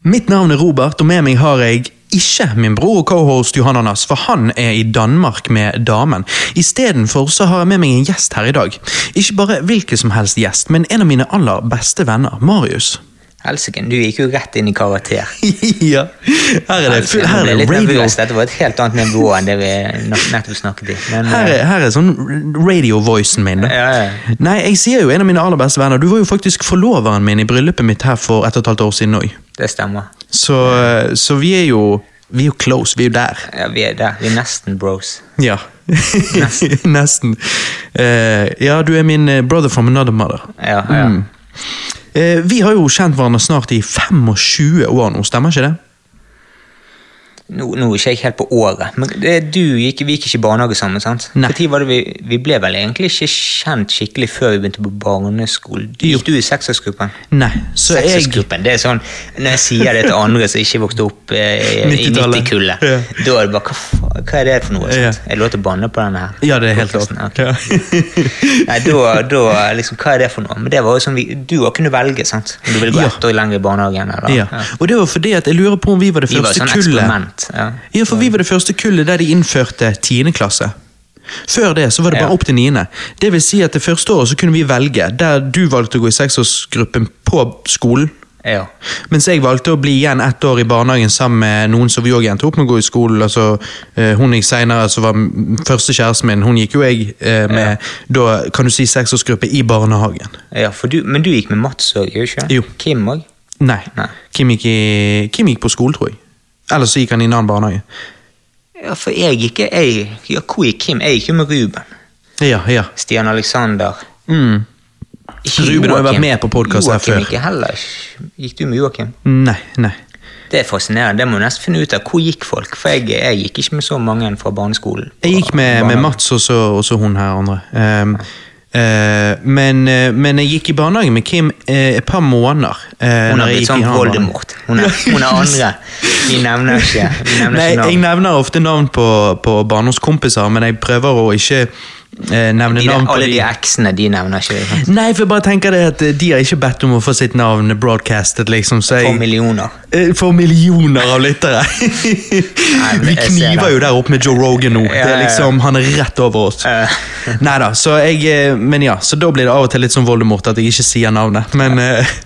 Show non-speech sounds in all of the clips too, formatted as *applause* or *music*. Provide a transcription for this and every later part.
Mitt navn er Robert, og med meg har jeg ikke min bror og cohost Johan Anders, for han er i Danmark med damen. Istedenfor så har jeg med meg en gjest her i dag. Ikke bare hvilken som helst gjest, men en av mine aller beste venner, Marius. Helsike, du gikk jo rett inn i karakter. *laughs* ja, her er det, Helsike, her er det radio. nervøs. Dette var et helt annet nivå enn det vi nettopp snakket i. Men, Her er, her er sånn radio-voicen min. da. Ja, ja. Nei, jeg sier jo en av mine aller beste venner. Du var jo faktisk forloveren min i bryllupet mitt her for et og et halvt år siden òg. det stemmer. Så, så vi er jo vi er jo close, vi er jo der. Ja, vi er der. Vi er nesten bros. Ja. *laughs* Nesten. Eh, ja, du er min eh, brother from another mother. Ja, ja. Mm. Eh, vi har jo kjent hverandre snart i 25 år nå, stemmer ikke det? Nå, nå er ikke jeg helt på året, men det, du gikk, vi gikk ikke i barnehage sammen, sant? Nei. Tid var det vi, vi ble vel egentlig ikke kjent skikkelig før vi begynte på barneskole? Gikk du i seksårsgruppen? Nei. Så jeg det er sånn, Når jeg sier det til andre som ikke vokste opp eh, i *laughs* 90-tallet. 90-kullet, Ja. da er det bare hva, hva er det for noe? Ja. Sant? Er det lov til å banne på denne her? Ja, det er helt lov. Okay. Ja. *laughs* Nei, da, da liksom, Hva er det for noe? Men det var jo sånn vi, Du kunne velge, sant? Om du ville gå Ja. ett år lenger i barnehagen. Eller? Ja. Og det var fordi at jeg lurer på om vi var det Vi var sånn kullet Ja. Ja, for vi var det første kullet der de innførte 10. klasse. Før det så var det bare Ja. opp til 9. Det vil si at det første året så kunne vi velge, der du valgte å gå i seksårsgruppen på skolen. Ja. Mens jeg valgte å bli igjen ett år i barnehagen sammen med noen som vi òg endte opp med å gå i skolen. Altså, eh, hun gikk senere, som var første kjæresten min, hun gikk jo jeg med med da, kan du si, seksårsgruppe i barnehagen. ja du, men du gikk med Mats òg, gjorde du ikke? Jo. Kim òg? Nei. Nei. Kim gikk, i, Kim gikk på skole, tror jeg. Eller så gikk han i en annen barnehage. Ja, for jeg gikk jeg, ja, Hvor gikk Kim? Jeg gikk jo med Ruben. Ja, ja. Stian Alexander. Mm. Ruben har jo vært med på podkast her før. Ikke heller. Gikk du med Joakim? Nei, nei. Det er fascinerende. Det må du nesten finne ut av. Hvor gikk folk? For jeg, jeg gikk ikke med så mange fra barneskolen. Jeg gikk med, med Mats og så, hun her andre. Um, eh, men, eh, men jeg gikk i barnehage med Kim eh, et par måneder. eh, Hun har blitt sånn Voldemort. Hun er, hun er *laughs* andre. Vi nevner ikke, vi nevner Nei, ikke jeg nevner ofte navn på, på barndomskompiser, men jeg prøver å ikke eh, nevne De, navn på alle de eksene de nevner ikke. Nei, for jeg bare tenker det at eh, de har ikke bedt om å få sitt navn broadcastet, liksom. Så For millioner. Eh, For millioner av lyttere. *laughs* Vi kniver jo der oppe med Joe Rogan nå. Det er liksom, Han er rett over oss. Eh. Nei da, så jeg eh, Men ja, så da blir det av og til litt sånn Voldemort at jeg ikke sier navnet. Men eh,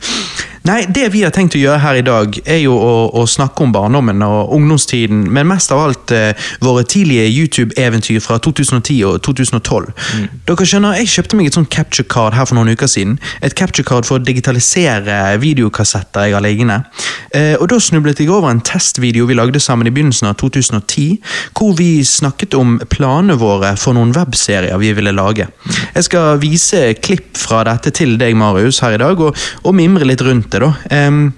Nei, det vi har tenkt å gjøre her i dag, er jo å, å snakke om barndommen og ungdomstiden, men mest av alt eh, våre tidlige YouTube-eventyr fra 2010 og 2012. Dere skjønner, Jeg kjøpte meg et sånt capture card her for noen uker siden. Et capture card for å digitalisere videokassetter jeg har liggende. Eh, og Da snublet jeg over en testvideo vi lagde sammen i begynnelsen av 2010, hvor vi snakket om planene våre for noen webserier vi ville lage. Jeg skal vise klipp fra dette til deg, Marius, her i dag, og, og mimre litt rundt det. da. Um,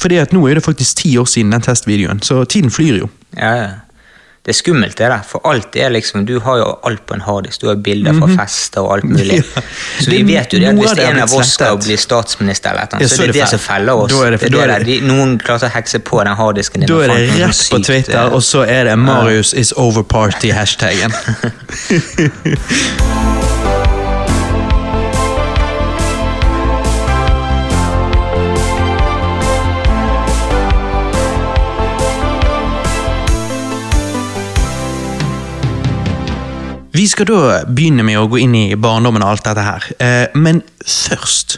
fordi at nå er det faktisk ti år siden den testvideoen, så tiden flyr jo. Ja, ja. Det er skummelt, det der. For alt er liksom Du har jo alt på en harddisk. Du har bilder fra fester og alt mulig. *laughs* Ja. Så vi vet jo det at hvis det en av oss skal bli statsminister, eller noe, Ja, så er det det som feller oss. Er det- Det er det det- De, noen klarte å hekse på den harddisken din. Da er det rett på Twitter, og så er det 'Marius is over party'-hashtagen. *laughs* *laughs* Vi skal da begynne med å gå inn i barndommen og alt dette her. Eh, men først,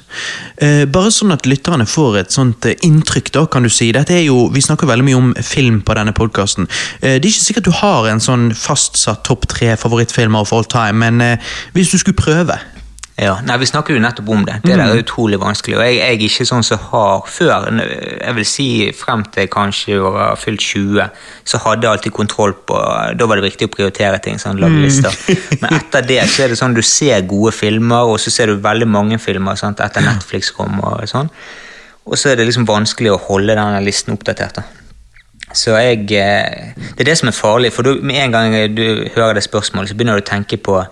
eh, bare sånn at lytterne får et sånt eh, inntrykk, da, kan du si. Dette er jo, Vi snakker veldig mye om film på denne podkasten. Det er ikke sikkert du har en sånn fastsatt topp tre favorittfilmer of all time, men hvis du skulle prøve Ja, nei, Vi snakker jo nettopp om det. Det der er utrolig vanskelig. Og jeg, jeg er ikke sånn som har Før, jeg vil si frem til kanskje jeg var fylt 20, så hadde jeg alltid kontroll på Da var det viktig å prioritere ting. sånn, lage lister. Men etter det så er det sånn du ser gode filmer, og så ser du veldig mange filmer sant, etter Netflix kom. og sånn. Og så er det liksom vanskelig å holde denne listen oppdatert. da. Så jeg, eh, Det er det som er farlig, for du, med en gang du hører det spørsmålet, så begynner du å tenke på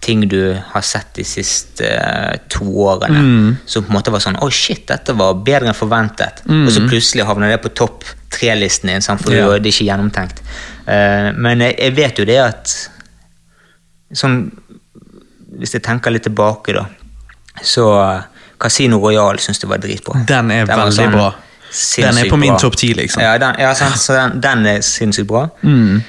ting du har sett de siste eh, to årene, som på en måte var sånn Å, shit, dette var bedre enn forventet. Og så plutselig havner det på topp tre-listen din, for Ja. det er ikke gjennomtenkt. Uh, men jeg, jeg vet jo det at sånn Hvis jeg tenker litt tilbake, da, så Casino Royal syns jeg var dritbra. Den er den veldig bra. Den er på min topp 10, liksom. Ja, den, ja sant, så den, den er sinnssykt bra. Mm.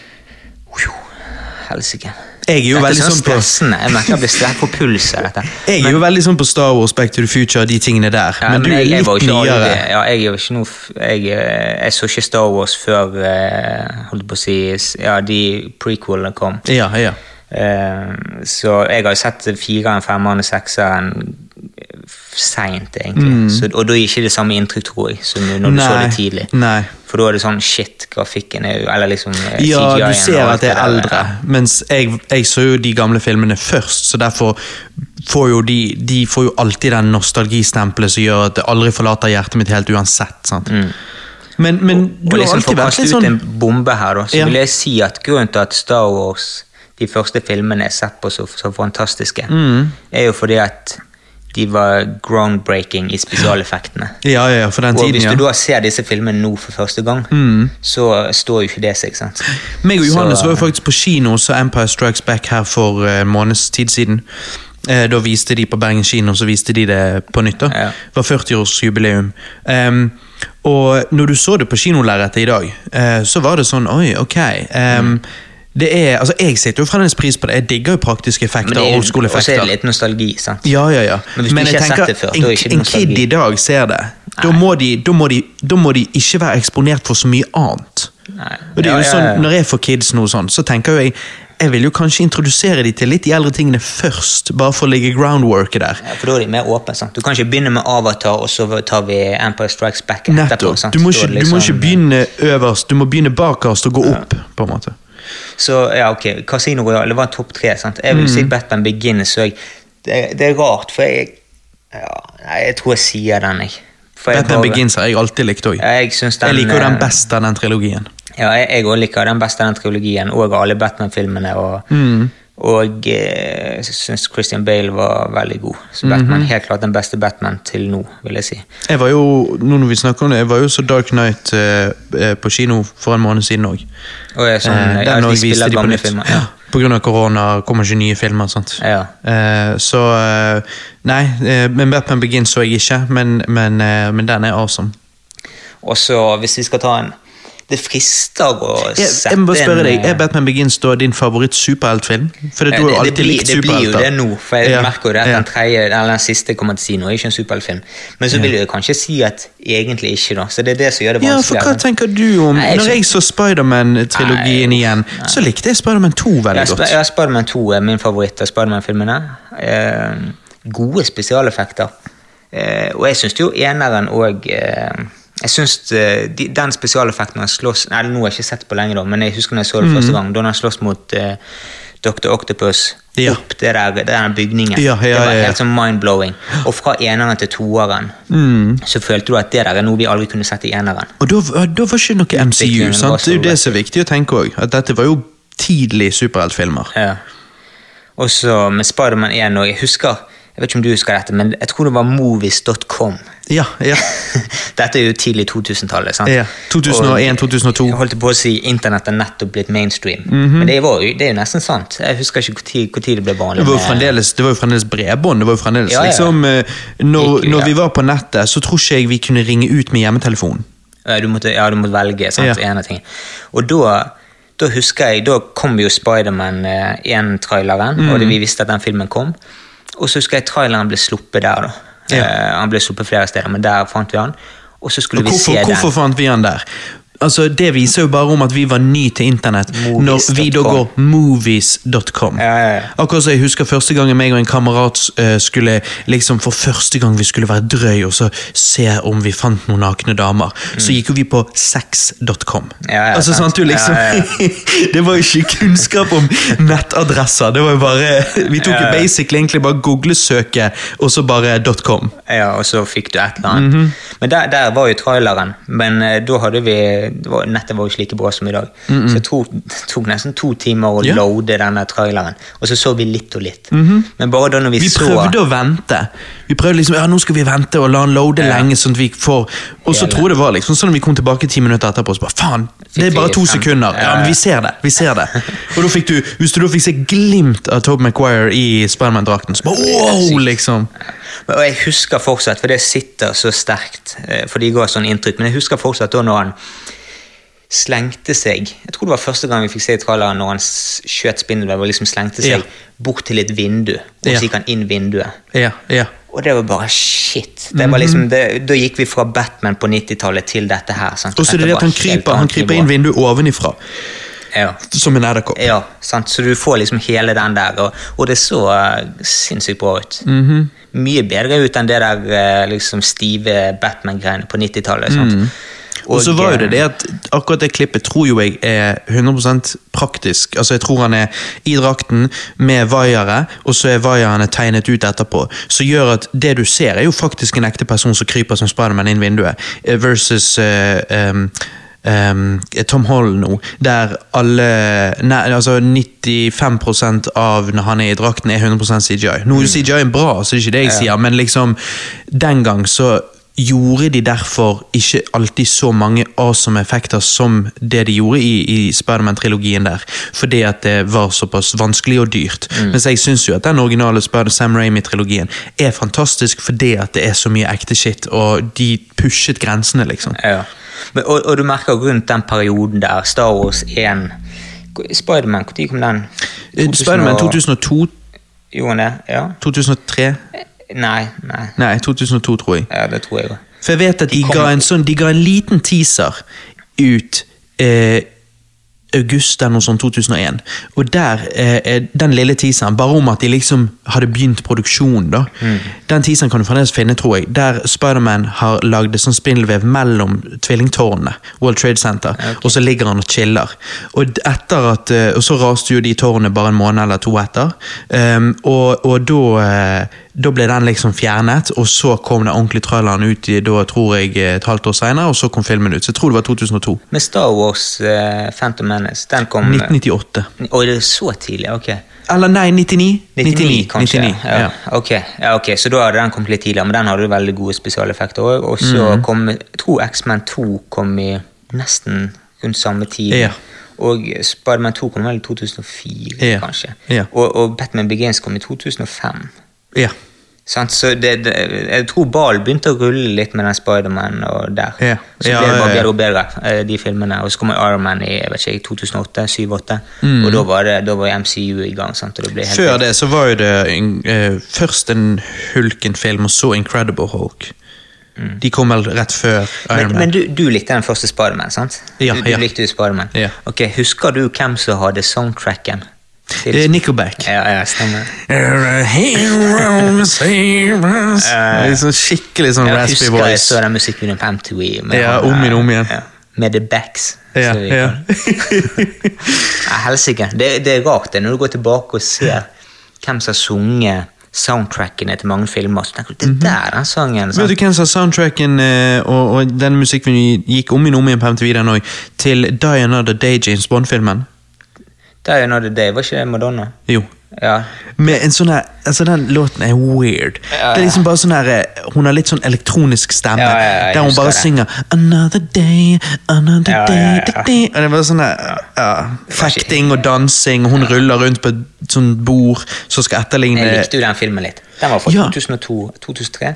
Helsike. Jeg er jo veldig sånn sånn på. Jeg merker jeg blir sterk på puls av dette. Jeg er jo veldig sånn på Star Wars, Back to the Future og de tingene der. Ja, men, du er jeg, litt nyere. Ja, jeg, er jo ikke noe, jeg, eh, jeg så ikke Star Wars før eh, holdt på å si, ja, de prequelene kom. Ja, ja. Uh, så jeg har jo sett fireren, femmeren og sekseren seint, egentlig. Så, og da gir ikke det samme inntrykk, tror jeg, som når du så det tidlig. Mm. Nei. For da er det sånn shit, grafikken er jo Eller liksom eh, Ja, du ser at det er der. eldre. Mens jeg, jeg så jo de gamle filmene først, så derfor får jo de De får jo alltid den nostalgistempelet som gjør at det aldri forlater hjertet mitt helt uansett. sant? Men, men du Og har liksom for alltid å vært kaste ut sånn en bombe her, da, så Ja. vil jeg si at grunnen til at Star Wars, de første filmene, er sett på så, så fantastiske, Mm. er jo fordi at de var groundbreaking i spesialeffektene. Ja, ja, ja, for den tiden, Og tiden, hvis ja. du da ser disse filmene nå for første gang, så står jo ikke det seg, sant? Meg og Johannes Så- var jo faktisk på kino så Empire Strikes Back her for en uh, måneds tid siden. Uh, Da viste de på Bergen kino, så viste de det på nytt. da. Ja. Det var 40-årsjubileum. Um, og når du så det på kinolerretet i dag, uh, så var det sånn Oi, ok. Um, det er, altså Jeg setter jo fremdeles pris på det. Jeg digger jo praktiske Men effekter det og old og så er det litt nostalgi, sant? Ja, ja, ja. Men hvis du ikke har sett det før, da en, er det ikke en kid i dag ser det. Da må, de, da, må de, da må de ikke være eksponert for så mye annet. Nei. Og det er Ja, ja, ja, sånn. Når jeg får kids nå sånn, så tenker jo jeg jeg vil jo kanskje introdusere de til litt de eldre tingene først, bare for å legge groundworket der. Ja, for da er de mer åpne. sant? Du kan ikke begynne med Avatar, og så tar vi Empire Strikes Back etterpå. Nettopp. Du må ikke, du må liksom- ikke begynne øverst, du må begynne bakerst og gå opp. på en måte. Så ja, ok, Casino Royale var topp tre. sant? Jeg vil Mm. si Batman Begins. òg. det, det er rart, for jeg ja, jeg tror jeg sier den, jeg. For jeg Batman Begins har jeg alltid likt òg. Jeg, Jeg liker jo den best beste av den trilogien. Ja, jeg, òg liker den beste av den trilogien, og alle Batman-filmene. Og, Mm. Og eh, jeg syns Christian Bale var veldig god. Så. Batman helt klart den beste Batman til nå, vil jeg si. Jeg var jo nå når vi snakker om det, jeg var jo så Dark Knight eh, eh, på kino for en måned siden òg. Sånn, Eh, ja, de spiller de på gamle filmer. Ja. På grunn av korona kommer ikke nye filmer. sant? Ja. Eh, så eh, Nei, eh, men Batman Begins så jeg ikke, men, men, eh, men den er awesome. Og så, hvis vi skal ta en Det frister å Jeg, sette jeg må bare spørre deg, eh, Er Batman Begins da din favoritt-superheltfilm? For du har det, det, alltid likt superhelter. det blir jo det nå, for jeg Ja, merker jo det at ja. den tredje, eller den siste kommer til å si noe. ikke en superheltfilm. Men så vil jeg kanskje si at egentlig ikke, da. Så det er det som gjør det Ja, for hva tenker du om Nei, jeg Når jeg så Spiderman-trilogien Nei, igjen, så likte jeg Spiderman 2 veldig godt. ja, Spiderman 2 er min favoritt av Spiderman-filmene. Eh, gode spesialeffekter. Eh, og jeg syns jo eneren òg eh, Jeg syns eh, de, den spesialeffekten når han slåss Nei, nå har jeg ikke sett på lenge, da, men jeg husker når jeg så det mm. første gang. Da han slåss mot uh, Dr. Octopus Ja. opp det der, den bygningen. Ja, ja, det var helt sånn mind-blowing. Og fra eneren til toeren Mm. så følte du at det der er noe vi aldri kunne sett i eneren. Og da, da var ikke noe MCU, Utviklingen var sant? Det er jo det som er viktig å tenke òg. At dette var jo tidlig superheltfilmer. Ja. Og så med Spiderman 1 og jeg husker Jeg vet ikke om du husker dette, men jeg tror det var movies.com. Ja, ja. *laughs* Dette er jo tidlig 2000-tallet. sant? Ja, 2001, 2002. Jeg holdt på å si Internett er nettopp blitt mainstream. Mhm. Men det, var det er jo nesten sant. Jeg husker ikke når det ble vanlig. Det var jo fremdeles, det var jo fremdeles bredbånd. Det var jo fremdeles Ja, ja. liksom eh, Når, når vi var på nettet, så tror ikke jeg vi kunne ringe ut med hjemmetelefonen. Ja, du måtte, ja, du måtte velge. sant? Ja. En av tingene. Og da, da husker jeg, da kom jo Spiderman 1-traileren, Mm. og det, vi visste at den filmen kom. Og så husker jeg traileren ble sluppet der. da. Ja. Uh, han ble sluppet flere steder, men der fant vi han. Og så skulle Og vi hvorfor, se den. hvorfor fant vi han der? Altså, Det viser jo bare om at vi var ny til internett når vi da går movies.com. Ja, ja, ja. Akkurat som jeg husker første gangen meg og en kamerat uh, skulle liksom for første gang vi skulle være drøy og så se om vi fant noen nakne damer, så gikk jo vi på sex.com. Mm. Altså, sant. du liksom, *laughs* Det var jo ikke kunnskap om nettadresser, det var jo bare Vi tok jo basically egentlig bare googlesøket, og så bare .com. Ja, og så fikk du et eller annet. Mhm. Men der, der var jo traileren, men eh, da hadde vi var, Nettet var jo ikke like bra som i dag. Så det tok, det tok nesten to timer å. Ja. loade denne traileren, og så så vi litt og litt. Men bare da når vi, Vi så prøvde å vente. Vi prøvde liksom, ja nå skal vi vente og la han loade Ja. lenge, sånn at vi får Og så tror det var liksom sånn at vi kom tilbake ti minutter etterpå, så bare faen, det er bare to sekunder. Ja, men vi ser det. vi ser det. *laughs* Og da fikk du, Hvis du da fikk se glimt av Tobe McQuire i Spiderman-drakten, så bare wow, liksom. Og jeg husker fortsatt, for det sitter så sterkt, eh, for de ga sånn inntrykk, men jeg husker fortsatt da når han slengte seg Jeg tror det var første gang vi fikk se traileren når han skjøt spindelvev og liksom slengte seg Ja. bort til et vindu, og så gikk han inn vinduet. Ja, ja. Og det var bare shit. Det var liksom, det, da gikk vi fra Batman på 90-tallet til dette her. sant? Og så er det det at han kryper, han kryper inn vinduet ovenifra, Ja. som en edderkopp. Ja, sant? så du får liksom hele den der, og, og det så uh, sinnssykt bra ut. Mhm. Mye bedre ut enn det der uh, liksom stive Batman-greiene på 90-tallet. sant? Mhm. Og så var jo det det at akkurat det klippet tror jo jeg er 100% praktisk. Altså Jeg tror han er i drakten med vaiere, og så er vaierne tegnet ut etterpå. Som gjør at det du ser, er jo faktisk en ekte person som kryper som Spiderman inn vinduet, eh, versus uh, um, Um, Tom Holland nå, der alle nei, altså 95% av når han er i drakten, er 100% CGI. Nå er jo CGI-en bra, så det er ikke det jeg sier, men liksom den gang så gjorde de derfor ikke alltid så mange awesome effekter som det de gjorde i, i Spiderman-trilogien der, fordi at det var såpass vanskelig og dyrt. Mens jeg syns jo at den originale Spider Sam Raimi-trilogien er fantastisk fordi at det er så mye ekte shit, og de pushet grensene, liksom. Ja. Men, og, og du merker rundt den perioden der, Star Wars 1 Spiderman, når kom den? Eh, Spiderman 2002, Gjorde det? Ja? 2003 Nei, nei. Nei, 2002, tror jeg. Ja, det tror jeg også. For jeg vet at de, De ga en sånn, de ga en liten teaser ut eh, august eller noe sånt 2001. Og der, eh, den lille teaseren, bare om at de liksom hadde begynt produksjonen, da. Den teaseren kan du fremdeles finne, tror jeg. Der Spiderman har lagd sånn spindelvev mellom tvillingtårnene, World Trade Center, og så ligger han og chiller. Og etter at, og så raste jo de tårnene bare en måned eller to etter, um, og, og da eh, da ble den liksom fjernet, og så kom den ordentlige traileren ut i, da tror jeg et halvt år senere, og så kom filmen ut. Så jeg tror det var 2002. Men Star Wars uh, Phantom Menace, den kom 1998. Oi, det er så tidlig? Ok. Eller nei, 99. 99, kanskje. 99, ja. ja. ok, ja, ok, Så da hadde den kommet litt tidligere, men den hadde veldig gode spesialeffekter òg. Og så Mhm. kom Jeg tror X-Man 2 kom i nesten rundt samme tid. Ja. Og Spiderman 2 kom vel i 2004, Ja. kanskje. Ja. Og, og Batman Begins kom i 2005. ja. Så det, det, jeg tror ballen begynte å rulle litt med den Spiderman og der. Ja. Så ble det bare bedre og bedre, eh, de filmene. Og så kom Iron Man i jeg vet ikke, 2008, 2008 Mm. og da var, det, da var MCU i gang. Sant? Det Før det så var jo det en, eh, først en Hulken-film, og så Incredible Hulk. De kom vel rett før Iron Men, Man. men du, du likte den første Spiderman, sant? Ja, du, du ja. likte jo Spiderman. Ja. Ok, Husker du hvem som hadde soundtracken? Eh, Nickelback. Ja, ja, stemmer. Liksom *laughs* skikkelig sånn Jeg raspy husker jeg så den musikkvideoen på MTV. Ja, om igjen, om igjen. Ja, med The Backs. Ja, ja. Helsike. Det, det er rart det, når du går tilbake og ser hvem som har sunget soundtrackene til mange filmer. Så tenker du, det der er den sangen. Vet du hvem som har soundtracken eh, og, og den musikkvideoen gikk om igjen om igjen på MTV den òg? til Die Another Day, James Bond-filmen? Det er jo Another Day, var ikke det Madonna? Jo. Ja. Med en sånn her, altså Den låten er weird. Ja, Det er liksom bare sånn her, eh, Hun har litt sånn elektronisk stemme, Ja, der hun bare det. synger 'Another day, another day', ja, ja. da, da. Og Det bare sånn her, var Fekting og dansing, og hun ruller rundt på et sånt bord som skal etterligne Jeg likte jo den filmen litt. Den var fra Ja. 2002. 2003.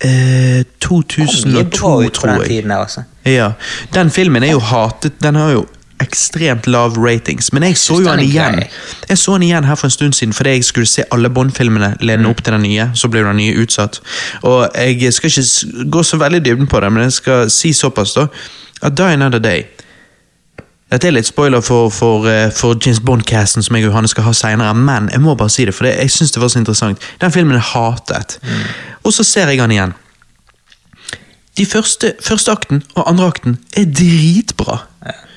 eh, 2002, tror jeg. den tiden altså. Ja, Den filmen er jo hatet. Den har jo ekstremt lav ratings. Men jeg så jo er igjen. Jeg så han igjen her for en stund siden fordi jeg skulle se alle Bond-filmene ledende opp til den nye. Så ble den nye utsatt. Og jeg skal ikke gå så veldig i dybden på det, men jeg skal si såpass, da. At Die Another Day dette er litt spoiler for, for, eh, for James Bond-casten som jeg og Johanne skal ha senere, men jeg må bare si det, for det, jeg synes det var så interessant. Den filmen er hatet. Og så ser jeg han igjen. De første, første akten og andre akten er dritbra.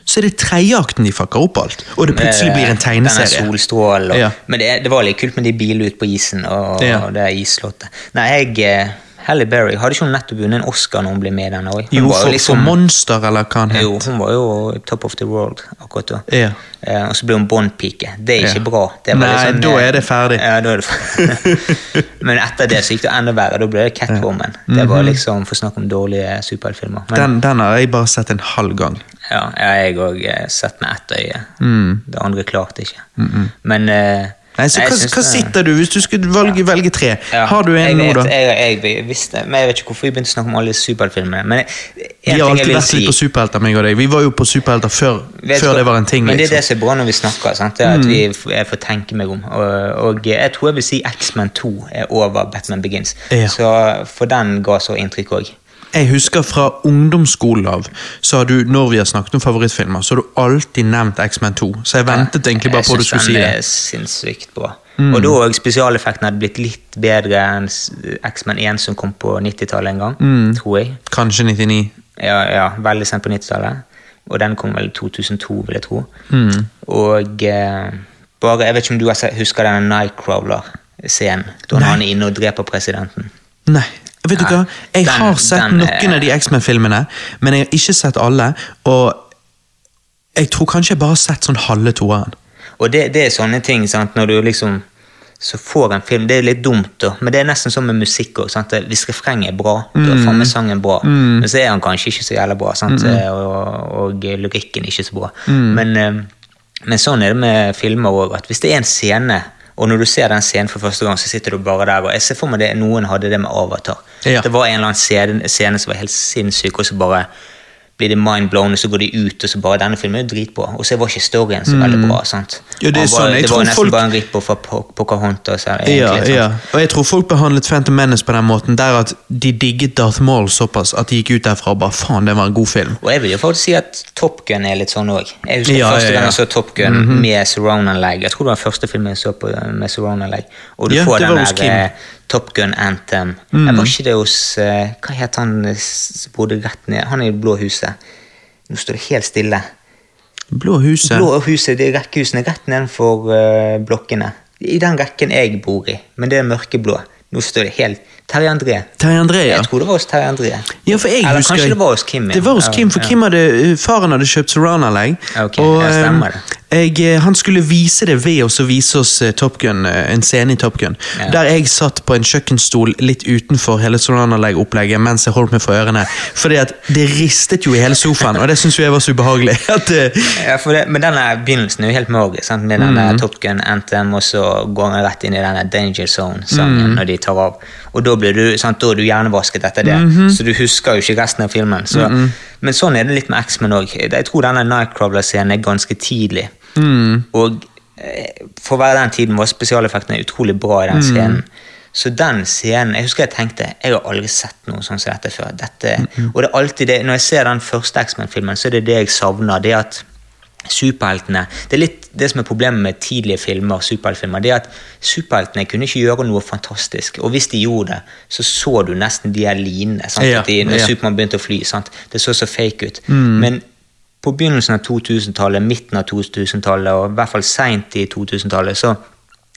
Så er det tredjeakten de fucker opp alt, og det plutselig blir en tegneserie. Denne solstrålen. Ja. Men det, det var litt kult med de bilene ute på isen og, Ja. og det isslottet. Nei, jeg eh, Halle Berry hadde ikke hun nettopp vunnet en Oscar når hun ble med i den òg? Jo, for, for Monster, eller hva han Jo, hun var jo top of the world akkurat da. Ja. Eh, og så ble hun Bond-pike. Det er ikke Ja. bra. Det var Nei, liksom, da eh, er det ferdig. Ja, da er det ferdig. *laughs* Men etter det så gikk det enda verre. Da ble det Catwoman. Det var liksom for å snakke om dårlige superheltfilmer. Den, den har jeg bare sett en halv gang. Ja, jeg har òg sett med ett øye. Mm. Det andre klarte ikke. Men uh, Nei, så nei, hva, hva sitter du, hvis du skulle velge, velge tre? Ja, Har du en nå, da? Jeg, jeg, visste, men jeg vet ikke hvorfor vi begynte å snakke om alle superheltfilmene. Men en Vi ting har alltid vært si litt på superhelter, meg og deg. Vi var jo på superhelter før, før det var en ting. Men det er det liksom. som er bra når vi snakker. Sant? Det er at vi jeg får tenke meg om. Og, og jeg tror jeg vil si X-Men 2 er over Batman Begins. Ja. Så For den ga så inntrykk òg. Jeg husker fra ungdomsskolen av, så har du, når vi har snakket om favorittfilmer, så har du alltid nevnt X-Men 2. Så jeg ventet egentlig bare på at du skulle si det. den er sinnssykt bra. Og da òg spesialeffekten hadde blitt litt bedre enn X-Men 1 som kom på 90-tallet en gang, Mm. tror jeg. Kanskje 99. Ja, ja, veldig sent på 90-tallet. Og den kom vel i 2002, vil jeg tro. Mm. Og eh, bare, jeg vet ikke om du husker denne Nightcrawler-scenen, da han er inne og dreper presidenten. Nei. Vet du hva? Jeg den- har sett den er- noen av de X-Men-filmene, men jeg har ikke sett alle. Og jeg tror kanskje jeg bare har sett sånn halve toeren. Og det, det er sånne ting, sant, når du liksom så får en film, Det er litt dumt, da, men det er nesten som med musikk òg. Hvis refrenget er bra, da er faen meg sangen bra. Men så er han kanskje ikke så jævla bra, sant? Og, og lyrikken ikke så bra. Men, eh, men sånn er det med filmer òg, at hvis det er en scene og når du ser den scenen for første gang, så sitter du bare der. og Jeg ser for meg det, Noen hadde det med Avatar. Ja. Det var en eller annen scene, scene som var helt sinnssyk, og så bare blir det mind-blown, og så går de ut, og så bare Denne filmen er jo dritbra. Og så var ikke storyen så veldig bra. sant? Mm. Ja, det var, sånn, det var nesten folk- bare en rip-off av Po- Pocahontas. Ja, sant? ja. Og jeg tror folk behandlet Phantom Menace på den måten, der at de digget Darth Maul såpass at de gikk ut derfra og bare faen, det var en god film. Og jeg vil jo faktisk si at Top Gun er litt sånn òg. Jeg husker Ja, første gang jeg så Top Gun med surround-anlegg. Jeg tror det var den første filmen jeg så på eh, med surround-anlegg. Og du får den der eh, Top Gun Anthem. Jeg var ikke det hos eh, Hva het han eh, som bodde rett ned Han er i det blå huset. Nå står det helt stille. Blå huset. Blå huset, det er rekkehusene rett nedenfor uh, blokkene. I den rekken jeg bor i, men det er mørkeblå. Nå står det helt Terje André. Terje André, ja. Jeg tror det var hos Terje André. Ja, for jeg Eller husker kanskje det var hos Kim. ja. Det var hos Kim, for ja. Kim hadde, faren hadde kjøpt surround-anlegg. Okay, og ja, stemmer eh, jeg, eh, han skulle vise det ved oss å vise oss eh, Top Gun, eh, en scene i Top Gun. Ja. Der jeg satt på en kjøkkenstol litt utenfor hele surround-anlegg-opplegget mens jeg holdt meg for ørene. Fordi at det ristet jo i hele sofaen, og det syns jeg var så ubehagelig. *laughs* At, Ja, det, men denne begynnelsen er jo helt magisk, sant? med denne Top Gun Anthem, og så går han rett inn i denne Danger Zone-sangen når de tar av. Og da blir du, sant, da er du hjernevasket etter det, så du husker jo ikke resten av filmen. Så, Men sånn er det litt med X-Men òg. Jeg tror denne Nightcrawler-scenen er ganske tidlig. Og eh, for å være den tiden var spesialeffektene utrolig bra i den scenen. Så den scenen Jeg husker jeg tenkte jeg har aldri sett noe sånn som dette før. Dette, Og det er alltid det, når jeg ser den første X-Men-filmen, så er det det jeg savner. det at superheltene Det er litt det som er problemet med tidlige filmer, superheltfilmer, det er at superheltene kunne ikke gjøre noe fantastisk. Og hvis de gjorde det, så så du nesten de her linene. Sant? Ja, de, når ja. Supermann begynte å fly. Sant? Det så så fake ut. Men på begynnelsen av 2000-tallet, midten av 2000-tallet og i hvert fall seint i 2000-tallet, så,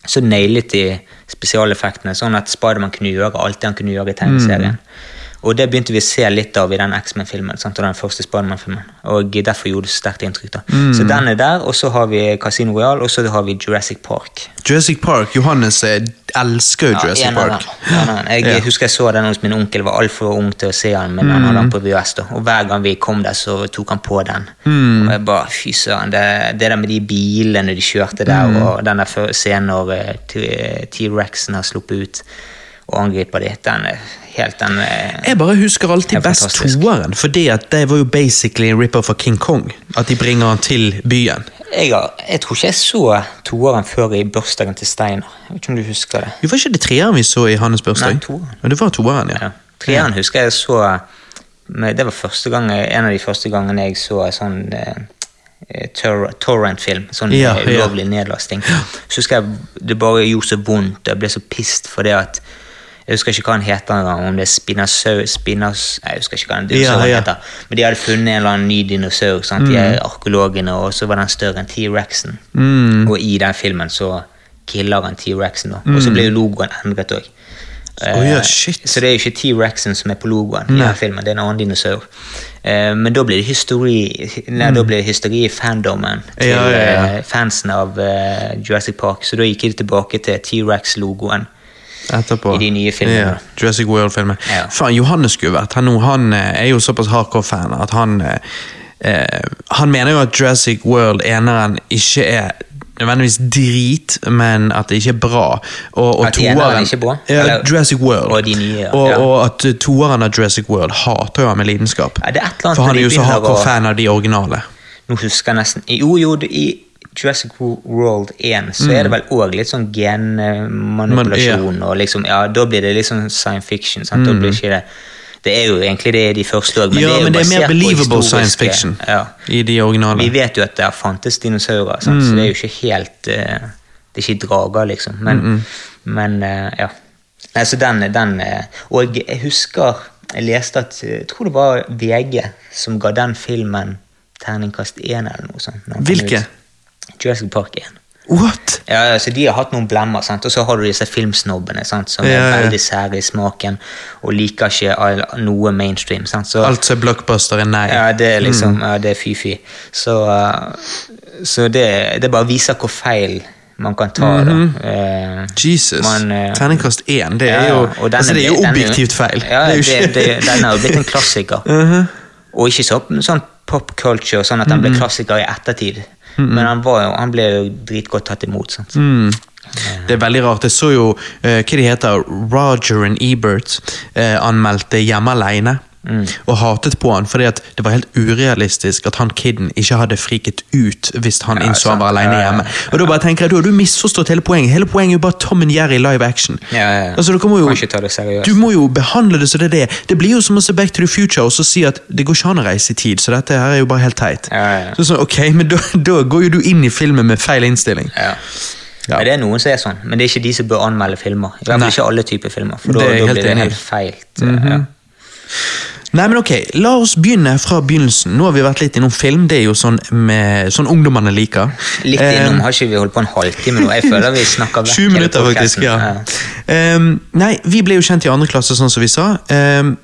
så nailet de spesialeffektene, sånn at Spiderman kunne gjøre alt det han kunne gjøre i tegneserien. Og det begynte vi å se litt av i den X-Men-filmen. og den første Spiderman-filmen. Og derfor gjorde det sterkt inntrykk. da. Så den er der, og så har vi Casino Royale, og så har vi Jurassic Park. Jurassic Park, Johannes elsker jo Jurassic en Park. av. Jeg Ja. husker jeg så den hos min onkel, var altfor ung til å se den, men han hadde den på VHS. da. Og hver gang vi kom der, så tok han på den. Og jeg bare, fy søren, det, det der med de bilene de kjørte der, og den der scenen når eh, T-rexen har sluppet ut og angriper de, den er helt den er- Jeg bare husker alltid best toeren, for det var jo basically en ripper for King Kong. At de bringer han til byen. jeg, har, jeg tror ikke jeg så toeren før i bursdagen til Steinar. Jeg vet ikke om du husker det? Jo, Var ikke det treeren vi så i hans bursdag? Nei, toeren. Ja, det var toeren, ja. Ja. Treeren husker jeg så men Det var første gang, en av de første gangene jeg så sånn eh, tor torrent-film. Sånn Ja, ulovlig ja. nedlasting. Så husker jeg det bare gjorde så vondt. og Jeg ble så pissed det at Jeg husker ikke hva han heter engang. Om det er spinasaur spinas, Jeg husker ikke hva den dinosauren Ja, ja. heter. Men de hadde funnet en eller annen ny dinosaur. Sant? De er arkeologene, og så var den større enn T-rexen. Mm. Og i den filmen så killer han T-rexen. Og så ble jo logoen endret òg. Oh, yeah. Så det er jo ikke T-rexen som er på logoen i den filmen, det er en annen dinosaur. Eh, men da blir det hysteri, nei, da blir det hysteri i fandomen til Ja, ja, ja. eh, fansen av eh, Jurassic Park, så da gikk de tilbake til T-rex-logoen. Etterpå. I de nye filmene. Ja, Jurassic World-filmen. Ja. Faen, Johannes skulle vært nå. Han eh, er jo såpass hardcore-fan at han eh, eh, Han mener jo at Jurassic World eneren ikke er nødvendigvis drit, men at det ikke er bra. Og, og At toeren- ikke er bra? Ja, Jurassic World. Og nye, ja. og, og at toeren av Jurassic World hater jo han med lidenskap. Ja, For han er jo så hardcore fan av de originale. Nå husker jeg nesten Jo, jo, i Jurassic World 1 så er det vel òg litt sånn genmanipulasjon og liksom Ja, da blir det litt sånn science fiction. Sant? Da blir ikke det Det er jo egentlig det de første òg, men ja, det er jo men det er mer believable science fiction Ja. i de originale. Vi vet jo at det fantes dinosaurer, sant? så det er jo ikke helt uh, Det er ikke drager, liksom. Men, men uh, ja. Nei, så den, den uh, Og jeg husker jeg leste at Jeg tror det var VG som ga den filmen terningkast én eller noe sånt. Hvilke? Jurassic Park 1. What? Ja, så De har hatt noen blemmer, sant? og så har du disse filmsnobbene sant? som Ja, er veldig sære i smaken og liker ikke noe mainstream. Sant? Så, Alt som er blockbuster er nei. ja, det er Mm. liksom, ja, det er fy-fy. Så, uh, så det, det bare viser hvor feil man kan ta. da. uh, Jesus. man, uh, Terningkast én, det er jo, og den altså, det er jo objektivt feil. Ja, det er jo det, det, den har jo blitt en klassiker. *laughs* Og ikke så, sånn pop culture, sånn at den ble klassiker i ettertid. Men han, var jo, han ble jo dritgodt tatt imot. Sant? Det er veldig rart. Jeg så jo uh, hva de heter, Roger and Ebert uh, anmeldte Hjemme alene. Og hatet på han fordi at det var helt urealistisk at han kiden ikke hadde friket ut hvis han Ja, innså han var alene hjemme. Og da bare tenker jeg, Du har misforstått hele poenget. Hele poenget er jo bare Tom and Jerry live action. Ja, ja. Altså, du må jo. Du må jo behandle det som det er det. Det blir jo som å se Back to the Future og så si at det går ikke an å reise i tid, så dette her er jo bare helt teit. Ja, ja, ja. Så sånn, ok, men da, da går jo du inn i filmen med feil innstilling. Ja. Ja. Men det er noen som er sånn, men det er ikke de som bør anmelde filmer. I hvert fall ikke alle typer filmer, for da, blir det helt i. Mm -hmm. ja. Nei, men ok, La oss begynne fra begynnelsen. Nå har vi vært litt innom film. Det er jo sånn, med, sånn ungdommene liker. Litt innom, innom har ikke vi holdt på en halvtime nå. Jeg føler vi snakker vekk 20 *laughs* minutter, faktisk. ja. ja. Um, nei, vi ble jo kjent i andre klasse, sånn som vi sa. Um,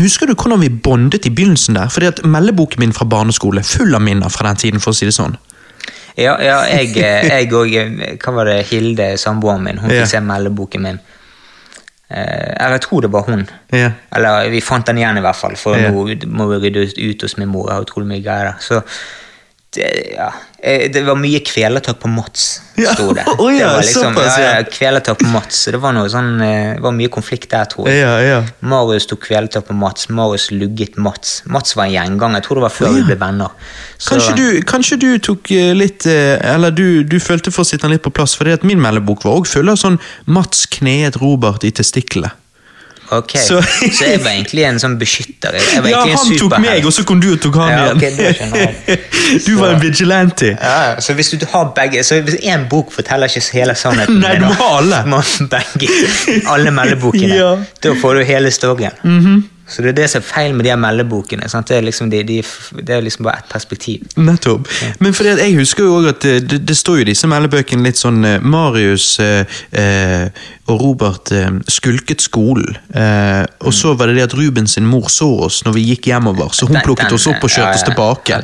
husker du hvordan vi bondet i begynnelsen der? Fordi at Meldeboken min fra barneskole full av minner fra den tiden. for å si det sånn. Ja, ja jeg, òg. og eh, Hva var det Hilde, samboeren min, hun *laughs* Ja. se meldeboken min. Eh, eller jeg tror det var hun. Yeah. Eller vi fant den igjen, i hvert fall, for yeah. nå må vi rydde ut- ut hos min mor. Jeg har utrolig mye greier der. Så det, ja. Eh, det var mye kvelertak på Mats, sto det. *laughs* Å ja, det var liksom, såpass, ja, ja. ja, Kvelertak på Mats. Så det var sånn eh, Det var mye konflikt der, tror jeg. Ja, ja. Marius tok kvelertak på Mats. Marius lugget Mats. Mats var en gjengang. Jeg tror det var før ja. vi ble venner. Så- Kanskje du, kanskje du tok eh, litt Eller du, du følte for å sitte litt på plass, at min meldebok var også full av sånn Mats kneet Robert i testiklene. Ok, Så- så, jeg var egentlig en sånn beskytter. Ja, han tok meg, og så kom du og tok han Ja, igjen. Okay, *laughs* du var en vigilante. Ja, så hvis du har begge Så hvis én bok forteller ikke hele sannheten *laughs* Nei, du må ha alle. *laughs* begge, alle meldebokene. Ja. Da får du hele storyen. Så det er det som er feil med de her meldebokene. Sant? Det, er liksom, de, de, det er liksom bare ett perspektiv. Nettopp. Men fordi jeg husker jo også at det, det, det står jo i disse meldebøkene litt sånn eh, Marius eh, eh, og Robert eh, skulket skolen. Eh, og så var det det at Ruben sin mor så oss når vi gikk hjemover, så hun Den- plukket den- oss opp og ja, kjørte oss ja, tilbake.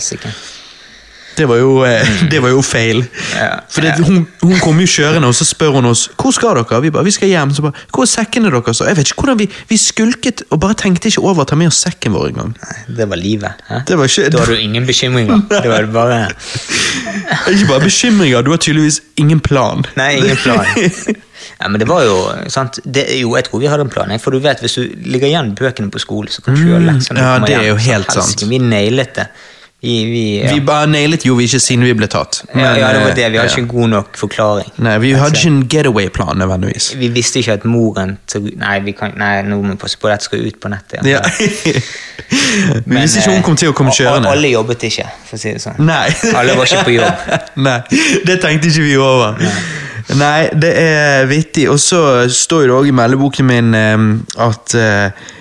Det var jo, eh, *laughs* det var jo feil. Ja, For det, hun, hun kom jo kjørende, og så spør hun oss hvor skal dere Vi bare, vi skal hjem. Så bare, Hvor er sekkene deres? Jeg vet ikke hvordan Vi vi skulket og bare tenkte ikke over å ta med oss sekken vår engang. Det var livet. hæ? Det var ikke, Da har du ingen bekymringer. *laughs* Det var bare *laughs* ikke bare bekymringer, du har tydeligvis ingen plan. Nei, ingen plan. Ja, men det var jo sant? Det, jo, jeg tror vi hadde en plan. For du vet, hvis du ligger igjen bøkene på skolen, så kan du gjøre leksene. Mm, ja, det er jo helt sant. Vi nailet det. Vi, vi, ja. Vi bare nailet jo vi ikke siden vi ble tatt. ja, ja, det var eh, det. Vi hadde ja. ikke en god nok forklaring. Nei, Vi hadde ikke en getaway-plan nødvendigvis. Vi visste ikke at moren Nei, vi kan, nei nå må vi passe på, dette skal ut på nettet. Ja. *laughs* vi visste ikke hun kom til å komme eh, kjørende. Alle jobbet ikke, for å si det sånn. Nei. Alle var ikke på jobb. *laughs* Nei, det tenkte ikke vi over. Nei, det er vittig. Og så står det òg i meldeboken min eh, at eh, eh,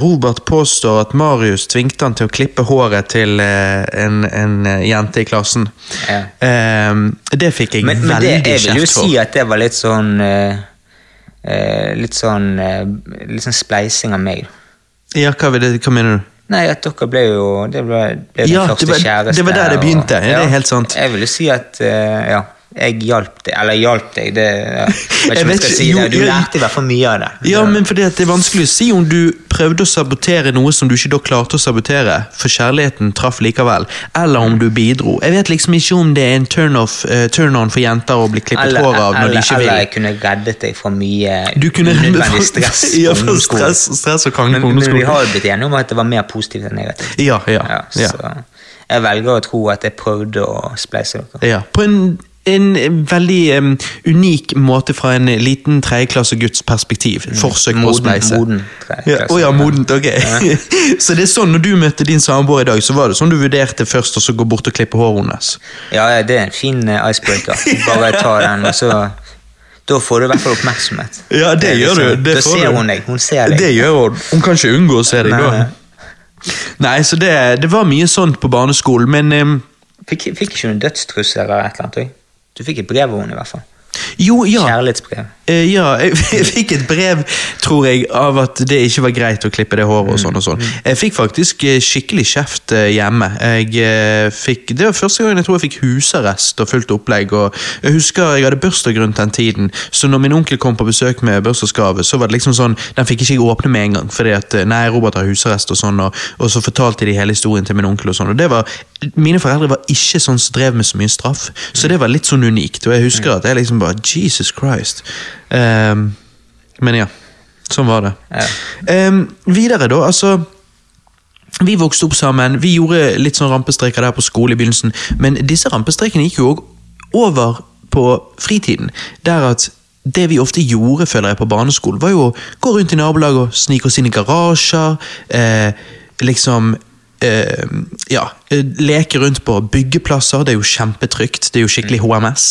Robert påstår at Marius tvingte han til å klippe håret til eh, en, en eh, jente i klassen. Ja. Eh, det fikk jeg Men, men det, veldig jeg vil jo for. si at det var litt sånn eh, eh, Litt sånn eh, Litt sånn spleising av meg. Ja, hva, det, hva mener du? Nei, at dere ble jo Det ble, ble den Ja, første det var- det var der det begynte. Ja, det er helt sant. Jeg vil jo si at eh, Ja. Jeg hjalp deg. Eller hjalp deg, det jeg vet ikke om jeg skal si det. Du lærte i hvert fall mye av det. Ja, men fordi det er vanskelig å si om du prøvde å sabotere noe som du ikke da klarte å sabotere, for kjærligheten traff likevel, eller om du bidro. Jeg vet liksom ikke om det er en turn-on uh, turn on for jenter å bli klippet eller, hår av når eller, de ikke vil. eller jeg kunne reddet deg fra mye Du kunne unødvendig stress. *laughs* ja, ungdomsskolen. stress, stress og Men, men vi har jo blitt enige om at det var mer positivt enn negativt. Ja, ja, Ja, ja. jeg velger å tro at jeg prøvde å spleise dere. ja. På en, en veldig um, unik måte fra en liten tredjeklasseguds perspektiv. Forsøk på å spleise. moden Ja, oh ja, modent, ok. *laughs* så det er sånn når du møtte din samboer i dag, så var det sånn du vurderte først, og så gå bort og klippe håret hennes? Ja, ja, det er en fin eh, icebreaker. *laughs* Bare ta den, og så Da får du i hvert fall oppmerksomhet. Ja, det det gjør du. liksom- Det da ser hun deg. Hun ser deg. Det gjør hun. Hun kan ikke unngå å se deg da. Nei, så det, det var mye sånt på barneskolen, men um, Fikk, fikk ikke hun dødstrussel eller et eller annet? også? Du fikk et brev av henne, i hvert fall. Jo, ja. Kjærlighetsbrev. Uh, ja, *laughs* jeg, fikk et brev, tror jeg, av at det ikke var greit å klippe det håret og sånn og sånn. Jeg fikk faktisk eh, skikkelig kjeft eh, hjemme. Jeg fikk, det var første gangen jeg tror jeg fikk husarrest og fullt opplegg. og Jeg husker jeg hadde bursdag rundt den tiden, så når min onkel kom på besøk med bursdagsgave, så var det liksom sånn, den fikk ikke jeg åpne med en gang, fordi at nei, Robert har husarrest og sånn, og, og så fortalte de hele historien til min onkel og sånn. og det var, Mine foreldre var ikke sånn som drev med så mye straff, så det var litt sånn unikt. Og jeg husker at jeg liksom bare Jesus Christ. Um, men ja, sånn var det. Ja. Um, videre, da. Altså Vi vokste opp sammen. Vi gjorde litt sånn rampestreker der på skole i begynnelsen, men disse rampestrekene gikk jo òg over på fritiden. Der at det vi ofte gjorde, føler jeg, på barneskolen, var jo å gå rundt i nabolaget og snike oss inn i garasjer. Eh, liksom eh, ja, eh, leke rundt på byggeplasser. Det er jo kjempetrygt. Det er jo skikkelig HMS.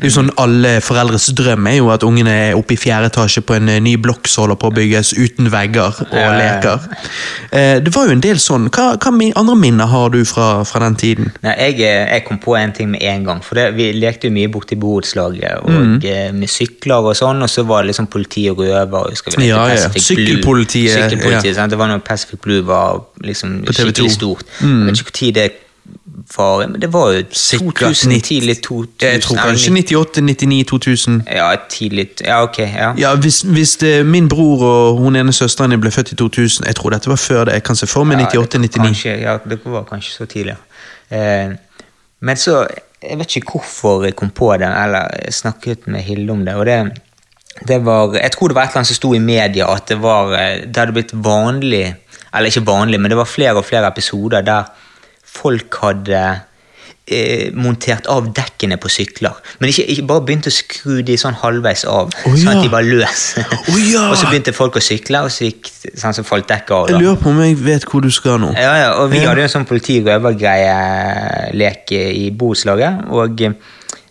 Det er jo sånn Alle foreldres drøm er jo at ungene er oppe i fjerde etasje på en eh, ny blokk som holder på å bygges, uten vegger og Ja, leker. Eh, det var jo en del sånn. Hva, hva andre minner har du fra, fra den tiden? Nei, jeg, jeg kom på en ting med en gang. For det, Vi lekte jo mye borti i borettslaget og Mm. med sykler og sånn, og så var det liksom politi og røver. Husker vi Ja, ja. Sykkelpolitiet, Sykkelpolitiet, ja. Det var når Pacific Blue var liksom På TV2. skikkelig stort. Mm. Jeg vet ikke når det var, men det var jo 2000, tidlig 2000. Jeg tror kanskje 98, 99, 2000. Ja, tidlig, ja ok, ja. Ja, Hvis, hvis det, min bror og hun ene søsteren din ble født i 2000 Jeg tror dette var før det. Jeg kan se for meg Ja, 98, det- 99. Kanskje, ja, det var kanskje så tidlig. Eh, men så Jeg vet ikke hvorfor jeg kom på det, eller jeg snakket med Hilde om det. og det, det var, Jeg tror det var et eller annet som sto i media at det var eh, Det hadde blitt vanlig Eller ikke vanlig, men det var flere og flere episoder der folk hadde eh, montert av dekkene på sykler. Men ikke, ikke bare begynte å skru de sånn halvveis av, Å, sånn at de var løse. Oh, ja. *laughs* og så begynte folk å sykle, og så gikk, sånn, som falt dekket av. Jeg lurer på om jeg vet hvor du skal nå. Ja, ja, og vi Ja. hadde jo en sånn politi-røvergreie-lek i borettslaget. Og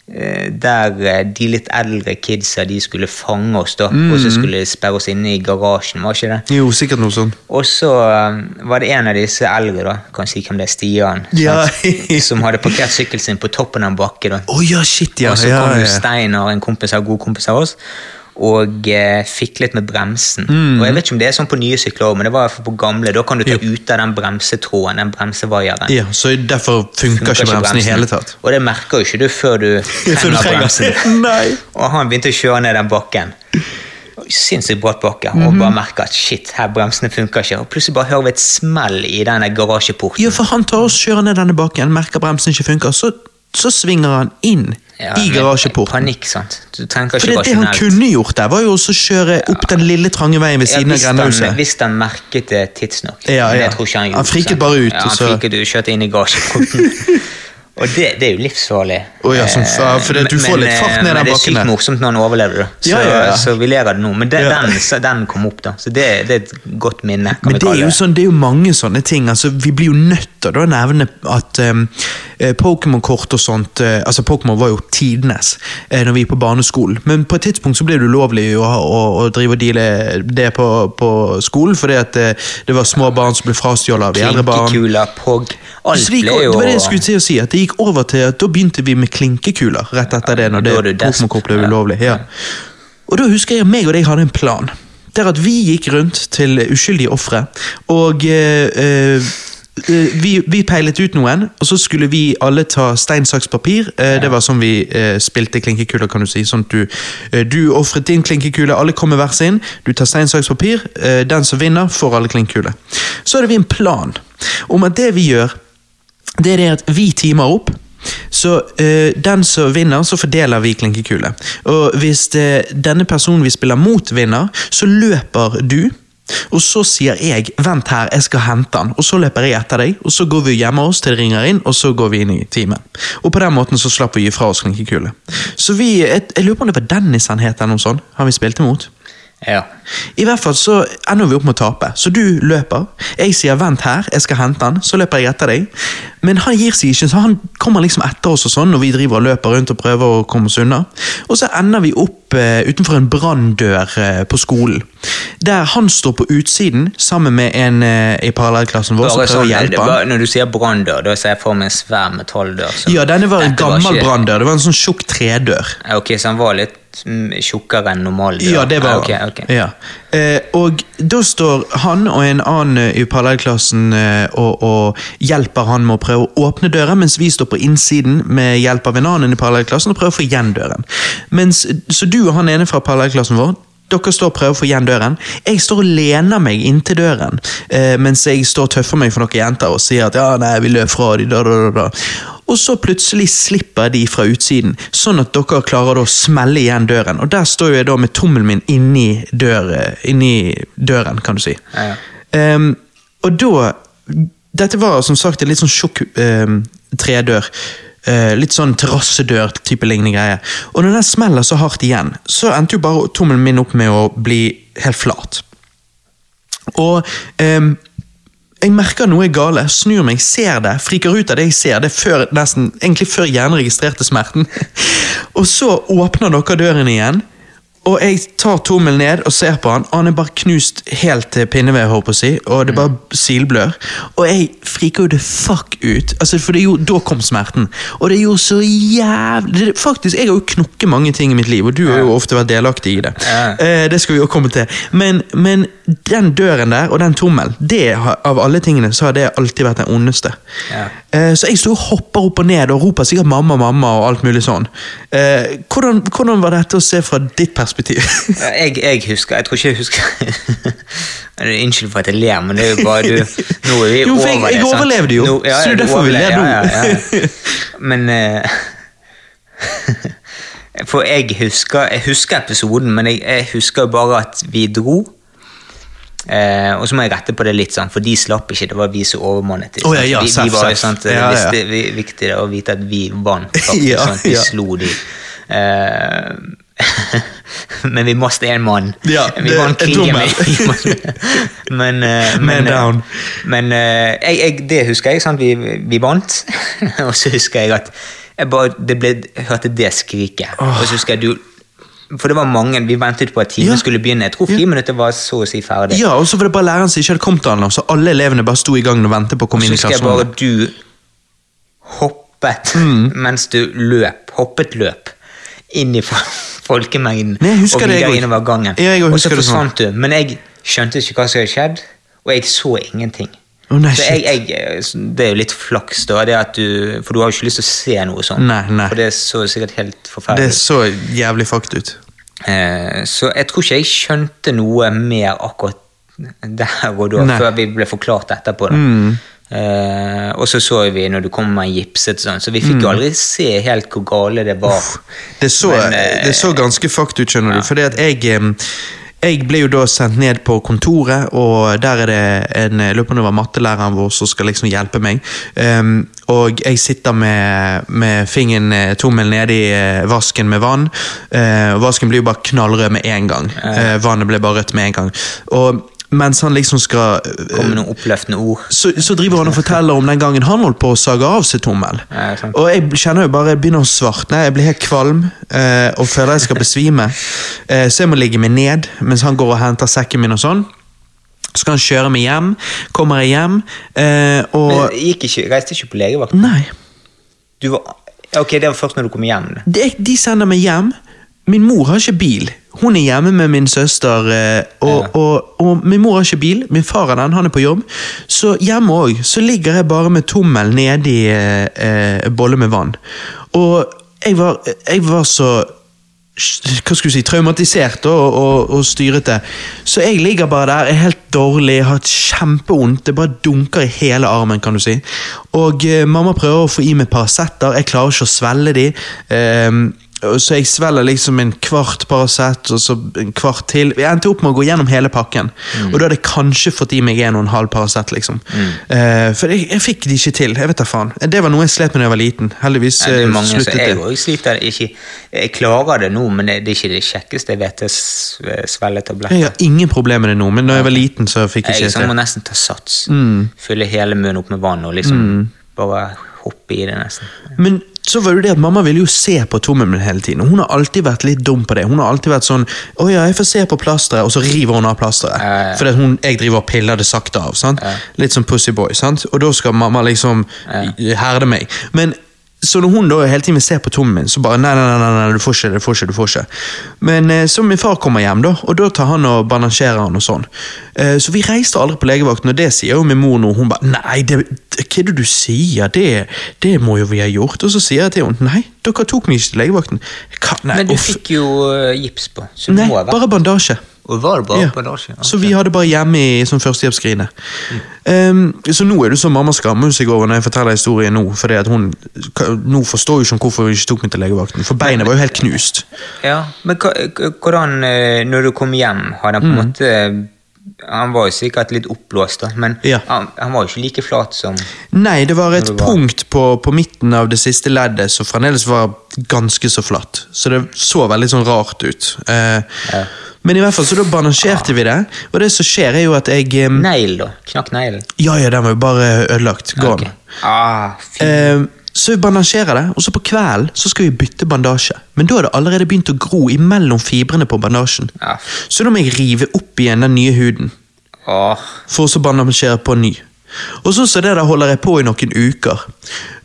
der eh, de litt eldre kidsa de skulle fange oss, da. Og så skulle de sperre oss inne i garasjen, var ikke det? Jo, sikkert noe sånt. Og så eh, var det en av disse eldre, da, kan si hvem det er, Stian, Ja. *laughs* som hadde parkert sykkelen sin på toppen av en bakke. da. Oh, ja, shit, ja. Og så kom jo ja. Steinar, en kompis av god kompis av oss, og eh, fiklet med bremsen. Mm. Og jeg vet ikke om det er sånn på nye sykler men det var i hvert fall på gamle. Da kan du ta ut av den bremsetråden, den bremsevaieren. ja, Så derfor funker, ikke bremsen i hele tatt. Og det merker jo ikke du før du *laughs* trenger bremsen. *laughs* Nei. Og han begynte å kjøre ned den bakken. Sinnssykt bratt bakke, Mhm. og bare merker at shit, her bremsene funker ikke. Og plutselig bare hører vi et smell i denne garasjeporten. Ja, for han tar oss, kjører ned denne bakken, merker bremsen ikke funker, så, så svinger han inn Ja, i garasjeport. Panikk, sant. Du tenker ikke det, det han kunne gjort der, var jo også å kjøre opp den lille trange veien ved Ja, av grendehuset. hvis han merket det tidsnok. Ja, Men ja. det tror ikke han gjorde. Han friket bare ut, Ja, og han friket ut, kjørte inn i garasjeporten. *laughs* og det, det er jo livsfarlig. Oh, ja, som fa- for det- du får Men- litt fart ned den Men det er sykt morsomt når han overlever det. Så, Ja, ja, ja. så vi ler av det nå. Men det, den, den kom opp, da. Så det, det er et godt minne. Men det er, jo sånn, det er jo mange sånne ting. altså Vi blir jo nødt til å nevne at um, eh, Pokémon-kort og sånt uh, altså Pokémon var jo tidenes uh, når vi gikk på barneskolen. Men på et tidspunkt så ble det ulovlig å, å, å drive og deale det på, på skolen, fordi at uh, det var små barn som ble frastjålet av eldre barn. Klinkekuler, POG Alt ble jo det var det jeg skulle til å si, at det gikk over til at da begynte vi med klinkekuler rett etter det. når det. Pokémon-kort ble ulovlig. Ja. Og da husker jeg at meg og deg hadde en plan. Der at vi gikk rundt til uskyldige ofre og eh, eh, vi, vi peilet ut noen, og så skulle vi alle ta stein, saks, papir. Eh, Det var sånn vi eh, spilte klinkekuler, kan du si. Sånn du, du ofret din klinkekule, alle kom med hver sin. Du tar stein, saks, papir. Den som vinner, får alle klinkekuler. Så hadde vi en plan om at det vi gjør, det er det at vi teamer opp. Så eh, den som vinner, så fordeler vi klinkekule. Og hvis det, denne personen vi spiller mot, vinner, så løper du. Og så sier jeg 'vent her, jeg skal hente han', og så løper jeg etter deg. Og så går vi hjemme oss til det ringer inn, og så går vi inn i teamet. Og på den måten så slapp vi fra oss klinkekule. Så vi, jeg, jeg lurer på om det var Dennis han het, eller noe sånt. Han vi spilte mot. Ja. I hvert fall så ender vi opp med å tape. Så du løper. Jeg sier 'vent her, jeg skal hente han'. Så løper jeg etter deg. Men han gir seg ikke, så han kommer liksom etter oss og sånn, når vi driver og løper rundt og prøver å komme oss unna. Og så ender vi opp eh, utenfor en branndør eh, på skolen. Der han står på utsiden sammen med en eh, i parallellklassen vår som prøver å sånn, det, hjelpe bare, når du sier branndør, da ser jeg for meg en svær metalldør. Ja, denne var en gammel branndør. Det var en sånn tjukk tredør. Ok, så han var litt tjukkere enn normal? Ja, det var ah, okay, okay. Ja. Eh, og da står han og en annen eh, i parallellklassen eh, og, og hjelper han med å prøve å åpne døren, mens vi står på innsiden med hjelp av en annen i parallellklassen og prøver å få igjen døren. Mens, så du og han ene fra parallellklassen vår dere står og prøver å få igjen døren. Jeg står og lener meg inntil døren, eh, mens jeg står og tøffer meg for noen jenter og sier at ja, nei, vi løp fra de, da, da, da. Og så plutselig slipper de fra utsiden, sånn at dere klarer å smelle igjen døren. Og der står jeg da med tommelen min inni, dør, inni døren, kan du si. Ja, ja. Um, og da Dette var som sagt en litt sånn tjukk um, tredør. Eh, litt sånn terrassedør-type lignende greie. Og når den smeller så hardt igjen, så endte jo bare tommelen min opp med å bli helt flat. Og eh, jeg merker noe er gale, snur meg, ser det, friker ut av det jeg ser. Det før, nesten, egentlig før hjernen registrerte smerten. *laughs* og så åpner dere døren igjen, og jeg tar tommelen ned og ser på han, og han er bare knust helt til pinneved, håper jeg si, og det bare silblør. Og jeg friker jo det fuck ut, altså, for det er jo, da kom smerten. Og det er jo så jævlig det, Faktisk, jeg har jo knokket mange ting i mitt liv, og du har jo ofte vært delaktig i det. Eh, det skal vi jo komme til. Men, men den døren der og den tommelen, det av alle tingene, så har det alltid vært den ondeste. Ja. Eh, så jeg sto og hopper opp og ned og roper sikkert 'mamma, mamma' og alt mulig sånn. Eh, hvordan, hvordan var dette å se fra ditt perspektiv? *laughs* Jeg, jeg husker Jeg tror ikke jeg husker *laughs* Unnskyld for at jeg ler, men det er jo bare du Nå er vi *laughs* Jo, for jeg- over det. jeg overlevde jo, ja, så det er derfor vi ler nå. Ja. Men eh, For jeg husker, jeg husker episoden, men jeg, jeg husker bare at vi dro. Eh, og så må jeg rette på det litt, sånn, for de slapp ikke. Det var vi som overmannet. Oh, ja, ja, vi, seff, vi var, jo sant, Ja, ja. Det er viktig å vite at vi vant. *laughs* Faktisk, Ja, sånn, Vi slo de. Eh, *laughs* men vi mistet en mann. Ja, vi vant en krigen. *laughs* men eh, men, eh, down. men eh, jeg, jeg, det husker jeg. Sant? Vi, vi vant. og så husker jeg at jeg bare, det ble, hørte det skriket. Og så husker jeg du For det var mange, vi ventet på at timen Ja. skulle begynne. Jeg tror friminuttet var så å si ferdig. Ja, og så var det bare læreren som ikke hadde kommet ennå, så alle elevene bare sto i gang og ventet på å komme inn i husker jeg bare klasserommet. du hoppet Mm. mens du løp. Hoppet løp. Inn i *laughs* folkemengden Nei, og videre innover gangen. Ja, og så sånn. forsvant du. Men jeg skjønte ikke hva som hadde skjedd, og jeg så ingenting. Å, nei, så jeg, jeg, det er jo litt flaks, da, du, for du har jo ikke lyst til å se noe sånt. Nei, nei. For det så sikkert helt forferdelig Det så jævlig fucked ut. Eh, så jeg tror ikke jeg skjønte noe mer akkurat der og da, Nei. før vi ble forklart etterpå. Da. Mm. Eh, og så så vi når du kom med gipset, sånn, så vi fikk Mm. jo aldri se helt hvor gale det var. Det så, Men, eh, det så ganske fucked ut, skjønner du. Fordi at jeg em, jeg ble jo da sendt ned på kontoret, og der er det en løpende var mattelæreren vår som skal liksom hjelpe meg. Um, og jeg sitter med, med fingeren, tommel tommelen i eh, vasken med vann. Uh, vasken blir jo bare knallrød med en gang. Uh, vannet ble bare rødt med en gang. Og mens han liksom skal Komme med noen oppløftende ord. så, så driver han og forteller om den gangen han holdt på å sage av seg tommel. Ja, og jeg kjenner jo bare jeg begynner å svartne, jeg blir helt kvalm eh, og føler jeg skal besvime. *laughs* Eh, så jeg må ligge meg ned mens han går og henter sekken min og sånn. Så skal han kjøre meg hjem. Kommer jeg hjem, eh, og Men gikk ikke, reiste ikke på legevakt? Nei. Du var, ok, det var først når du kom hjem. De, de sender meg hjem, min mor har ikke bil. Hun er hjemme med min søster, eh, og, Ja. og, og min mor har ikke bil. Min far er den, han er på jobb. Så hjemme òg så ligger jeg bare med tommel nedi eh, eh, bolle med vann. Og jeg var, jeg var så hva skal du si, traumatisert og, og, og styrete. Så jeg ligger bare der, er helt dårlig, har kjempevondt. Det bare dunker i hele armen, kan du si. Og eh, mamma prøver å få i meg Paracet. jeg klarer ikke å svelge de. Og så jeg svelger liksom en kvart Paracet, og så en kvart til. Jeg endte opp med å gå gjennom hele pakken. Og da hadde jeg kanskje fått i meg en og en halv Paracet, liksom. Eh, for jeg, jeg fikk det ikke til. jeg vet da faen. Det var noe jeg slet med da jeg var liten. Heldigvis Ja, det eh, er mange sluttet jeg det. Jeg sliter ikke Jeg klarer det nå, men det det er ikke det kjekkeste jeg vet. S- svelgetabletter. Jeg har ingen problemer med det nå, men da jeg var liten, så fikk jeg Jeg ikke sånn, må nesten ta sats. Mm. Fylle hele munnen opp med vann og liksom bare hoppe i det, nesten. Men så var det det at mamma ville jo se på tommelen min hele tiden. og Hun har alltid vært litt dum på det. Hun har alltid vært sånn 'Å ja, jeg får se på plasteret', og så river hun av plasteret. Ja, ja. Fordi at hun, jeg driver og piller det sakte av. sant? Litt som Pussyboy. sant? Og da skal mamma liksom herde meg. Men så når hun da hele tiden vil se på tommen min, så bare nei, nei, nei, nei, du får ikke, du får ikke, du får ikke. Men eh, så min far kommer hjem, da, og da tar han og bandasjerer han og sånn. Eh, så vi reiste aldri på legevakten, og det sier jo min mor nå. Hun bare nei, det, hva er det du sier? Det, det må jo vi ha gjort. Og så sier jeg til henne nei, dere tok meg ikke til legevakten. Hva, nei, Men du off. fikk jo eh, gips på. Så du Nei, må bare bandasje. Og var det bare Ja. bandasje? Så vi hadde bare hjemme i sånn førstehjelpsskrinet. Um, så nå er det sånn mamma skammer seg over når jeg forteller historien nå. Fordi at hun Nå forstår jo ikke hvorfor hun ikke tok meg til legevakten. For beinet var jo helt knust. Ja, men hvordan, eh, når du kom hjem, har den på en måte Han var jo sikkert litt oppblåst, da, men. Ja. han, han var jo ikke like flat som Nei, det var et det var- punkt på, på midten av det siste leddet som fremdeles var ganske så flatt. Så det så veldig sånn rart ut. Eh, Ja. Men i hvert fall, så da bandasjerte vi det, og det som skjer, er jo at jeg eh, Negl, da. Knakk neglen. Ja, ja, den var jo bare ødelagt. Gå okay. Ah. Eh, så vi bandasjerer det, og så på kvelden så skal vi bytte bandasje. Men da har det allerede begynt å gro imellom fibrene på bandasjen. Ja. Så da må jeg rive opp igjen den nye huden, Åh, for så bandasjere på ny. Og så så det der holder jeg på i noen uker.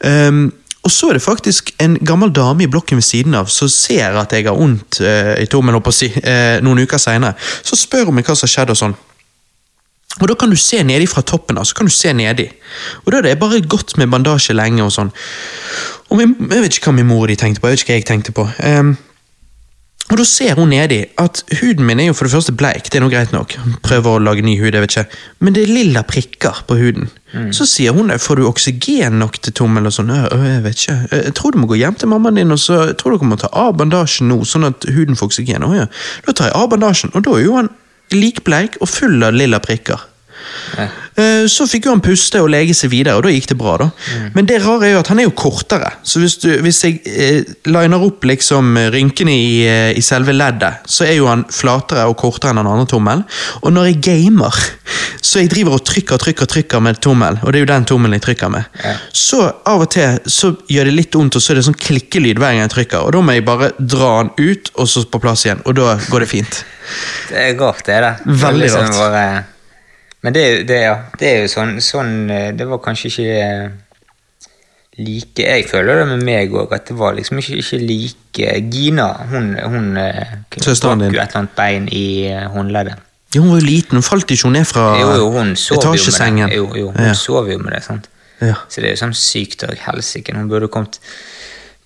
Um, og så er det faktisk en gammel dame i blokken ved siden av som ser at jeg har vondt uh, i tommelen, si, eh, noen uker senere. Så spør hun meg hva som har skjedd og sånn. Og da kan du se nedi fra toppen altså så kan du se nedi. Og da er det bare gått med bandasje lenge og sånn. Og min, jeg vet ikke hva min mor de tenkte på, jeg vet ikke hva jeg tenkte på. Um, og da ser hun nedi at huden min er jo for det første bleik, det er noe greit nok. Prøver å lage ny hud, jeg vet ikke. Men det er lilla prikker på huden. Så sier hun får du oksygen nok til tommel og sånn. «Øh, øh, Jeg vet ikke. «Øh, Jeg tror du må gå hjem til mammaen din og så jeg tror dere må ta av bandasjen nå, sånn at huden får oksygen. Å ja. Da tar jeg av bandasjen, og da er jo han likbleik og full av lilla prikker. Eh, Så fikk jo han puste og lege seg videre, og da gikk det bra. da. Men det rare er jo at han er jo kortere, så hvis, du, hvis jeg eh, liner opp liksom rynkene i, eh, i selve leddet, så er jo han flatere og kortere enn den andre tommelen. Og når jeg gamer, så jeg driver og trykker og trykker, trykker med tommel, og det er jo den tommelen jeg trykker med, Ja. så av og til så gjør det litt vondt, og så er det sånn klikkelyd hver gang jeg trykker, og da må jeg bare dra den ut, og så på plass igjen, og da går det fint. det er rart, det da. Veldig rart. Bare, men det, det, ja, det er jo sånn, sånn eh, Det var kanskje ikke eh, like Jeg føler det med meg òg, at det var liksom ikke, ikke like Gina, hun, hun eh, Søsteren din. et eller annet bein i håndleddet. Jo, hun var jo liten, hun falt ikke ned fra Jo, jo, hun sov etasjesengen. Jo, jo, hun Ja. sov jo med det, sant. Ja. Så det er jo sånn sykt og helsike. Hun burde kommet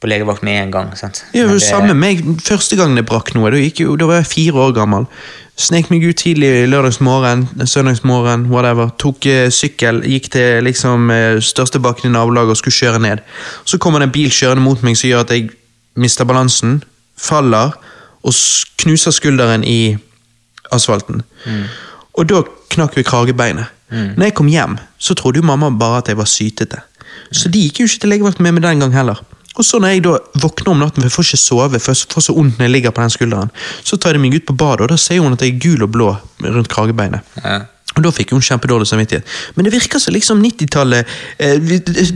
på legevakt med en gang. sant? Ja, jo, det samme meg, Første gang det brakk noe, da, gikk jo, da var jeg fire år gammel. Snek meg ut tidlig lørdagsmorgen, søndagsmorgen, whatever. Tok eh, sykkel, gikk til liksom eh, største bakken i nabolaget og skulle kjøre ned. Så kommer det en bil kjørende mot meg som gjør at jeg mister balansen, faller og knuser skulderen i asfalten. Og da knakk vi kragebeinet. Når jeg kom hjem, så trodde jo mamma bare at jeg var sytete. Så de gikk jo ikke til legevakten med meg den gang heller. Og så når jeg da våkner om natten, for jeg får ikke sove, for jeg får så vondt når jeg ligger på den skulderen, så tar de meg ut på badet, og da ser hun at jeg er gul og blå rundt kragebeinet. Ja. Og Da fikk hun kjempedårlig samvittighet. Men det virker som liksom 90-tallet eh,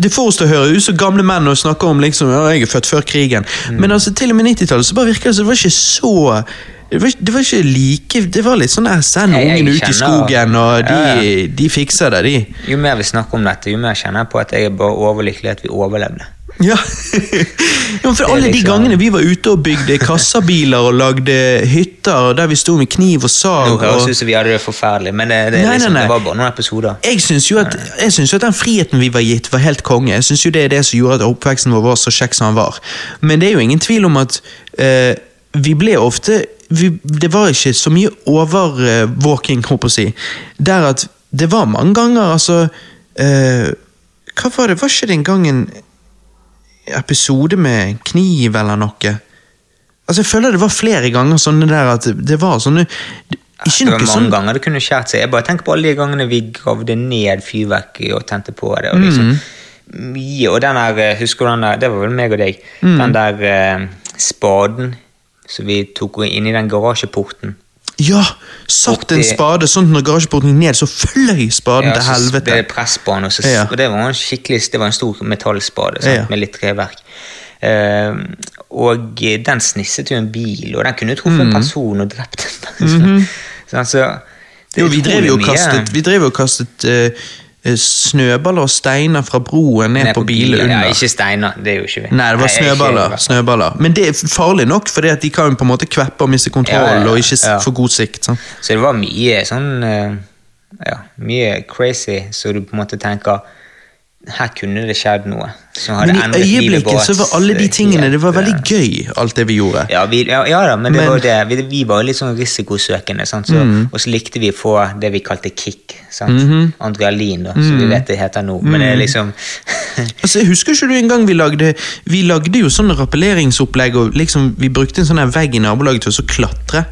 Det får oss til å høre ut som gamle menn og snakke om liksom, ja, jeg er født før krigen. Men altså til og med 90-tallet så bare virker det som det var ikke så det var, det var ikke like Det var litt sånn send Jeg- jeg ungen ut i skogen, og de, Ja, de fikser det, de. Jo mer vi snakker om dette, jo mer kjenner jeg på at jeg er bare overlykkelig at vi overlevde. Ja. *laughs* ja, for alle de liksom- gangene vi var ute og bygde kassabiler og lagde hytter der vi sto med kniv og sag Nå høres det ut som vi hadde det forferdelig, men det, det, Nei, liksom, nei, nei. det var bare noen episoder. jeg syns jo, jeg jo at den friheten vi var gitt, var helt konge. Jeg synes jo Det er det som gjorde at oppveksten vår var så kjekk som den var. Men det er jo ingen tvil om at uh, vi ble ofte vi, Det var ikke så mye overvåking, holdt på å si. Der at det var mange ganger, altså uh, Hva var det? Var ikke den en gang en episode med kniv eller noe? Altså, Jeg føler det var flere ganger sånne der at det var sånne Ikke det var mange sånn ganger det kunne skjært seg. Jeg bare tenker på alle de gangene vi gravde ned fyrverkeri og tente på det. Og liksom, Mm. mye, og den der, eh, husker du den der, det var vel meg og deg, Mm. den der eh, spaden som vi tok inn i den garasjeporten. Ja! Satt en spade sånn at når garasjeporten gikk ned, så fløy spaden Ja, til så ble helvete. det press på han, og, så, Ja. og det var en skikkelig, det var en stor metallspade sant, Ja. med litt treverk. Uh, og den snisset jo en bil, og den kunne jo truffet en person og drept en person. Sånn, *laughs* så det er Mhm. Jo, vi drev jo og kastet, vi drev og kastet eh, eh, snøballer og steiner fra broen ned, på bilen under. Ja, ikke steiner, det er jo ikke vi. Nei, det var Nei, jeg er ikke- snøballer. snøballer. Men det er farlig nok, for de kan jo på en måte kveppe og miste kontroll Ja, ja, og ikke få god sikt. Sånn. Så det var mye sånn eh, Ja, mye crazy, så du på en måte tenker Her kunne det skjedd noe. Men i øyeblikket så var alle de eh, tingene Det var veldig gøy, alt det vi gjorde. Ja, vi, ja, ja da, men det Men- var det. Vi, vi var litt sånn risikosøkende? Så, Mm. og så likte vi å få det vi kalte kick. Sant? -hmm. Andrealin, da, som vi vet det heter nå. Men det er liksom *laughs* Altså, jeg Husker ikke du en gang vi lagde Vi lagde jo sånne rappelleringsopplegg, og liksom vi brukte en sånn vegg i nabolaget til å klatre.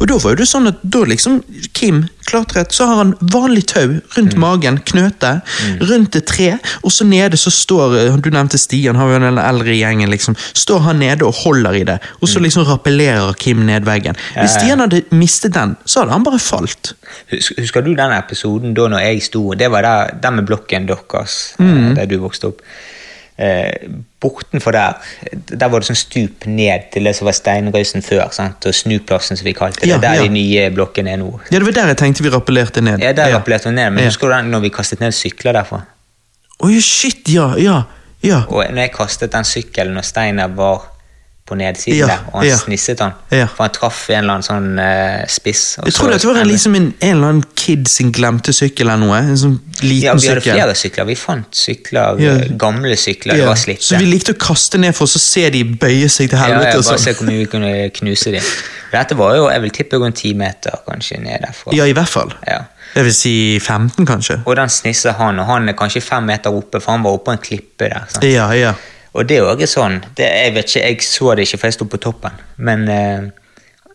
Og da var det sånn at da liksom Kim klatret, så har han vanlig tau rundt magen, knøte, rundt et tre, og så nede så står eh, Du nevnte Stian, har jo den eldre gjengen, liksom. Står han nede og holder i det, og så liksom rappellerer Kim ned veggen. Hvis Stian hadde mistet den, så hadde han bare falt. Husker du den episoden da når jeg sto Det var der, der med blokken deres, Mm. eh, der du vokste opp. Eh, bortenfor der, der var det sånn stup ned til det som var steinrøysen før. Sant? Og snuplassen, som vi kalte det. Ja, der ja. de nye blokkene er nå. Ja, det var der jeg tenkte vi rappellerte ned. Ja, der rappellerte vi ned, men Ja. husker du den når vi kastet ned sykler derfra? Oi, shit, ja, ja, ja. Og når jeg kastet den sykkelen og Steiner var på nedsiden Ja, der, og han ja. snisset han, Ja. for han traff en eller annen sånn uh, spiss. Jeg tror det var en, liksom en, en eller annen kid sin glemte sykkel eller noe. En sånn liten Ja, vi hadde sykkel. flere sykler. Vi fant sykler, Ja. eh, gamle sykler, det var slitte. Så vi likte å kaste ned for å så se de bøye seg til helvete. ja, ja, bare sånn. se hvor mye vi kunne knuse dem. *laughs* Dette var jo, jeg vil tippe rundt ti meter kanskje ned derfra. Ja, i hvert fall. Ja. Jeg vil si 15, kanskje. Og den snisser han, og han er kanskje fem meter oppe, for han var oppe på en klippe der. Sant? Ja, ja. Og det er jo også sånn, det, jeg vet ikke, jeg så det ikke, for jeg sto på toppen, men eh,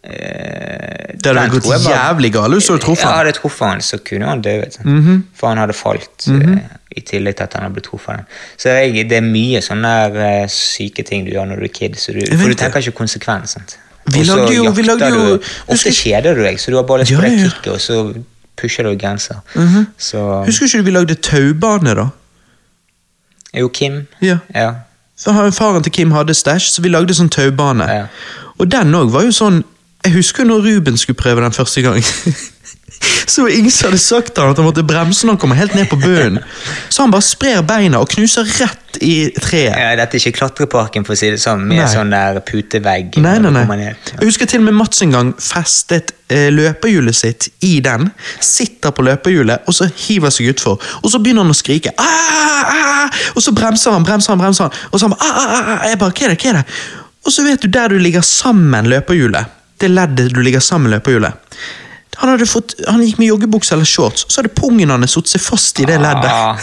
eh, Det hadde gått var- jævlig galt hvis du hadde truffet Ja, hadde jeg truffet han, så kunne han dødd. Mm -hmm. For han hadde falt, eh, i tillegg til at han hadde blitt truffet. Så jeg, det er mye sånne syke ting du gjør når du er kid, du, for du tenker ikke konsekvensen. Vi lagde jo- vi lagde jo- du, Ofte husker- kjeder du deg, så du har bare lyst på det ja, kicket, og så pusher Mm grenser. Så Husker ikke du vi lagde taubane, da? Jo, Kim. Ja. Ja. Så Faren til Kim hadde stæsj, så vi lagde sånn taubane. Ja. Og den òg var jo sånn Jeg husker når Ruben skulle prøve den første gang. *laughs* Så som hadde sagt han at han måtte bremse når han kommer helt ned på bunnen. Så han bare sprer beina og knuser rett i treet. Ja, dette er ikke klatreparken, for å si det sånn, med Nei. sånn der putevegg. Nei, nei, nei. Jeg husker til og med Mats en gang festet eh, løperhjulet sitt i den. Sitter på løperhjulet og så hiver seg utfor. Og så begynner han å skrike. Ah, ah, og så bremser han, bremser han, bremser han. Og så han bare, ah, ah, ah. Jeg bare, hva er det, hva er det? Og så vet du der du ligger sammen løperhjulet. Det leddet du ligger sammen løperhjulet. Han, hadde fått, han gikk med joggebukse eller shorts, så hadde pungen hans satt seg fast i det leddet. Ah,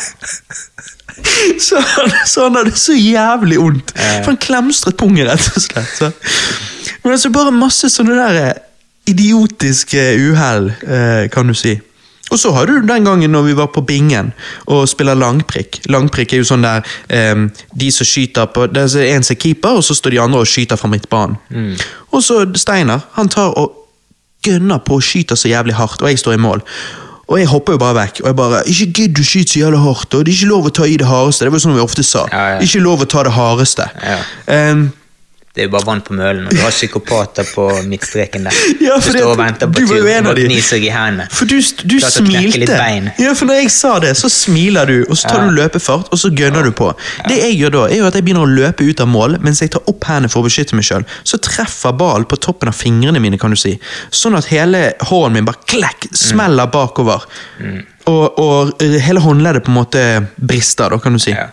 *laughs* Så han, så han hadde så jævlig vondt. For han klemstret pungen, rett og slett. Så. Men altså bare masse sånne der eh, idiotiske uhell, eh, kan du si. Og så har du den gangen når vi var på Bingen og spiller langprikk. Langprikk er jo sånn der um, de som skyter på Det er en som er keeper, og så står de andre og skyter fra midtbanen. Og så Steinar, han tar og gønner på og skyter så jævlig hardt, og jeg står i mål. Og jeg hopper jo bare vekk. Og jeg bare Ikke gidd å skyte så jævlig hardt. Og det er ikke lov å ta i det hardeste. Det var jo sånn vi ofte sa. Ja, ja. Ikke lov å ta det hardeste. Ja. Ehm, Det er jo bare vann på mølen, og du har psykopater på midtstreken der. *laughs* Ja, Du for står og venter på tur, og de. gnir seg i hendene. For du, du smilte. Ja, for når jeg sa det, så smiler du, og så tar Ja. du løpefart, og så gønner du på. Det jeg gjør da, er jo at jeg begynner å løpe ut av mål, mens jeg tar opp hendene for å beskytte meg sjøl. Så treffer ballen på toppen av fingrene mine, kan du si. Sånn at hele hånden min bare klekk, smeller bakover. Mm. Og, og hele håndleddet på en måte brister, da, kan du si. Ja.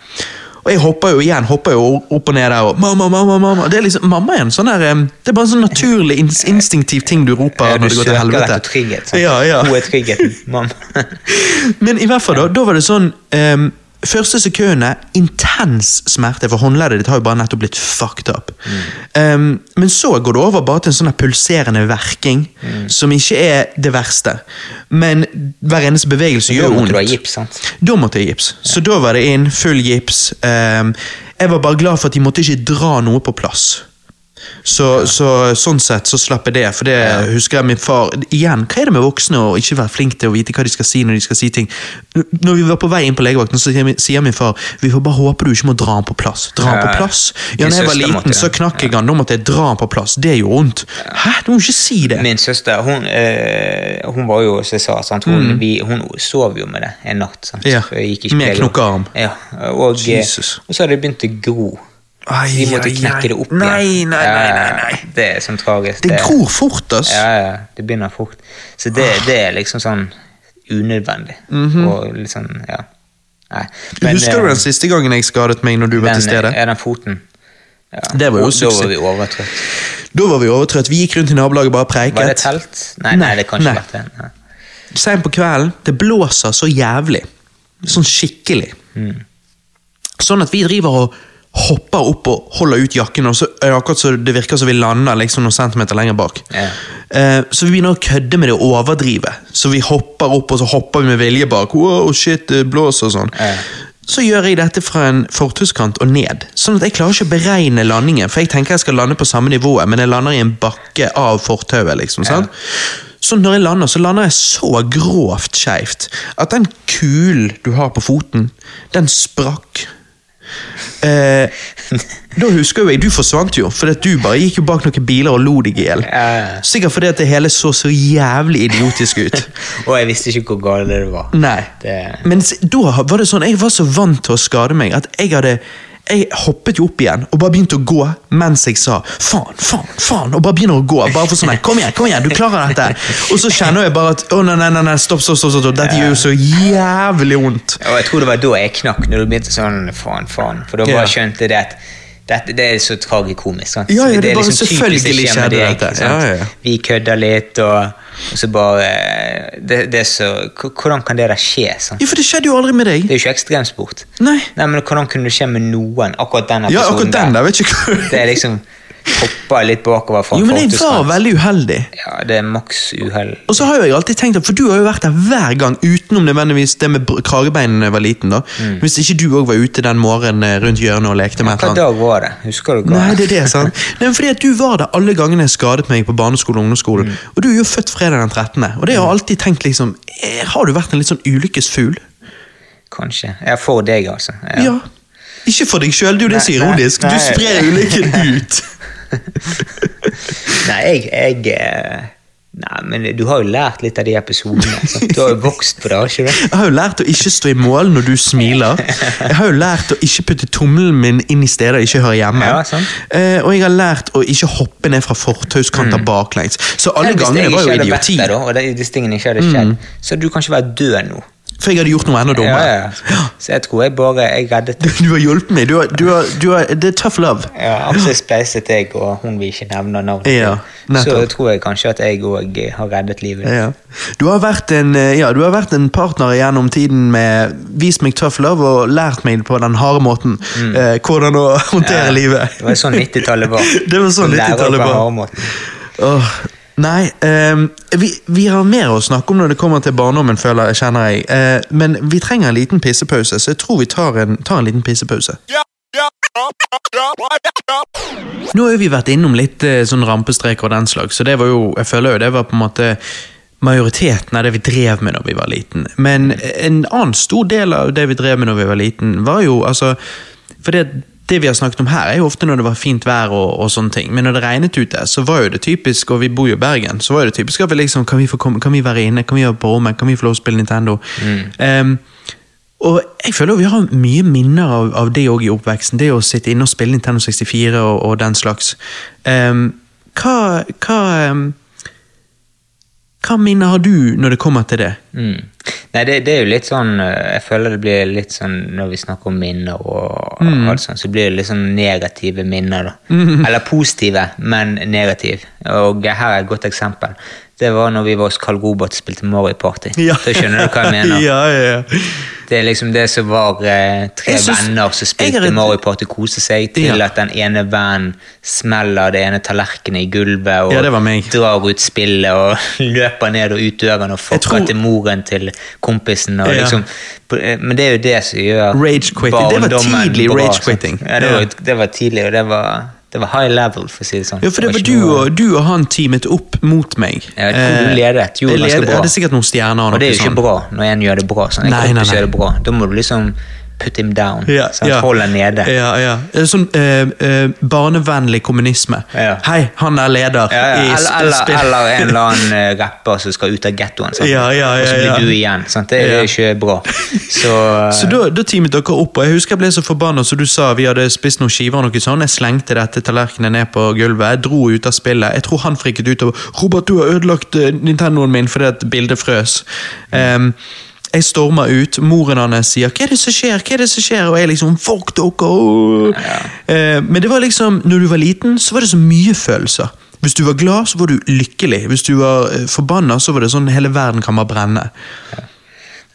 Og jeg hopper jo igjen hopper jo opp og ned der og mamma, mamma, mamma. Det er liksom, mamma er en sånn der, det er bare en sånn naturlig, ins instinktiv ting du roper Ja, du når det går til helvete. etter trygghet. sant? Ja, ja. Hun er tryggheten, mamma. *laughs* Men i hvert fall da, da var det sånn em, Første sekundene, intens smerte, for håndleddet ditt har jo bare nettopp blitt fucked up. Em, men så går det over bare til en sånn pulserende verking, som ikke er det verste. Men hver eneste bevegelse Da måtte du ha gips, sant? Da måtte jeg gips. Så da var det inn, full gips. Um, jeg var bare glad for at de måtte ikke dra noe på plass. Så, så Sånn sett så slapp jeg det, for det husker jeg min far Igjen, hva er det med voksne å ikke være flink til å vite hva de skal si når de skal si ting? Når vi var på vei inn på legevakten, så sier min, far vi får bare håpe du ikke må dra han på plass. Dra han Ja, på plass? Ja, når jeg var liten, så knakk jeg han. Da måtte jeg dra han på plass. Det gjorde vondt. Hæ? Du må ikke si det. Min søster hun, øh, hun var jo som jeg sa, sant? Hun, vi, hun sov jo med det en natt. Sant? Mm. Ja, med knokkearm. Ja, og, eh, og så hadde det begynt å gro. Ai, Så vi måtte ai, knekke det opp igjen. nei, nei, nei, nei. nei. Det er sånn tragisk. Det gror fort, ass. Ja, ja, det begynner fort. Så det, det er liksom sånn unødvendig. Og litt sånn, ja. Nei. Men. Husker du eh, den siste gangen jeg skadet meg når du var til stede? Ja, den foten. Ja. Det var jo Og Da suksess. var vi overtrøtt. Da var vi overtrøtt. Vi gikk rundt i nabolaget bare preiket. Var det telt? Nei, nei, det kan ikke vært det. Seint på kvelden. Det blåser så jævlig. Sånn skikkelig. Sånn at vi driver og hopper opp og holder ut jakken, og så er det akkurat så det virker som vi lander liksom noen centimeter lenger bak. Yeah. Eh, så vi begynner å kødde med det og overdrive. Så vi hopper opp, og så hopper vi med vilje bak. Wow, shit, det blåser og sånn. Yeah. Så gjør jeg dette fra en fortuskant og ned. Sånn at jeg klarer ikke å beregne landingen, for jeg tenker jeg skal lande på samme nivået, men jeg lander i en bakke av fortauet, liksom. sant? Så når jeg lander, så lander jeg så grovt skeivt at den kulen du har på foten, den sprakk. Eh, da husker jo jeg, Du forsvant jo, for at du bare gikk jo bak noen biler og lo deg i hjel. Sikkert fordi at det hele så så jævlig idiotisk ut. *laughs* Og jeg visste ikke hvor galt det var. Nei. Det- Men da var det sånn, jeg var så vant til å skade meg at jeg hadde jeg hoppet jo opp igjen og bare begynte å gå mens jeg sa faen, faen, faen, og bare begynner å gå. bare for sånn, Kom igjen, kom igjen, du klarer dette. Og så kjenner jeg bare at å nei, nei, nei stopp, stopp, stopp, stopp, dette gjør jo så jævlig vondt. Og jeg tror det var da jeg knakk, når du begynte sånn faen, faen. For da bare skjønte det at dette, det er så tragikomisk. sant? Ja, ja, det er bare liksom selvfølgelig skjer skjedde deg? Ja, ja. Vi kødder litt, og, og så bare det, det så, Hvordan kan det der skje? sant? Ja, For det skjedde jo aldri med deg. Det er jo ikke ekstremsport. Nei. Nei, men Hvordan kunne det skje med noen? Akkurat den Ja, akkurat den der, vet ikke. Det er liksom hoppa litt bakover Jo, men jeg var veldig uheldig. Ja, det er maks uhell. Og så har jo jeg alltid tenkt at, For du har jo vært der hver gang, utenom nødvendigvis det med kragebeinene da jeg var liten. da. Hvis ikke du òg var ute den morgenen eh, rundt hjørnet og lekte med et eller annet. Hva dag var det? Husker du hva? Nei, det er det, sant? *laughs* Nei, men fordi at Du var der alle gangene jeg skadet meg på barneskole og ungdomsskolen. Og du er jo født fredag den 13. Og det har jeg alltid tenkt liksom eh, Har du vært en litt sånn ulykkesfugl? Kanskje. Ja, for deg, altså. Ja. Ikke for deg sjøl, det er jo det som er Nei, nei, ironisk. Du sprer ulykken *laughs* ut. *laughs* Nei, jeg, jeg eh, Nei, men du har jo lært litt av de episodene. *laughs* Så. Du har jo vokst på det, ikke det? Jeg har jo lært å ikke stå i mål når du smiler. Jeg har jo lært å ikke putte tommelen min inn i steder jeg ikke hører hjemme. Ja, sant. Eh, og jeg har lært å ikke hoppe ned fra fortauskanter baklengs. Så alle gangene var jo idioti. der, da, og det, disse tingene ikke hadde skjedd, så du kan ikke være død nå. For jeg hadde gjort noe enda Ja, dummere. ja. Så jeg tror jeg bare jeg reddet Du, du har hjulpet meg. Du har, du har, du har, det er tough love. ja, Akkurat spleiset jeg og hun vil ikke nevne navnet Ja. Så jeg tror jeg kanskje at jeg òg har reddet livet. Ja. Du, har vært en, eh, ja, du har vært en partner gjennom tiden med vist meg tough love og lært meg på den harde måten eh, hvordan å håndtere Mm. Ja, livet. Det var sånn 90-tallet var. *laughs* Det var sånn 90-tallet på var. måten. Åh, nei, ehm, vi, vi har mer å snakke om når det kommer til barndommen, føler jeg, kjenner jeg. Eh, men vi trenger en liten pissepause, så jeg tror vi tar en, tar en liten pissepause. Nå har vi vært innom litt sånn rampestreker og den slags, så det var jo, jeg føler jo det var på en måte majoriteten av det vi drev med når vi var liten. Men en annen stor del av det vi drev med når vi var liten, var jo altså For at det vi har snakket om her, er jo ofte når det var fint vær og, og sånne ting. Men når det regnet ute, så var jo det typisk, og vi bor jo i Bergen, så var jo det typisk at vi liksom Kan vi, få komme, kan vi være inne? Kan vi være på rommet? Kan vi få lov å spille Nintendo? Em, og jeg føler vi har mye minner av, av det òg i oppveksten. Det å sitte inne og spille Nintendo 64 og, og den slags. Um, hva hva, em, hva minner har du når det kommer til det? Mm. Nei, det, det er jo litt sånn eh, Jeg føler det blir litt sånn når vi snakker om minner og alt sånt, så blir det litt sånn negative minner, da. Eller positive, men negative. Og her er et godt eksempel. Det var når vi var hos Carl Robert og spilte Mario Party. *laughs* Så skjønner du hva jeg mener? *laughs* ja, ja, ja. Det er liksom det som var eh, tre synes- venner som spilte har Mario Party, kose seg, til Ja. at den ene vennen smeller det ene tallerkenet i gulvet og Ja, drar ut spillet og *laughs* løper ned og ut døren og fucker tror- til moren til kompisen. Og Ja. liksom, men det er jo det som gjør Rage quitting. Det var barndommen tidlig bra, rage-quitting. Ja, det, var, det var tidlig, og det var, det var high level, for å si det sånn. Ja, for det var ikke du og, du og han teamet opp mot meg. Ikke hvor du Eh, ledet. Jo, det ganske bra. Ja, det er sikkert noen stjerner. og Og det er jo ikke sånn. bra når en gjør det bra. Sånn, Nei, nei, nei. det bra. Da må du liksom put him down. Ja, ja. Hold ham nede. Ja, ja. Sånn eh, eh, barnevennlig kommunisme. Ja. Hei, han er leder i eller, eller, eller en eller annen *laughs* eh, rapper som skal ut av gettoen. ja, og så blir du igjen. Sant? Det, er ikke bra. *laughs* Så, Så da, da teamet dere opp, og jeg husker jeg ble så forbanna som du sa, vi hadde spist noen skiver og noe sånt, jeg slengte dette tallerkenet ned på gulvet, jeg dro ut av spillet, jeg tror han frikket ut og 'Robert, du har ødelagt eh, Nintendoen min fordi at bildet frøs'. Em, jeg stormer ut, moren hans sier 'hva er det som skjer', hva er det som skjer? Og jeg liksom 'fuck dere'. Eh, men det var liksom, når du var liten, så var det så mye følelser. Hvis du var glad, så var du lykkelig. Hvis du var eh, forbanna, så var det sånn hele verden kan bare brenne.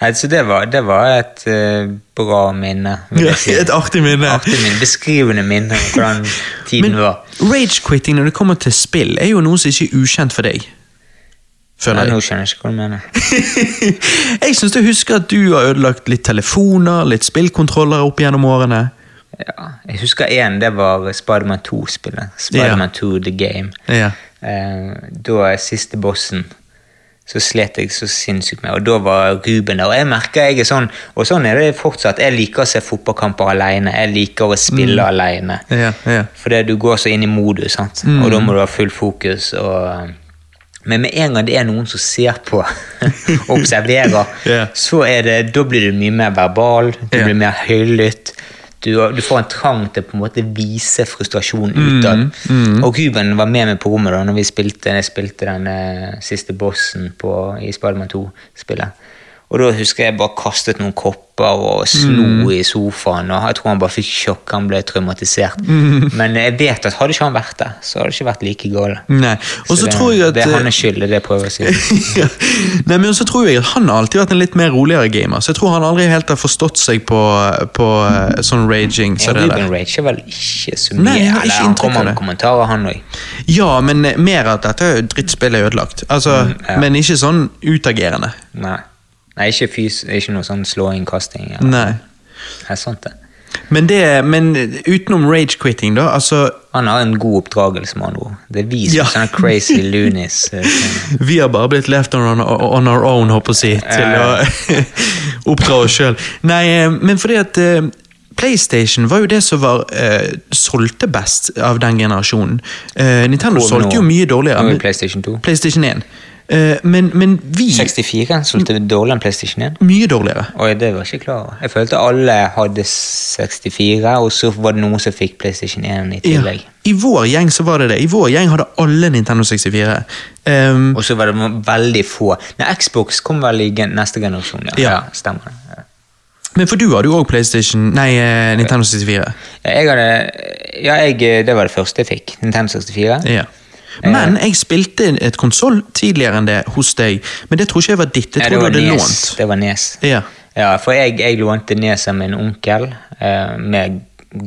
nei, så det var, det var et uh, bra minne. si. Et artig minne. Artig minne. Beskrivende minne om hvordan *laughs* tiden Men var. rage-quitting når det kommer til spill, er jo noe som ikke er ukjent for deg. Nei, jeg. nå skjønner jeg ikke hva du mener. *laughs* jeg syns du husker at du har ødelagt litt telefoner, litt spillkontroller opp gjennom årene. Ja, jeg husker én, det var Spiderman 2-spillet. Spiderman 2 The Game. Ja. Eh, da siste bossen så slet jeg så sinnssykt med, og da var Ruben der. Og jeg merker jeg er sånn, og sånn er det fortsatt. Jeg liker å se fotballkamper alene. Jeg liker å spille Mm. alene. Ja, ja. Fordi du går så inn i modus, sant? Mm. og da må du ha full fokus. Og, men med en gang det er noen som ser på *laughs* og observerer, *laughs* yeah. så er det, da blir du mye mer verbal, du yeah. blir mer høylytt. Du, du får en trang til på en måte vise frustrasjon utad. Mm, Og Ruben var med meg på rommet da når vi spilte, jeg spilte den eh, siste bossen på, i Spiderman 2-spillet. Og da husker jeg bare kastet noen kopper og slo Mm. i sofaen. og Jeg tror han bare fikk sjokk, han ble traumatisert. Mm. Men jeg vet at hadde ikke han vært der, så hadde det ikke vært like gal. Så det, at det er eh, skyld, det prøver jeg å si. *laughs* ja. Nei, men så tror jeg at Han har alltid vært en litt mer roligere gamer, så jeg tror han aldri helt har forstått seg på, på mm. sånn raging. Så Ja. Ruben Rage er vel ikke så mye Nei, jeg har ikke Eller han kommer med kommentarer, han òg. Ja, men eh, mer at dette er jo drittspill er ødelagt. Altså, Mm, ja. Men ikke sånn utagerende. Nei. Nei, ikke, fys, ikke noe sånn slåing, kasting. Ja. Nei. Det er sant, det. Men, det, men utenom rage-quitting, da, altså Han har en god oppdragelse, med andre ord. Det er vi som Ja. sånne crazy *laughs* loonies. eh, Vi har bare blitt left on, on our own, håper jeg, å si, til å *laughs* oppdra oss sjøl. Nei, eh, men fordi at uh, PlayStation var jo det som var uh, solgte best av den generasjonen. Uh, Nintendo solgte jo mye dårligere. nå er PlayStation 2. PlayStation 1. Eh, men, men vi 64 solgte dårligere enn PlayStation 1. Mye dårligere. Oi, det var ikke klar. Jeg følte alle hadde 64, og så var det noen som fikk PlayStation 1 i Ja. tillegg. I vår gjeng så var det det. I vår gjeng hadde alle Nintendo 64. Um, Og så var det veldig få. Nei, Xbox kom vel i gen neste generasjon, ja. Ja. ja stemmer det. Ja. men for du hadde jo òg PlayStation Nei, eh, Nintendo 64. Ja, Jeg hadde, ja, jeg, det var det første jeg fikk. Nintendo 64. Ja. Men jeg spilte et konsoll tidligere enn det hos deg. Men det tror ikke jeg var ditt. Jeg Ja, tror du hadde Nes. lånt. Det var Nes. Ja. Ja, for jeg, jeg lånte Nes av min onkel eh, med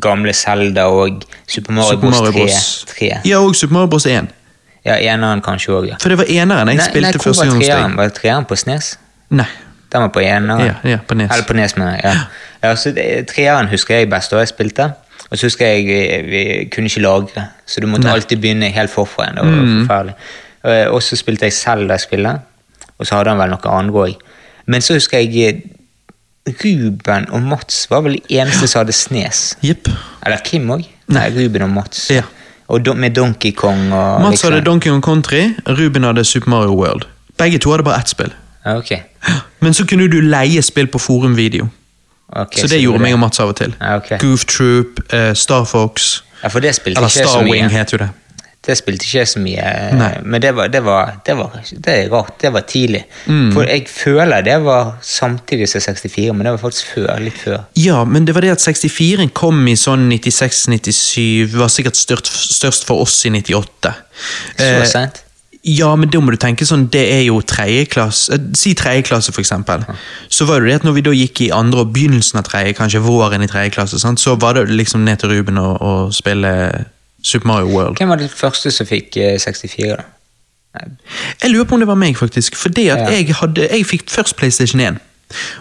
gamle Zelda og Super Mario, Super Mario Bros. 3. 3. Ja, og Super Mario Bros. 1. Ja, eneren kanskje òg, ja. For det var eneren jeg Nei, spilte nei, første gang hos deg. Var treeren på SNES? Nei. Den var på eneren? Ja, ja, på Nes. Eller på Nes, mener jeg. Ja. Ja, så det- Treeren husker jeg best da jeg spilte. Og så husker jeg vi, vi kunne ikke lagre, så du måtte alltid begynne helt forfra igjen. Det var Mm. forferdelig. Eh, Og så spilte jeg Zelda-spillet, og så hadde han vel noe andre òg. Men så husker jeg Ruben og Mats var vel de eneste som hadde snes. Yep. Eller Kim òg? Nei, Ruben og Mats. Ja. Og do, med Donkey Kong og Mats liksom. hadde Donkey Kong Country, Ruben hadde Super Mario World. Begge to hadde bare ett spill. Ja, ok. Men så kunne du leie spill på forumvideo. Ok, så det gjorde meg og Mats av og til. Ja, ok. Goof Troop, uh, Star Fox Ja, det Eller ikke så Starwing mye. het jo det. Det spilte ikke så mye, eh, Nei. men det var, det, var, det, var, det er rart. Det var tidlig. Mm. For jeg føler det var samtidig som 64, men det var faktisk før. Litt før. Ja, men det var det at 64 kom i sånn 96-97, var sikkert størst, størst for oss i 98. Så Eh, sent. Ja, men da må du tenke sånn, det er jo tredje klasse, eh, si tredje klasse for eksempel. Så var det det at når vi da gikk i andre og begynnelsen av tredje, kanskje våren i tredje klasse, sant? så var det liksom ned til Ruben og, og spille Super Mario World. Hvem var det første som fikk eh, 64, da? Nei, Jeg lurer på om det var meg, faktisk. Fordi at Ja. jeg, hadde, jeg fikk først PlayStation 1,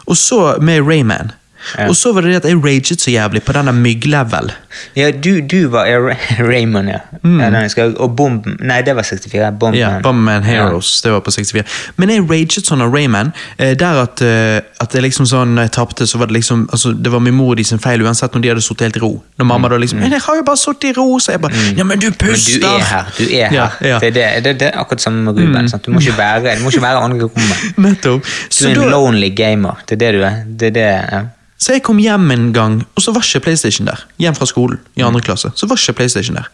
og så med Rayman. Ja. Og så var det det at jeg raget så jævlig på denne mygglevel. Ja, du, du var Ra- Raymond, ja. ja den husker og Bomben Nei, det var 64. Bomben. Mm. Ja, Heroes, det var på 64. Men jeg raget sånn av Rayman, eh, der at, eh, at det liksom sånn, når jeg tapte, så var det liksom altså, Det var min mor og de sin feil, uansett når de hadde sittet helt i ro. Når mamma da liksom 'Men jeg har jo bare sittet i ro', så jeg bare 'Ja, men du puster'. Men du er her. du er her. *laughs* Ja, ja. Det, det, det, det er akkurat samme med Ruben. sant? Du må ikke være, du må ikke være andre *laughs* rommet. Nettopp. Du er en da, lonely gamer. Det er det du er. Det er det, ja. Så jeg kom hjem en gang, og så var ikke PlayStation der. Hjem fra skolen i andre klasse. Så var ikke PlayStation der.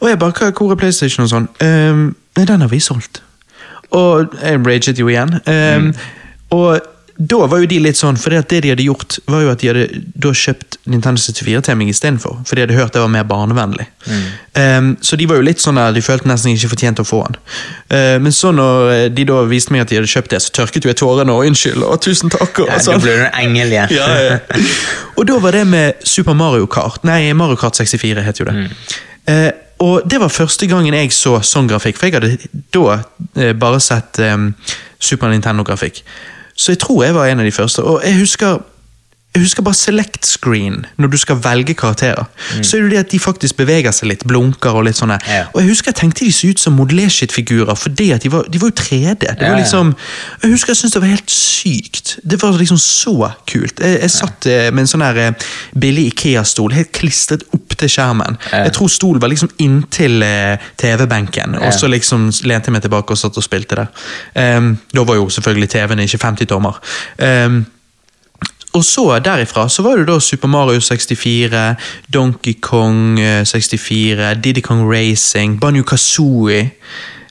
Og jeg bare, "Hva- hvor er PlayStation og sånn? «Ehm, nei, den har vi solgt. Og jeg raget jo igjen. Ehm, Og da var jo de litt sånn, for det de hadde gjort, var jo at de hadde kjøpt Nintendo 64 til meg istedenfor. For de hadde hørt det var mer barnevennlig. Ehm, så de var jo litt sånn der, de følte nesten ikke fortjente å få den. Uh, men så når de da viste meg at de hadde kjøpt det, så tørket jo jeg tårene og unnskyld og tusen takk. og Ja, sånn. ble du en engel igjen. Ja, ja. *laughs* Og da var det med Super Mario Kart. Nei, Mario Kart 64 het jo det. Eh, og det var første gangen jeg så sånn grafikk, for jeg hadde da uh, bare sett um, Super Nintendo-grafikk. Så jeg tror jeg var en av de første. Og jeg husker jeg husker bare select screen når du skal velge karakterer. Så er det det at de faktisk beveger seg litt, blunker og litt sånne. Ja. Og jeg husker jeg tenkte de så ut som modellerskittfigurer, at de var, de var jo 3D. Det Ja, var liksom, jeg husker jeg syntes det var helt sykt. Det var liksom så kult. Jeg, jeg satt ja. med en sånn her eh, billig Ikea-stol helt klistret opp til skjermen. Jeg tror stolen var liksom inntil eh, TV-benken, og så liksom lente jeg meg tilbake og satt og spilte der. Um, da var jo selvfølgelig TV-en ikke 50-tommer. Um, og så derifra så var det da Super Mario 64, Donkey Kong eh, 64, Diddy Kong Racing, Banjo Kazooie.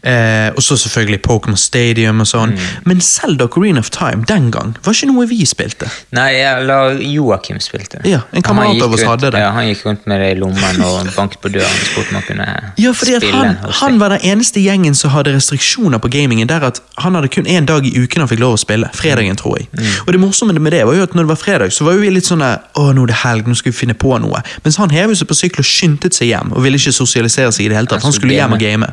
Eh, og så selvfølgelig Pokémon Stadium og sånn. Men Zelda Green of Time den gang var ikke noe vi spilte. Nei, eller Joakim spilte. Ja, en kamerat av oss rundt- hadde det. Ja, Han gikk rundt med det i lommen og banket på døren og spurte om han kunne Ja, fordi spille han, han var den eneste gjengen som hadde restriksjoner på gamingen. der at Han hadde kun én dag i uken han fikk lov å spille. Fredagen, tror jeg. Og det morsomme med det var jo at når det var fredag, så var vi litt sånn Å, nå er det helg, nå skal vi finne på noe. Mens han hevet seg på sykkel og skyndte seg hjem og ville ikke sosialisere seg i det hele tatt. Han skulle hjem og game.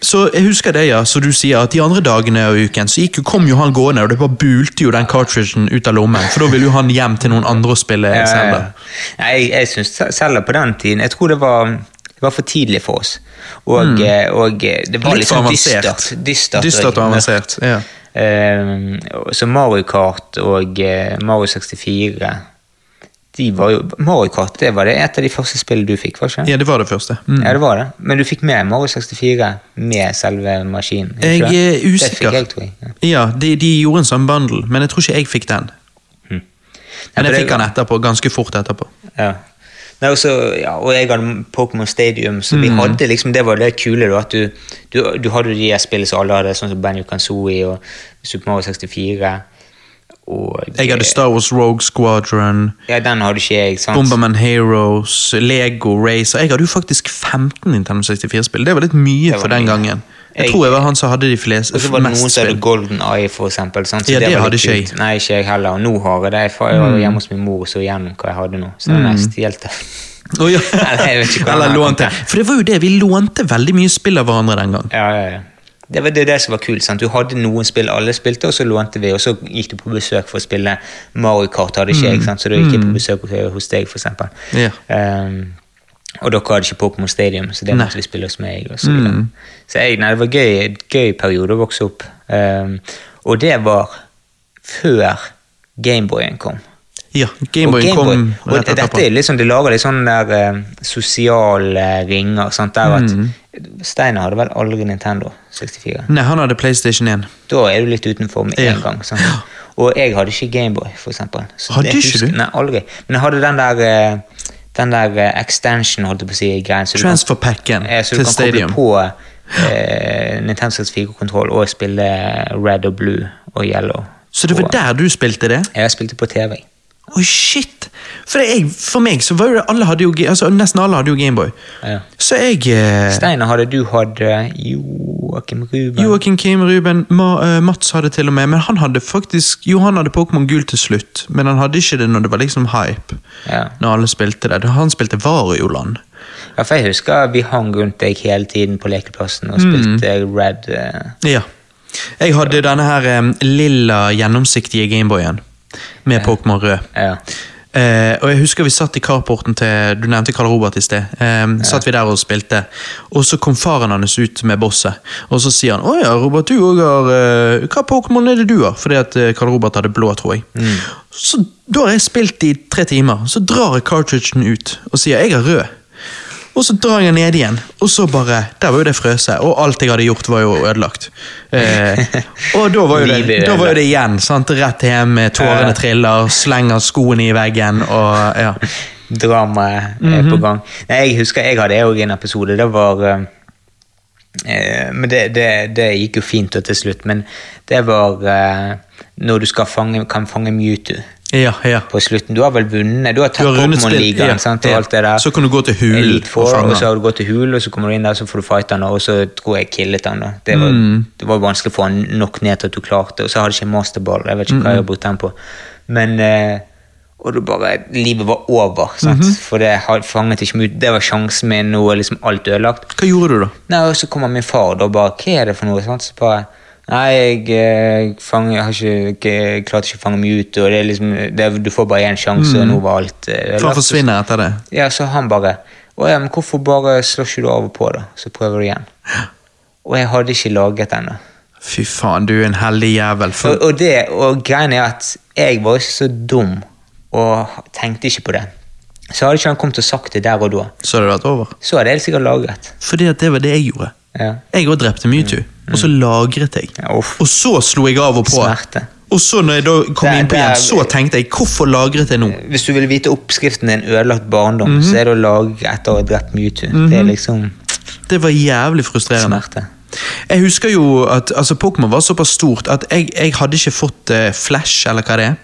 Så jeg husker det, ja, så du sier at de andre dagene og uken så gikk, kom jo han gående, og det bare bulte jo den cartridgen ut av lommen. For da ville jo han hjem til noen andre og spille Ja. Zelda. Nei, Jeg, jeg syns Zelda på den tiden Jeg tror det var, det var for tidlig for oss. Og, mm. og eh, det var. Litt litt sånn dystert. Dystert, Dystert og avansert. ja. Um, så Mario Kart og eh, Mario 64 de var jo, Mario Kart det var det et av de første spillene du fikk, var ikke ja, det var det første. Mm. Ja, det var det. Men du fikk med Mario 64 med selve maskinen? ikke Jeg er er Det usikker. fikk jeg, tror jeg. Ja. Ja, de, de gjorde en sånn bundle, men jeg tror ikke jeg fikk den. Ja, Men jeg det- fikk den etterpå, ganske fort etterpå. Ja. Nei, også, ja, og jeg hadde Pokémon Stadium, så Mm. vi hadde liksom, det var det kule. da, at Du, du, du hadde de spillene som alle hadde, sånn som Banjo Kanzoi og Super Mario 64. Og, Jeg hadde Star Wars Rogue Squadron, Ja, den hadde ikke jeg. sant? Bomberman Heroes, Lego Racer Jeg hadde jo faktisk 15 Nintendo 64-spill. Det var litt mye var for den mye. gangen. Jeg, Jeg- tror jeg var han som hadde de fleste Og så var det noen som hadde. Golden Eye, for eksempel. Sant? Så Ja, det det hadde ikke jeg. Nei, ikke jeg heller. Og nå har jeg det. Jeg var Mm. hjemme hos min mor og så gjennom hva jeg hadde nå. Så den har jeg stjålet det. Å, ja. *laughs* Eller lånte. For det var jo det, vi lånte veldig mye spill av hverandre den gang. Ja, ja, ja. Det var det, det som var kult. sant? Du hadde noen spill alle spilte, og så lånte vi, og så gikk du på besøk for å spille Mario Kart, hadde ikke jeg, sant? så da gikk på besøk hos deg, for eksempel. Um, og dere hadde ikke Pokémon Stadium, så det måtte vi spille hos meg. Og så videre. så jeg, nei, det var gøy, gøy periode å vokse opp. Um, og det var før Gameboyen kom. Ja, Gameboyen Game kom og dette er liksom, De lager litt sånne der uh, sosiale ringer. Sant? Der at Mm. Steiner hadde vel aldri Nintendo 64. Nei, han hadde PlayStation 1. Da er du litt utenfor med Ja. en gang. Sant? Og jeg hadde ikke Gameboy, for eksempel. Så Hadde det ikke du? Nei, aldri. Men jeg hadde den der eh, den der eh, extension, holdt jeg på å si, greien. Transferpacken Ja, så du kan Stadium. koble på eh, Nintendo 64-kontroll og spille red og blue og yellow. Så det var Og- der du spilte det? Jeg spilte på TV. Oi, shit! For, jeg, for meg så var jo det alle hadde jo, altså, Nesten alle hadde jo Gameboy. Ja. Så jeg eh, Steiner hadde du hadde Joakim Ruben. Joakim Kim Ruben, Ma, uh, Mats hadde til og med, men han hadde faktisk Jo, han hadde Pokémon Gul til slutt, men han hadde ikke det når det var liksom hype. Ja. Når alle spilte det. Han spilte Varioland. ja, for jeg husker vi hang rundt deg hele tiden på lekeplassen og spilte Red. Uh, Ja. Jeg hadde denne her um, lilla, gjennomsiktige Gameboyen med Pokémon rød. ja. Eh, og jeg husker vi satt i carporten til Du nevnte Karl Robert i sted. Eh, Satt vi der og spilte, og så kom faren hans ut med bosset. Og så sier han 'Å ja, Robert, du òg har uh, Hva Pokémon er det du har?' Fordi at eh, Karl Robert hadde blå, tror jeg. Så da har jeg spilt i tre timer. Så drar jeg cartridgen ut og sier 'jeg har rød'. Og så drar jeg ned igjen, og så bare Der var jo det frøset, og alt jeg hadde gjort, var jo ødelagt. Eh, og da var det, da var jo det igjen. sant? Rett hjem, eh, tårene triller, slenger skoene i veggen og ja. Dramaet Mhm. er på gang. Nei, Jeg husker jeg hadde òg en episode. Det var eh, Men det, det, det gikk jo fint til slutt. Men det var eh, når du fange, kan fange Mewtwo Ja, ja. på slutten. Du har vel vunnet? Du har tatt Pokémon-ligaen ja. Så kan du gå til hul og fange. og så har du gått til hul, og så kommer du inn der, så får du fighte han, og så tror jeg killet han. Det var, Mm. det var vanskelig å få han nok ned til at du klarte, og så hadde jeg ikke masterball. Jeg vet ikke hva jeg har brukt den på. Men eh, Og det bare, livet var over, sant? Mhm. for det fanget ikke meg ut. Det var sjansen min, nå er liksom alt ødelagt. Hva gjorde du, da? Nei, og så kommer min far da bare Hva er det for noe? Sant? Så bare Nei, jeg, eh, fanger, jeg har ikke, jeg klarte ikke å fange meg ut, og det er liksom, det, du får bare én sjanse, og nå var alt eh, For han forsvinner etter det? Ja, så han bare Å ja, men hvorfor bare slår ikke du av og på, da? Så prøver du igjen. Og jeg hadde ikke laget ennå. Fy faen, du er en heldig jævel. Og, For, og, det, og greien er at jeg var ikke så dum og tenkte ikke på det. Så hadde ikke han kommet og sagt det der og da. så hadde det vært over. Så hadde jeg sikkert lagret. Fordi at det var det jeg gjorde. Ja. Jeg òg drepte Mewtwo, og så lagret jeg. Ja. Og så slo jeg av og på. Smerte. Og så når jeg da kom Der- inn på igjen, så tenkte jeg hvorfor lagret jeg nå? Hvis du vil vite oppskriften din ødelagt barndom, Mhm. så er det å lage etter å ha drept Mewtwo. Det er liksom Det var jævlig frustrerende. smerte. Jeg husker jo at altså, Pokémon var såpass stort at jeg, jeg hadde ikke fått uh, Flash, eller hva det er.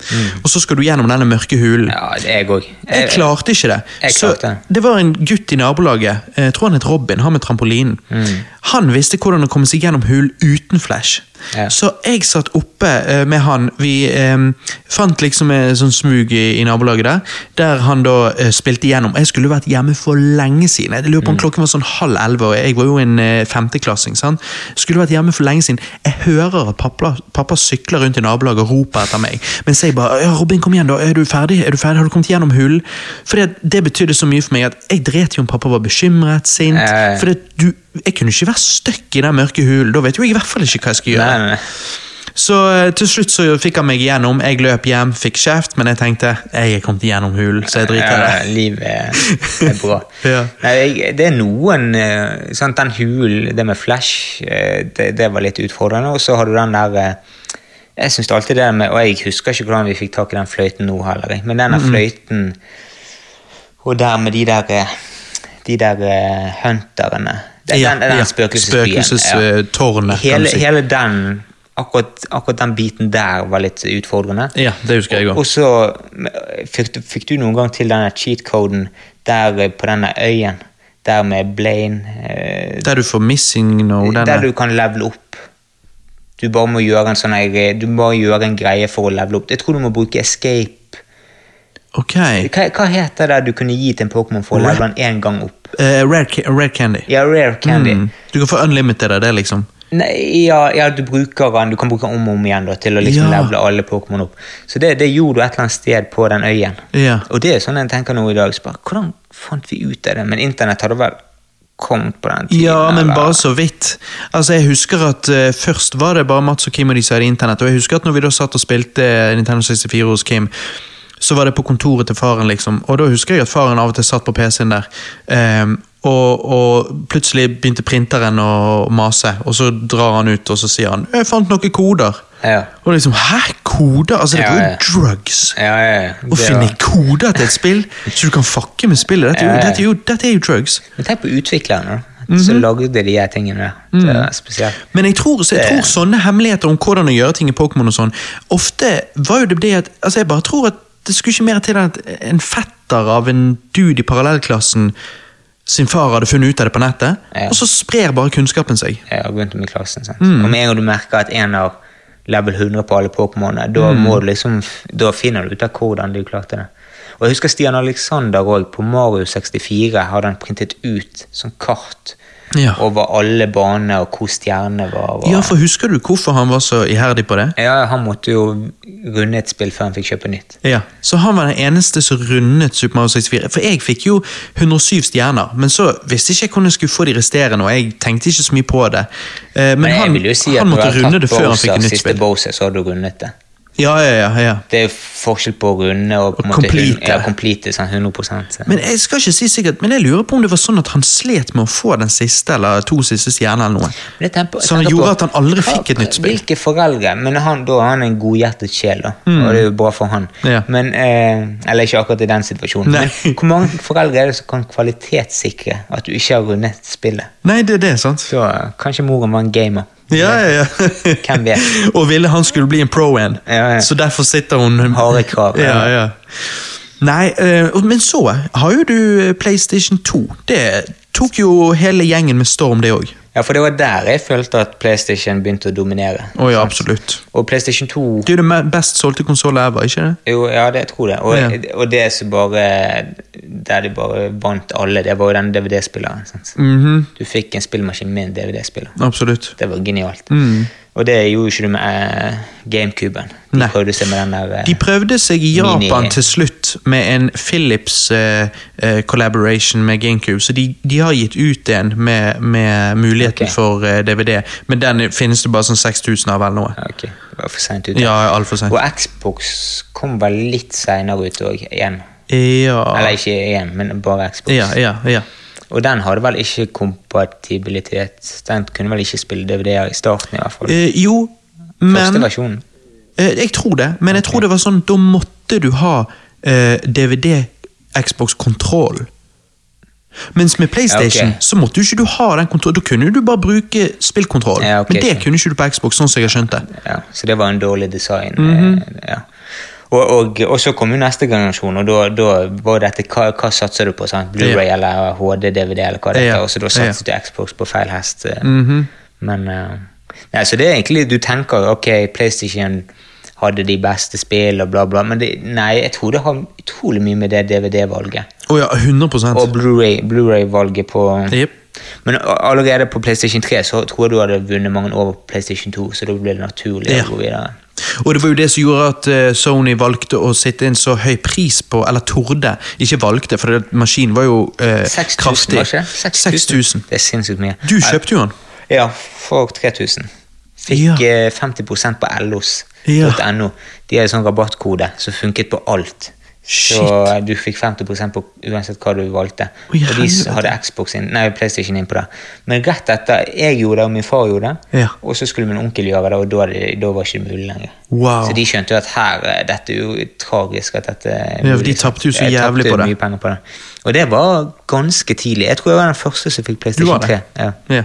Og så skal du gjennom denne mørke hulen. Ja, er jeg. Jeg klarte ikke det. Jeg Så klarte det. var en gutt i nabolaget, jeg tror han het Robin, han med trampolinen. Mm. Han visste hvordan å komme seg gjennom hull uten flash. Ja. Så jeg satt oppe uh, med han. Vi um, fant liksom en sånn smug i, i nabolaget der, der han da uh, spilte gjennom. Jeg skulle vært hjemme for lenge siden. Jeg lurer på om Mm. klokken var sånn halv elleve, og jeg var jo en uh, femteklassing. sant? Skulle vært hjemme for lenge siden. Jeg hører at pappa, pappa sykler rundt i nabolaget og roper etter meg. Mens jeg bare ja, 'Robin, kom igjen, da. Er du ferdig? Er du ferdig? Har du kommet gjennom hull?' For Det betydde så mye for meg at jeg dret jo om pappa var bekymret, sint. Ja, ja. Fordi at du, Jeg kunne ikke være stuck i den mørke hulen. Da vet jo jeg i hvert fall ikke hva jeg skal gjøre. Nei, nei. Så eh, til slutt så fikk han meg igjennom. Jeg løp hjem, fikk kjeft, men jeg tenkte jeg er kommet igjennom hulen, så jeg driter i Ja, livet er, bra. *laughs* Ja. Nei, det er noen eh, sant, Den hulen, det med flash, eh, det, det var litt utfordrende. Og så har du den der Jeg synes alltid det med Og jeg husker ikke hvordan vi fikk tak i den fløyten nå heller, men denne fløyten Og der med de der De der hunterne Den, Ja, den, den ja. Spøkelsestårnet, hele, si. hele den akkurat, akkurat den biten der var litt utfordrende. Ja, det husker jeg også. Og så fikk, du- fikk du noen gang til denne cheat-coden der eh, på denne øyen, der med Blaine eh, Der du får missing no, Der du kan levele opp. Du bare må gjøre en sånn Du må gjøre en greie for å levele opp. Jeg tror du må bruke escape. Ok. Hva, hva heter det du kunne gi til en Pokémon for å levele den én gang opp? Uh, rare, ca- rare candy. Ja, rare candy. Mm. Du kan få unlimited av det, liksom. Nei, ja, ja, du bruker den Du kan bruke den om og om igjen da, til å liksom Ja. levele alle Pokémon opp. Så det, det gjorde du et eller annet sted på den øyen. Ja. Og det er sånn jeg tenker nå i dag. Bare, hvordan fant vi ut av det? Men internett hadde vel kommet på den tiden? Ja, men eller? bare så vidt. Altså, jeg husker at uh, Først var det bare Mats og Kim og de som hadde internett. Og jeg husker at når vi da satt og spilte Nintendo 64 hos Kim, så var det på kontoret til faren, liksom. Og da husker jeg at faren av og til satt på PC-en der. Um, og, og plutselig begynte printeren å mase, og så drar han ut og så sier han 'Jeg fant noen koder'. Ja. Og liksom, hæ? Koder? Altså, det er var jo ja. drugs. Ja, ja, ja. Å finne var- koder til et spill, så du kan fucke med spillet. Dette er jo, dette er jo, dette er jo drugs. Men tenk på utviklerne, da. Mhm. Så lagde de her tingene. Det er spesielt. Men jeg tror, så jeg tror sånne hemmeligheter om hvordan å gjøre ting i Pokémon og sånn, ofte var jo det det at Altså, jeg bare tror at det skulle ikke mer til enn at en fetter av en dude i parallellklassen sin far hadde funnet ut av det på nettet, Ja. og så sprer bare kunnskapen seg. Jeg har om med klassen. Sant? Mm. Og med en gang du merker at en har level 100 på alle Pokémonene, da, Mm. liksom, da finner du ut av hvordan du klarte det. Og jeg husker Stian Alexander òg, på Mario 64 hadde han printet ut som kart Ja. over alle banene og hvor stjernene var. var, Ja, for husker du hvorfor han var så iherdig på det? Ja, han måtte jo runde et spill før han fikk kjøpe nytt. Ja, Så han var den eneste som rundet Super Mario 64. For jeg fikk jo 107 stjerner, men så visste ikke jeg hvordan jeg skulle få de resterende, og jeg tenkte ikke så mye på det. Eh, Men, Men han, si han måtte runde det før han fikk et nytt spill. siste. Bowser, så hadde du rundet det. Ja, ja, ja, ja. Det er forskjell på runde og på en complete. Ja, complete sånn 100 så. Men jeg skal ikke si sikkert, men jeg lurer på om det var sånn at han slet med å få den siste eller to siste stjernene eller noe. Men Så han gjorde på- at han aldri fikk et nytt spill. Hvilke foreldre? Men han, da har han en godhjertet sjel, da. Og det er jo bra for han. Mm. Ja. Men, eh, eller ikke akkurat i den situasjonen. Nei. Men hvor mange foreldre er det som kan kvalitetssikre at du ikke har rundet spillet? Nei, det er sant? Så eh, kanskje moren var en gamer. Ja, ja, ja. *laughs* Hvem vet? *laughs* Og ville han skulle bli en pro-en. Ja, ja. Så derfor sitter hun Harde krav, ja. Ja. Nei, eh, men så har jo du eh, PlayStation 2. Det tok jo hele gjengen med storm, det òg. Ja, for det var der jeg følte at PlayStation begynte å dominere. Oh, ja, absolutt. Og PlayStation 2 Det er jo det best solgte konsollet ever, ikke det? Jo, ja, det jeg tror jeg. Og, Ja. og det som bare Der de bare vant alle, det var jo den DVD-spilleren. sant? Mhm, Du fikk en spillmaskin med en DVD-spiller. Absolutt. Det var genialt. Mm. Og det gjorde ikke du med eh, GameCuben. De Nei. prøvde seg med den der eh, De prøvde seg i Japan til slutt med en Philips eh, eh, collaboration med GameCube, så de, de har gitt ut en med, med muligheten okay. for eh, DVD, men den finnes det bare sånn 6000 av eller noe. Okay. Ok, det var for sent ute. Ja, altfor sent. Og Xbox kom vel litt seinere ut òg, igjen. Ja. Eller ikke igjen, men bare Xbox. Ja, ja, ja. Og den hadde vel ikke kompatibilitet. Den kunne vel ikke spille DVD-er i starten, i hvert fall. Eh, jo, Første men versjonen. eh, Jeg tror det, men jeg tror det var sånn da måtte du ha eh, DVD Xbox kontroll. Mens med PlayStation Ja, ok. så måtte jo ikke du ha den kontrollen. Da kunne du bare bruke spillkontroll. Ja, okay, men det kunne ikke du på Xbox, sånn som jeg har skjønt det. Ja, så det var en dårlig design. Mhm. eh, ja. Og, og, og så kom jo neste generasjon, og da, da var dette hva, hva satser du på? sant? Blu-ray eller HD-DVD, eller hva det Ja, heter, og så da ja. satset du Xbox på feil hest. Mm -hmm. Men uh, nei, Så det er egentlig Du tenker ok, PlayStation hadde de beste spill og bla, bla, men det, nei, jeg tror det har utrolig mye med det DVD-valget. Oh ja, 100 Og Blu-ray Blu-ray-valget på yep. Men allerede på PlayStation 3 så tror jeg du hadde vunnet mange over PlayStation 2, så da ble det naturlig Ja. å gå videre. Og det var jo det som gjorde at eh, Sony valgte å sitte en så høy pris på, eller torde, ikke valgte, for maskinen var jo eh, 6000, kraftig. var ikke det? 6000. Det er sinnssykt mye. Du kjøpte jo den. Ja, for 3000. Fikk ja. 50% på Ja. LOs.no. De en sånn rabattkode som funket på alt. Så du fikk 50 på uansett hva du valgte. Oi, og de hadde Xbox inn, nei, PlayStation inn på det. Men rett etter jeg gjorde det, og min far gjorde det, Ja. og så skulle min onkel gjøre det, og da, da var det ikke mulig lenger. Wow. Så de skjønte jo at her, eh, dette er jo tragisk at dette Ja, for de tapte jo så jævlig på det. på det. Og det var ganske tidlig. Jeg tror jeg var den første som fikk PlayStation var 3. det? Ja. Ja.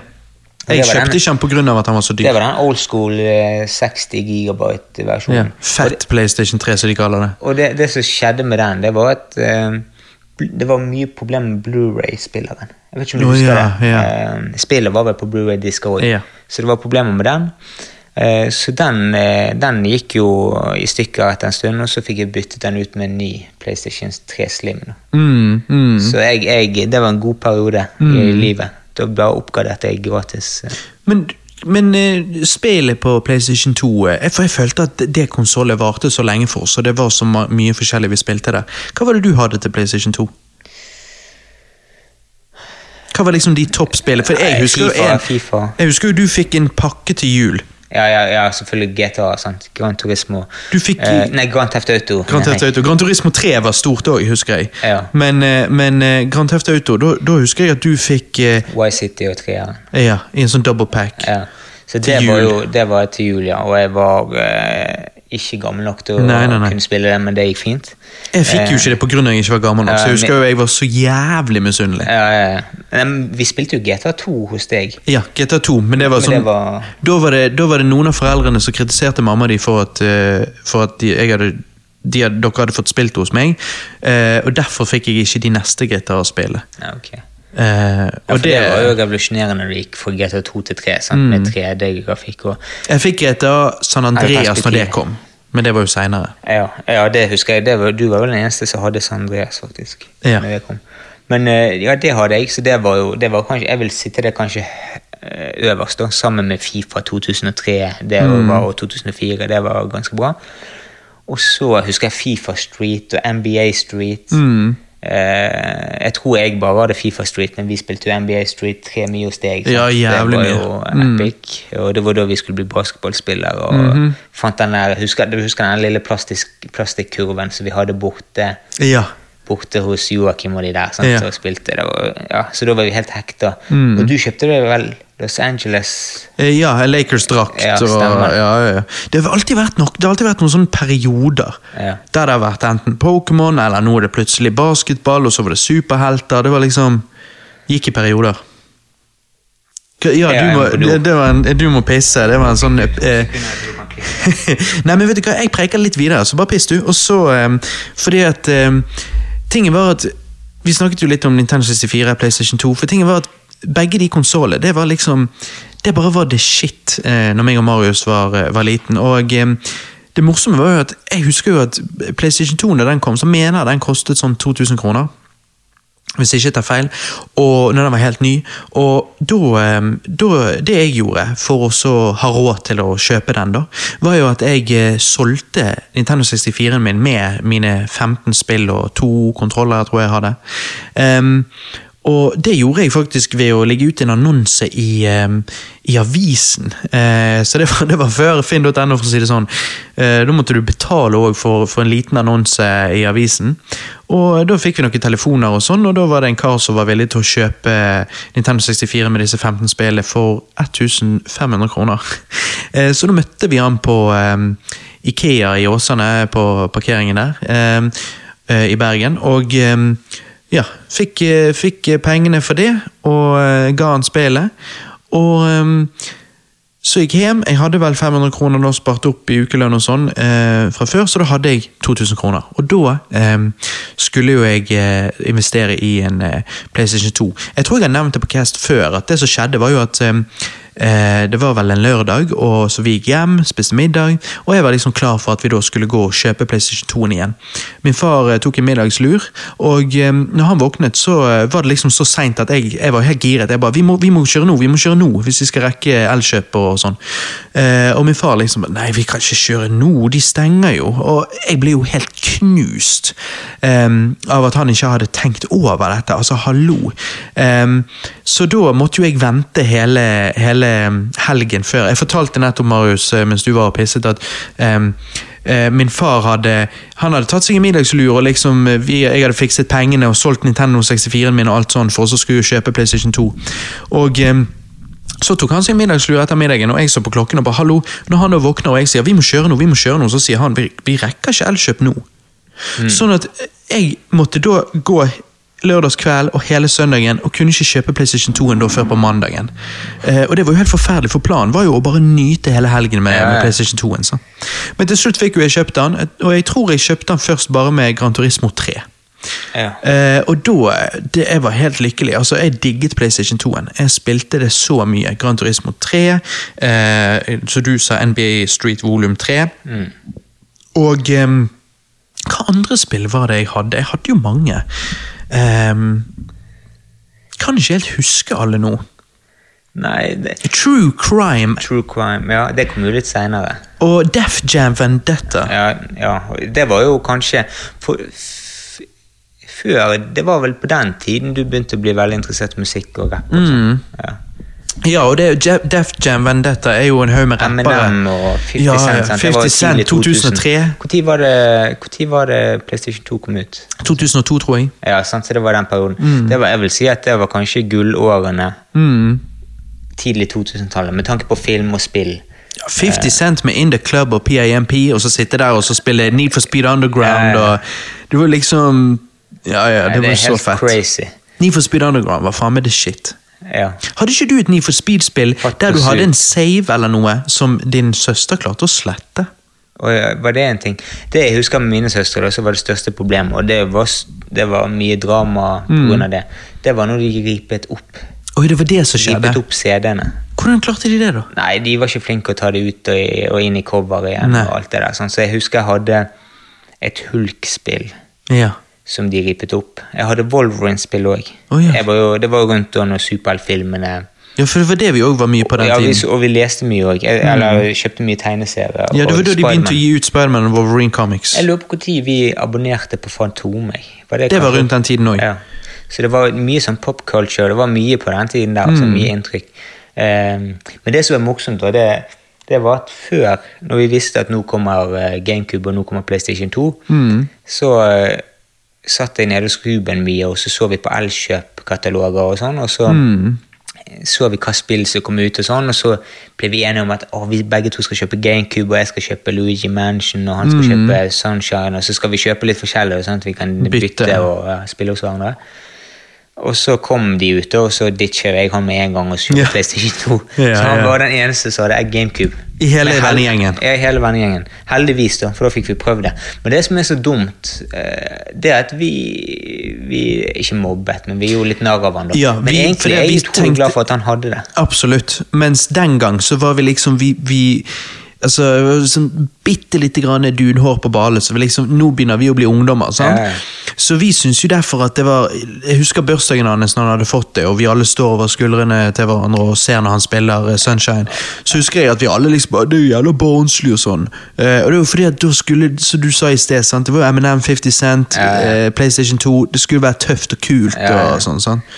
Jeg kjøpte den- ikke den av at han var så dyr. Det var den old school eh, 60 gigabyte-versjonen. Ja. Fett PlayStation 3, som de kaller det. Og det, det som skjedde med den, det var at uh, det var mye problemer med Blu-ray-spilleren. Jeg vet ikke om du oh, husker yeah, det. Yeah. Uh, spillet var vel på Blu-ray-disker òg, yeah. så det var problemer med den. Eh, så den, eh, den gikk jo i stykker etter en stund, og så fikk jeg byttet den ut med en ny PlayStation 3 Slim. Mm, mm. Så jeg, jeg, det var en god periode i livet. Da bare oppgraderte jeg gratis. eh. Men, men uh, spillet på PlayStation 2 jeg, For jeg følte at det- konsollet varte så lenge for oss, og det var så mye forskjellig vi spilte der. Hva var det du hadde til PlayStation 2? Hva var liksom de toppspillene? For jeg husker, jo FIFA, en, FIFA. jeg husker jo du fikk en pakke til jul. Ja, ja, ja, selvfølgelig GTA. sant? Gran Turismo. Du fikk- eh, Nei, Grand Theft Auto. Grand Theft Auto. Grand Turismo 3 var stort òg, husker jeg. Ja. Men, eh, men eh, Grand Theft Auto, da da husker jeg at du fikk eh, Y-City og 3 Ja, i en sånn double pack. Ja. Så Til det var jul. jo det var til jul, ja. Og jeg var eh, ikke gammel nok til å Nei, nei, nei. kunne spille det, men det gikk fint. Jeg fikk jo ikke det pga. jeg ikke var gammel nok, så jeg Eh, husker jo jeg var så jævlig misunnelig. Ja, ja, ja. Vi spilte jo GTA 2 hos deg. Ja, GTA 2, men det var sånn det var- da, var det, da var det noen av foreldrene som kritiserte mamma di for at, eh, for at de, jeg hadde, de dere hadde fått spilt hos meg, eh, og derfor fikk jeg ikke de neste GTA-spillene. Ja, Eh, Ja, og det, det, var jo revolusjonerende når det gikk fra GTA 2 til 3, sant? Mm. med 3D-grafikk. og jeg fikk GTA San Andreas når det kom, men det var jo seinere. Ja, ja, det husker jeg. Det var, du var vel den eneste som hadde San Andreas, faktisk. Ja. når det kom. Men eh, ja, det hadde jeg, så det var jo det var kanskje, Jeg vil sitte det kanskje eh, øverst, da, sammen med Fifa 2003 det Mm. var, og 2004. Det var ganske bra. Og så husker jeg Fifa Street og NBA Street. Mm. Eh, jeg tror jeg bare hadde Fifa Street, men vi spilte jo NBA Street 3 mye hos deg. Ja, jævlig det mye. var jo Mm. og det var da vi skulle bli basketballspillere. Og Mhm. fant den der, husker, du husker den lille plastikkurven som vi hadde borte Ja. Borte hos Joakim og de der, sant, Ja. og spilte. Det og, ja, så da var vi helt hekta. Mm. Og du kjøpte det vel Los Angeles Eh, Ja, Lakers-drakt. Ja, ja. Det har alltid vært nok, det har alltid vært noen sånne perioder der det har vært enten Pokémon, eller nå er det plutselig basketball, og så var det superhelter. Det var liksom Gikk i perioder. Ja, du må, det, det var en, du må pisse. Det var en sånn eh, *laughs* Nei, men vet du hva, jeg preker litt videre, så bare piss du. Og så, eh, fordi at eh, Tingen var at Vi snakket jo litt om Nintendo 64, PlayStation 2, for tingen var at begge de konsollene, det var liksom Det bare var the shit eh, når meg og Marius var, eh, var liten. Og eh, det morsomme var jo at jeg husker jo at PlayStation 2, når den kom, så mener jeg den kostet sånn 2000 kroner hvis jeg ikke tar feil, og når den var helt ny. Og da, eh, da Det jeg gjorde for å ha råd til å kjøpe den, da, var jo at jeg eh, solgte Nintendo 64-en min med mine 15 spill og to kontroller, jeg tror jeg hadde. Em, og det gjorde jeg faktisk ved å legge ut en annonse i, i avisen. Eh, så det var, det var før finn.no, for å si det sånn. Eh, da måtte du betale også for, for en liten annonse i avisen. Og da fikk vi noen telefoner, og sånn, og da var det en kar som var villig til å kjøpe Nintendo 64 med disse 15 spillene for 1500 kroner. Eh, så da møtte vi han på Ikea i Åsane, på parkeringen der, eh, i Bergen. Og ja, fikk, eh, fikk pengene for det, og eh, ga han spillet. Og um, så gikk jeg hjem. Jeg hadde vel 500 kroner nå spart opp i ukelønn og sånn eh, fra før, så da hadde jeg 2000 kroner. Og da eh, skulle jo jeg eh, investere i en eh, PlayStation 2. Jeg tror jeg har nevnt det på Cast før, at det som skjedde, var jo at eh, eh, det var vel en lørdag, og så vi gikk hjem, spiste middag, og jeg var liksom klar for at vi da skulle gå og kjøpe PlayStation 2-en igjen. Min far eh, tok en middagslur, og eh, når han våknet, så eh, var det liksom så seint at jeg, jeg var helt giret. Jeg bare, vi må, vi må kjøre nå, vi må kjøre nå, hvis vi skal rekke Elkjøp og sånn. Eh, og min far liksom Nei, vi kan ikke kjøre nå, de stenger jo. Og jeg ble jo helt knust eh, av at han ikke hadde tenkt over dette. Altså, hallo. Eh, så da måtte jo jeg vente hele, hele helgen før. Jeg fortalte nettopp, Marius, eh, mens du var og pisset, at um, eh, min far hadde han hadde tatt seg en middagslur, og liksom eh, vi, jeg hadde fikset pengene og solgt Nintendo 64-en min og alt sånn for så skulle jeg kjøpe PlayStation 2. Og um, så tok han seg en middagslur etter middagen, og jeg så på klokken og bare hallo. Når han da våkner og jeg sier vi må kjøre nå, vi må kjøre nå, så sier han vi, vi rekker ikke Elkjøp nå. Sånn at jeg måtte da gå lørdagskveld og hele søndagen og kunne ikke kjøpe PlayStation 2-en før på mandagen. Eh, og det var jo helt forferdelig, for planen var jo å bare nyte hele helgen med, med PlayStation 2-en. så. Men til slutt fikk jo jeg kjøpt den, og jeg tror jeg kjøpte den først bare med Gran Turismo 3. Ja. Eh, og da det, Jeg var helt lykkelig. altså Jeg digget PlayStation 2-en. Jeg spilte det så mye. Gran Turismo 3, eh, så du sa NBA Street Volum 3. Og em, hva andre spill var det jeg hadde? Jeg hadde jo mange. Em, kan ikke helt huske alle nå. Nei, det, True Crime True Crime, ja, det kom jo litt seinere. og Def Jam Vendetta. Ja, ja, det var jo kanskje for, før Det var vel på den tiden du begynte å bli veldig interessert i musikk og rapp. og Mm. sånn. Ja. Ja, og det Def Jam Vendetta er jo en haug med rappere. Eminem og 50 Ja, Cent. ja, sant? 50 Cent, 2003. Hvor tid var det, var det PlayStation 2 kom ut? 2002, tror jeg. Ja, sant? så det var den perioden. Det var, jeg vil si at det var kanskje gullårene Mm. tidlig 2000-tallet, med tanke på film og spill. 50 Cent med In The Club og PIMP, og så sitte der og så spille Need for Speed Underground. Ja, ja. og Det var liksom Ja, ja, det det var er så fett. crazy. Need for Speed Underground var faen meg the shit. Ja. Hadde ikke du et Need for Speed-spill der du hadde en save eller noe som din søster klarte å slette? Og var det en ting? Det jeg husker med mine søstre, da, så var det største problemet, og det var, det var mye drama Mm. grunn av det, det var når de ripet opp, Oi, det var det som skjedde. ripet opp CD-ene. Hvordan klarte de det, da? Nei, de var ikke flinke å ta det ut og, og inn i cover igjen. Nei. og alt det der. Sånn. Så jeg husker jeg hadde et Hulk-spill Ja. Som de ripet opp. Jeg hadde Wolverine-spill òg. Oh, ja. Det var jo rundt da når superheltfilmene ja, for det var det vi òg var mye på den ja, vi, og vi leste mye òg. Eller kjøpte mye tegneserier. Ja, Det var da de begynte å gi ut Spiderman og Wolverine Comics. Jeg lurer på når vi abonnerte på Fantome. Var Det var rundt den tiden òg. Ja. Så det var mye sånn pop culture. det var mye på den tiden der, Mm. så mye inntrykk. Um, men det som er morsomt, da, det, det var at før, når vi visste at nå kommer eh, GameCube og nå kommer PlayStation 2, Mm. så eh, satt jeg nede hos Ruben mye, og så så vi på Elkjøp-kataloger og sånn, og så Mm. så vi hva spill som kom ut, og sånn, og så ble vi enige om at å, vi begge to skal kjøpe GameCube, og jeg skal kjøpe Luigi Mansion, og han skal kjøpe Sunshine, og så skal vi kjøpe litt forskjellig, sånn at vi kan bytte, Bytte. og ja, spille hos hverandre. Og så kom de ut, og så ditcher jeg han med en gang og kjøpte Ja. PlayStation 2. *laughs* Ja, så han ja. var den eneste som hadde GameCube. I hele vennegjengen. Ja, i hele vennegjengen. Heldigvis, da, for da fikk vi prøvd det. Men det som er så dumt, eh, det er at vi, vi Ikke mobbet, men vi gjorde litt narr av han da. Ja, men vi- egentlig er jeg utrolig glad for at han hadde det. Absolutt. Mens den gang så var vi liksom Vi, vi Altså, sånn bitte lite grann dunhår på ballet, så vi liksom, nå begynner vi å bli ungdommer. ja. Så vi syns jo derfor at det var Jeg husker bursdagen hans når han hadde fått det, og vi alle står over skuldrene til hverandre og ser når han spiller eh, Sunshine. Så husker jeg at vi alle liksom Det er jo jævla barnslig og sånn. Eh, og det var fordi at da skulle, som du sa i sted, sant? det var jo M&M, 50 Cent, ja. eh, PlayStation 2 Det skulle være tøft og kult ja. og sånn. sant?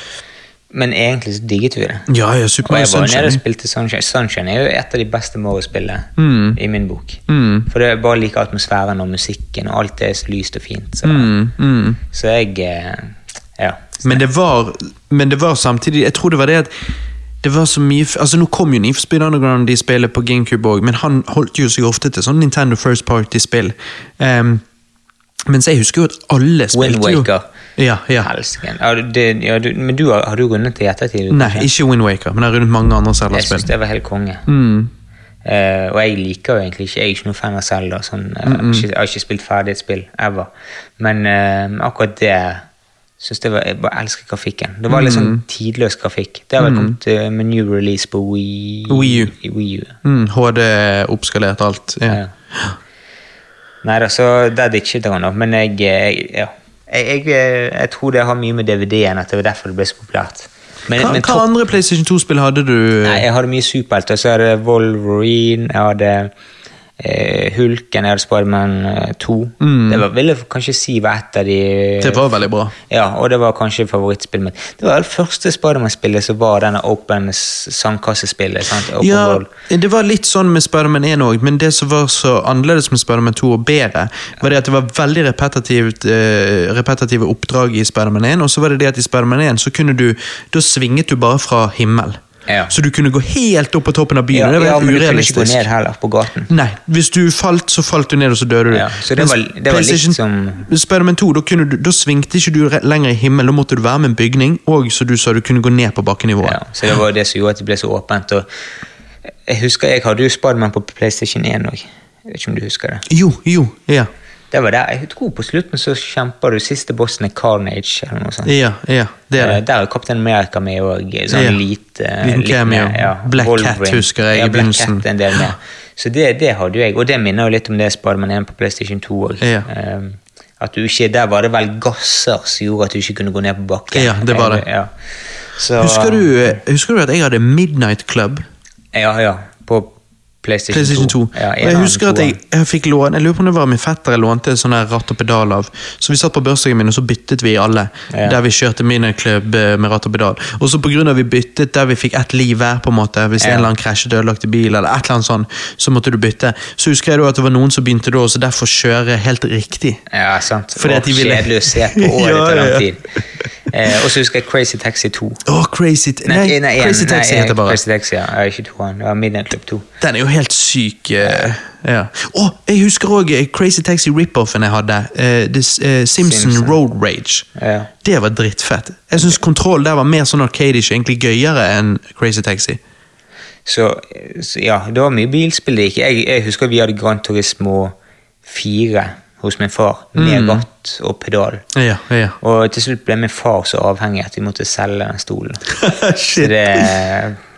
Men egentlig så digget vi det. Ja, ja, Super Og jeg var nede og spilte Sunshine. Sunshine er jo et av de beste Mario-spillene Mm. i min bok. Mm. For det er bare like atmosfæren og musikken, og alt er så lyst og fint. Så, Mm, mm. så jeg eh, Ja. Men det var Men det var samtidig Jeg tror det var det at det var så mye Altså Nå kom jo Need for Speed Underground de spiller på GameCube òg, men han holdt jo seg ofte til sånn Nintendo First Party-spill. Um, mens jeg husker jo at alle spilte jo. Ja, ja. Det- ja, du- men du har, har du rundet det i ettertid? Nei, ikke ikke Windwaker, men jeg har rundet mange andre Zelda-spill. Jeg synes det var helt konge. Mm. Uh, og jeg liker jo egentlig ikke Jeg er ikke noen fan av Zelda. Sånn, eh, jeg, har ikke, jeg har ikke spilt ferdig et spill ever. Men uh, akkurat det synes det var, Jeg bare elsker grafikken. Det var litt sånn tidløs grafikk. Det har vel kommet eh, med new release på Wii, Wii U. Wii U. Mm, HD oppskalert alt. Ja. Ja. Nei da, så der ditchet han, da. Men jeg, jeg, ja. Jeg, jeg, eh, jeg tror det har mye med DVD-en at det var derfor det ble så populært. Men, Hva, men hva andre PlayStation 2-spill hadde du? Nei, jeg hadde mye superhelter. Så hadde Wolverine, jeg hadde eh, Hulken, jeg hadde Spiderman eh, 2. Det var, vil jeg kanskje si var et av de Det var veldig bra. Ja, og det var kanskje favorittspillet mitt. Det var det første Spiderman-spillet som var denne open sandkassespillet. sant? Open Ja, world. det var litt sånn med Spiderman 1 òg, men det som var så annerledes med Spiderman 2 og bedre, var det at det var veldig repetitivt, eh, repetitive oppdrag i Spiderman 1, og så var det det at i Spiderman 1 så kunne du Da svinget du bare fra himmel. Ja. Så du kunne gå helt opp på toppen av byen. Ja, det var ja, men men du kunne ikke gå ned heller, på gaten. Nei, hvis du falt, så falt du ned, og så døde du. Ja, så det var- det var litt som- Spiderman 2, da, du, da svingte ikke du lenger i himmelen, da måtte du være med en bygning, og så du sa du kunne gå ned på bakkenivået. Ja, så det var det som gjorde at det ble så åpent. Og jeg husker jeg hadde jo Spiderman på PlayStation 1 òg. Jeg vet ikke om du husker det. Jo, jo, ja. Det var der. Jeg tror på slutten så kjemper du siste bossen er Carnage. eller noe sånt. Ja, ja, det er det. Eh, Der er Kaptein America med òg. Sånn Ja. lite Liten cameo. ja. Black Wolverine. Cat husker jeg i ja, begynnelsen. Cat en del mer. Så det, det hadde jo jeg, og det minner jo litt om det Spiderman 1 på PlayStation 2 òg. Ja. at du ikke, Der var det vel gasser som gjorde at du ikke kunne gå ned på bakken. Ja, det var det. Ja. Så, Husker du, husker du at jeg hadde Midnight Club? Ja, ja. På PlayStation, PlayStation 2. 2. Ja, og jeg husker at jeg, jeg fikk låne Jeg lurer på om det var min fetter jeg lånte en sånn ratt og pedal av. Så vi satt på bursdagen min, og så byttet vi alle. Ja. Der vi kjørte miniklubb eh, med ratt og pedal. Og så på grunn av vi byttet der vi fikk ett liv hver, på en måte hvis Ja. en eller annen krasjet ødelagte bil, eller et eller annet sånt, så måtte du bytte. Så husker jeg da at det var noen som begynte da også derfor kjøre helt riktig. Ja, sant. Fordi at de ville- Kjedelig å se på, *laughs* året Ja, ja. lang tid. Eh, og så husker jeg Crazy Taxi 2. Oh, Crazy Nei, en- Crazy Taxi nei, heter bare. Crazy Taxi, ja. ikke toeren. Det var Midnight Club 2. Den er jo helt syk. uh, ja. oh, jeg husker òg Crazy Taxi rip-offen jeg hadde. Uh, this, uh, Simpson, Simpson. Road Rage. Ja. Det var drittfett. Jeg syns kontroll der var mer sånn arcadish, egentlig gøyere enn Crazy Taxi. Så, så ja, det var mye bilspill det gikk. Jeg, jeg husker vi hadde Gran Turismo 4 hos min far, med Mm. ratt og pedal. Ja, ja. Og til slutt ble min far så avhengig at vi måtte selge den stolen. *laughs* Så det,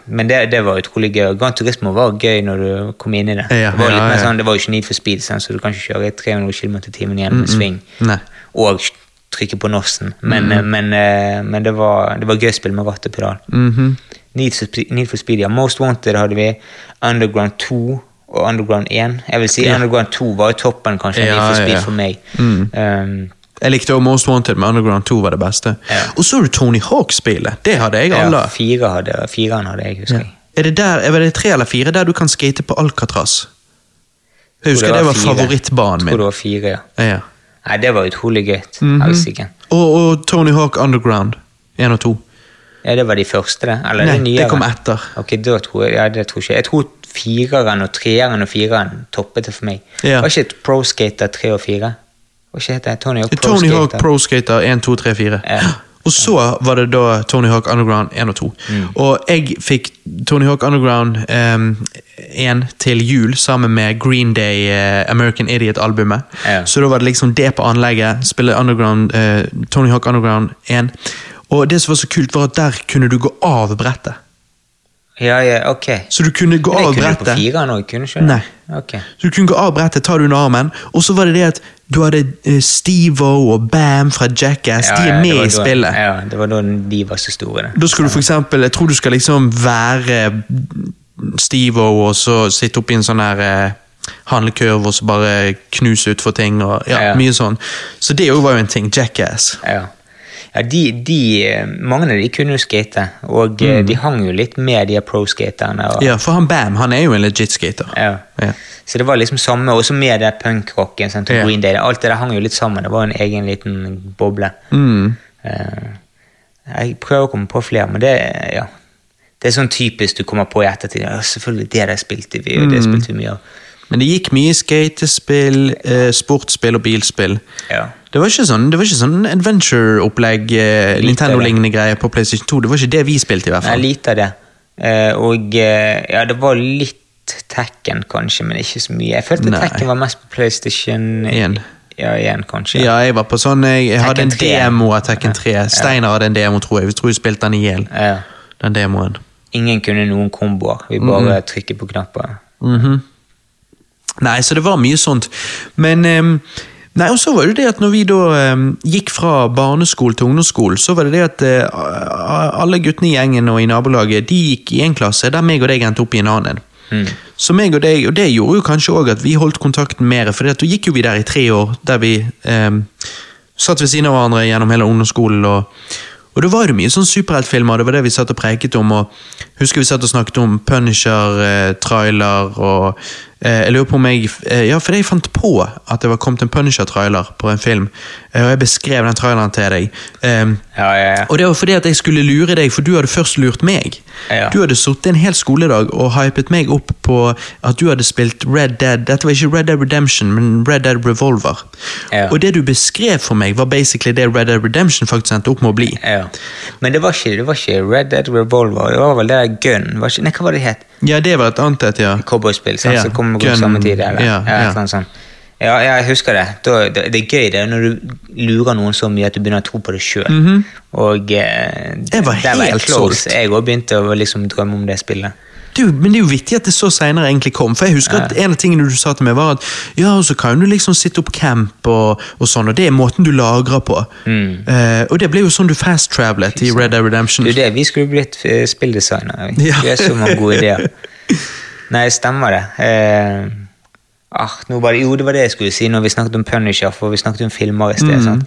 men det, det var utrolig gøy. Gran Turismo var gøy når du kom inn i det. Ja, det, var litt ja, ja. sånn, det var jo ikke Need for Speed, sånn, så du kan ikke kjøre 300 km i timen gjennom en sving. Nei. Og trykke på norsen, Men, mm. men, eh, men det, var, det var gøy spill med ratt og pedal. Mhm. Need, for, Need for Speed, ja. Most Wanted hadde vi. Underground 2 og Underground 1. Jeg vil si. Underground 2 var jo toppen kanskje Need for Speed for meg. Mm. Um, Jeg likte Most Wanted, men Underground 2 var det beste. Ja. Og så har du Tony Hawk-spillet. Det hadde jeg alle. ja, fire hadde, fireren hadde jeg, husker Ja. Er det der, er det tre eller fire der du kan skate på Alcatraz? Jeg husker det var fire. favorittbanen Tror det var fire, ja. Ja. Nei, det var utrolig gøy. Mm -hmm. Og, og Tony Hawk Underground 1 og 2. Ja, det var de første, det? Eller Nei, det nyere? det kom etter. Ok, da tror jeg, ja, det tror ikke jeg. Tror fireren og treeren og fireren toppet det for meg. Var ikke et Pro Skater 3 og 4? Var ikke det Tony Hawk Pro Tony Skater? Hawk Pro Skater 1, 2, 3, 4. Ja. Og så var det da Tony Hawk Underground 1 og 2. Mm. Og jeg fikk Tony Hawk Underground um, 1 til jul sammen med Green Day uh, American Idiot-albumet. Ja. Så da var det liksom det på anlegget. Spille Underground, uh, Tony Hawk Underground 1. Og det som var så kult, var at der kunne du gå av brettet. Ja, ja, ok. Så du kunne gå Men av Jeg kunne jo på fire nå, ikke? Nei. Ok. Så du kunne gå av brettet, ta det under armen, og så var det det at du hadde eh, Steve-O og Bam fra Jackass. Ja, de er med i da- spillet. Ja, det var da de var så store. det. Da skal du for eksempel, jeg tror du skal liksom være Steve-O og så sitte oppi en sånn her eh, handlekurv og så bare knuse utfor ting og ja, Ja. mye sånn. Så det òg var jo en ting. Jackass. Ja. Ja, de, de, eh, mange av de kunne jo skate, og mm. de hang jo litt med de pro-skaterne. Ja, for han Bam han er jo en legit skater. Ja. Ja. Så det var liksom samme, også med det punkrocken og Ja. Green Day. Alt det der hang jo litt sammen. Det var en egen liten boble. Mm. Eh, jeg prøver å komme på flere, men det, ja. det er sånn typisk du kommer på i ettertid. Ja, selvfølgelig, det der spilte vi, og det Mm. spilte vi mye av. Men det gikk mye skatespill, eh, sportsspill og bilspill. Ja. Det var ikke sånn, var ikke sånn adventure-opplegg, eh, Nintendo-lignende greier på PlayStation 2. Det var ikke det vi spilte, i hvert Nei, fall. lite av det. Eh, og eh, ja, det var litt Tekken, kanskje, men ikke så mye. Jeg følte Nei. Tekken var mest på PlayStation 1. Ja, igjen, kanskje. Ja, jeg var på sånn Jeg, jeg hadde en 3. demo av Tekken 3. Steiner hadde en demo, tror jeg. Vi tror vi spilte den i hjel. Ja. Den demoen. Ingen kunne noen komboer. Vi bare trykket på knapper. Mhm. Nei, så det var mye sånt. Men ehm, Nei, og så var det det at når vi da ehm, gikk fra barneskole til ungdomsskole, så var det det at eh, alle guttene i gjengen og i nabolaget de gikk i en klasse der meg og deg endte opp i en annen. Så meg og deg, og det gjorde jo kanskje òg at vi holdt kontakten mer, for da gikk jo vi der i tre år, der vi ehm, satt ved siden av hverandre gjennom hele ungdomsskolen. og og da var det mye sånn superheltfilmer, det var det vi satt og preiket om. og Husker vi satt og snakket om Punisher, eh, trailer og eh, Jeg lurer på om jeg eh, Ja, fordi jeg fant på at det var kommet en Punisher-trailer på en film, eh, og jeg beskrev den traileren til deg. Um, Ja, ja, ja. og det var fordi at jeg skulle lure deg, for du hadde først lurt meg. Du hadde sittet en hel skoledag og hypet meg opp på at du hadde spilt Red Dead. Dette var ikke Red Dead Redemption, men Red Dead Revolver. Ja. Og det du beskrev for meg, var basically det Red Dead Redemption faktisk endte opp med å bli. ja. Men det var, ikke, det var ikke Red Dead Revolver, det var vel det Gun. Ikke, nei, hva var det det het? Ja, det var et annet et, ja. Cowboyspill, sant? Ja, som kom på Gun, samme tid. Eller? ja, ja. Sånn, sånn. Ja, ja, jeg husker det. Da, det. Det er gøy det, når du lurer noen så mye at du begynner å tro på det sjøl. Og eh. Jeg var helt var jeg solgt. Jeg òg begynte å liksom drømme om det spillet. Er men det er jo vittig at det så senere egentlig kom. For jeg husker at En av tingene du sa til meg, var at ja, og så kan du liksom sitte opp camp og, og sånn, og det er måten du lagrer på. Eh, og det ble jo sånn du fast-travelet i Red Dead Redemption. Det er det, vi skulle blitt eh, spilldesignere. Vi *laughs* Ja. Vi har så mange gode ideer. *laughs* Nei, stemmer det. Eh, ah, det. Jo, det var det jeg skulle si når vi snakket om Punisher, for vi snakket om filmer i sted. Mm. sant?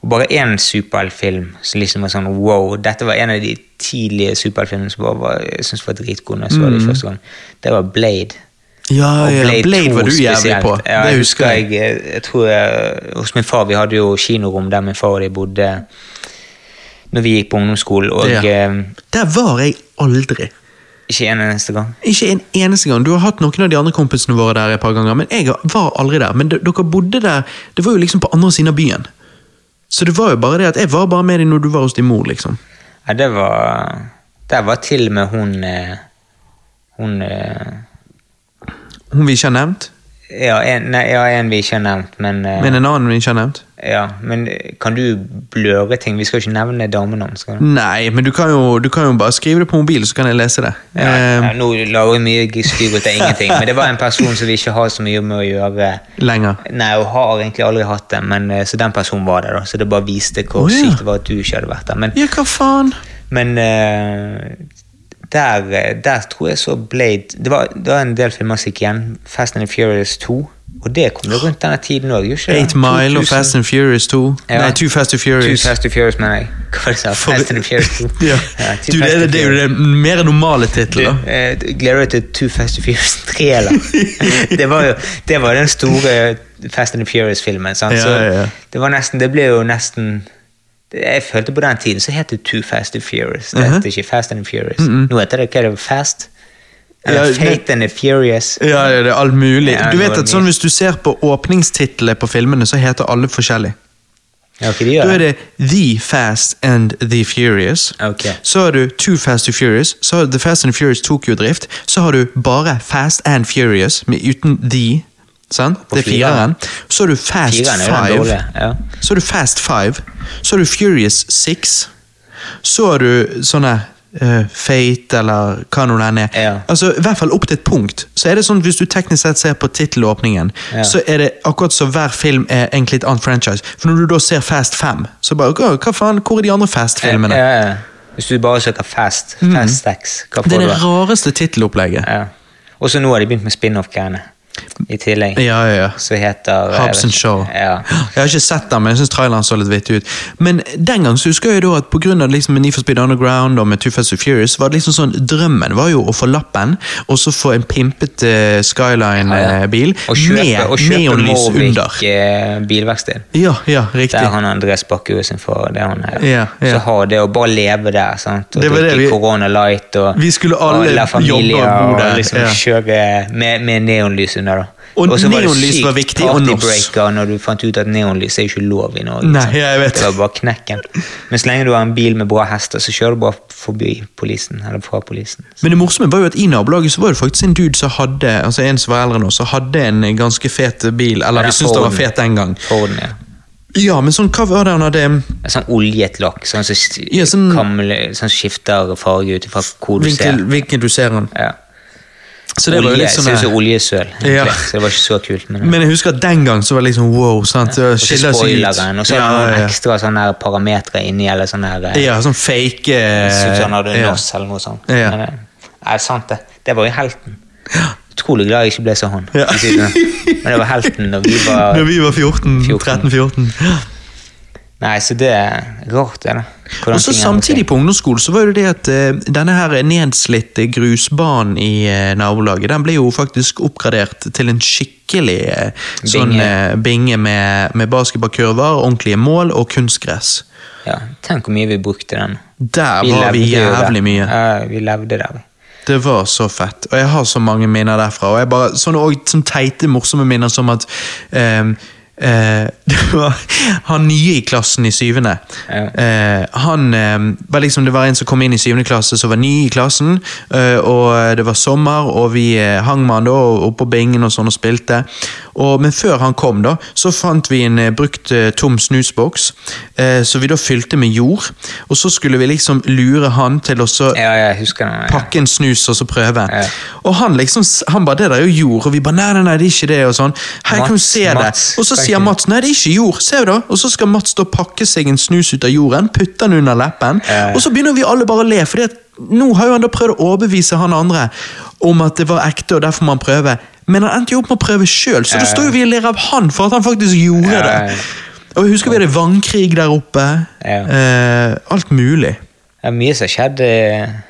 Og bare én superheltfilm som liksom var sånn wow. Dette var en av de tidlige superheltfilmene som bare var, jeg syntes var dritgode når jeg så det første gang. Det var Blade. Ja, ja, Blade, Blade var du jævlig spesielt. på. Ja, det husker jeg. Jeg, jeg tror jeg, Hos min far vi hadde jo kinorom der min far og de bodde når vi gikk på ungdomsskolen. Og Ja. eh, Der var jeg aldri. Ikke en eneste gang. Ikke en eneste gang. Du har hatt noen av de andre kompisene våre der et par ganger, men jeg var aldri der. Men dere bodde der, det var jo liksom på andre siden av byen. Så det var jo bare det at jeg var bare med deg når du var hos din mor, liksom. Ja, det var Der var til og med hun eh, Hun eh, Hun vi ikke har nevnt, ja en, nei, ja, en vi ikke har nevnt, men uh, men en annen vi ikke har nevnt. Ja, men kan du bløre ting? Vi skal jo ikke nevne damenavn. skal vi? Nei, men du kan, jo, du kan jo bare skrive det på mobilen, så kan jeg lese det. Ja, uh, ja, nå lager vi mye styr ut av ingenting, men det var en person som vi ikke har så mye med å gjøre. lenger. Nei, og har egentlig aldri hatt det, men eh, så den personen var der, da. Så det bare viste hvor oh, sykt det var at du ikke hadde vært der. Men, Ja, hva faen? men eh, der, eh, der tror jeg så Blade Det var, det var en del filmer som gikk igjen. Fast and Furious 2. Og det kom jo rundt denne tiden òg? Eight Mile og Fast and Furious 2. Ja. Nei, Too Fast and Too Furious. Fast and Furious, mener jeg. *laughs* Hva var det du sa? For- Fast and Furious 2. *laughs* Ja. Ja, Too Du, det, er- det er jo den mer normale tittelen. Eh, gleder du deg til Too Fast and Furious *laughs* 3, eller? det var jo det var den store Fast and Furious-filmen. Ja, ja, ja. Det var nesten, det ble jo nesten Jeg følte på den tiden så het det Too Fast and Furious. Det heter ikke Fast and Furious. Nå heter det hva er det, Fast? Ja, Eller det- Fate and the Furious. Ja, ja, det er alt mulig. Ja, Du vet at sånn. Hvis du ser på åpningstitlene på filmene, så heter alle forskjellig. Ja, ok, de gjør Da er det The Fast and The Furious. Okay. Så har du Too Fast and Furious. Så har du The Fast and Furious Tokyo-drift. Så har du bare Fast and Furious med, uten The. Sant? Det er fireren. Så har du Fast er Five. Ja. Så har du Fast Five. Så har du Furious Six. Så har du sånne uh, Fate, eller hva nå den er. Ja. Altså, I hvert fall opp til et punkt. Så er det sånn Hvis du teknisk sett ser på tittelåpningen, Ja. så er det akkurat som hver film er egentlig et annet franchise. For når du da ser Fast 5, så bare hva, hva faen, Hvor er de andre Fast-filmene? Ja, ja. Hvis du bare søker Fast, Fast Stacks, hva Det får er du? det da? rareste tittelopplegget. Ja. Og så nå har de begynt med spin-off-greiene i tillegg. Ja, ja, ja. Som heter Hobbs and Shaw. Ja. Jeg har ikke sett den, men jeg synes traileren så litt vittig ut. Men den gang så husker jeg da at pga. Liksom Need for Speed Underground og med Too Fast and Furious, var det liksom sånn, drømmen var jo å få lappen, og så få en pimpet uh, Skyline-bil Og kjøpe, med og kjøpe neonlys under. Morvik eh, bilverksted. Ja, ja, riktig. Der han Andreas Bakkehue sin far. Det han er. Ja, ja. Så ha det å bare leve der. sant? Og Det var det drikke vi- Corona Light og, Vi skulle alle jobbe og bo der, og liksom ja. kjøre med, med neonlys under. da. Og så var det sykt partybreaker når du fant ut at neonlys er jo ikke lov i Norge. Nei, jeg vet. Det var bare knekken. Men så lenge du har en bil med bra hester, så kjører du bare forbi polisen, Eller fra politien. Men det morsomme var jo at i nabolaget så var det faktisk en dude som hadde altså en som var eldre nå, som hadde en ganske fet bil. Eller vi syntes det var fet den gang. Forden, ja. Ja, men sånn, hva var det han hadde Sånn oljet lakk, sånn som Ja, sånn- sånn skifter farge ut ifra hvor du ser. Hvilken du ser den. Ja. Så det var jo Olje, litt sånn ser ut som eh, oljesøl. *laughs* Ja. så det var ikke så kult. Men, Men jeg husker at den gang så var det liksom wow. sant? Ja. og så spoileren, og så ja, noen ja, ekstra sånne parametere inni, eller sånn her eh, ja, sånn fake Sånn som ja. norsk, eller noe sånt. Ja. Men, eh, det sant, det? Det var jo helten. Utrolig glad jeg ikke ble som han. Ja. sånn. Men det var helten da vi var *laughs* vi var 14, 14. 13-14. Nei, så det er rart, det. da. Og så Samtidig på ungdomsskolen så var det det at uh, denne her nedslitte grusbanen i uh, nabolaget den ble jo faktisk oppgradert til en skikkelig uh, sånn Binge. eh, binge med, med basketballkurver, ordentlige mål og kunstgress. Ja, Tenk hvor mye vi brukte den. Der var vi jo der. jævlig mye. Ja, vi levde der. Det var så fett, og jeg har så mange minner derfra. Og jeg bare, sånne, og, sånne teite, morsomme minner som at ehm, eh, *laughs* det var Han nye i klassen i syvende. Ja. eh, han ehm, var liksom, Det var en som kom inn i syvende klasse som var ny i klassen, eh, og det var sommer, og vi eh, hang med han da oppe på bingen og sånn og spilte. Og, men før han kom, da, så fant vi en eh, brukt eh, tom snusboks, eh, så vi da fylte med jord. Og så skulle vi liksom lure han til å så Ja, den. Ja. pakke en snus og så prøve. Ja. Og han liksom, han bare, det der er jo jord, og vi bare, nei, nei, nei, det er ikke det, og sånn. Her kan du se det. Og så sier. Mats, nei, det er ikke jord, se da. Og så skal Mats da pakke seg en snus ut av jorden, putte den under leppen, eh. og så begynner vi alle bare å le, fordi at nå har jo han da prøvd å overbevise han andre om at det var ekte, og derfor må han prøve. Men han endte jo opp med å prøve sjøl, så da står jo vi og ler av han for at han faktisk gjorde eh. det. Og jeg husker vi hadde vannkrig der oppe. Eh, alt mulig. Det er mye som har skjedd. eh,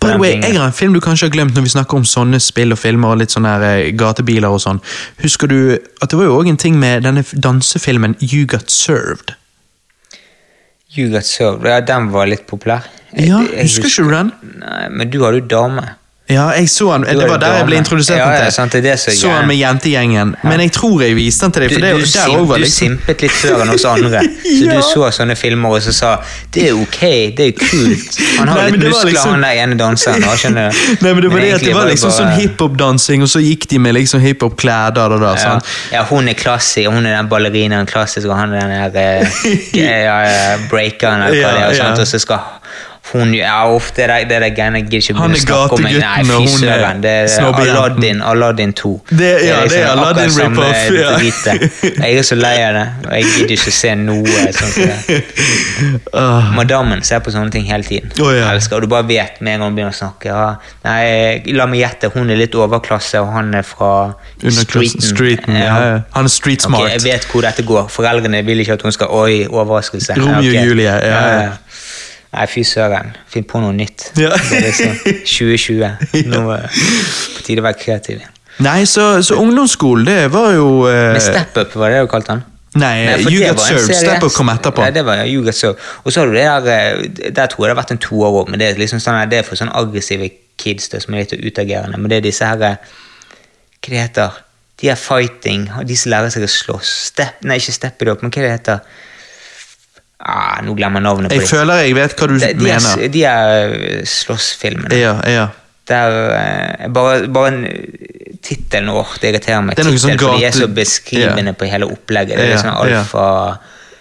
By the way, jeg har en film du kanskje har glemt når vi snakker om sånne spill og filmer og litt sånne eh, gatebiler og sånn. Husker du at det var jo òg en ting med denne dansefilmen You Got Served? You Got Served. Ja, den var litt populær. Jeg- Ja, jeg husker ikke du den? Nei, men du hadde jo dame. Ja, jeg så han, Det var der jeg ble introdusert Ja, ja, sant, det er det så så han med jentegjengen. Men jeg tror jeg viste den til deg. For det, du, der sim, også liksom... du simpet litt før enn oss andre. *laughs* Så Ja. du så sånne filmer og så sa det er ok, det er kult. Han har Nei, litt muskler, liksom- han der ene danseren. skjønner du? *laughs* Nei, men det var det at det var liksom bare- sånn hiphop-dansing, og så gikk de med liksom hiphop-klær der og da, ja. ja, hun er klassisk, hun er den ballerinaen klassisk, og han er den der uh, *laughs* ja, ja, breakeren, Ja, er, og, ja. og så skal hun Ja, uff, det der, det der greiene gidder ikke Han begynne er å snakke om. Nei, fy er søren. Det er snobbejenten. Aladdin, Aladdin 2. Det- ja, det er liksom Aladdin rip-off, ja. Jeg er så lei av det, og jeg gidder ikke se noe sånt. som det. *laughs* Ah, Madammen ser på sånne ting hele tiden. Oh, ja. Elsker, og du bare vet med en gang hun begynner å snakke. Ja, nei, la meg gjette, hun er litt overklasse, og han er fra streeten. streeten. Ja, ja. Han er street Ok, Okay, jeg vet hvor dette går. Foreldrene vil ikke at hun skal Oi, overraskelse. Romeo og okay. Julie, ja, ja. Nei, fy søren. Finn på noe nytt. Ja. Det er liksom 2020. *laughs* Nå er det på tide å være kreativ. Nei, så, så ungdomsskolen, det var jo eh, Men Step Up, var det du kalte den? Nei, Nei, You det Got Served. Step Up kom etterpå. Nei, det var You Got Served. Og så har du det der eh, Der tror jeg det har vært en toer òg, men det er liksom sånn, det er for sånn aggressive kids det som er litt utagerende. Men det er disse her eh, Hva det heter De er fighting, de som lærer seg å slåss. Step, nei, ikke Step It Up, men hva det heter ah, Nå glemmer jeg navnet på Jeg dem. føler jeg vet hva du De, de, mener. er, de er eh, slåssfilmene. Ja, ja. Der, eh, bare, bare en tittelen vår det irriterer meg. Det er sånn for de er så beskrivende på hele opplegget. Det er litt sånn alfa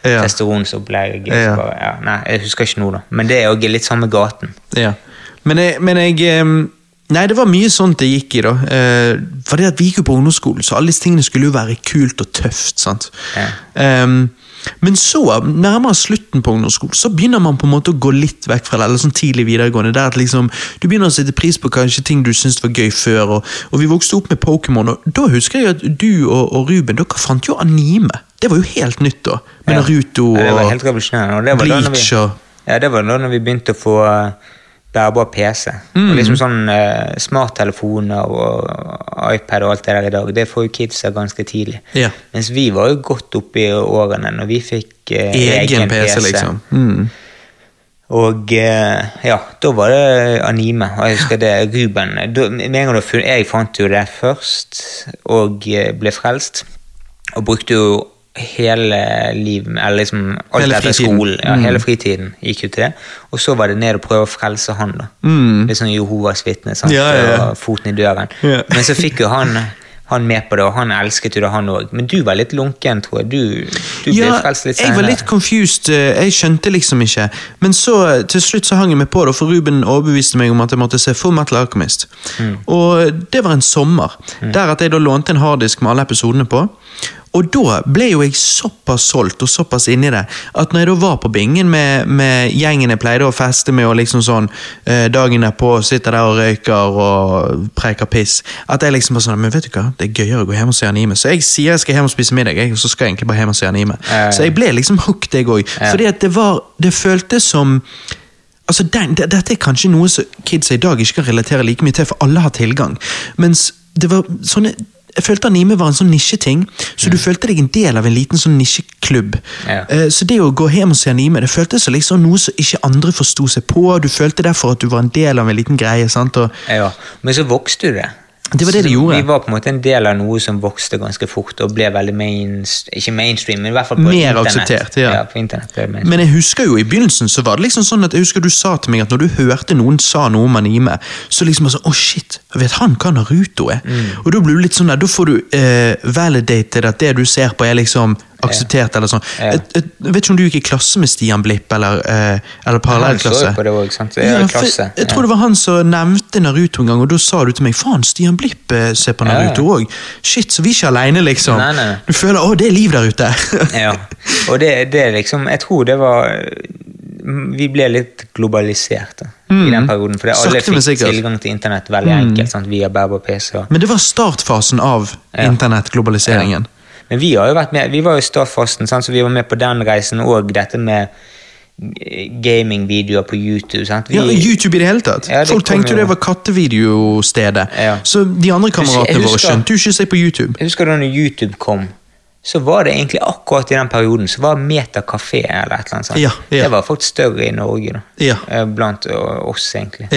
Ja. testosteronsopplegg. Ja. Ja, nei, jeg husker ikke nå, da. Men det er jo litt samme gaten. ja. Men jeg, men jeg Nei, det var mye sånt det gikk i, da. Eh, for det at vi gikk jo på ungdomsskolen, så alle disse tingene skulle jo være kult og tøft. sant? Ja. Men så, nærmere slutten på ungdomsskolen, så begynner man på en måte å gå litt vekk fra det. eller sånn tidlig videregående, der at liksom, Du begynner å sette pris på kanskje ting du syntes var gøy før. Og, og vi vokste opp med Pokémon, og da husker jeg at du og, og Ruben dere fant jo anime. Det var jo helt nytt, da. Med Ja. Naruto Ja, det var og helt og Bleach vi, og Ja, det var da når vi begynte å få eh, bærbar PC. Mm. Og liksom sånn uh, Smarttelefoner og iPad og alt det der i dag, det får jo kidsa ganske tidlig. Ja. Mens vi var jo godt oppe i årene når vi fikk uh, egen PC, liksom. Mm. Og eh, ja, da var det anime. Og jeg husker det Ruben da, Jeg fant jo det først, og ble frelst. Og brukte jo hele livet Eller liksom alt Hele etter skolen. Ja, Mm. Hele fritiden gikk jo til det. Og så var det ned og prøve å frelse han, da. Mm. Litt sånn Jehovas vitne. sant? Ja, ja. Og foten i døren. Men så fikk jo han han med på det, og han elsket jo det, han òg. Men du var litt lunken, tror jeg. Du, du ble frelst litt senere. jeg var litt confused. eh, Jeg skjønte liksom ikke. Men så eh, til slutt så hang jeg meg på det, for Ruben overbeviste meg om at jeg måtte se Full Metal Alchemist. Mm. Og det var en sommer, der at jeg da lånte en harddisk med alle episodene på. Og da ble jo jeg såpass solgt og såpass inni det at når jeg da var på bingen med, med gjengen jeg pleide å feste med, og liksom sånn eh, dagen derpå sitter der og røyker og preker piss, at jeg liksom bare sånn Men vet du hva, det er gøyere å gå hjem og se anime. Så jeg sier jeg skal hjem og spise middag, jeg, og så skal jeg egentlig bare hjem og se anime. Eh. Så jeg ble liksom hooked, jeg òg. Ja. Fordi at det var Det føltes som Altså, den, det, Dette er kanskje noe som kids i dag ikke kan relatere like mye til, for alle har tilgang. Mens det var sånne jeg følte anime var en sånn nisjeting, så du følte deg en del av en liten sånn nisjeklubb. Ja. Eh, Så det å gå hjem og se anime, det føltes som liksom noe som ikke andre forsto seg på. Du følte derfor at du var en del av en liten greie. sant? Og Ja, men så vokste du det. Det var det de gjorde. Vi var på en måte en del av noe som vokste ganske fort og ble veldig mainstream, ikke mainstream, men i hvert fall på Mer internett. akseptert, ja. på internett. Men jeg husker jo i begynnelsen så var det liksom sånn at jeg husker du sa til meg at når du hørte noen sa noe om anime, så liksom altså, å shit, vet han hva Naruto er? Mm. Og da blir du litt sånn der, da får du eh, validated at det du ser på er liksom akseptert eller sånn. Ja. Jeg, jeg, vet ikke om du gikk i klasse med Stian Blipp eller, eh, eller parallellklasse? Ja, jeg tror det var han som nevnte Naruto en gang, og da sa du til meg faen, Stian Blipp eh, ser på Ja, ja. Naruto òg. Shit, så vi er ikke aleine, liksom. Nei, nei. Du føler å, det er liv der ute. *laughs* Ja, og det, det liksom Jeg tror det var vi ble litt globalisert da, i den perioden. For alle Mm. Fikk. Mm. tilgang til internett veldig enkelt sant, via bærbar PC. og- Men det var startfasen av internettglobaliseringen. Men vi har jo vært med, vi var jo i startfasen, sant, så vi var med på den reisen, og dette med gamingvideoer på YouTube. Sant? Vi, Ja, YouTube i det hele tatt. Ja, det Folk tenkte jo det var kattevideostedet. Ja. Så de andre kameratene våre skjønte jo ikke å se på YouTube. Jeg husker da når YouTube kom, så var det egentlig akkurat i den perioden så var Meta Café eller et eller annet sånt. Ja, ja. Det var faktisk større i Norge da. Ja. Eh, Blant eh, oss, egentlig.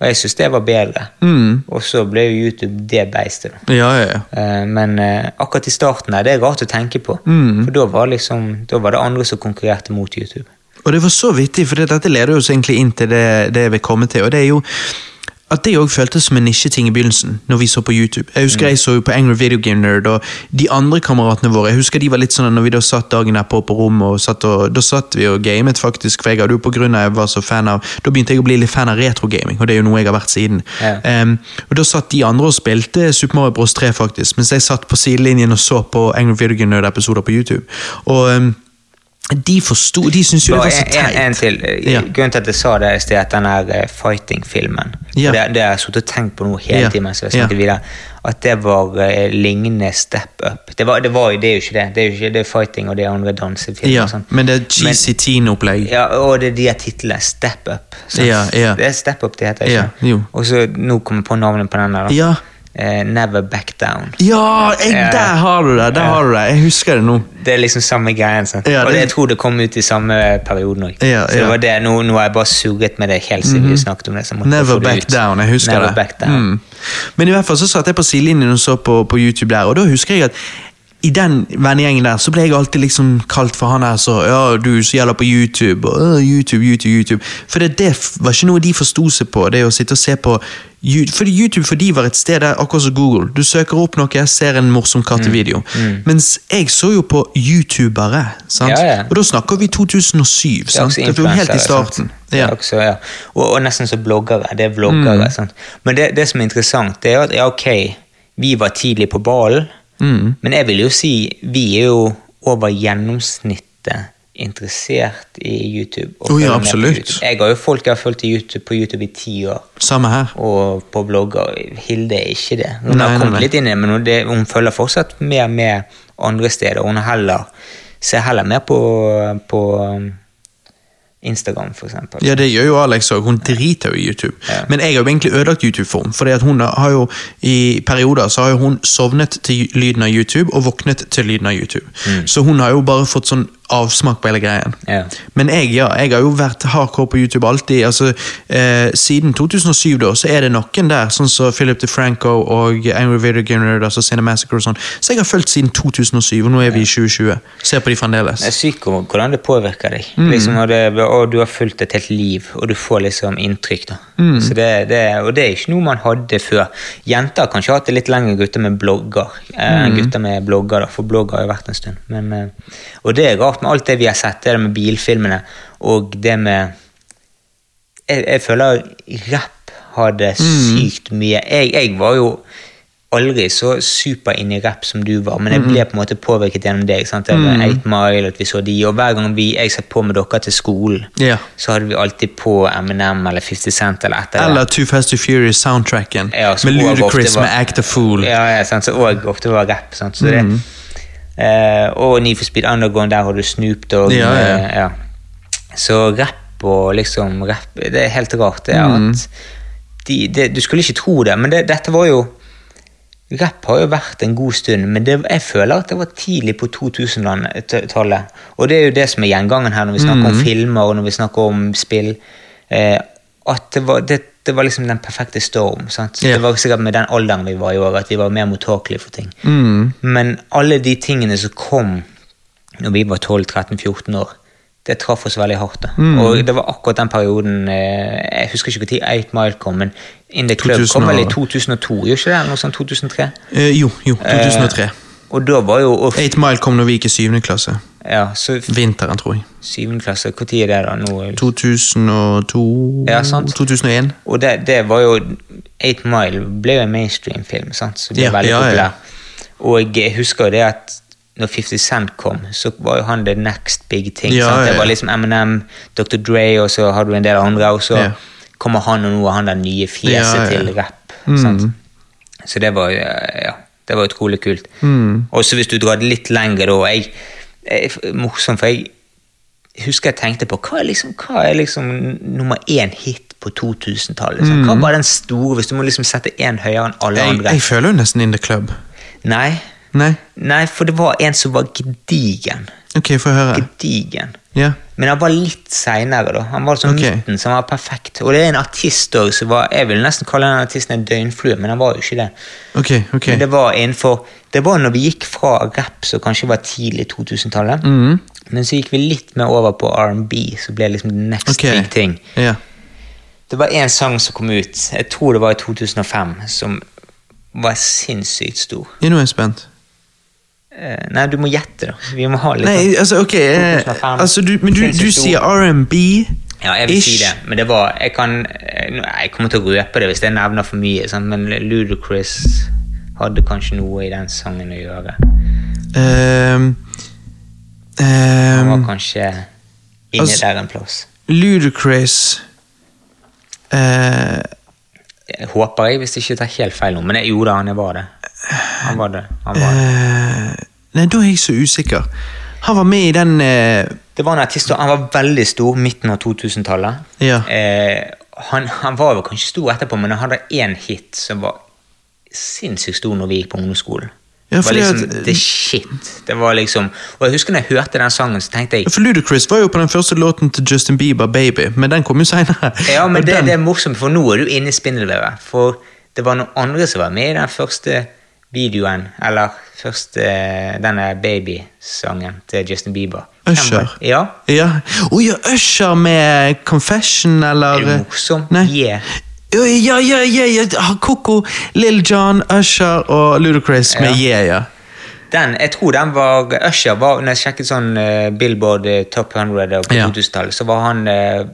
Og jeg syns det var bedre. Mm. Og så ble jo YouTube det beistet. ja, ja. ja. Eh, Men eh, akkurat i starten her, det er rart å tenke på. Mm. For da var, liksom, da var det andre som konkurrerte mot YouTube. Og det var så vittig, for dette leder oss egentlig inn til det, det vi kommer til. Og det er jo at det òg føltes som en nisjeting i begynnelsen, når vi så på YouTube. Jeg husker jeg så jo på Angry Video Game Nerd, og de andre kameratene våre jeg husker de var litt sånn at når vi da satt dagen derpå på rommet, og satt og, da satt vi og gamet, faktisk. For jeg hadde jo på grunn av jeg var så fan av Da begynte jeg å bli litt fan av retrogaming, og det er jo noe jeg har vært siden. Ja. Um, og Da satt de andre og spilte Super Mario Bros 3, faktisk, mens jeg satt på sidelinjen og så på Angry Video Game Nerd-episoder på YouTube. Og em, de forsto De syntes jo det var så teit. en, en til. Ja. Grunnen til at jeg sa det, i sted, at den her eh, fighting-filmen Ja. Det, det har jeg sittet og tenkt på nå hele Ja. tiden Ja. videre. At det var eh, lignende step up. Det, var, det, var, det er jo ikke det. Det er jo ikke det er fighting og det er andre dansefilmer. Ja, sånn. men det er cheesy teen-opplegg. Ja, og det er de her titlene. Step up. Ja, ja. Det er Step up det heter ikke. Ja, og så nå kommer jeg på navnet på den der. da. Eh, Never Back Down. ja jeg, der har du det! Der har du det. Jeg husker det nå. Det er liksom samme greien. sant? Ja, og det- det, jeg tror det kom ut i samme perioden òg. Ja, Så ja. det var det, nå, nå har jeg bare surret med det helt siden vi snakket om det. Never det back ut. down. Jeg husker Never det. Back down. Mm. Men i hvert fall så satt jeg på sidelinjen og så på, på YouTube der, og da husker jeg at i den vennegjengen der så ble jeg alltid liksom kalt for han der så Ja, du som gjelder på YouTube, og YouTube, YouTube, YouTube. For det, det var ikke noe de forsto seg på, det å sitte og se på For YouTube for de var et sted der, akkurat som Google. Du søker opp noe, ser en morsom kattevideo. Mens jeg så jo på youtubere. sant? Ja, ja. Og da snakker vi 2007. Det er sant? Det var jo helt i starten. Ja. Også, ja. og, og nesten som bloggere. Det er vloggere. Mm. Men det, det som er interessant, det er at ja, ok, vi var tidlig på ballen, Mm. men jeg vil jo si vi er jo over gjennomsnittet interessert i YouTube. og oh, ja, absolutt. YouTube. Jeg har jo folk jeg har fulgt YouTube, på YouTube i ti år. Samme her. og på blogger. Hilde er ikke det. Hun Nei, har kommet nei. litt inn i det, men hun, det, hun følger fortsatt mer med andre steder. Hun er heller, ser heller mer på, på Instagram, eksempel. Ja, det gjør jo Alex òg. Hun driter jo i YouTube. Ja. Men jeg har jo egentlig ødelagt YouTube for henne. fordi at hun har jo i perioder så har jo hun sovnet til lyden av YouTube og våknet til lyden av YouTube. Så hun har jo bare fått sånn avsmak på hele greien. Yeah. Men jeg, ja, jeg har jo vært hardcore på YouTube alltid. altså eh, Siden 2007 da, så er det noen der, sånn som Philip DeFranco og Angry Video Game altså Cinemassacre og sånn, så jeg har fulgt siden 2007, og nå er vi i 2020. Ser på de fremdeles. Det er sykt hvor- hvordan det påvirker deg. Mm. Liksom, og, det, og du har fulgt et helt liv, og du får liksom inntrykk. da. Mm. Så det, det, og det er ikke noe man hadde før. Jenter har kanskje hatt det litt lenger, gutter med blogger. Eh, Mm. gutter med blogger, da, for blogger har jo vært en stund. Men, eh, og det er rart med alt det vi har sett, det med bilfilmene og det med Jeg, jeg føler rapp hadde Mm. sykt mye jeg, jeg var jo aldri så super inn i rapp som du var, men jeg ble på en måte påvirket gjennom deg. sant? Det var 8 Mile, at vi så de, og hver gang vi, jeg satt på med dere til skolen, Ja. så hadde vi alltid på Eminem eller 50 Cent eller etter Eller Too Fast to Furious-soundtracken Ja, med Ludacris med Act a Fool. Ja, ja sant? så òg ofte var rapp. Sant? Så det, Mm. Eh, og Need for Speed Underground, der har du Snoop Dogg. Ja, ja. eh. Så rapp og liksom rapp Det er helt rart, det. Mm. at de, de, Du skulle ikke tro det, men det, dette var jo Rapp har jo vært en god stund, men det, jeg føler at det var tidlig på 2000-tallet. Og det er jo det som er gjengangen her når vi snakker Mm. om filmer og når vi snakker om spill. Eh, at det var, det, det var liksom den perfekte storm. Sant? Ja. Det var sikkert med den alderen vi var i år, at vi var mer mottakelige for ting. Mm. Men alle de tingene som kom når vi var 12-13-14 år, det traff oss veldig hardt. Mm. Og det var akkurat den perioden eh, Jeg husker ikke når 8 Mile kom, men In The Club 2000 kom vel i 2002, gjør ikke det? Eller noe sånt? 2003? Eh, jo, jo, 2003. Og da var jo og, 8 Mile kom når vi gikk i syvende klasse. Ja, så Vinteren, tror jeg. syvende klasse, når er det da? Nå, 2002 Ja, sant. 2001. Og det, det var jo 8 Mile ble jo en mainstream-film, sant? så det ble Ja, veldig ja, ja. populær. Og jeg husker jo det at når 50 Cent kom, så var jo han the next big thing. Ja, sant? ja, Det var liksom Eminem, Dr. Dre, og så har du en del andre, og så kommer han og nå er han det nye fjeset til rap. Mm. Så det var, jo ja, det var utrolig kult. Mm. Og så hvis du drar det litt lenger, da jeg, jeg, Morsomt, for jeg husker jeg tenkte på hva er liksom, hva er liksom nummer én hit på 2000-tallet? Liksom? Hva var den store, hvis du må liksom sette én høyere enn alle Mm. Jeg, andre? jeg føler jo nesten In The Club. Nei, Nei? nei, for det var en som var gedigen. Ok, få høre. Gedigen. Ja. Men han var litt seinere, da. Han var sånn okay. midten, så han var perfekt. Og det er en artist òg som var Jeg vil nesten kalle den artisten en døgnflue, men han var jo ikke det. Okay, okay. Men det var innenfor Det var når vi gikk fra rap, som kanskje var tidlig 2000-tallet, Mhm. men så gikk vi litt mer over på R&B, så ble det liksom the next okay. big thing. Ja. Det var en sang som kom ut, jeg tror det var i 2005, som var sinnssykt stor. Ja, nå er jeg spent. Eh, nei, du må gjette, da. Vi må ha litt Nei, altså, ok eh, altså, du, Men du, du sier R&B Ja, jeg vil Ish. si det, men det var Jeg kan eh, Jeg kommer til å røpe det hvis jeg nevner for mye, sånn, men Ludacris hadde kanskje noe i den sangen å gjøre. Ehm, Han var ehm, kanskje inni altså- der en plass. Ludacris uh, håper jeg, hvis jeg ikke tar helt feil nå, men jeg gjorde han, jeg var det. Han var det. Han var det. eh, Nei, da er jeg så usikker. Han var med i den eh, Det var en artist, han var veldig stor midten av 2000-tallet. Ja. Eh, han, han var jo kanskje stor etterpå, men han hadde én hit som var sinnssykt stor når vi gikk på ungdomsskolen. Ja, det var liksom the shit. Det var liksom, og jeg husker når jeg hørte den sangen, så tenkte jeg For Ludacris var jo på den første låten til Justin Bieber, 'Baby', men den kom jo seinere. Ja, men *laughs* det, det er morsomt, for nå er du inne i spindelvevet. For det var noen andre som var med i den første videoen, eller først denne babysangen til Justin Bieber. Usher. Ja. Ja. Å ja, Usher med 'Confession', eller Er det morsomt? Nei. Yeah. Ja, ja, ja, ja, Koko, Lill John, Usher og Ludacris med Ja. Yeah, ja. Den, jeg tror den var Usher var, Når jeg sjekket sånn uh, Billboard eh, Top 100 på Ja. 2000-tallet, så var han eh,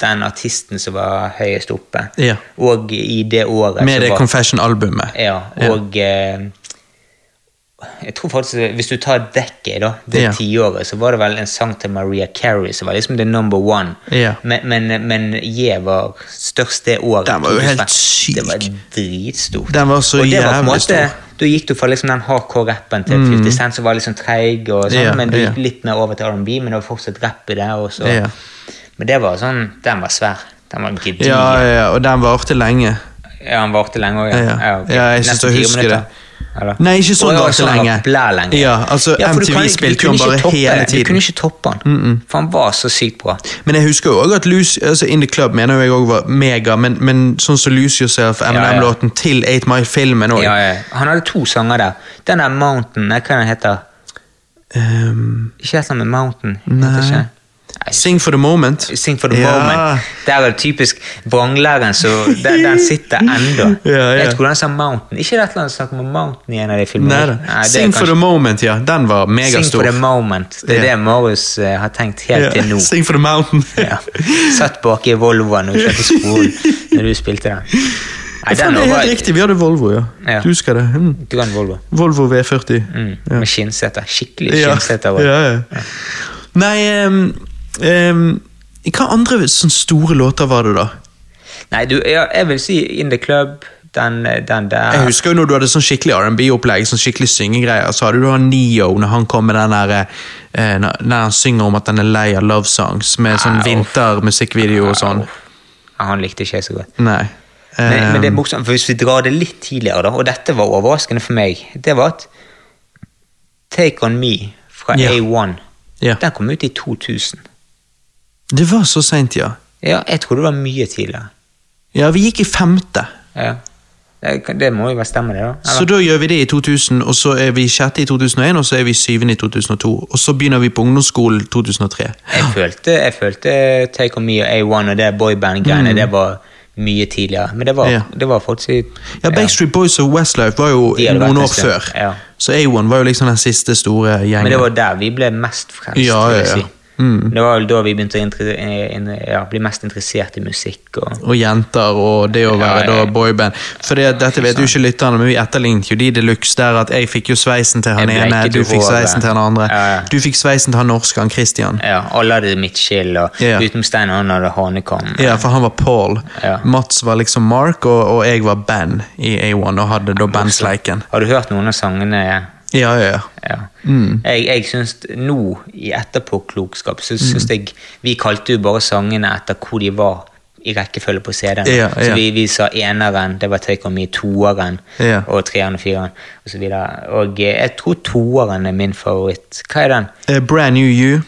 den artisten som var høyest oppe. Ja. Og i det året Med det Confession-albumet. Ja, og eh, jeg tror faktisk, Hvis du tar dekket, da, det Ja. tiåret, så var det vel en sang til Maria Carey som var liksom the number one. Ja. Men, men, men Je var størst det året. Den var jo helt syk. Det var dritstort. Den var så jævlig stor. Da gikk du fra liksom den hardcore-rappen til 50 Cent, som var liksom treig, og sånn, Ja, men du ja. gikk litt mer over til R&B, men det var fortsatt rapp i det. Og så. Ja. Men det var sånn, den var svær. Den var gedigen. Ja, ja, ja, og den varte lenge. Ja, den varte lenge òg, ja. Ja. okay. Ja, jeg syns jeg husker minutter. det. Eller? Nei, ikke sånn ja, varte sånn lenge. lenge. Ja, altså, ja, MTV spilte jo han bare toppe hele tiden. Du kunne ikke toppe han, for han var så sykt bra. Men jeg husker jo også at Lucy, altså In The Club mener jeg òg var mega, men, men sånn som Lose Yourself, MNM-låten til 8 Mile-filmen òg. Ja, ja. Han hadde to sanger der. Den der Mountain, hva den heter Um, Ikke helt sammen med Mountain? Nei. ikke? Sing for the Moment. Sing for the Ja. moment. Der er det typisk vranglæren, så den, sitter enda. *laughs* Ja, ja. Jeg tror den sa Mountain. Ikke det et eller annet snakk om Mountain i en av de filmene? Nei, Sing for kanskje- the Moment, ja. Den var Sing megastor. for the moment. Det er yeah. det Marius uh, har tenkt helt yeah. til nå. Sing for the Mountain. *laughs* Ja. Satt bak i Volvoen og kjørte skolen når du spilte den. Nei, den det er var helt riktig, vi hadde Volvo, ja. Ja. Du husker det? Mm. grønn Volvo. Volvo V40. Mm, Ja. Med skinnseter. Skikkelig Ja, skinnseter. også. ja, ja. Nei um, um, Hva andre sånne store låter var det, da? Nei, du, jeg, jeg vil si In The Club, den, den der Jeg husker jo når du hadde sånn skikkelig R&B-opplegg, sånn skikkelig syngegreier, så hadde du han Neo når han kom med den der eh, når han synger om at han er lei av love songs, med sånn vintermusikkvideo og sånn. Han likte ikke jeg så godt. Nei. Men, men det er Um, morsomt, for hvis vi drar det litt tidligere, da, og dette var overraskende for meg, det var at Take On Me fra yeah. A1, yeah. den kom ut i 2000. Det var så seint, ja. Ja, jeg trodde det var mye tidligere. Ja, vi gikk i femte. Ja. Det, må jo være stemme, det, da. Så da gjør vi det i 2000, og så er vi sjette i 2001, og så er vi syvende i 2002. Og så begynner vi på ungdomsskolen 2003. Jeg følte, jeg følte Take On Me og A1 og det boyband-greiene, det var mye tidligere. Men det var, Mm. Ja. det var faktisk Ja, Backstreet Boys og Westlife var jo noen år før. ja. Så A1 var jo liksom den siste store gjengen. Men det var der vi ble mest frelst, Ja, ja, ja. Mm. Det var vel da vi begynte å eh, ja, bli mest interessert i musikk. Og, Og jenter og det å være Ja, da boyband. For det, dette vet jo ikke lytterne, men vi etterlignet jo de de luxe der at jeg fikk jo sveisen til han ene, du fikk sveisen til han andre. Ja. Du fikk sveisen til han norske, han Christian. ja, alle hadde midtskill, og Ja. utenom Stein han hadde hanekam. Ja, for han var Paul. Mats var liksom Mark, og, og jeg var Ben i A1 og hadde da bandsleiken. Har du hørt noen av sangene? Ja, ja, ja. Ja. Mm. Jeg, jeg syns nå, i etterpåklokskap, så syns jeg Vi kalte jo bare sangene etter hvor de var i rekkefølge på CD-en. Ja. Så vi, vi sa eneren, det var Take On Me, toeren, og treeren og fireren osv. Og eh, jeg tror toeren er min favoritt. Hva er den? Eh, Brand New You.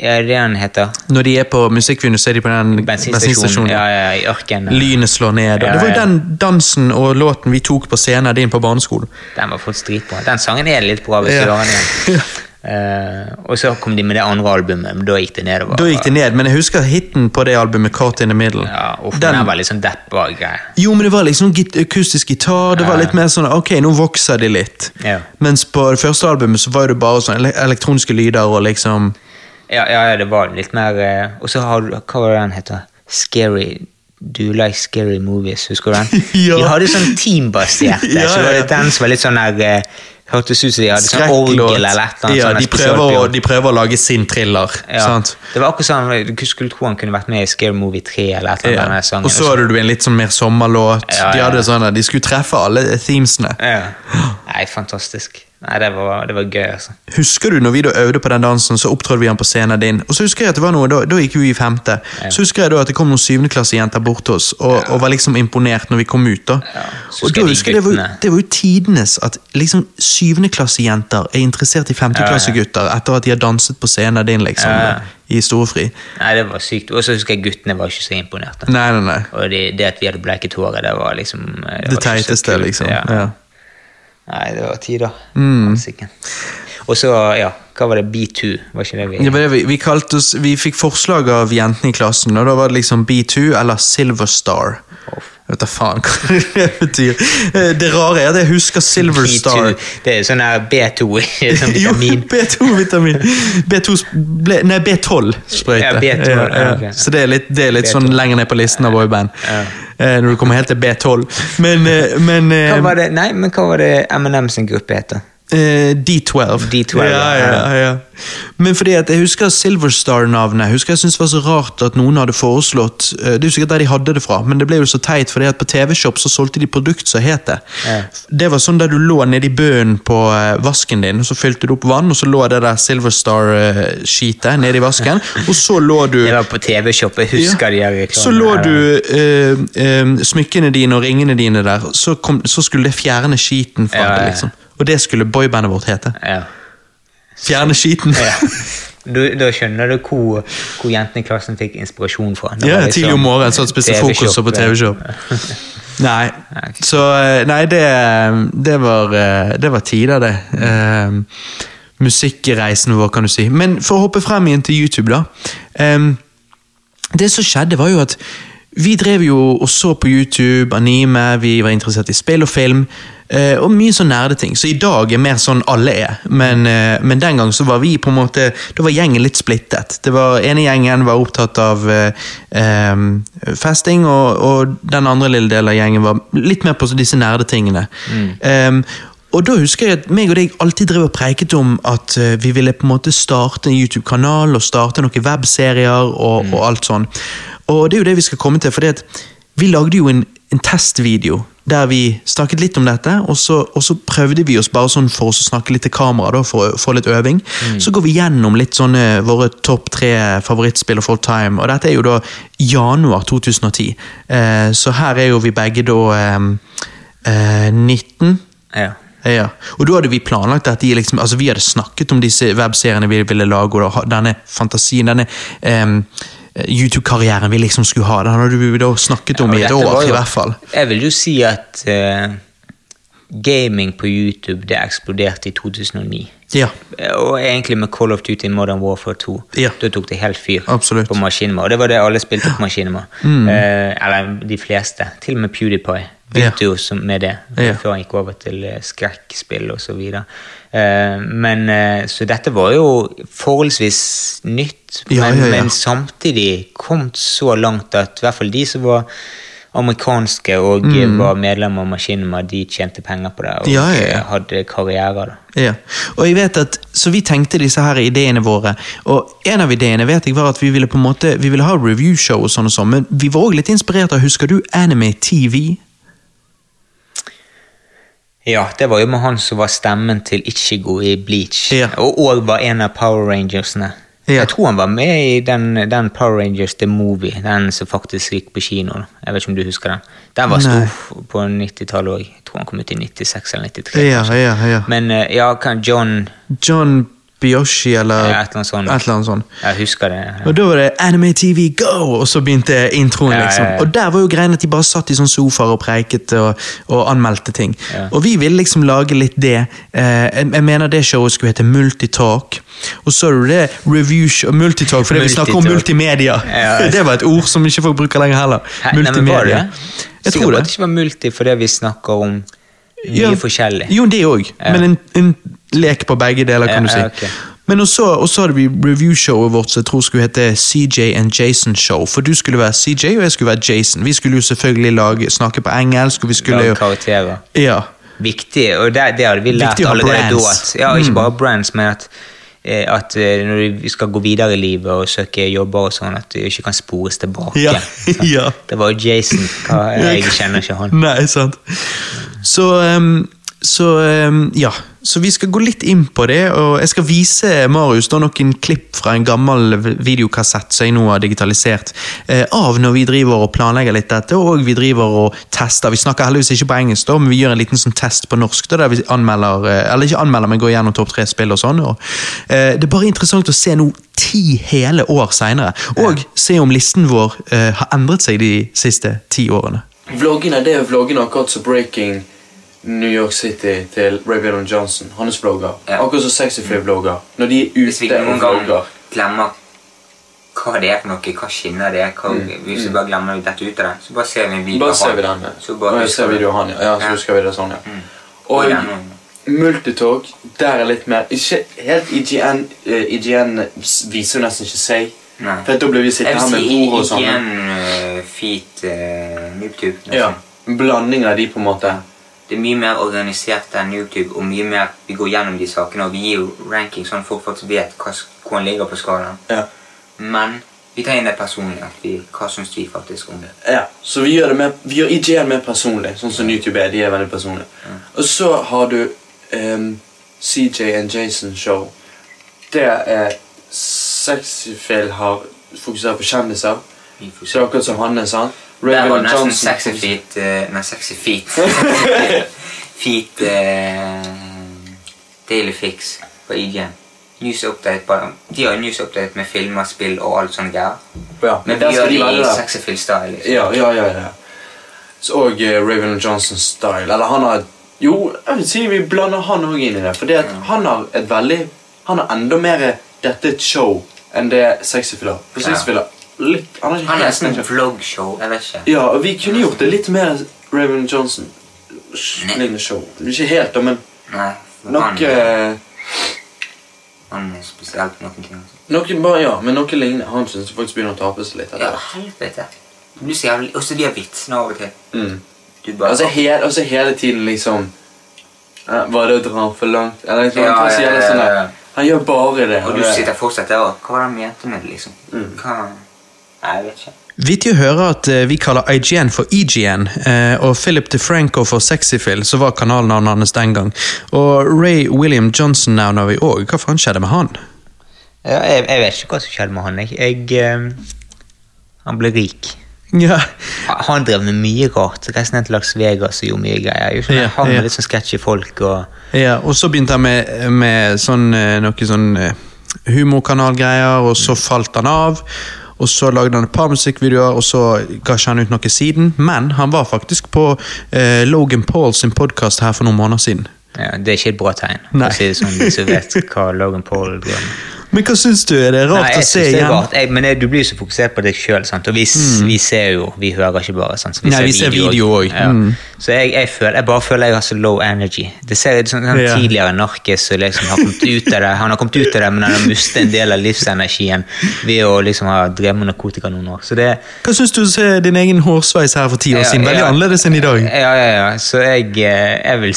Ja, den heter? Når de er på musikkvideoen, så er de på den Bensinstasjonen. Ja, ja, i ørkenen. Lynet slår ned. Og Ja, det var jo den dansen og låten vi tok på scenen din på barneskolen. Den var fått dritbra. Den sangen er litt bra. hvis Ja. du hører den igjen. *laughs* uh, og så kom de med det andre albumet, men da gikk det nedover. Da gikk det ned, men jeg husker hiten på det albumet, Caught in the Middle. Ja, uff, Den- den var litt sånn deppa. Jo, men det var liksom git akustisk gitar, det var litt mer sånn ok, nå vokser de litt. Ja. Mens på det første albumet så var det bare sånn elektroniske lyder og liksom Ja, ja, ja, det var litt mer eh, Og så har du Hva var det den heter? Scary Do you like scary movies? Husker du den? *laughs* Ja. De hadde sånn teambasert *laughs* Ja, så var det den som var litt sånn der eh, Hørtes ut som de hadde sånn orgel eller et eller annet. Ja, de prøver, å, de prøver å lage sin thriller. ja. sant? Det var akkurat sånn Du skulle tro han kunne vært med i Scary Movie 3 eller et eller Ja. annet. sangen. Og så hadde du en litt sånn mer sommerlåt. Ja, De ja. hadde sånn at de skulle treffe alle themesene. ja. *gasps* Nei, fantastisk. Nei, det var, det var gøy, altså. Husker du når vi da øvde på den dansen, så opptrådte vi den på scenen din. Og så husker jeg at det var noe, da, da gikk vi i femte. Så husker jeg da at det kom noen syvendeklassejenter bort til oss, og, og var liksom imponert når vi kom ut. da. Ja. og da husker jeg det var, jo- det var jo tidenes at liksom syvendeklassejenter er interessert i femteklassegutter etter at de har danset på scenen din, liksom. Ja, ja. I storefri. Nei, det var sykt. Og så husker jeg guttene var ikke så imponerte. Nei, nei, nei. Og det, det at vi hadde bleket håret, det var liksom Det, Det var teiteste, liksom liksom. Ja. Nei, det var tider. Mm. Og så, ja, hva var det? B2? Var ikke det vi Det var det vi, vi, kalte oss, vi fikk forslag av jentene i klassen, og da var det liksom B2 eller Silver Star. Off. Jeg vet da faen hva det betyr. Eh, Det rare er at jeg husker Silver Star. B2. Det er sånn her B2, sånn *laughs* Jo. B2-vitamin. B2 ble, nei, B12-sprøyte. Ja, B12, ja, ok. Så det er litt, det er litt sånn lenger ned på listen av boyband. Ja. Eh, Når du kommer helt til B12. Men, eh, men Hva var det, nei, men hva var det M&M sin gruppe heter? Eh, D12. D12, ja, ja, ja. Men fordi at jeg husker Silver Star-navnet. Jeg husker jeg syntes det var så rart at noen hadde foreslått eh, Det er jo sikkert der de hadde det fra, men det ble jo så teit, fordi at på TV-shop så solgte de produkt som het det. Det var sånn der du lå nedi bøen på eh, vasken din, og så fylte du opp vann, og så lå det der Silverstar-skitet nedi vasken, *laughs* og så lå du Det var på TV-shop, jeg husker de reklamene. så lå du eh, eh, smykkene dine og ringene dine der, så, kom, så skulle det fjerne skiten fra det. liksom. Og det skulle boybandet vårt hete. Ja. Fjerne skiten. ja. Du, da skjønner du hvor, hvor jentene i klassen fikk inspirasjon fra. Ja, liksom tidlig om morgenen sånn spiste frokost på. TV-shop. *laughs* Nei, så eh, Nei, det, det var eh, Det var tider, det. Eh, musikkreisen vår, kan du si. Men for å hoppe frem igjen til YouTube, da. Um, det som skjedde, var jo at vi drev jo og så på YouTube, anime, vi var interessert i spill og film. Eh, og mye sånn nerdeting. Så i dag er mer sånn alle er. Men, eh, men den gang så var vi på en måte Da var gjengen litt splittet. Det var ene gjengen var opptatt av eh, eh, festing, og, og den andre lille delen av gjengen var litt mer på disse nerdetingene. Um, og da husker jeg at meg og deg alltid drev og preiket om at vi ville på en måte starte en YouTube-kanal og starte noen webserier og, og alt sånn. Og det er jo det vi skal komme til, for vi lagde jo en, en testvideo der vi snakket litt om dette, og så, og så prøvde vi oss bare sånn for oss å snakke litt til kamera, da, for å få litt øving. Så går vi gjennom litt sånne våre topp tre favorittspill of all time, og dette er jo da januar 2010. Eh, så her er jo vi begge da eh, eh, 19. Ja. Ja, og da hadde vi planlagt at de liksom, altså vi hadde snakket om disse webseriene vi ville lage, og denne fantasien, denne em, YouTube-karrieren vi liksom skulle ha, den hadde du da snakket om ja, i et år, jo- i hvert fall. Jeg vil jo si at uh, gaming på YouTube det eksploderte i 2009. Ja, Og egentlig med Call of Duty Modern Warfare 2. Ja. Da tok det helt fyr Absolutt. på Maskinema. Og det var det alle spilte på Maskinema. Mm. Uh, eller de fleste. Til og med PewDiePie Begynte jo med det, Ja. før han gikk over til eh, skrekkspill videre. Eh, men, eh, så dette var jo forholdsvis nytt, Ja, men, ja, ja. men samtidig kommet så langt at i hvert fall de som var amerikanske og mm. var medlemmer av Maskinema, de tjente penger på det og. Ja, ja, ja. hadde karrierer. da. Og jeg vet at, Så vi tenkte disse her ideene våre, og en av ideene vet jeg var at vi ville på en måte, vi ville ha reviewshow og sånn og sånn, men vi var også litt inspirert av Husker du Anime TV? Ja, det var jo med han som var stemmen til Ichigo i Bleach, Ja. og, og var en av Power Rangersene. Ja. Jeg tror han var med i den, den Power Rangers The Movie, den som faktisk gikk på kino. Jeg vet ikke om du husker den? Den var Nei. stor på 90-tallet òg. Jeg tror han kom ut i 96 eller 93. Ja, ja, ja. Men eh, ja, John John Biyoshi eller Ja, et eller et eller annet sånt. Jeg husker det. Ja. Og da var det Anime TV Go! Og så begynte introen, Ja, ja, liksom. ja. Og der var jo greien at de bare satt i sånn sofaer og preiket og, og anmeldte ting. Ja. Og vi ville liksom lage litt det. Eh, jeg, jeg mener det showet skulle hete Multitalk. Og så er det det review show Multitalk, fordi vi snakker om multimedia. Ja. *laughs* det var et ord som ikke folk bruker lenger heller. Multimedia. nei, men var det? Jeg tror tror at det. det ikke var multi fordi vi snakker om mye Ja, forskjellig. Jo, det òg. Ja. Men en, en lek på begge deler, kan du si. ja, ok. Men også, også hadde vi reviewshowet vårt som jeg tror skulle hete CJ and Jason Show. For du skulle være CJ, og jeg skulle være Jason. Vi skulle jo selvfølgelig lage, snakke på engelsk, og vi skulle Lage karakterer. Ja. Viktig, og det, det hadde vi lært allerede da. At, ja, ikke Mm. bare brands, men at, at eh, når du skal gå videre i livet og søke jobber og sånn, at du ikke kan spores tilbake. Ja, *laughs* ja. Det var jo Jason. Jeg kjenner ikke han. Nei, sant. Så, ehm, så ehm, ja. Så vi skal gå litt inn på det, og jeg skal vise Marius da noen klipp fra en gammel videokassett som jeg nå har digitalisert, eh, av når vi driver og planlegger litt dette, og vi driver og tester. Vi snakker heldigvis ikke på engelsk, da, men vi gjør en liten sånn test på norsk, da, der vi anmelder, eh, eller ikke anmelder, men går gjennom topp tre spill og sånn. Og, eh, det er bare interessant å se nå ti hele år seinere, og se om listen vår eh, har endret seg de siste ti årene. Vloggene det er vloggene akkurat som Breaking New York City til Ray Villan Johnson. Hans vlogger. Ja. Akkurat som sexyfly-vlogger. Når de er Hvis vi ute noen gang glemmer hva det er for noe, hva skinner det er, hva, hvis vi bare glemmer dette ut av det, så bare ser vi en video Mm, Bare ser vi den. Så Bare bare ser video av han, ja. ja. Så husker vi det sånn, ja. Og Og Multitalk, der er litt mer Ikke helt IGN. uh, IGN viser jo nesten ikke seg. Nei. For da blir vi sitte her med ord og sånn. IGN, uh, feet uh, NoobTube. nesten. Ja. Blanding av de, på en måte. Det er mye mer organisert enn YouTube, og mye mer vi går gjennom de sakene, og vi gir jo ranking sånn folk faktisk vet hva, hvor han ligger på skalaen. Ja. Men vi tar inn det personlig, at vi, hva syns vi faktisk om det. Ja, så vi gjør, det mer, vi gjør IGN mer personlig, sånn som YouTube er. De er veldig personlige. Og så har du um, CJ and Jason Show. Det er Sexyfil har fokusert på kjendiser. Så akkurat som Hanne, sant? Der var Raven nesten Johnson- sexy feet uh, Nei, sexy feet. *laughs* feet uh, Daily Fix på IGN. News Update på De har news update med filmer, spill og alt sånt. Ja, Men der vi gjør det i feel-style. Liksom. Ja, ja, ja. ja. Så, og uh, Raven Johnson style. Eller han har Jo, jeg vil si vi blander han òg inn i det. For det at han har et veldig Han har enda mer Dette er et show enn det Sexyfil har. For Ja. Litt Han er ikke Han er helt den- vloggshow. Jeg vet ikke. Ja, og vi kunne gjort det litt mer Raven Johnson. Lignende show. Ikke helt, da, men Nei, for nok han, eh, han er spesielt noen ting. Noe bare, ja, men noe lignende. Han syns faktisk begynner å tape seg litt. Ja, helvete. Du blir så jævlig Også de har vitsene av og til. Mm. Altså, he, altså hele tiden liksom Var det å dra for langt? Eller liksom, Ja, han, ja, ja, ja, sånn der- ja. han gjør bare det. Og du sitter fortsatt der og Hva var det han mente med det, liksom? Mm. Hva Nei, jeg vet ikke. Vittig å høre at eh, vi kaller IGN for EGN, eh, og Philip DeFranco for Sexyfil, som var kanalnavnet hans den gang. Og Ray William Johnson nevner vi òg. Hva faen skjedde med han? Ja, jeg, jeg vet ikke hva som skjedde med han. Jeg, jeg eh, Han ble rik. Ja, Han drev med mye rart. Reiste ned til Las Vegas og gjorde mye greier. Ja, Han ja. med litt sånn sketchy folk og ja og så begynte han med, med sånn, noe sånn humorkanalgreier, og så falt han av. Og så lagde han et par musikkvideoer, og så ga ikke han ut noe siden. Men han var faktisk på eh, Logan Paul sin podkast her for noen måneder siden. ja, Det er ikke et bra tegn. for å si det sånn, Hvis du vet *laughs* hva Logan Paul driver med. Men hva syns du? Er det rart Nei, å se igjen? rart. Jeg, men jeg, du blir så fokusert på deg sjøl, og vi, mm. vi ser jo Vi hører ikke bare. Sant? Så Nei, vi ser video også. Ja. Mm. Så jeg, jeg, føler, jeg bare føler jeg har så low energy. Det ser ut som sånn, Ja. tidligere narkis som liksom har kommet ut av det. Han har kommet ut av det, men han har mistet en del av livsenergien ved å liksom ha drevet med narkotika noen år. Så det, Hva syns du om din egen hårsveis her for ti år Ja, siden? Veldig annerledes enn i dag. Ja, ja, ja. Så jeg, eh, jeg vil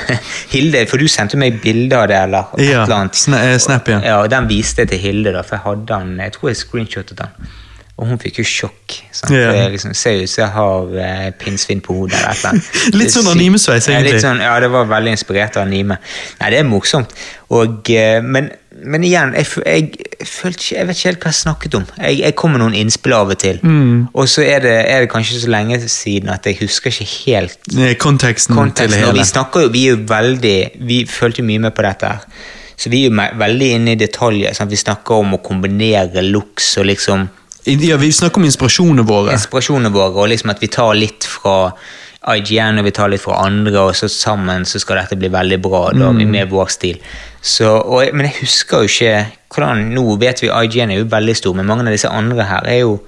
*laughs* Hilde, for du sendte meg bilde av det, eller et Ja, eller annet. sna- eh, Snap, ja. Ja, og Den viste det til Hilde, da, for jeg hadde han, jeg tror jeg screenshotet han. Og hun fikk jo sjokk. Sant? Ja. Det liksom, ser ut som jeg har eh, pinnsvin på hodet. eller et. *laughs* Litt sånn animesveis, Ja, egentlig. litt sånn, ja, det var veldig inspirert av anime. Nei, det er morsomt. Og, eh, men, men igjen, jeg, jeg, følte ikke, jeg vet ikke helt hva jeg snakket om. Jeg, jeg kom med noen innspill av og til. Mm. Og så er det, er det kanskje så lenge siden at jeg husker ikke helt Eh, Konteksten, til konteksten. det hele. vi snakker jo, vi er jo veldig Vi følte mye med på dette her. Så vi er jo veldig inne i detaljer. Sant? Vi snakker om å kombinere looks og liksom Ja, Vi snakker om inspirasjonene våre. inspirasjonene våre, og liksom at vi tar litt fra IGN og vi tar litt fra andre, og så sammen så skal dette bli veldig bra da, Mm. med vår stil. Så, og, men jeg husker jo ikke hvordan, Nå vet vi IGN er jo veldig stor, men mange av disse andre her er jo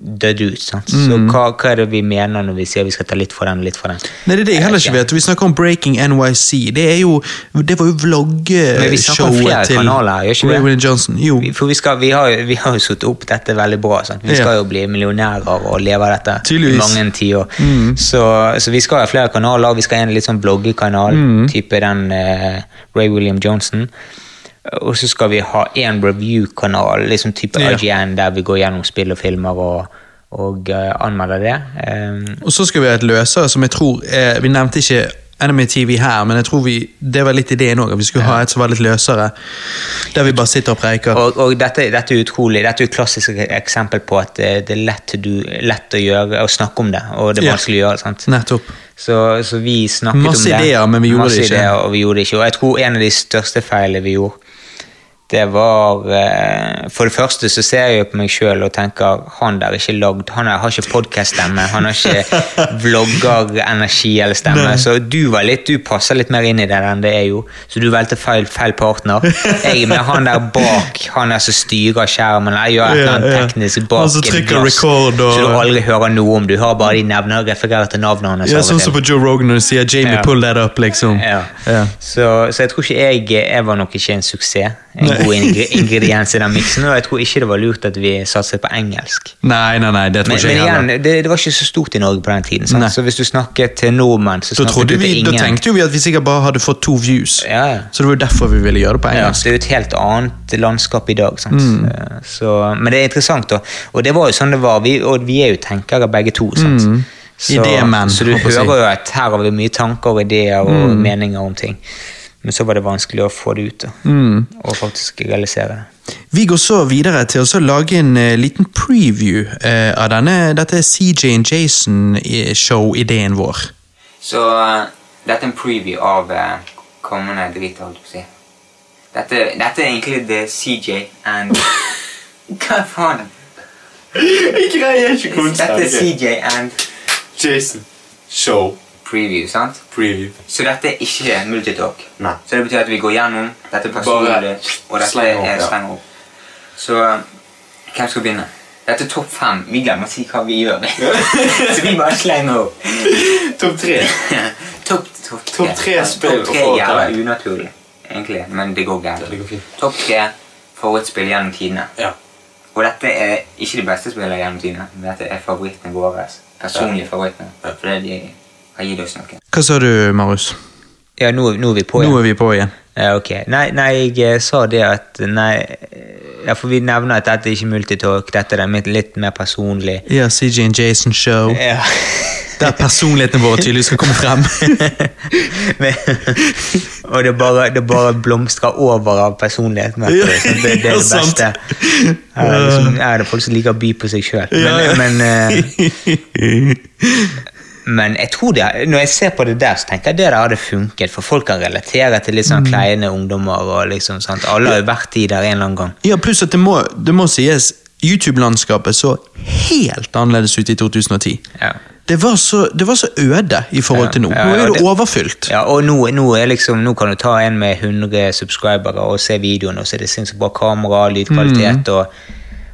dødd ut. Sant? Så Mm. hva, hva er det vi mener når vi sier vi skal ta litt for den og litt for den? Nei, det er det jeg heller ikke vet. Vi snakker om Breaking NYC. Det er jo Det var jo vloggshowet til kanaler, gjør Ray? William Johnson. Jo. For vi, skal, vi, har, vi har jo satt opp dette veldig bra. Sant? Vi Ja. skal jo bli millionærer og leve av dette Tydeligvis. i mange tiår. Mm. Så, så vi skal ha flere kanaler. Vi skal ha en litt sånn bloggekanal, Mm. type den eh, Ray William Johnson. Og så skal vi ha en review-kanal, liksom type Ja. IGN, der vi går gjennom spill og filmer og, og uh, anmelder det. Um, Og så skal vi ha et løsere som jeg tror eh, Vi nevnte ikke Enemy TV her, men jeg tror vi, det var litt ideen òg. At vi skulle ha et som var litt løsere. Der vi bare sitter og preiker. Og, og dette, dette er utrolig, dette er et klassisk eksempel på at det, det er lett, du, lett å gjøre å snakke om det, og det er vanskelig å gjøre. sant? Nettopp. Så, så vi snakket Masse om det. Masse ideer, men vi gjorde Masse det ikke. Ideer, og vi gjorde det ikke. Og jeg tror en av de største feilene vi gjorde, det var eh, For det første så ser jeg på meg sjøl og tenker han der er ikke lagd Han har ikke podkast-stemme, han har ikke *laughs* vlogger-energi eller stemme. Nei. Så du var litt, du passer litt mer inn i det enn det er jo. Så du valgte feil, feil partner. Jeg er med han der bak, han der som styrer skjermen. Jeg gjør et eller annet teknisk bak Han som trykker record og- Så du aldri hører noe om. Du hører bare de nevner refererer til navnet hans. Ja, Sånn som på Joe Rogan når du sier 'Jamie, Ja. pull that up', liksom. Ja. Ja. Så, så jeg tror ikke jeg Jeg var nok ikke en suksess. Jeg, Nei. God ingre- ingrediens i den miksen. Og jeg tror ikke det var lurt at vi satset på engelsk. Nei, nei, nei, det tror Men, ikke men jeg igjen, heller. det, det var ikke så stort i Norge på den tiden. Sant? Så hvis du snakket til nordmenn, så snakket du til vi, da tenkte jo vi at vi sikkert bare hadde fått to views. Ja, ja. Så det var jo derfor vi ville gjøre det på Ja, engelsk. det er jo et helt annet landskap i dag. Mm. Eh, Så, men det er interessant, da. Og det var jo sånn det var. Vi, og vi er jo tenkere begge to. Sant? Mm. Så du håper si. hører jo at her har vi mye tanker og ideer og Mm. meninger om ting. Men så var det vanskelig å få det ut da. Mm. og faktisk realisere det. Vi går så videre til å lage en uh, liten preview uh, av denne, dette CJ and Jason-show-ideen vår. Så uh, dette er en preview av uh, kommende drit, holdt jeg på å si. Dette, dette er egentlig det CJ and *laughs* Hva faen? Jeg greier ikke Dette er CJ and Jason. Show. Preview, sant? Preview. Så dette er ikke multitalk. Nei. Så det betyr at vi går gjennom dette personlig, og dette slenger opp, er sleng opp. Så hvem skal begynne? Dette er topp fem. Vi glemmer å si hva vi gjør. *laughs* så vi bare slenger opp. Topp tre. *laughs* topp top tre. top tre spill Topp tre å få er jævla unaturlig, egentlig, men det går. Det fint. Topp tre favorittspill gjennom tidene. Ja. Og dette er ikke de beste spillene gjennom tidene. Dette er favorittene våre. Personlige favorittene. Ja. Fordi de har gir oss noe. Hva sa du, Marius? Ja, nå, nå er vi på Nå igjen. er vi på igjen. Ja, ok. Nei, nei, jeg eh, sa det at Nei, ja, for vi nevner at dette er ikke multitalk. Dette er mitt litt mer personlig. Ja, CJ and Jason-show. Ja. Der personligheten vår tydelig skal komme frem. *laughs* Men, og det bare, det bare blomstrer over av personlighet. Ja, det, det er det beste. Ja, liksom, er det folk som liker å by på seg sjøl. Men, eh, *laughs* men jeg tror det, når jeg ser på det der, så tenker jeg det der hadde funket. For folk kan relatere til litt Mm. sånn kleine ungdommer. og liksom, sant? Alle har jo vært i der en eller annen gang. Ja, pluss at det må, det må sies, YouTube-landskapet så helt annerledes ut i 2010. Ja. Det var så, det var så øde i forhold til nå. Ja, Nå ja, er det overfylt. Ja, og nå, nå, liksom, nå kan du ta en med 100 subscribere og se videoen, og så er det sinnssykt bra kamera, lydkvalitet, og,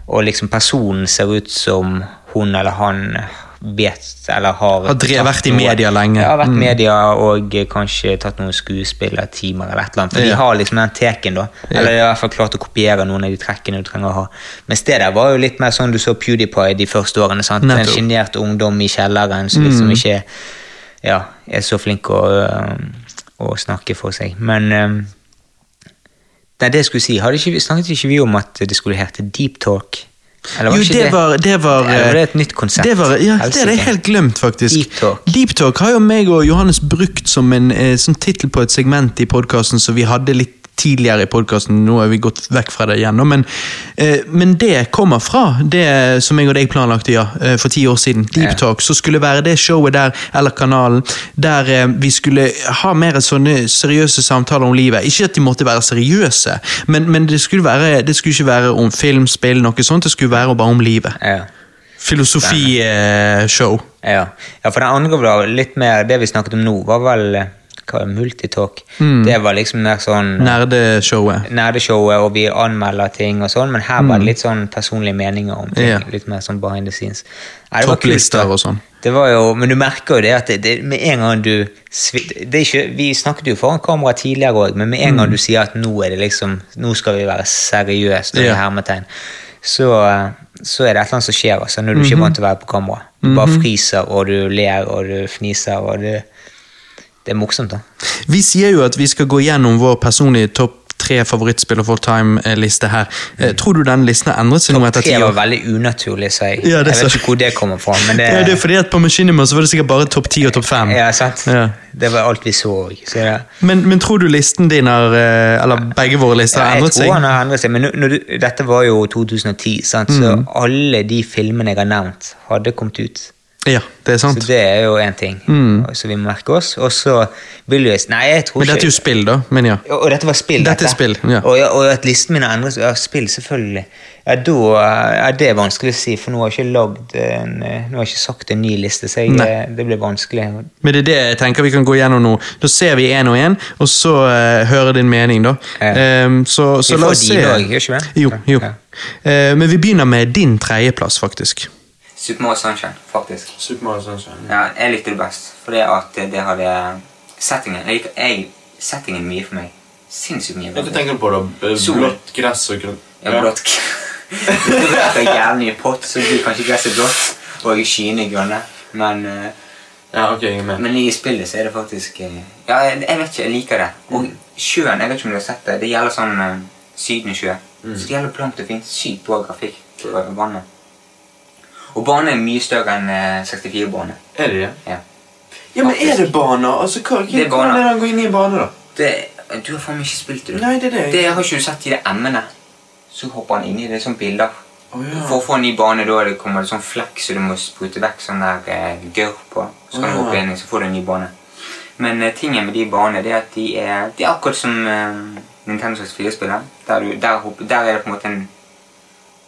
og liksom personen ser ut som hun eller han vet eller har Har drevet- vært i noe- media lenge. Har vært Mm. media og kanskje tatt noen skuespillertimer eller et eller annet. For Ja. de har liksom den teken, da. Eller de har i hvert fall klart å kopiere noen av de trekkene du trenger å ha. Mens det der var jo litt mer sånn du så PewDiePie de første årene. sant? En sjenert ungdom i kjelleren som liksom ikke ja, er så flink å, øh, å snakke for seg. Men det Nei, det jeg skulle si, hadde ikke, snakket ikke vi om at det skulle hete Deep Talk? Eller Jo, ikke det var, det var Eller var det eh, et nytt konsept? Det var, ja, det er det helt glemt, faktisk. Deep Talk. Deep Talk har jo meg og Johannes brukt som en eh, tittel på et segment i podkasten som vi hadde litt tidligere i podkasten. Nå har vi gått vekk fra det igjen, men, eh, men det kommer fra det som jeg og deg planlagte ja, eh, for ti år siden. Deep. Talk. Så skulle være det showet der, eller kanalen, der eh, vi skulle ha mer sånne seriøse samtaler om livet. Ikke at de måtte være seriøse, men, men det, skulle være, det skulle ikke være om film, spill, noe sånt. Det skulle være bare om livet Ja. filosofishow. Ja. ja, for den andre var litt mer Det vi snakket om nå, var vel multitalk. Mm. Det var liksom mer sånn Nerdeshowet. nerdeshowet, og vi anmelder ting og sånn, men her var det litt sånn personlige meninger om ting. Yeah. Litt mer sånn behind the scenes. Ja, Topplister og sånn. Det var jo, Men du merker jo det at det, det, med en gang du det ikke, Vi snakket jo foran kamera tidligere òg, men med en gang du sier at nå er det liksom, nå skal vi være seriøse, Mm. Ja. hermetegn, så, så er det et eller annet som skjer altså, når du -hmm. ikke er vant til å være på kamera. Du bare fryser, og du ler, og du fniser, og det, det er morsomt, da. Vi sier jo at vi skal gå gjennom vår personlige topp tre favorittspill of all time-liste her. Mm. tror du den listen har endret seg nå etter ti Tre var veldig unaturlig, så jeg. Ja, jeg vet ikke hvor det kommer fra, men det, Ja, det er fordi at På Machinima så var det sikkert bare topp ti og topp fem. ja, sant? Ja. det var alt vi så. Så ja. Men, men tror du listen din har eh, Eller begge våre lister har jeg endret tror seg? har endret seg, men du, dette var jo 2010, sant? så Mm. alle de filmene jeg har nevnt, hadde kommet ut. Ja, det er sant. Så det er jo én ting som vi må merke oss. Og så vil jeg Nei, jeg tror ikke Men dette er jo spill, da. Men ja. Og dette var spill, Dette dette. er spill, ja. Og, og at listen min har endret seg. Ja, spill, selvfølgelig. Ja, da ja, Det er vanskelig å si, for nå har jeg ikke lagd en, eh, Nå har jeg ikke sagt en ny liste, så jeg, eh, det blir vanskelig. Men det er det jeg tenker vi kan gå gjennom nå. Da ser vi én og én, og så uh, hører din mening, da. Ja. Um, så, så Vi la får oss se. dine også, gjør ikke vi? Jo, jo. Eh, men vi begynner med din tredjeplass, faktisk. Super Mario Sunshine, faktisk. Super Mario Sunshine. Ja, jeg likte det best, fordi at det hadde Settingen jeg, jeg, Settingen mye for meg. Sinnssykt mye. Hva tenker du på, da? Blått gress og grønt Ja, blått. gress. *laughs* det er jævlig mye pott, så blir kanskje gresset blått, og skyene grønne. Men, uh, Ja, ok, jeg er med. men i spillet så er det faktisk uh, Ja, jeg, jeg vet ikke, jeg liker det. Og sjøen, jeg vet ikke om du har sett det, det gjelder sånn uh, Sydensjø. Så det gjelder blankt og fint. Sykt bra grafikk på vannet. Og banen er mye større enn eh, 64-bane. Er det det? Ja. Ja, men er det baner? Altså, hva, hva, Det er hvordan er det han går inn i en bane, da? Det, du har faen meg ikke spilt det, du. Nei, det er det. Det har ikke du sett i det emmene. Så hopper han inn i det som bilder. Oh, ja. For å få en ny bane, da det- kommer det sånn flekk så du må sprute vekk sånn der eh, gørr på. Så kan Å, du hoppe inn så får du en ny bane. Men eh, tingen med de banene det er at de er, de er akkurat som eh, Nintendo 64-spillet. Der, der, der er det på en måte en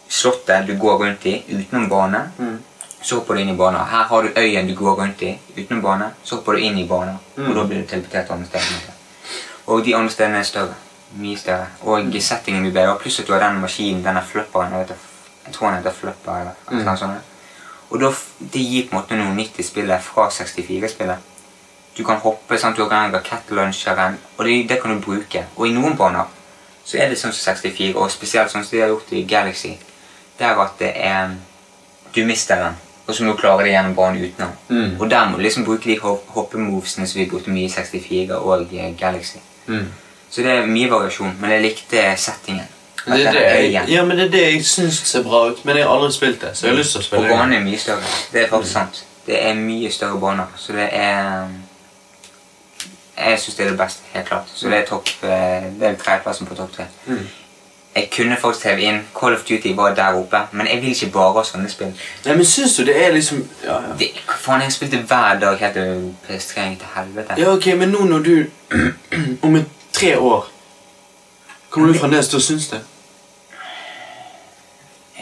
slottet du går rundt i utenom bane. Mm. Så hopper du inn i banen. Her har du øyen du går rundt i utenom bane. Så hopper du inn i banen, Mm. og da blir du teleportert andre steder. Og de andre stedene er større. Mye større. Og settingen blir bedre. Pluss at du har den maskinen, denne flipperen. Jeg, vet, jeg tror han heter flipper. eller noe mm. sånt. Og da, det gir på en måte noe nytt i spillet fra 64-spillet. Du kan hoppe, sant? du har den rakettlauncheren, og det, det kan du bruke. Og i noen baner så er det sånn som 64, og spesielt sånn som de har gjort i Galaxy. Det er at det er Du mister den, og så må du klare det gjennom banen utenom. Mm. Og der må du liksom bruke de hop- hoppemovesene som vi brukte mye i 64 og eh, Galaxy. Mm. Så det er mye variasjon, men jeg likte settingen. Det er det jeg, ja, men det er det jeg syns ser bra ut, men jeg har aldri spilt det, så jeg har lyst til å spille det. banen er mye større. Det er faktisk sant. Det er mye større baner, så det er Jeg syns det er det beste, helt klart. Så det er topp eh, Det er tredjeplassen på topp tre. Mm. Jeg kunne faktisk heve inn Call of Duty var der oppe, men jeg vil ikke bare ha sånne spill. Nei, men syns du det er liksom Ja, ja. Det, faen, jeg spilte hver dag helt til PS3 gikk til helvete. Ja, ok, men nå når du *clears throat* Om tre år Kommer du fremdeles til å synes det?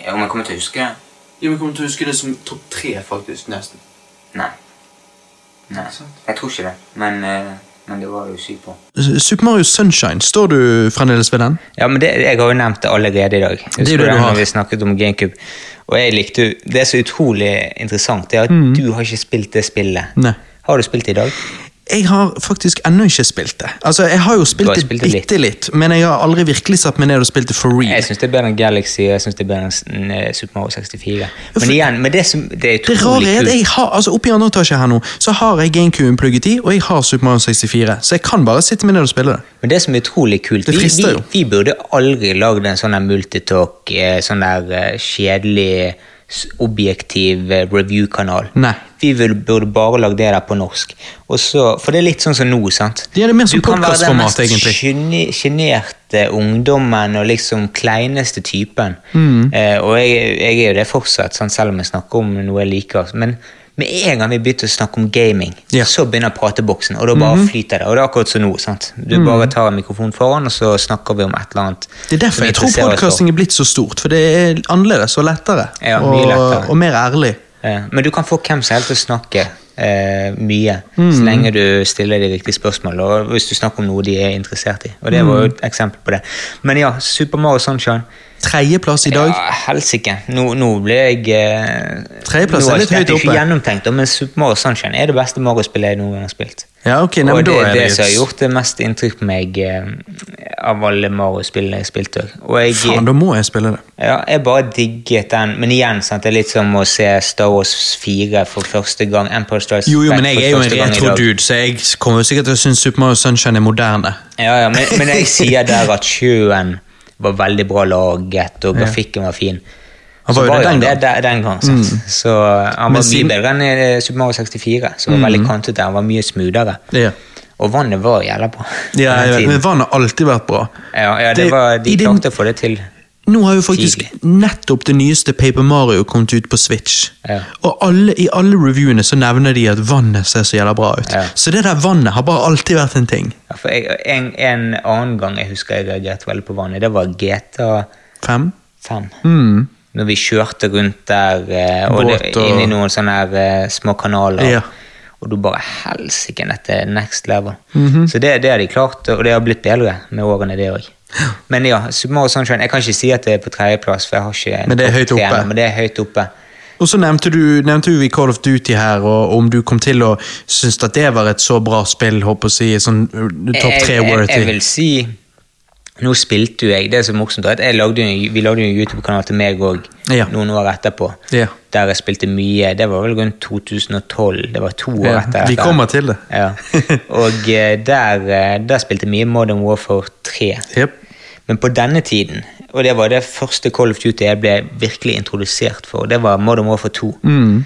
Ja, Om jeg kommer til å huske det? Ja, men kommer til å huske det som topp tre, faktisk, nesten. Nei. Nei. Jeg tror ikke det, men, eh, men det var jo sykt bra. Super Mario Sunshine, står du fremdeles ved den? Ja, men det, Jeg har jo nevnt det allerede i dag. Det er det du har. Når vi snakket om GameCube. Og jeg likte Det er så utrolig interessant, det er at du har ikke spilt det spillet. Nei. Har du spilt det i dag? Jeg har faktisk ennå ikke spilt det. Altså, Jeg har jo spilt har spilt det bitte litt, men jeg har aldri virkelig satt meg ned og spilt det for real. Jeg syns det er bedre enn Galaxy jeg synes det er bedre enn eh, Super Mario 64. Men igjen, men det, som, det er utrolig kult. jeg har, altså oppi andre etasje her nå, så har jeg GameCube plugget i, og jeg har Super Mario 64, så jeg kan bare sitte meg ned og spille det. Men det som er utrolig kult vi, vi, vi burde aldri lagd en sånn multitalk, eh, sånn der eh, kjedelig, objektiv eh, review-kanal. Vi burde bare lagd det der på norsk. Og så, for det er litt sånn som nå, sant? Det er mer som Du kan være den mest sjenerte ungdommen og liksom kleineste typen. Mm. Eh, og jeg, jeg er jo det fortsatt, sant? selv om jeg snakker om noe jeg liker. Men med en gang vi begynte å snakke om gaming. Mhm. så begynner prateboksen, og da bare flyter det. Og det er akkurat som nå. sant? Du bare tar en mikrofon foran, og så snakker vi om et eller annet. Det er derfor jeg tror podkasting podcasting er blitt så stort, for det er annerledes og lettere. Ja, og, mye lettere. og mer ærlig. Ja, Men du kan få hvem som helst til å snakke eh, mye, Mm. så lenge du stiller de riktige spørsmål, og hvis du snakker om noe de er interessert i. Og det Mm. var jo et eksempel på det. Men ja, Super Mario Sunshine. Tredjeplass i dag. Ja, Helsike. Nå, nå ble jeg eh, Tredjeplass er litt jeg oppe. ikke gjennomtenkt, men Super Mario Sunshine er det beste Mario-spillet jeg noen gang har spilt. Ja, ok, nei, og men det er det det som har gjort det mest inntrykk på meg eh, av alle Mario-spillene jeg spilte. Og jeg, Faen, da må jeg spille det. ja, jeg bare digget den, men igjen, sant, det er litt som å se Star Wars 4 for første gang. Empire Strikes Jo, jo, men jeg er jo en retro-dude, så jeg kommer jo sikkert til å synes Super Mario Sunshine er moderne. Ja, ja, men, men jeg sier der at sjøen var veldig bra laget, og grafikken var fin. Han var jo det den det gang. den gang. Sant? Så han var mye bedre enn eh, Super Mario 64, som var veldig kantete. Han var mye smoothere. Ja. Og vannet var jævla bra. Ja, *laughs* ja, men vannet har alltid vært bra. ja, ja, det det- var, de klarte å få det til. Nå har jo faktisk Tidlig. nettopp det nyeste Paper Mario kommet ut på Switch. Ja. Og alle, i alle reviewene så nevner de at vannet ser så jævla bra ut. Ja. Så det der vannet har bare alltid vært en ting. Ja, for jeg, en, en annen gang jeg husker jeg reagerte veldig på vannet, det var GTA 5. 5. Mm. Når vi kjørte rundt der eh, og det, Båt og- inn i noen sånne her, eh, små kanaler. Ja. Og du bare Helsike, dette er next level. Mhm. Så det, det har de klart, og det har blitt bedre med årene, det òg. Men ja, Super Mario Sunshine Jeg kan ikke si at det er på tredjeplass, for jeg har ikke en Men det er høyt oppe. ennå, Men det er høyt oppe. Og så nevnte du, nevnte du i Call of Duty her, og om du kom til å synes at det var et så bra spill, håper å si, sånn topp tre-worthy. Jeg, jeg, jeg vil si Nå spilte jo jeg Det er så morsomt at jeg lagde, jo en- vi lagde jo en YouTube-kanal til meg òg Ja. noen år etterpå. Ja. Der jeg spilte mye. Det var vel rundt 2012. Det var to år Ja, etter. vi kommer til det. Ja. *laughs* Og eh, der, eh, der spilte jeg mye Modern Warfare 3. Yep. Men på denne tiden, og det var det første Call of Duty jeg ble virkelig introdusert for, det var Modern Warfare 2. Mm.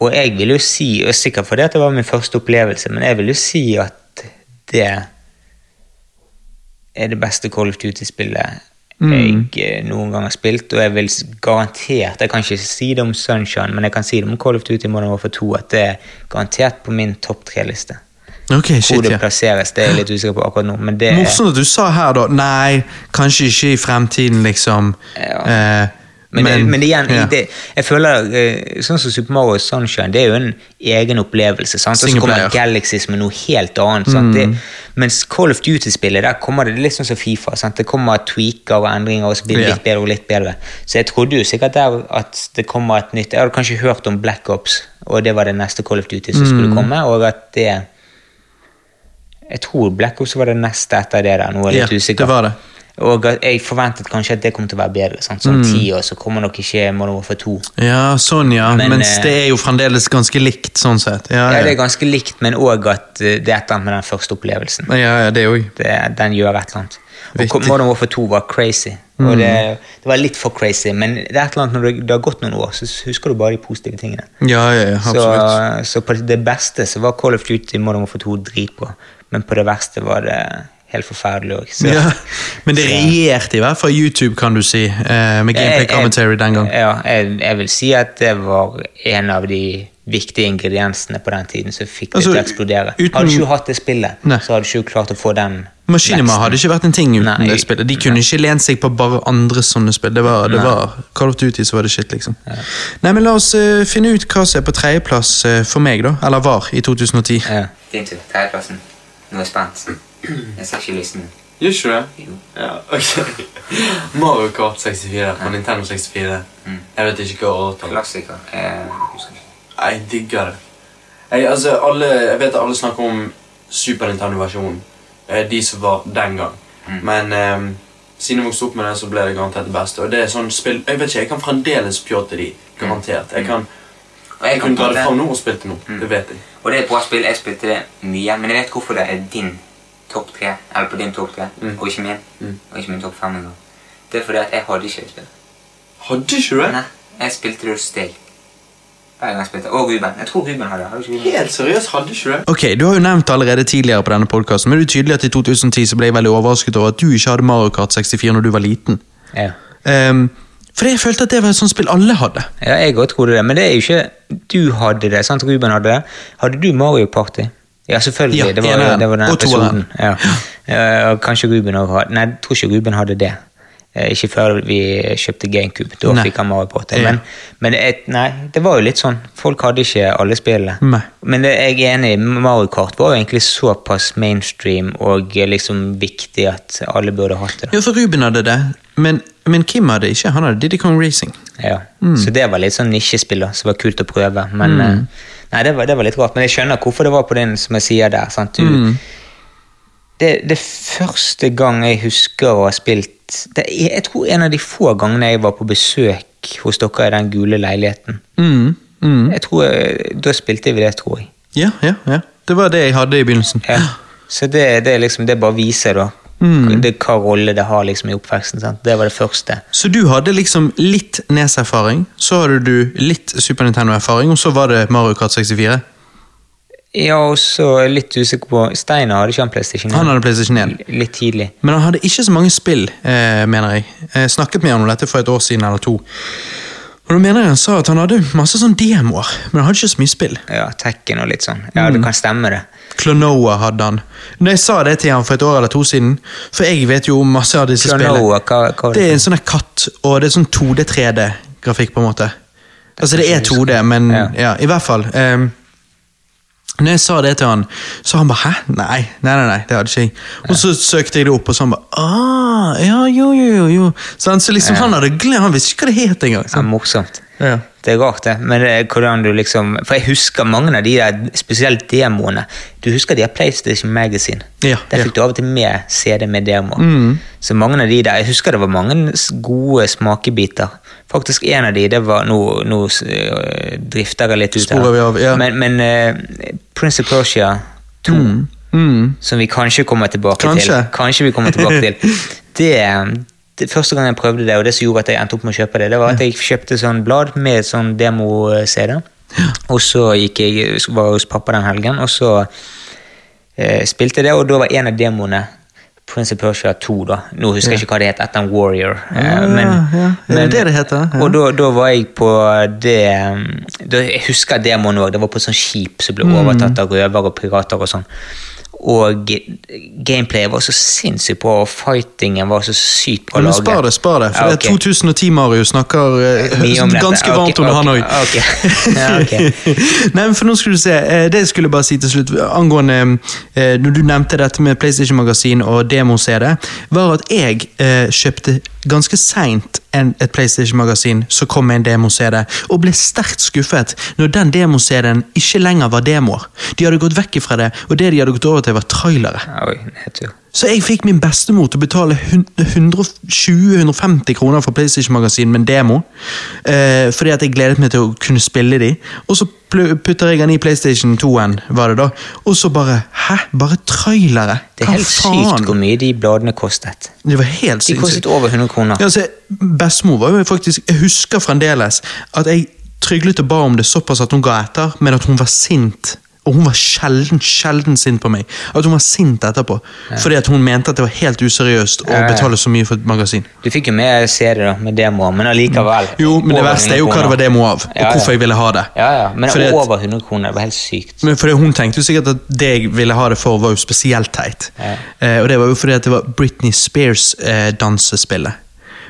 Og jeg vil jo si, og sikkert fordi det var min første opplevelse, men jeg vil jo si at det er det beste Call of Duty-spillet Mm. jeg eh, noen gang har spilt, og jeg vil garantert, jeg kan ikke si det om Sunshine, men jeg kan si det om Call of Duty Modern Warfare 2, at det er garantert på min topp tre-liste. Ok, Hvor det ja. plasseres, det er jeg litt usikker på akkurat nå, men det Morsomt at du sa her da, nei, kanskje ikke i fremtiden, liksom. Ja. Eh, Men, men, men igjen, ja. det, jeg føler eh, sånn som Super Mario Sunshine, det er jo en egen opplevelse. sant? Og så kommer. Mm. Som er noe helt annet. sant? Det, mens Call of Duty-spillet, der kommer det litt sånn som Fifa. sant? Det kommer tweaker og endringer, og så blir det Ja. litt bedre og litt bedre. Så jeg trodde jo sikkert der at det kommer et nytt Jeg hadde kanskje hørt om Black Ops, og det var det neste Call of Duty som skulle komme, og at det Jeg tror Black Ops var det neste etter det der. Nå er jeg Ja, litt usikker. det var det. Og jeg forventet kanskje at det kom til å være bedre. Sant? Sånn Mm. ti år så kommer nok ikke Modern for 2. Ja, sånn ja. Men, Mens eh, det er jo fremdeles ganske likt, sånn sett. Ja, Ja, ja. det er ganske likt, men òg at eh, det er et eller annet med den første opplevelsen. ja, ja det òg. Det, den gjør et eller annet. Og Vittig. Modern Warfare 2 var crazy. Mm. Og det, det var litt for crazy, men det er et eller annet når det, har gått noen år, så husker du bare de positive tingene. Ja, ja, ja, Så, absolutt. så på det beste så var Call of Duty Modern Warfare 2 dritbra, men på det verste var det helt forferdelig òg. Ja, men det regjerte i hvert fall YouTube, kan du si, eh, med gameplay commentary den gang. Ja, jeg, jeg vil si at det var en av de viktige ingrediensene på den tiden som fikk det Altså, til å eksplodere. uten- Hadde ikke hatt det spillet, Nei. så hadde du ikke klart å få den Maskinima hadde ikke vært en ting uten Nei. det spillet. De kunne ikke lent seg på bare andre sånne spill. Det var, det var Call of Duty så var det shit, liksom. Nei, men La oss uh, finne ut hva som er på tredjeplass uh, for meg, da. Eller var, i 2010. Ja. Din tur. Tredjeplassen. Nå er jeg spent. Jeg ser ikke listen. Gjør ikke du det? Jo. Ja, ok. *laughs* Mario Kart 64 på Nintendo 64. Mm. Jeg vet ikke hva årtall. Klassiker. Jeg husker ikke. Jeg digger det. Jeg, altså, alle, jeg vet at alle snakker om Super Nintendo-versjonen. Eh, De som var den gang. Mm. Men um, siden jeg vokste opp med det, så ble det garantert det beste. Og det er sånn spill Jeg vet ikke, jeg kan fremdeles pjotte de. Garantert. Jeg kan Og jeg jeg kunne dra det- fram nå og spilt det nå. Mm. Det vet jeg. Og det er et bra spill. Jeg spilte det mye, men jeg vet hvorfor det er din topp tre. Eller på din topp tre, Mm. og ikke min. Mm. Og ikke min topp fem engang. Det er fordi at jeg hadde ikke det spillet. Hadde ikke du det? Nei, jeg spilte det hos deg. Hver gang jeg spilte. Og Ruben. Jeg tror Ruben hadde. Ruben? Helt seriøst, hadde ikke du det? Ok, Du har jo nevnt allerede tidligere på denne podcasten, men det er tydelig at i 2010 så ble jeg veldig overrasket over at du ikke hadde Mario Kart 64 når du var liten. Ja. Um, for jeg følte at det var et sånt spill alle hadde. Ja, jeg òg trodde det, men det er jo ikke Du hadde det, sant? Ruben hadde det. Hadde du Mario Party? Ja, selvfølgelig. Ja, det, var, eneren. det var den episoden. Ja. Uh, kanskje Ruben òg hadde Nei, jeg tror ikke Ruben hadde det. Uh, Ikke før vi kjøpte GameCube. Da Nei. fikk han Mario Party. Ja. Men, men det, nei, det var jo litt sånn. Folk hadde ikke alle spillene. Nei. Men det, jeg er enig, Mario Kart var jo egentlig såpass mainstream og eh, liksom viktig at alle burde hatt det. da. Ja, for Ruben hadde det, men, men Kim hadde ikke. Han hadde Diddy Kong Racing. Ja. Mm. Så det var litt sånn nisjespill som var kult å prøve. Men eh, nei, det var, det var litt rart. Men jeg skjønner hvorfor det var på den som jeg sier der. Sant? Du, Mm. det, det første gang jeg husker å ha spilt det, Jeg tror en av de få gangene jeg var på besøk hos dere i den gule leiligheten. Mm, mm. Jeg tror Da spilte vi det, tror jeg. Ja, ja, ja. Det var det jeg hadde i begynnelsen. Ja. *gasps* Så det, det, liksom, det bare viser da Mm. det, hva rolle det har liksom i oppveksten. Sant? Det var det første. Så du hadde liksom litt Nes-erfaring, så hadde du litt Super Nintendo-erfaring, og så var det Mario Kart 64. Ja, og så er jeg litt usikker på Steinar hadde ikke han PlayStation? 1. Han hadde PlayStation 1. Litt tidlig. Men han hadde ikke så mange spill, eh, mener jeg. Jeg snakket med han om dette for et år siden eller to. Og da mener jeg han sa at han hadde masse sånn demoer, men han hadde ikke så mye spill. Ja, Tekken og litt sånn. Ja, Mm. det kan stemme, det. Klonoa hadde han. Når jeg sa det til han for et år eller to siden, for jeg vet jo masse av disse spillene. Hva, hva Det det? er en sånn katt, og det er sånn 2D-3D-grafikk, på en måte. Altså, det er 2D, men Ja. i hvert fall. ehm, når jeg sa det til han, så han bare 'hæ? Nei, nei, nei, nei det hadde ikke jeg'. Og så søkte jeg det opp, og så han bare 'ah, ja, jo, jo, jo'. Så han, så liksom, han hadde glemt, han visste ikke hva det het engang. Ja, morsomt. Ja. Det er rart, det. Men det er hvordan du liksom For jeg husker mange av de der, spesielt demoene. Du husker de har PlayStation Magazine? Ja, Der ja. fikk du av og til med CD med demoer. Mm. Så mange av de der, Jeg husker det var mange gode smakebiter. Faktisk en av de, det var Nå, nå øh, drifter jeg litt ut Sporer vi av, ja. Men, men uh, Prince of Persia 2 Mm. Mm. som vi kanskje kommer tilbake Kanskje. til. Kanskje vi kommer tilbake til. *laughs* Det, det Første gang jeg prøvde det, og det som gjorde at jeg endte opp med å kjøpe det, det var at jeg kjøpte sånn blad med sånn demo-CD. Og så gikk jeg, var jeg hos pappa den helgen, og så eh, spilte det, og da var en av demoene Prince of Persia 2, da. Nå husker jeg ikke hva det het, etter en Warrior. eh, Ja, men, ja. Er det det det heter? Ja. Og da, da var jeg på det um, da, Jeg husker demoen òg. Det var på et sånt skip som Mm. ble overtatt av røvere og pirater og sånn. Og gameplayet var så sinnssykt bra, og fightingen var så sykt bra laget. spar det, spar det. For det er 2010 Mario snakker eh, ganske varmt om det, han òg. *laughs* Nei, for nå skulle du se, eh, Det skulle jeg bare si til slutt angående eh, Når du nevnte dette med PlayStation Magasin og demo-CD, var at jeg eh, kjøpte ganske seint et PlayStation-magasin så kom en demo-CD, og ble sterkt skuffet når den demo-CD-en ikke lenger var demoer. De hadde gått vekk fra det, og det de hadde gått over til, var trailere. Oi. Så jeg fikk min bestemor til å betale 120-150 kroner for PlayStation-magasin med en demo. Eh, fordi at jeg gledet meg til å kunne spille de. Og så putter jeg den i PlayStation 2-en, var det da. Og så bare Hæ? Bare trailere? Det er helt sykt hvor mye de bladene kostet. Det var helt sykt. De kostet over 100 kroner. Ja, altså, Bestemor var jo faktisk Jeg husker fremdeles at jeg tryglet og ba om det såpass at hun ga etter, men at hun var sint. Og hun var sjelden sjelden sint på meg. At hun var sint etterpå. Fordi at hun mente at det var helt useriøst å Ja, ja. betale så mye for et magasin. Du fikk jo med serier da, med demoer, men allikevel. Jo, men det verste er jo hva det var demo av, og Ja, ja. hvorfor jeg ville ha det. Ja, ja, men Fordi over 100 kroner, det var helt sykt. Men fordi Hun tenkte jo sikkert at det jeg ville ha det for, var jo spesielt teit. Ja. Eh, og det var jo fordi at det var Britney Spears-dansespillet.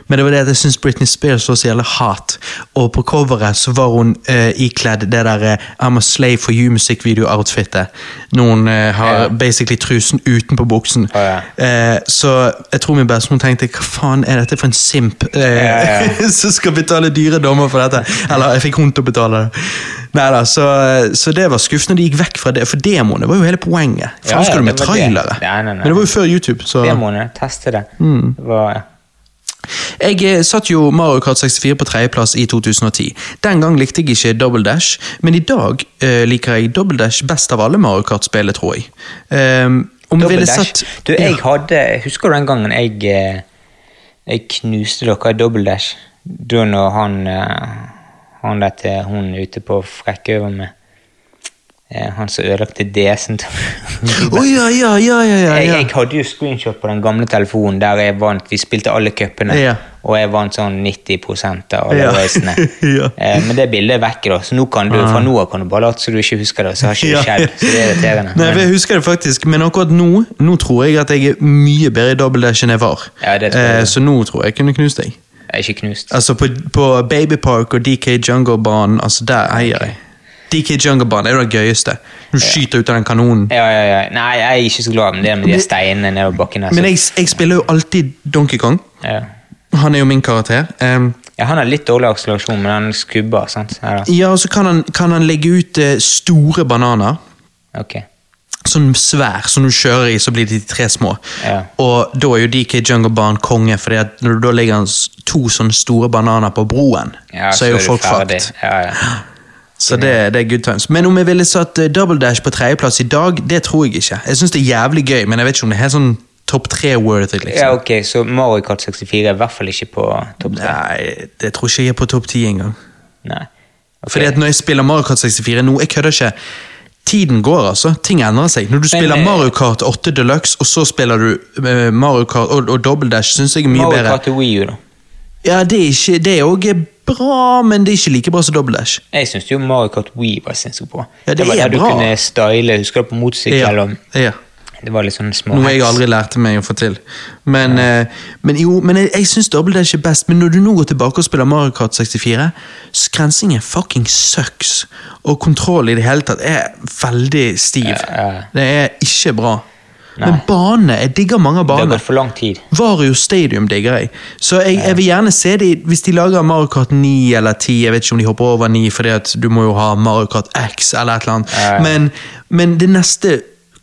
Men det var det at jeg syns Britney Spears var så jævlig hat. Og på coveret så var hun uh, ikledd det der uh, I'm a slave for you musikkvideo-outfitet. Når hun eh, har Ja. basically trusen utenpå buksen. Oh, ja. Så jeg tror min bestemor tenkte hva faen er dette for en simp Ja, *laughs* som skal betale dyre dommer for dette? Eller jeg fikk hun til å betale det. Neida, så, så det var skuffende de gikk vekk fra det, for demoene var jo hele poenget. Faen skal du med trailere? det. Nei, nei, nei. Men det var jo før YouTube. så... Demoene, teste det. Mm. det var, Jeg eh, satt jo Mario Kart 64 på tredjeplass i 2010. Den gang likte jeg ikke Double Dash, men i dag uh, liker jeg Double Dash best av alle Mario Kart-spillene, tror jeg. Um, om Double dash. sett Du, jeg Ja. hadde Husker du den gangen jeg eh, Jeg knuste dere i double dash? Da når han Han dette, hun ute på Frekkøver med eh, Han som ødelagte til *laughs* Å ja, ja, ja, ja, ja, jeg, hadde jo screenshot på den gamle telefonen der jeg vant. Vi spilte alle cupene, og jeg vant sånn 90 av alle racene. *laughs* Eh, men det bildet er vekk, da, så nå kan du, fra nå av kan du bare late som du ikke husker det. Så har ikke det skjedd, så det er irriterende. Nei, Jeg husker det faktisk, men akkurat nå Nå tror jeg at jeg er mye bedre i Double Dash enn jeg var. Eh, så nå tror jeg jeg kunne knust deg. jeg er ikke knust. Altså På, på Baby Park og DK Jungle-banen, altså der eier jeg. DK Jungle-banen er jo det gøyeste. Du skyter ut av den kanonen. Ja, ja, ja. Nei, jeg er ikke så glad i det med de steinene nedover bakken. Altså. Men jeg, jeg spiller jo alltid Donkey Kong. ja. Han er jo min karakter. Um, ja, Han har litt dårlig akselerasjon, men han skubber. sant? Ja, ja, og så kan han, kan han legge ut eh, store bananer. Ok. Sånn svær, som du kjører i, så blir de tre små. Ja. Og da er jo DK Jungle Barn konge, at når du da legger to sånne store bananer på broen, Ja, så er jo folk fucked. Ja, ja. Så det, det er good times. Men om jeg ville satt eh, Double Dash på tredjeplass i dag, det tror jeg ikke. Jeg syns det er jævlig gøy, men jeg vet ikke om det er helt sånn topp tre-worthy, liksom. ja, ok, Så Mario Kart 64 er i hvert fall ikke på topp tre? Nei, det tror ikke jeg er på topp ti engang. Nei. Ok. Fordi at når jeg spiller Mario Kart 64 nå, jeg kødder ikke. Tiden går, altså. Ting endrer seg. Når du spiller eh, Mario Kart 8 Deluxe, og så spiller du eh, Mario Kart og, og Double Dash, syns jeg er mye Mario bedre. Kart og Wii U, da. Ja, det er ikke, det er også bra, men det er ikke like bra som Double Dash. Jeg syns jo Mario Kart Wii var sinnssykt bra. Ja, det var er der bra. du kunne style, husker du, på motorsykkel. Ja. ja. Det var litt sånn små Noe jeg aldri lærte meg å få til. Men, eh, men jo, men jeg, jeg syns Double Dash er best. Men når du nå går tilbake og spiller Mario Kart 64, skrensingen fucking sucks. Og kontroll i det hele tatt er veldig stiv. Ja, ja. Det er ikke bra. Nei. Men banene, jeg digger mange av Det har gått for lang tid. Vario Stadium digger jeg. Så jeg, jeg vil gjerne se de, hvis de lager Mario Kart 9 eller 10, jeg vet ikke om de hopper over 9, fordi at du må jo ha Mario Kart X eller et eller annet. Men, men det neste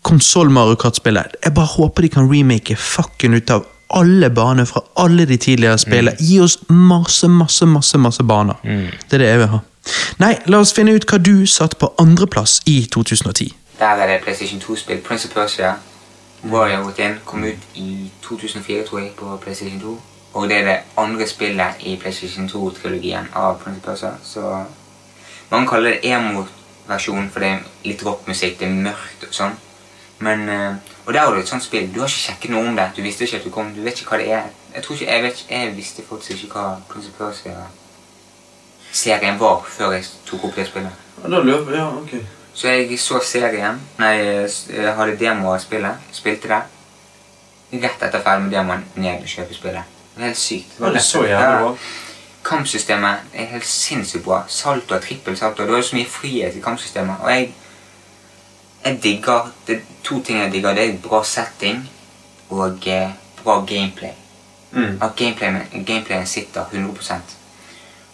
konsoll Mario Kart-spillet, jeg bare håper de kan remake fucken ut av alle baner fra alle de tidligere spillene. Mm. Gi oss masse, masse, masse masse baner. Det er det jeg vil ha. Nei, la oss finne ut hva du satt på andreplass i 2010. Der er det PlayStation 2-spill. Prince of Persia. Warrior Within kom ut i 2004, tror jeg, på PlayStation 2. Og det er det andre spillet i PlayStation 2-trilogien av Prince of Persia. Så mange kaller det emo-versjon, for det er litt rockmusikk, det er mørkt og sånn. Men, eh, og der har du et sånt spill. Du har ikke sjekket noe om det. Du visste ikke at du kom. Du vet ikke hva det er. Jeg tror ikke, jeg, vet, jeg visste faktisk ikke hva Prince of Persia-serien var før jeg tok opp det spillet. Ja, da løper Ja, ok. Så jeg så serien, nei, jeg hadde demo av spillet, spilte det. Rett etter ferdig med demoen, ned og kjøpe spillet. Det var helt sykt. Var det så jævlig bra? Kampsystemet er helt sinnssykt bra. Salto og trippel salto. Det var så mye frihet i kampsystemet. Og jeg, jeg digger Det er to ting jeg digger. Det er bra setting og eh, bra gameplay. Mm. At gameplayen, gameplayen sitter 100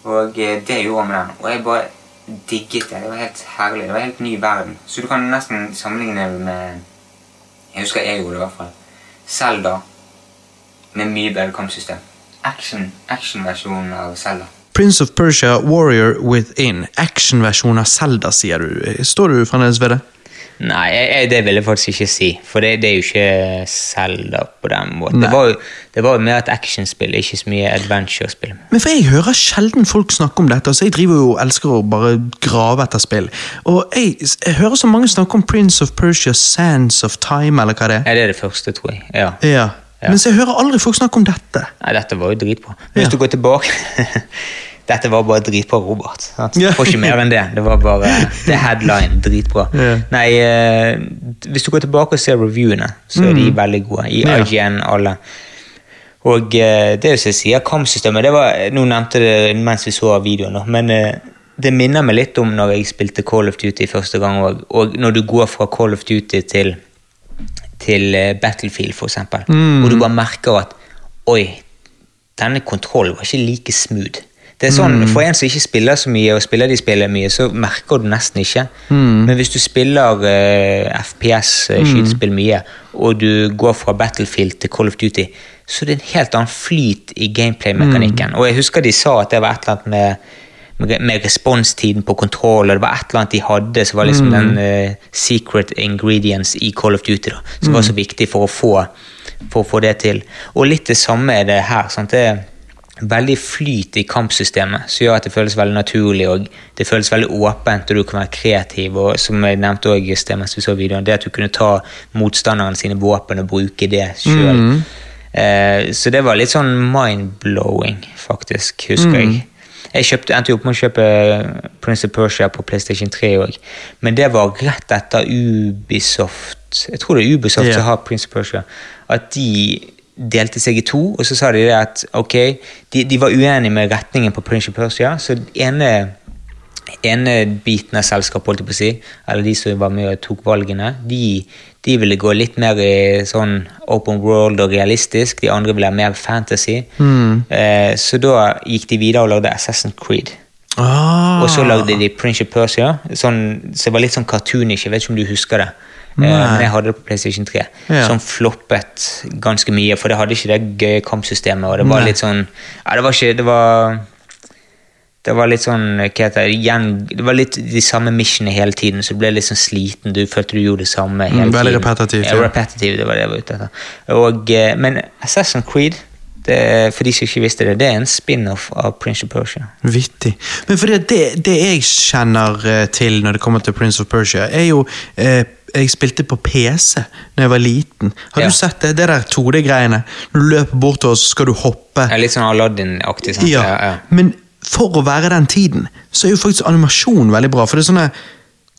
Og eh, det gjorde med den. Og jeg bare digget det. Det var helt herlig. Det var en helt ny verden. Så du kan nesten sammenligne med Jeg husker jeg gjorde det i hvert fall. Zelda med mye bedre kampsystem. Action, Action-versjonen av Zelda. Prince of Persia Warrior Within. Action-versjon av Zelda, sier du. Står du fremdeles ved det? Nei, jeg, det vil jeg faktisk ikke si. For det, det er jo ikke Zelda på den måten. Det var, jo, det var jo mer et actionspill, ikke så mye adventure-spill. Men for Jeg hører sjelden folk snakke om dette. altså Jeg driver jo elsker å bare grave etter spill. Og jeg, jeg hører så mange snakke om Prince of Persia Sands of Time, eller hva det er. Ja, det er det første, tror jeg. Ja. Ja. Mens jeg hører aldri folk snakke om dette. Nei, dette var jo dritbra. Hvis Ja. du går tilbake *laughs* Dette var bare dritbra, Robert. Sant? Får ikke mer enn det. Det var bare *laughs* Det er headline. Dritbra. Yeah. Nei, uh, hvis du går tilbake og ser reviewene, så er de veldig gode. I Mm. Ja. IGN, alle. Og uh, det som jeg sier, kampsystemet det var, Nå nevnte det mens vi så videoen, men uh, det minner meg litt om når jeg spilte Call of Duty første gang òg. Og når du går fra Call of Duty til, til Battlefield, for eksempel, hvor du bare merker at Oi, denne kontrollen var ikke like smooth. Det er sånn, For en som ikke spiller så mye, og spiller de spiller mye, så merker du nesten ikke. Men hvis du spiller uh, FPS, eh, skytespill mye, og du går fra Battlefield til Call of Duty, så det er en helt annen flyt i gameplay-mekanikken. Og jeg husker de sa at det var et eller annet med med, responstiden på kontroll, og det var et eller annet de hadde som var liksom den uh, secret ingredients i Call of Duty, da, som var så viktig for å, få, for å få det til. Og litt det samme er det her. sant, det er veldig flyt i kampsystemet, som gjør at det føles veldig naturlig, og det føles veldig åpent, og du kan være kreativ, og som jeg nevnte også det, mens vi så videoen, det at du kunne ta motstanderen sine våpen og bruke det sjøl. Eh, så det var litt sånn mind-blowing, faktisk, husker jeg. Jeg kjøpte, endte opp med å kjøpe Prince of Persia på PlayStation 3 òg, men det var rett etter Ubisoft Jeg tror det er Ubisoft yeah. som har Prince of Persia. At de delte seg i to, og så sa de at ok, de, de var uenige med retningen på Prince of Persia, så ene ene biten av selskapet, holdt jeg på å si, eller de som var med og tok valgene, de, de ville gå litt mer i sånn open world og realistisk, de andre ville ha mer fantasy. Eh, så da gikk de videre og lagde Assassin's Creed. Ah. Og så lagde de Prince of Persia, sånn, så det var litt sånn cartoonish, jeg vet ikke om du husker det. Eh, men jeg hadde det på PlayStation 3, Ja. som floppet ganske mye, for det hadde ikke det gøye kampsystemet, og det var Nei. litt sånn Ja, det var ikke Det var det var litt sånn, hva heter det, igjen, det var litt de samme missionene hele tiden, så du ble litt sånn sliten. Du følte du gjorde det samme hele Mm, veldig tiden. repetitivt, Ja, det var det jeg var ute etter. Og, eh, men Assassin's Creed, det, for de som ikke visste det, det er en spin-off av Prince of Persia. Vittig. Men for det, det jeg kjenner eh, til når det kommer til Prince of Persia, er jo eh, Jeg spilte på PC da jeg var liten. Har Ja. du sett det? Det der 2D-greiene. Når du løper bortover, så skal du hoppe. Ja, litt sånn Aladdin-aktig. sant? Ja, Ja, ja. Men for å være den tiden, så er jo faktisk animasjon veldig bra. For det er sånne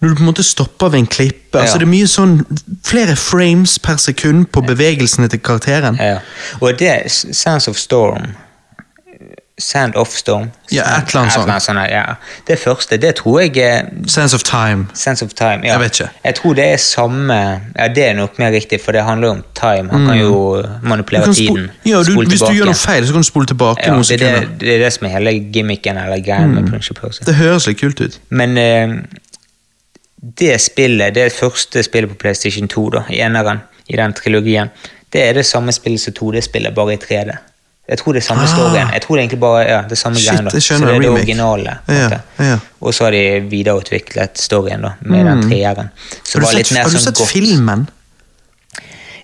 Når du på en måte stopper ved en klippe altså Det er mye sånn flere frames per sekund på bevegelsene til karakteren. Ja. Og det, Sands of Storm Sand of Storm Ja, et eller annet sånt. sånt. Ja. Det første, det tror jeg Sense of time. Sense of Time. Ja. Jeg vet ikke. Jeg tror det er samme Ja, det er nok mer riktig, for det handler om time. Han kan jo manipulere kan tiden. ja, du, Hvis hvis du gjør noe feil, så kan du spole tilbake ja, noen det, sekunder. det, det er det som er hele gimmicken eller mm. med Prince of Persia. Det høres litt kult ut. Men uh, det spillet, det første spillet på PlayStation 2, da, i eneren, i den trilogien, det er det samme spillet som 2D-spillet, bare i 3D. Jeg tror det er samme Ah. storyen. Jeg tror det egentlig bare ja, det samme Shit, greien da. jeg skjønner, Så det er det originale. Ja, ja. Og så har de videreutviklet storyen da, med den treeren. Har du sett, har du sånn sett filmen?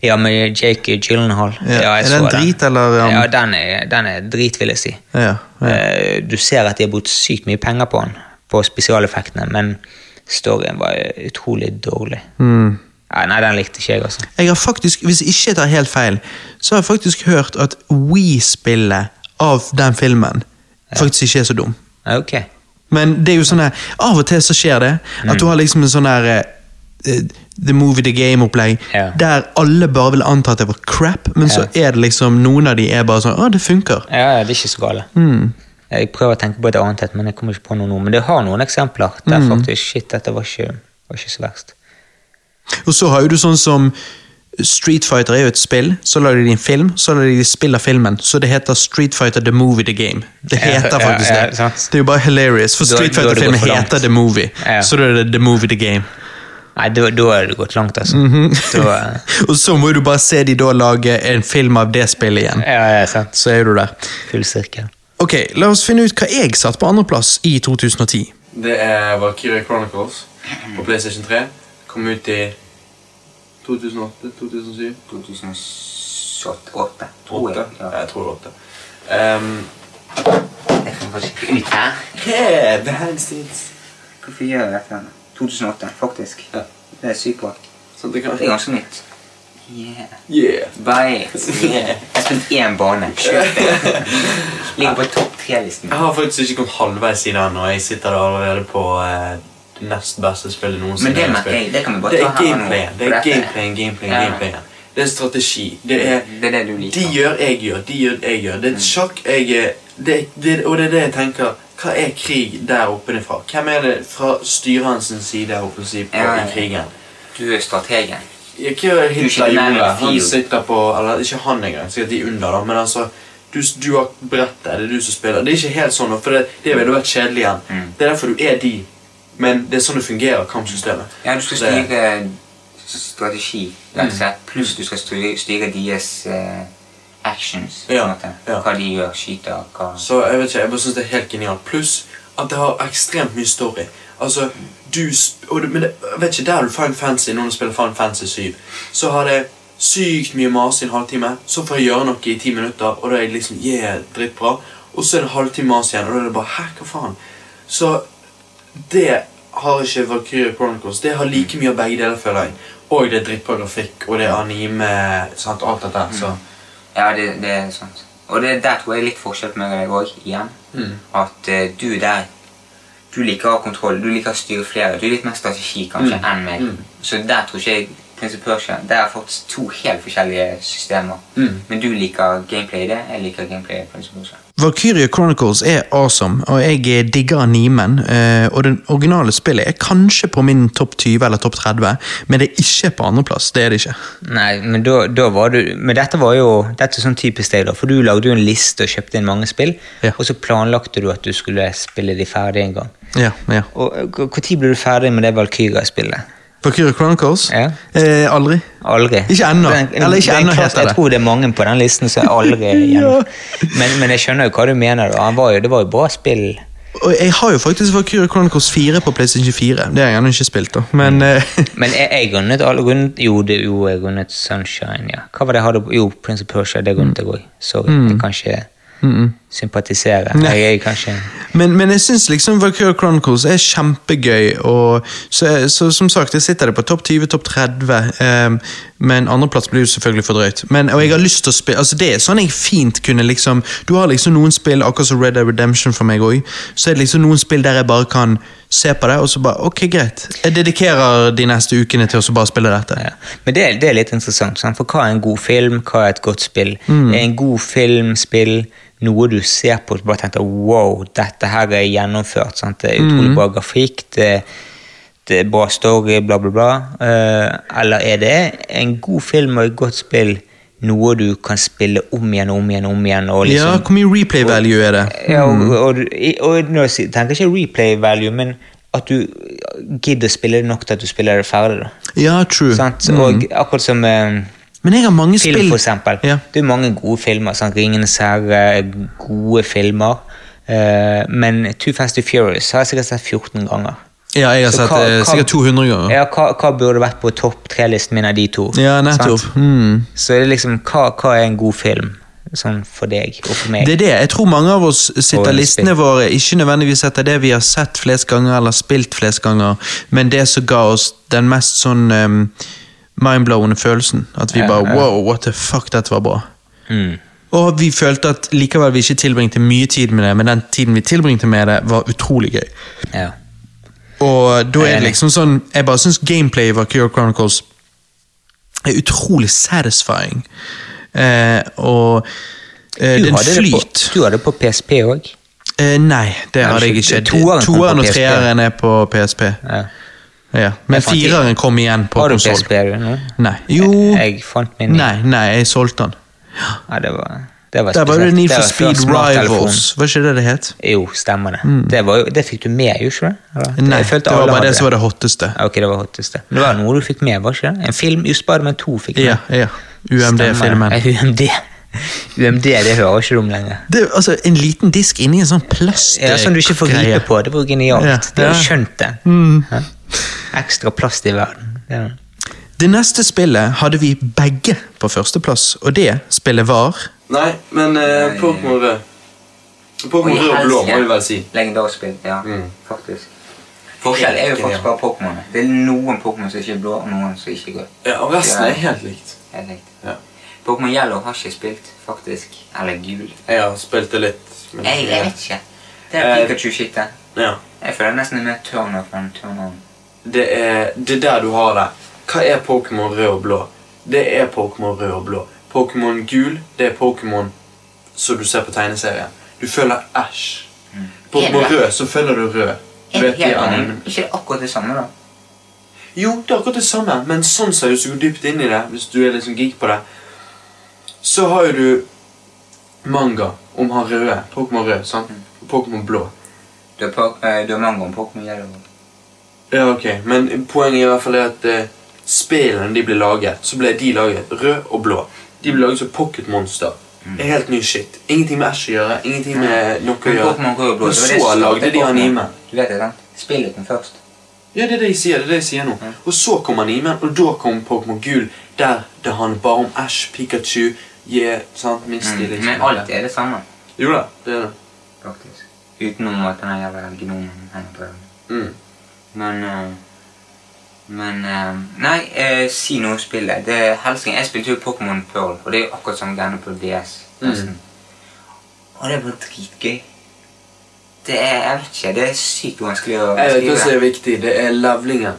Ja, med Jake Gyllenhaal. Ja, er den drit, eller, um, Ja, den er, den er drit, vil jeg si. Eh, Du ser at de har brukt sykt mye penger på den, på spesialeffektene, men storyen var utrolig dårlig. Mm. Ja, nei, den likte ikke jeg, altså. Jeg har faktisk, Hvis jeg ikke tar helt feil, så har jeg faktisk hørt at We-spillet av den filmen faktisk ikke er så dum. Ja, Ok. Men det er jo sånn her, av og til så skjer det. At Mm. du har liksom en sånn her eh, The Movie The Game-opplegg, Ja. der alle bare vil anta at det var crap, men så er det liksom noen av de er bare sånn Å, det funker. Ja, ja, det er ikke så gale. Mm. Jeg prøver å tenke på et annet men jeg kommer ikke på noe nå. Men det har noen eksempler der Mm. faktisk Shit, dette var ikke, var ikke så verst. Og så har jo du sånn som Street Fighter er jo et spill, så lager de en film, så lager de spill av filmen. Så det heter Street Fighter The Movie The Game. Det heter faktisk ja, det. Det er jo bare hilarious, for Street har Fighter-filmen heter The Movie. Så da er det The Movie The Game. Nei, da, da er det gått langt, altså. Mhm. da, uh... *laughs* Og så må du bare se de da lage en film av det spillet igjen. ja, ja, sant. Så er du der. Full sirkel. Ok, la oss finne ut hva jeg satt på andreplass i 2010. Det er Valkyrie Chronicles på PlayStation 3. Kom ut i 2008? 2007? 2008, Åtte? Ja, jeg tror det var åtte. Um, Jeg kan faktisk ikke ut her. yeah. Hvorfor gjør jeg dette? 2008, faktisk. Ja. Det er sykt bra. Så det kan... Det er ganske nytt. Yeah. Yeah. Bias. Yeah. Jeg har spilt én bane. Kjøp det. Ligger på topp tre-listen. Jeg har faktisk ikke kommet halvveis i den, og jeg sitter der allerede på eh, det nest beste spillet noensinne. Men det merker jeg, det kan vi bare ta er gameplay nå. Det er gameplay, gameplay. Det er strategi. Det er Det er det du liker. De gjør, jeg gjør. De gjør, jeg gjør. Det er sjakk, jeg det, det, Og det er det jeg tenker. Hva er krig der oppe fra? Hvem er det fra styrerens side oppe holdt på Ja, i krigen? Du er strategen. Hitler ikke man gjorde? Han sitter på Eller ikke han engang, sikkert de under, da. Men altså du, du har brettet, det er du som spiller. Det er ikke helt sånn, for det, det ville vært kjedelig igjen. Mm. Det er derfor du er de. Men det er sånn det fungerer, kampsystemet. Ja, du skal styre strategi, rett slett. Pluss du skal styre, deres uh, actions. Ja, ja. Hva de gjør, skyter, hva Så jeg vet ikke, jeg bare synes det er helt genialt. Pluss at det har ekstremt mye story. Altså, du og Men det, jeg vet ikke, der er du Fine Fancy, når du spiller Fine Fancy 7, så har det sykt mye mas i en halvtime. Så får jeg gjøre noe i ti minutter, og da er jeg liksom yeah, drittbra. Og så er det halvtime mas igjen, og da er det bare hæ, hva faen? Så det har ikke Valkyrie Chronicles. Det har like mye av begge deler, føler jeg. Og det er drittbra grafikk, og det er anime, sant, alt dette. her, Så Ja, det, det er sant. Og det, der tror jeg er litt forskjell på meg og deg òg, igjen. Mm. At uh, du der Du liker å ha kontroll, du liker å styre flere. Du er litt mer strategi kanskje Mm. enn meg. Mm. Så der tror ikke jeg Prince of Persia Det er faktisk to helt forskjellige systemer. Mm. Men du liker gameplay i det, jeg liker gameplay i Prince of Persia. Valkyria Chronicles er awesome, og jeg eh, digger animen. eh, Og det originale spillet er kanskje på min topp 20 eller topp 30, men det er ikke på andreplass. Det er det ikke. Nei, men da, da var du Men dette var jo Dette er sånn typisk deg, da. For du lagde jo en liste og kjøpte inn mange spill. Ja. Og så planlagte du at du skulle spille de ferdig en gang. Ja, ja. Og Når ble du ferdig med det Valkyria-spillet? Valkyria Chronicles? Ja. Eh, aldri. Aldri. Ikke ennå. Eller ikke ennå, heter det. Jeg tror det er mange på den listen som aldri *laughs* ja. men, men jeg skjønner jo hva du mener. var jo, det var jo bra spill. Og jeg har jo faktisk Valkyria Chronicles 4 på PlayStation 4. Det har jeg ennå ikke spilt, da. Men mm. *laughs* Men jeg, jeg grunnet alle grunnet, Jo, det, jo, jeg grunnet Sunshine, ja. Hva var det jeg hadde Jo, Prince of Persia, det grunnet jeg òg. Sorry, det kan ikke sympatisere. Jeg kanskje Men, men jeg syns liksom Valkyrie Chronicles er kjempegøy. Og, så, så som sagt, jeg sitter det på topp 20, topp 30. Um, men andreplass blir jo selvfølgelig for drøyt. Men, og jeg har lyst til å spille altså Det er sånn jeg fint kunne liksom Du har liksom noen spill, akkurat som Red Dead Redemption for meg òg, så er det liksom noen spill der jeg bare kan se på det, og så bare Ok, greit. Jeg dedikerer de neste ukene til å bare spille dette. ja. Men det, er- det er litt interessant, sant? for hva er en god film? Hva er et godt spill? Mm. Er en god film, spill, noe du ser på og bare tenker wow, dette her er gjennomført. Sant? Det er Mm. utrolig bra grafikk, det, det er bra story, bla, bla, bla. Uh, eller er det en god film og et godt spill noe du kan spille om igjen og om igjen om igjen? Og Ja, liksom, hvor mye replay value er det? ja, og, og, og, og si- tenker ikke replay value, men at du gidder å spille det nok til at du spiller det ferdig. da. Ja, true. Sant? Mm. Og akkurat som eh, Men jeg har mange film, spill for eksempel. Ja. Det er mange gode filmer. Sånn, Ringenes herre, gode filmer. Uh, men Too Fast to Furious har jeg sikkert sett 14 ganger. Ja, jeg har Så sett hva- hva- sikkert 200 ganger. Ja, hva, hva burde vært på topp tre-listen min av de to? Ja, nettopp. Mm. Så det er liksom, hva, er en god film sånn for deg og for meg? Det er det. Jeg tror mange av oss sitter listene våre ikke nødvendigvis etter det vi har sett flest ganger eller spilt flest ganger, men det som ga oss den mest sånn um, mindblowende følelsen. At vi bare wow, what the fuck, dette var bra. Mm. Og vi følte at likevel vi ikke tilbringte mye tid med det, men den tiden vi tilbringte med det, var utrolig gøy. Ja. Og da er det liksom sånn Jeg bare syns gameplay i Cure Chronicles er utrolig satisfying. Eh, og eh, den på, flyt. du hadde det på PSP òg. Eh, nei, det hadde jeg ikke- toeren og treeren er på PSP. Ja. Ja. Men fireren kom igjen på Har konsoll. PSP du nå? Nei. Jo Jeg, jeg fant min Nei, nei, jeg solgte den. Ja, det var, det var Der var det. Need for Speed. Rivals. Var ikke det det het? Jo, stemmer det. Det, var, det fikk du med, jo ikke det? Nei, det var bare det som var det hotteste. Ok, det var hotteste. Det var noe du fikk med, var ikke det? En film, just Spiderman 2 fikk du Ja, med. ja. UMD-filmen. Stemmer det. UMD. *laughs* UMD, det hører ikke du om lenger. Det altså en liten disk inni en sånn plast Ja, Som du ikke får gripe på. Det var genialt. Ja, det har skjønt det. Mm. Ja. Ekstra plast i verden. Det er- Det neste spillet hadde vi begge på førsteplass, og det spillet var Nei, men uh, Pokémon rød. Pokémon rød og blå, må vi vel si. Legendarspill, ja. Mm. Faktisk. Forskjell er jo faktisk bare Pokémon. Det er noen Pokémon som ikke er blå, og noen som ikke er grønne. Ja, og resten er helt likt. Helt likt. Ja. Pokémon Yellow har ikke spilt, faktisk. Eller gul. Jeg har spilt det litt. Men, Jeg, jeg vet ikke. Det er Eh, Pikachu-skittet. Ja. Jeg føler nesten det er mer turn-off enn turn-on. Det er det er der du har det. Hva er Pokémon rød og blå? det er Pokémon rød og blå. Pokémon gul, det er Pokémon som du ser på tegneserien. Du følger Ash. Pokémon Er rød, så følger du rød. Er det helt annet? Ikke det akkurat det samme, da? Jo, det er akkurat det samme, men sånn ser du så dypt inn i det, hvis du er liksom geek på det. Så har jo du manga om han røde, Pokémon rød, sant? Og Pokémon blå. Du har, po- eh, du har manga om Pokémon Yellow. Ja, ok, men poenget i hvert fall er at eh, spillene de ble laget, så ble de laget rød og blå. De ble laget som Pocket Monster. Det er helt ny shit. Ingenting med Ash å gjøre, ingenting med noe å gjøre. Pokemon rød og så lagde de anime. Du vet det, sant? Spill uten først. Ja, det er det jeg sier. det er det jeg sier nå. Og så kom animen, og da kom Pokémon Gul, der det handler bare om Ash, Pikachu, yeah, sant, Misty, Mm. Men alt er det samme, Jo da, det er det. faktisk. Utenom at den jævla gnomen henger på øynene. Mm. Men uh, Men uh, Nei, uh, si noe om spillet. Det er helsing. Jeg spilte jo Pokémon Pearl, og det er jo akkurat som greiene på DS. nesten. Og det var dritgøy. Det er jeg vet ikke, det er sykt vanskelig å skrive. Jeg vet hva som er viktig. Det er levelingen.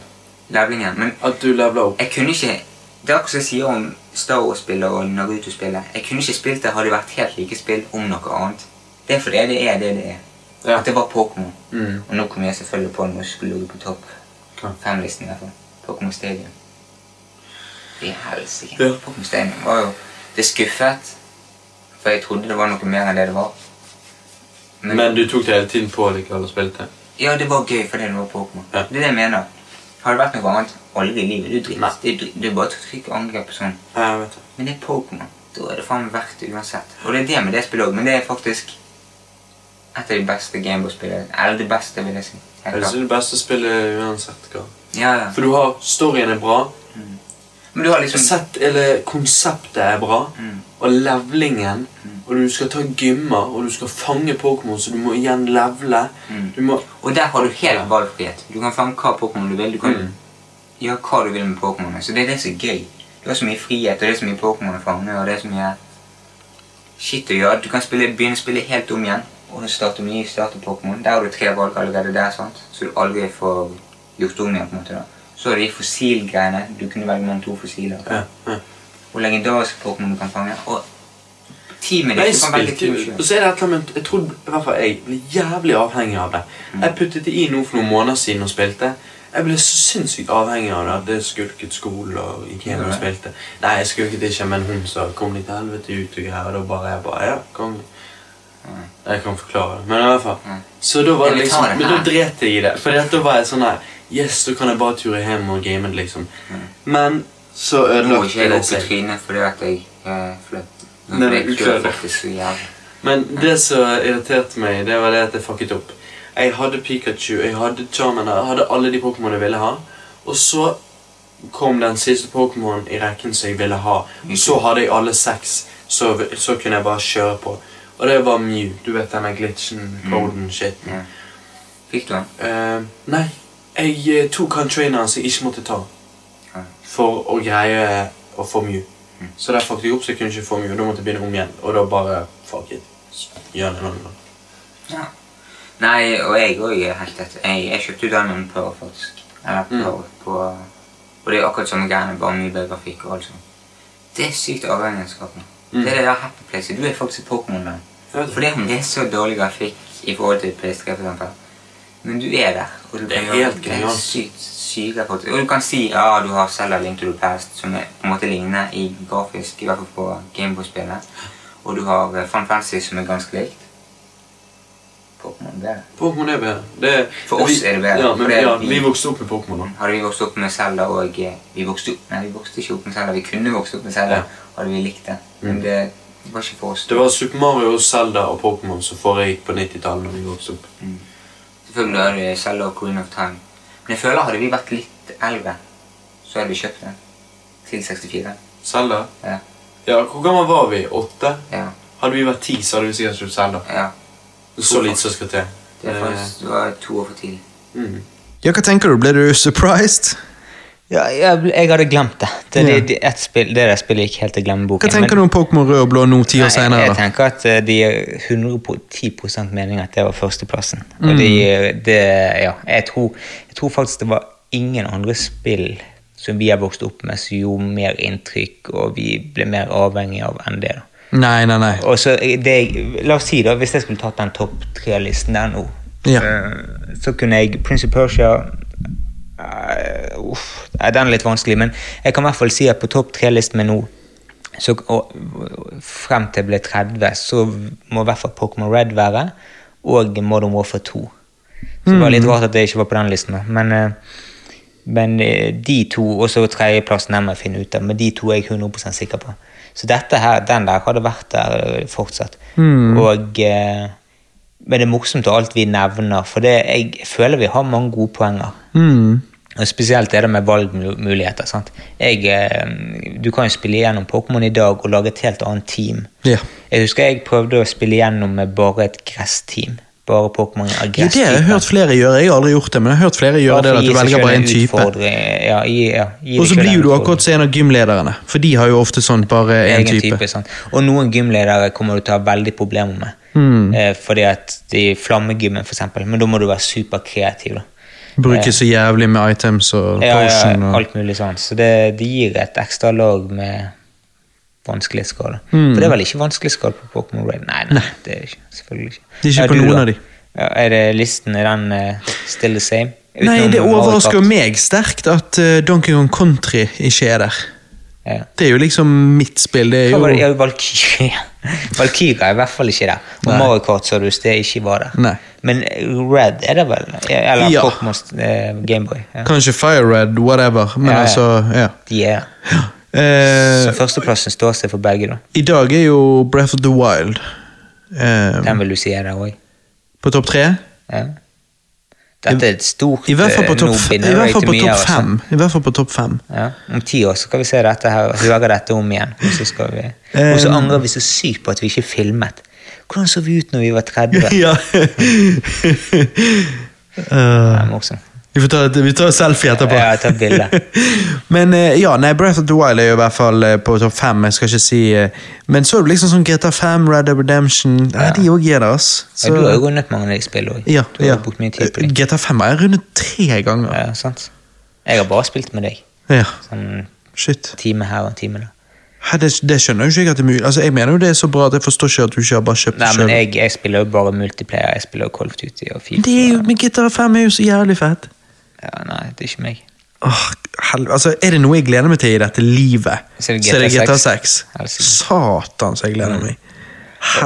Levlingen. Men At du leveler opp. jeg kunne ikke Det er akkurat som jeg sier om Star Wars-spillet og Naruto-spillet. Jeg kunne ikke spilt det hadde det vært helt like spill om noe annet. Det er fordi det er det det er. Ja. At det var Pokémon. Mm. Og nå kom jeg selvfølgelig på jeg skulle ligge på topp Hva? fem-listen. i hvert fall. Pokémon Stadium. Det er helsike. Ja. Pokémon Stadium var jo Det skuffet. For jeg trodde det var noe mer enn det det var. Men du tok det hele tiden på likevel og spilte? Ja, det var gøy fordi det var Pokémon. Ja. Det er det jeg mener. Hadde det vært noe annet, aldri i livet. Du. Det, er det er bare trykk angrep og sånn. Ja, jeg vet det. Men det er Pokémon. Da er det faen verdt det uansett. Og det er det med det spillet òg, men det er faktisk et av de beste Gameboy-spillene. Eller det beste, vil jeg si. Jeg synes det er det beste spillet uansett hva. Ja, ja. For du har storyen er bra, Men du har liksom sett, eller konseptet er bra, Mm. og levlingen, og du skal ta gymmer, og du skal fange Pokémon, så du må igjen levele. Mm. Du må... Og der har du helt valgfrihet. Du kan fange hva Pokémon du vil. Du kan Mm. Gjøre hva du vil med Pokémon. Så det er det som er gøy. Du har så mye frihet, og det er så mye Pokémon å fange, og det er så mye shit å gjøre. Du kan spille, begynne å spille helt om igjen, og starte ny starte Pokémon. Der har du tre valg allerede der, sant? så du aldri får gjort om igjen. på en måte da. Så er det de fossilgreiene. Du kunne velge mellom to fossiler. Ja, ja. Og legendariske Pokémon du kan fange. Og teamet ditt kan velge team jo, og så er det et eller annet, jeg tror i hvert fall jeg ble jævlig avhengig av det. Jeg puttet det i nå for noen måneder siden og spilte. Jeg ble så sinnssykt avhengig av det. Det skulket skole og gikk hjem og spilte. Nei, jeg skulket ikke, men hun sa kom litt til helvete ut og greier. Og da bare jeg bare, ja, kom. Jeg kan forklare det, men i hvert fall. Ja. Så da var det liksom, men da dret jeg i det. For da var jeg sånn her, yes, da kan jeg bare ture hjem og game det liksom. Men så Nå ødelagte jeg det opp i seg. trynet fordi at jeg Jeg du klør klarer det. faktisk så jævlig. Men det som irriterte meg, det var det at jeg fucket opp. Jeg hadde Pikachu, jeg hadde Charmander, jeg hadde alle de Pokémon jeg ville ha. Og så kom den siste Pokémon i rekken som jeg ville ha. Og så hadde jeg alle seks, så, så kunne jeg bare kjøre på. Og det var Mew. Du vet denne glitchen, coden, shit. Mm. Fikk du den? Uh, nei, jeg eh, tok han traineren som jeg ikke måtte ta. For å greie å få Mew. Så der fucket jeg opp, så jeg kunne ikke få Mew. og Da måtte jeg begynne om igjen. Og da bare fuck it. Gjør det en annen gang. Ja. Nei, og jeg òg er helt etter. Jeg, jeg kjøpte jo den på faktisk. Eller på, Mm. på Og det er akkurat samme greiene, bare mye bedre grafikk og alt sånt. Det er sykt avhengighetsskapende. Mm. Det er det der happy place. Du er faktisk det. Fordi om det er så dårlig grafikk i forhold til PS3 for eksempel. Men du er der. Og du Det er helt genialt. sykt syke faktisk. Og du kan si ja, du har Zelda Link to the Past, som er, på en måte ligner i grafisk, i hvert fall på Gameboy-spillet. Og du har eh, Fun Fancy, som er ganske likt. Pokémon bedre. Pokémon er bedre. Det er, For oss vi, er det bedre, Ja, men ja, vi- vi vokste opp med Pokémon. Hadde vi vokst opp med Zelda og eh, Vi vokste opp Nei, vi vokste ikke opp med Zelda. Vi kunne vokst opp med Zelda, Ja. hadde vi likt det. Men Mm. det var ikke for oss. Det var Super Mario, Zelda og Pokémon som foregikk på 90-tallet. når vi vokste opp. Selvfølgelig hadde det Zelda og Queen of Time. Men jeg føler hadde vi vært litt eldre, så hadde vi kjøpt den. Til 64. Zelda? Ja. Ja, Hvor gammel var vi? Åtte? Ja. Hadde vi vært ti, så hadde vi sikkert kjøpt Zelda. ja. Så lite som skal til. Det, er faktisk, det var to år for tidlig. Mm. Ja, hva tenker du? Ble du surprised? Ja, jeg, jeg hadde glemt det. Det, yeah. det, et spill, det der spillet gikk helt til glemmeboken. Hva tenker du om Pokémon rød og blå nå, ti år senere? Jeg jeg tenker at eh, de gir 110 mening at det var førsteplassen. Mm. Og de, det, ja, jeg tror, jeg tror faktisk det var ingen andre spill som vi har vokst opp med, som gjorde mer inntrykk, og vi ble mer avhengig av enn det. da. Nei, nei, nei. Og så det, La oss si, da, hvis jeg skulle tatt den topp tre-listen der nå, Ja. eh, så kunne jeg Prince of Persia eh, Uff, den er litt vanskelig, men jeg kan i hvert fall si at på topp tre-listen min nå, så, og, frem til jeg ble 30, så må i hvert fall Pokémon Red være, og Modern Warfare 2. Så det var litt rart at det ikke var på den listen, men eh, men eh, de to, og så tredjeplassen der må jeg finne ut av, men de to er jeg 100% sikker på. Så dette her, den der hadde vært der fortsatt. fortsatt. Og eh, Men det er morsomt alt vi nevner, for det, jeg føler vi har mange gode poenger. Mm. Og Spesielt er det med valgmuligheter. sant? Jeg, eh, du kan jo spille gjennom Pokémon i dag og lage et helt annet team. Ja. Jeg husker jeg prøvde å spille gjennom med bare et gressteam. Bare Pokémon av Ja, det har jeg hørt flere gjøre. Jeg har aldri gjort det, men jeg har hørt flere gjøre det at du velger bare en type. Ja, gi, ja, gi Og så blir du akkurat som en av gymlederne, for de har jo ofte sånn bare én type. type. sant? Og noen gymledere kommer du til å ha veldig problemer med. Mm. Eh, fordi at de flammegymmen, eksempel. Men da må du være superkreativ. da. Bruke så jævlig med items og Ja, ja, alt mulig sånn. Så det, det gir et ekstra lag med vanskelighetsgrad. Mm. For det er vel ikke vanskelighetsgrad på Pokémon Red? Nei, nei, det er ikke. Selvfølgelig ikke. Det er ikke er på du noen da? av de. Ja, er det listen, er den uh, still the same? Nei, det overrasker jo meg sterkt at uh, Donkey Kong Country ikke er der. Ja. Det er jo liksom mitt spill. Det er jo Ja, Valkyria. *laughs* Valkyria er i hvert fall ikke der. Og Nei. Mario Kart sa du det ikke var der. Nei. Men Red er det vel? Eller Ja. Pokémon eh, Gameboy. Ja. Kanskje Fire Red, whatever. Men altså, ja. De er Eh, Så førsteplassen står seg for begge, da. I dag er jo Breath of the Wild eh, Den vil du si er der òg. på topp tre. Ja. Dette er et stort I hvert fall på eh, topp altså. fem. I hvert fall på topp fem. Ja. Om ti år så skal vi se dette her, høre dette om igjen. Og så, og så Um, angrer vi så sykt på at vi ikke filmet. Hvordan så vi ut når vi var 30? Det *laughs* ja. Eh, *laughs* er morsomt. Vi får ta, et- vi tar selfie etterpå. Ja, jeg tar bilde. *laughs* Men eh, ja, nei, Breath of the Wild er jo i hvert fall eh, på topp fem. Jeg skal ikke si eh, Men så er det liksom sånn GTA 5, Red Dead Redemption Nei, De òg er der, ass. Ja, du har jo rundet mange av de spillene òg. ja, ja. jo brukt mye tid på dem. GTA 5 har jeg rundet tre ganger. Ja, sant? Jeg har bare spilt med deg. Ja, Sånn shit. time her og time der. Hæ, det, det skjønner jo ikke jeg at det er mulig. Altså, Jeg mener jo det er så bra at jeg forstår ikke at du ikke har bare kjøpt det men sjøl. jeg, jeg spiller jo bare multiplayer. Jeg spiller jo Call of Duty og FIFA. Men GTA 5 er jo så jævlig fett. Ja, nei, det er ikke meg. Åh, helv... altså, Er det noe jeg gleder meg til i dette livet, Så er det så er det GTA GTA 6. 6. Helsike. Satan, så jeg gleder meg.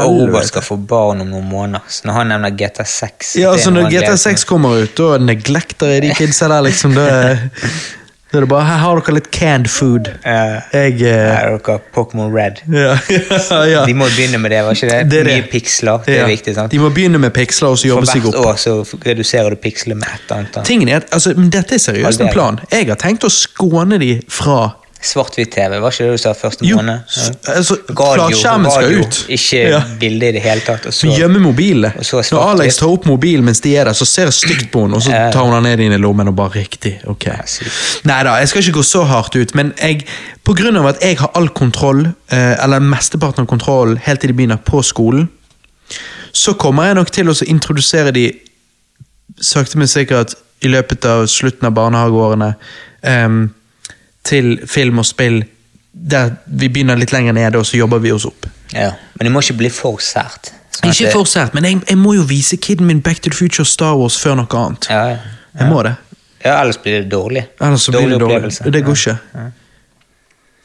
Og Robert skal få barn om noen måneder. Så når han nevner GTA 6 Ja, altså Når GTA 6 kommer ut, da neglekter jeg de kidsa der, liksom. Det, er, *laughs* da er det bare Her har dere litt canned food. Uh, Jeg eh, Her har dere Pokémon Red. Ja, *laughs* ja, ja. De må begynne med det, var ikke det? Det. Mye piksler, det er viktig. sant? De må begynne med piksler og så jobbe seg hvert år så reduserer du pikslene med et annet. Tingen er altså, men Dette er seriøst en plan. Jeg har tenkt å skåne de fra Svart-hvitt-TV, var ikke det du sa første Jo, måned? s- altså, flatskjermen skal ut. Ikke Ja. bilde i det hele tatt. Og så, Gjemme mobilene. Når. Alex tar opp mobilen mens de er der, så ser jeg stygt på henne, og så tar hun den ned inn i lommen og bare riktig. ok. Nei da, jeg skal ikke gå så hardt ut, men jeg, på grunn av at jeg har all kontroll, eh, eller mesteparten av kontrollen, helt til de begynner på skolen, så kommer jeg nok til å introdusere de sakte, men sikkert i løpet av slutten av barnehageårene em, til film og spill, der vi begynner litt lenger nede, og så jobber vi oss opp. Ja. Men det må ikke bli for sært. sånn Ikke for sært, men jeg, jeg må jo vise kiden min Back to the Future Star Wars før noe annet. Ja, ja. Jeg må det. ja, ellers blir det dårlig. Ellers blir det dårlig. opplevelse. Det går ikke.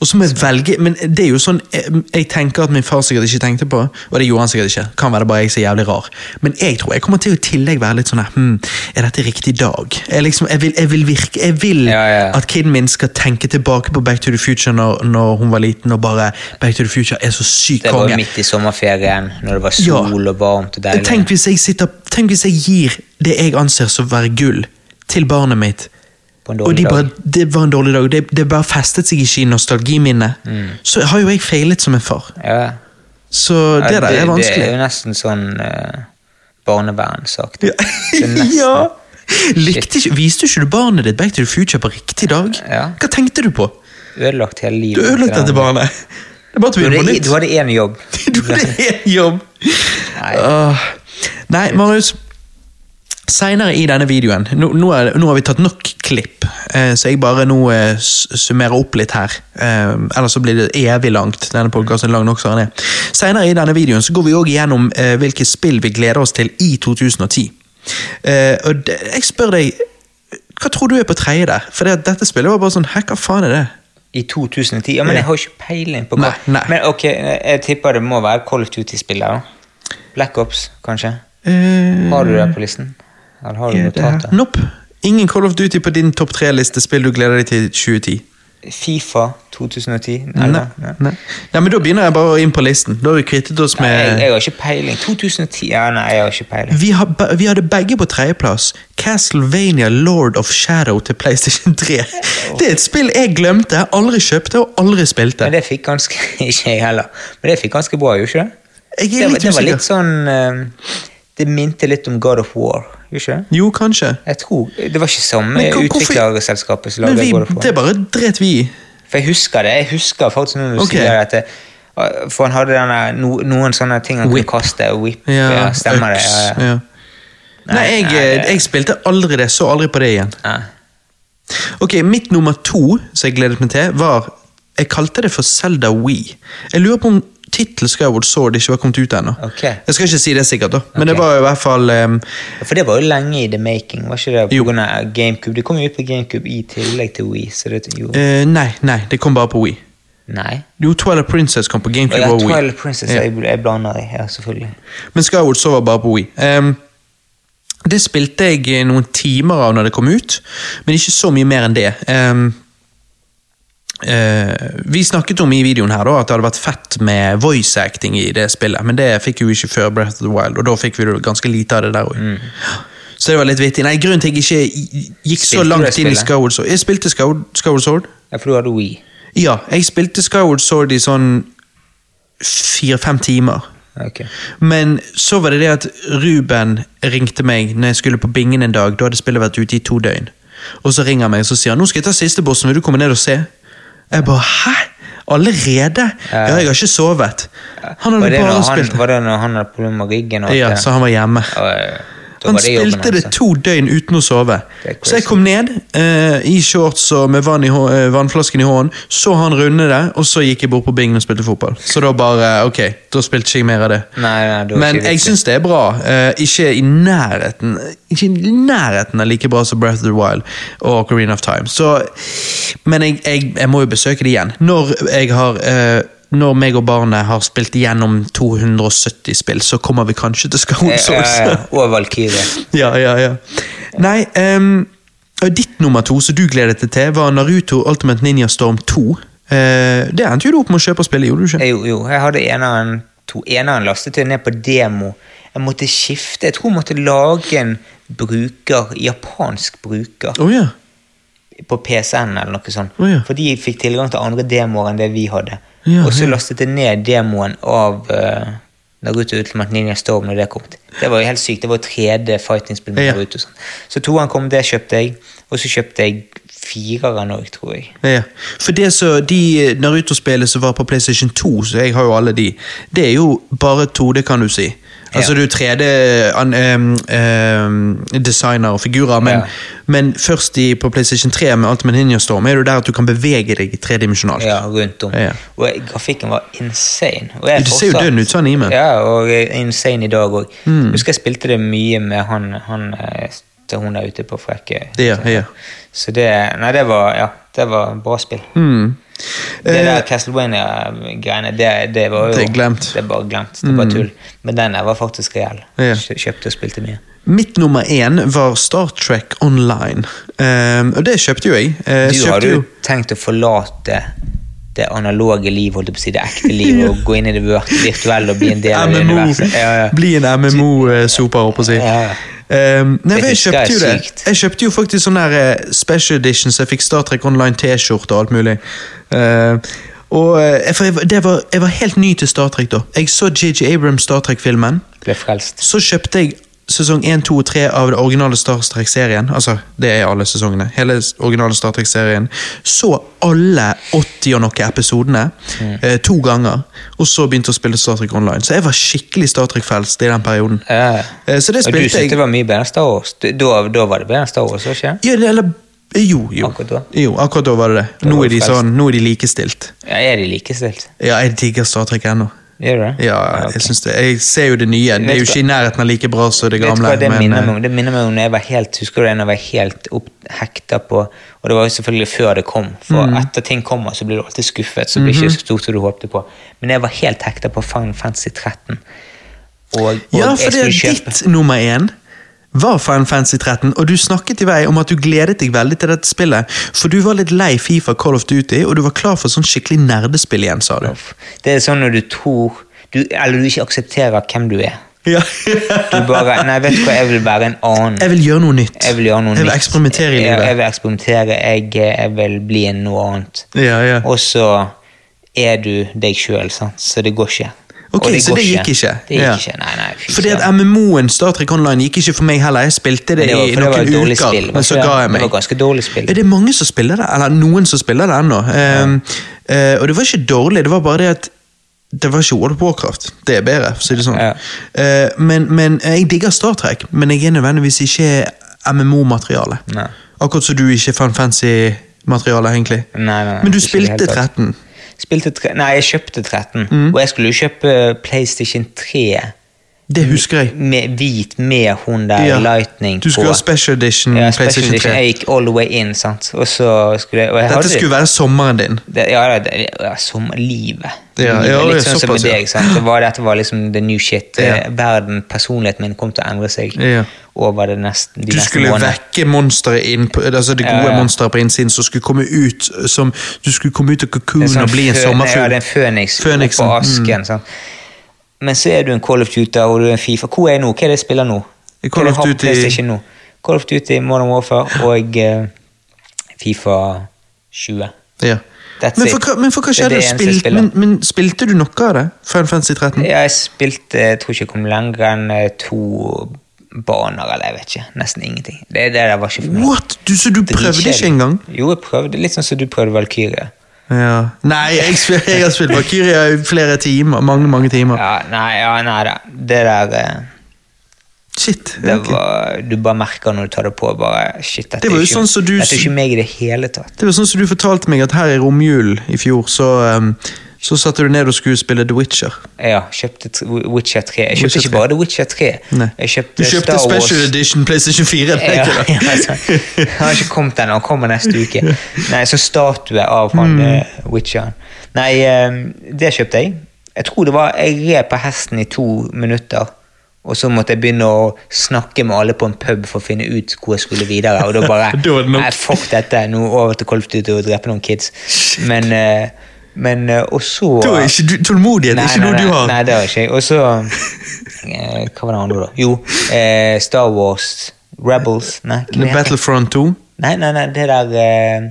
Og så må jeg velge, men det er jo sånn jeg, jeg tenker at min far sikkert ikke tenkte på, og det gjorde han sikkert ikke. Kan være det bare jeg som er jævlig rar. Men jeg tror jeg kommer til å i tillegg være litt sånn her hm, Er dette riktig dag? Jeg, liksom, jeg, vil, jeg vil virke Jeg vil Ja, ja. at kiden min skal tenke tilbake på Back to the Future når, når hun var liten, og bare Back to the Future er så syk Det var konge. midt i sommerferien, når det var Ja. sol og varmt og deilig. Tenk hvis, sitter, tenk hvis jeg gir det jeg anser som å være gull, til barnet mitt. Og de bare, det var en dårlig dag. Det, det bare festet seg ikke i nostalgiminnet. Så har jo jeg feilet som en far. Ja. Så Ja, det der er Det er jo nesten sånn uh, barnevernssak. Ja. Det er *laughs* ja. Likte viste ikke du barnet ditt Back to the Future på riktig dag? Ja. Hva tenkte du på? Ødelagt hele Du ødelagt dette barnet. Det er bare vi begynner på nytt. du hadde én jobb. *laughs* Du hadde én jobb. Nei. Uh, Nei, Marius. Senere i denne videoen Nå, nå, er, nå har vi tatt nok klipp, eh, så jeg bare nå eh, summerer opp litt her. Eh, ellers så blir det evig langt. Denne podcasten lang nok som den er. Senere i denne videoen så går vi òg igjennom eh, hvilke spill vi gleder oss til i 2010. Eh, og det, jeg spør deg, hva tror du er på tredje der? For det, dette spillet var bare sånn Hæ, hva faen er det? I 2010? Ja, Men jeg har ikke peiling på hva Nei, nei. Men ok, jeg tipper det må være Call of Duty-spillet. Black Ops, kanskje? Eh, Har du det på listen? Eller har du det her? notater? Nope. Ingen Call of Duty på din topp tre-liste spill du gleder deg til 2010. Fifa 2010? Nei, nei, nei. nei, men Da begynner jeg bare inn på listen. Da har vi kvittet oss Nei, jeg, med jeg har ikke peiling. 2010? Ja, nei, jeg har ikke peiling. vi, har, vi hadde begge på tredjeplass. Castlevania Lord of Shadow til PlayStation 3. Det er et spill jeg glemte, aldri kjøpte og aldri spilte. Men det fikk ganske *laughs* Ikke jeg heller. Men det fikk ganske bra, gjorde ikke det? Jeg Det er var, litt det var usikker. litt sånn eh, Det minte litt om God of War, ikke? Jo, kanskje. Jeg tror, Det var ikke samme utviklerselskapet som lagde God det bare dret vi i. For jeg husker det. Jeg husker faktisk når du okay. sier dette. det, For han hadde denne, no, noen sånne ting han Whip. kunne kaste. Whip, ja, stemmer det. øks, Ja, ja. ja. Nei, jeg, nei, det- jeg spilte aldri det. Så aldri på det igjen. Ja. Ok, Mitt nummer to som jeg gledet meg til, var Jeg kalte det for Zelda Wii. Jeg lurer på om tittel Skyward Sword ikke var kommet ut ennå. Okay. Jeg skal ikke si det sikkert, da, men okay. det var i hvert fall um, For det var jo lenge i the making, var ikke det? Jo. På grunn av GameCube. Det kom jo ut på GameCube i tillegg til Wii. Så det jo eh, Nei, nei, det kom bare på Wii. Nei. Jo, Twilight Princess kom på GameCube ja, og Wii. Twilight Princess Ja. jeg, blander i. Ja, selvfølgelig. Men Skyward Sword var bare på Wii. Um, det spilte jeg noen timer av når det kom ut, men ikke så mye mer enn det. Um, eh, vi snakket om i videoen her da, at det hadde vært fett med voice acting i det spillet, men det fikk vi ikke før Breath of the Wild, og da fikk vi ganske lite av det der òg. Så det var litt vittig. Nei, Grunnen til at jeg ikke gikk så Spilte så langt inn i spillet? Sword Jeg spilte Skyward Sword. Ja, for du hadde Wii. Ja, jeg spilte Skyward Sword i sånn fire-fem timer. Okay. Men så var det det at Ruben ringte meg når jeg skulle på bingen en dag. Da hadde spillet vært ute i to døgn. Og så ringer han meg og så sier han, nå skal jeg ta siste bossen, vil du komme ned og se? Jeg bare hæ? Allerede? Ja, jeg har ikke sovet. Han hadde bare han, spilt. var det når han hadde problemer med ryggen? Og Ja, så han var hjemme. Og, Han spilte det to døgn uten å sove. Så jeg kom ned uh, i shorts og med vann i, eh, vannflasken i hånden, så han runde det, og så gikk jeg bort på bingen og spilte fotball. Så da bare, ok, da spilte ikke jeg mer av det. Nei, nei, det Men jeg syns det er bra. Uh, ikke i nærheten Ikke i nærheten av like bra som Breath of the Wild og Ocarina of Time. Så, men jeg, jeg, jeg må jo besøke det igjen. Når jeg har når meg og barnet har spilt gjennom 270 spill, så kommer vi kanskje til ja, ja. Og Valkyrie. *laughs* Ja, ja, ja. Nei, um, ditt nummer to som du gledet deg til, var Naruto Ultimate Ninja Storm 2. Uh, det endte jo du opp med å kjøpe og spille, gjorde du ikke? Eh, Jo, jo, jeg hadde eneren, to, eneren lastet ned på demo. Jeg måtte skifte, jeg tror jeg måtte lage en bruker, japansk bruker, Å ja. på PC-en eller noe sånt. Oh, ja. For de fikk tilgang til andre demoer enn det vi hadde. Ja, og så lastet jeg ned demoen av uh, Naruto Ultimate Ninja Storm når det kom. Det var jo helt sykt, det var jo 3D fighting-spill med Ja. Naruto. sånn. Så toeren kom, det kjøpte jeg. Og så kjøpte jeg fireren òg, tror jeg. Ja, for det så, De Naruto-spillene som var på PlayStation 2, så jeg har jo alle de, det er jo bare 2D, kan du si. Altså. Du 3D an, em, em, designer og figurer, men, men først i, på PlayStation 3 med Ultimate Ninja Storm er det der at du kan bevege deg tredimensjonalt. Ja, rundt om. Og jeg- grafikken var insane. Det ser jo dønn ut, sånn anime. Ja, og er insane i dag òg. Mm. Husker jeg spilte det mye med han, han eh, til hun er ute på frekke. Ja, ja. Så det Nei, det var Ja, det var bra spill. Mm. Det Eh, der Castlevania-greiene, det, det var jo Det er glemt. Det er bare glemt. Det er bare tull. Men den var faktisk reell. Ja. Kjøpte og spilte mye. Mitt nummer én var Star Trek Online. Um, og det kjøpte jo jeg. Uh, Du hadde jo tenkt å forlate det analoge liv, holdt jeg på å si, det ekte liv, *laughs* og gå inn i det virtuelle og bli en del av det universet. Ja, ja. Bli en MMO-soper, holdt på å si. Ja. Um, nei, jeg kjøpte jo det. Jeg kjøpte jo faktisk sånn eh, special edition, så jeg fikk Star Trek Online T-skjorte og alt mulig. Uh, og eh, for jeg, var- det var, jeg var helt ny til Star Trek da. Jeg så JJ Abrams Star Trek-filmen. Så kjøpte jeg sesong 1, 2 og 3 av det originale Star Trek-serien. Altså, det er alle sesongene. Hele originale Star Trek-serien. Så alle 80 og noe episodene eh, to ganger. Og så begynte å spille Star Trek Online. Så jeg var skikkelig Star Trek-frelst i den perioden. Ja. Eh, Så det Og du spilte syntes det var mye bedre Star Wars? Da, da var det bedre Star Wars, ikke? Ja, eller Jo, jo. Akkurat da? Jo, akkurat da var det det. Nå er de sånn, nå er de likestilt. Ja, er de likestilt? Ja, jeg digger Star Trek ennå. Gjør det? Ja, jeg synes det. Jeg ser jo det nye. Det er jo ikke i nærheten av like bra som det Vet du gamle. hva det men, minner eh, meg om? Det minner meg om når jeg var helt, Husker du det, når jeg var helt opp, hekta på Og det var jo selvfølgelig før det kom, for Mm. etter ting kommer, så blir du alltid skuffet. Så blir det Mhm. ikke så stort som du håpte på. Men jeg var helt hekta på Final Fantasy 13. Og, og Ja, for det er ditt nummer én var Final Fantasy 13, og du snakket i vei om at du gledet deg veldig til dette spillet, for du var litt lei Fifa Call of Duty, og du var klar for sånn skikkelig nerdespill igjen, sa du. Det er sånn når du tror du, Eller du ikke aksepterer hvem du er. Ja. Du bare Nei, vet du hva, jeg vil være en annen. Jeg vil gjøre noe nytt. Jeg vil noe Jeg vil eksperimentere i Jeg, jeg vil eksperimentere, jeg, jeg vil bli en noe annet. Ja, ja. Og så er du deg sjøl, så det går ikke. Ok, det så det gikk ikke? Det gikk Ja. ikke, nei, nei. fy Fordi at. MMO-en Star Trek Online gikk ikke for meg heller. Jeg spilte det, det var, i noen det uker, spill. men så ga jeg meg. Det var ganske dårlig spill. Er det mange som spiller det? Eller noen som spiller det ennå? Ja. Um, uh, og det var ikke dårlig, det var bare det at det var ikke World of Warcraft. Det er bedre, for å si det sånn. Ja. Uh, men, men jeg digger Star Trek, men jeg er nødvendigvis ikke MMO-materiale. Akkurat som du ikke fan fancy-materiale, egentlig. Nei, nei, men du spilte 13. Spilte tre, nei, jeg kjøpte 13. Mm. Og jeg skulle jo kjøpe PlayStation 3 Det husker jeg. med hvit med hun der Ja. Lightning Du skulle på. ha Special Edition ja, special PlayStation 3. edition. Jeg gikk all the way in, sant. Og så skulle jeg, og jeg Dette hadde- skulle være sommeren din. det, ja, det, ja, sommerlivet. Ja, ja, Litt sånn som med deg. sant? Det var, dette var liksom the new shit. Eh, Verden, personligheten min kom til å endre seg over det neste, de Du skulle vekke monsteret inn altså det gode monsteret på innsiden som skulle komme ut som Du skulle komme ut av cocoon sånn og bli en sommerfugl. Ja, det er en føniks på asken. sant? Men så er du en Call of Duty og du er en Fifa. Hvor er jeg nå? Hva er det jeg spiller nå? I Call of Duty- nå? Call of Duty, Modern Warfare og uh, Fifa 20. Ja. Men for, men for hva skjedde? Spilt, men, men spilte du noe av det? Final Fantasy 13? Ja, Jeg spilte, jeg tror ikke jeg kom lenger enn eh, to baner, eller jeg vet ikke. Nesten ingenting. Det, det der var ikke for meg. What? Du, så du prøvde ikke engang? Jo, jeg prøvde. Litt sånn som du prøvde Valkyrie. Ja. Nei, jeg, jeg har spilt Valkyria i flere timer. Mange, mange timer. Ja, nei, ja, nei da. Det der eh, Shit. det okay. var, Du bare merker når du tar det på. bare, shit, dette Det var er ikke, sånn som du- dette er ikke meg i det hele tatt. Det var sånn som du fortalte meg at her i romjulen i fjor, så, um, så satte du ned og skulle spille The Witcher. Ja, kjøpte Witcher 3. Jeg kjøpte Witcher ikke 3. bare The Witcher 3. Nei. Jeg kjøpte, Du kjøpte Star Wars. Special Edition PlayStation 4. Ja, *laughs* ja, altså, han har ikke kommet ennå, han kommer neste uke. Nei, Så statue av han Mm. uh, Witcheren. Nei, um, det kjøpte jeg. Jeg tror det var, jeg red på hesten i to minutter. Og så måtte jeg begynne å snakke med alle på en pub for å finne ut hvor jeg skulle videre. Og da bare. *laughs* Nei, fuck dette, nå over til Duty og drepe noen kids. Men, eh, men eh, og så ikke tålmodighet er ikke noe du har. Nei, det har ikke jeg. Og så eh, Hva var det andre, da? Jo, eh, Star Wars Rebels. Nei, The? Battlefront 2. nei, nei, nei det der eh,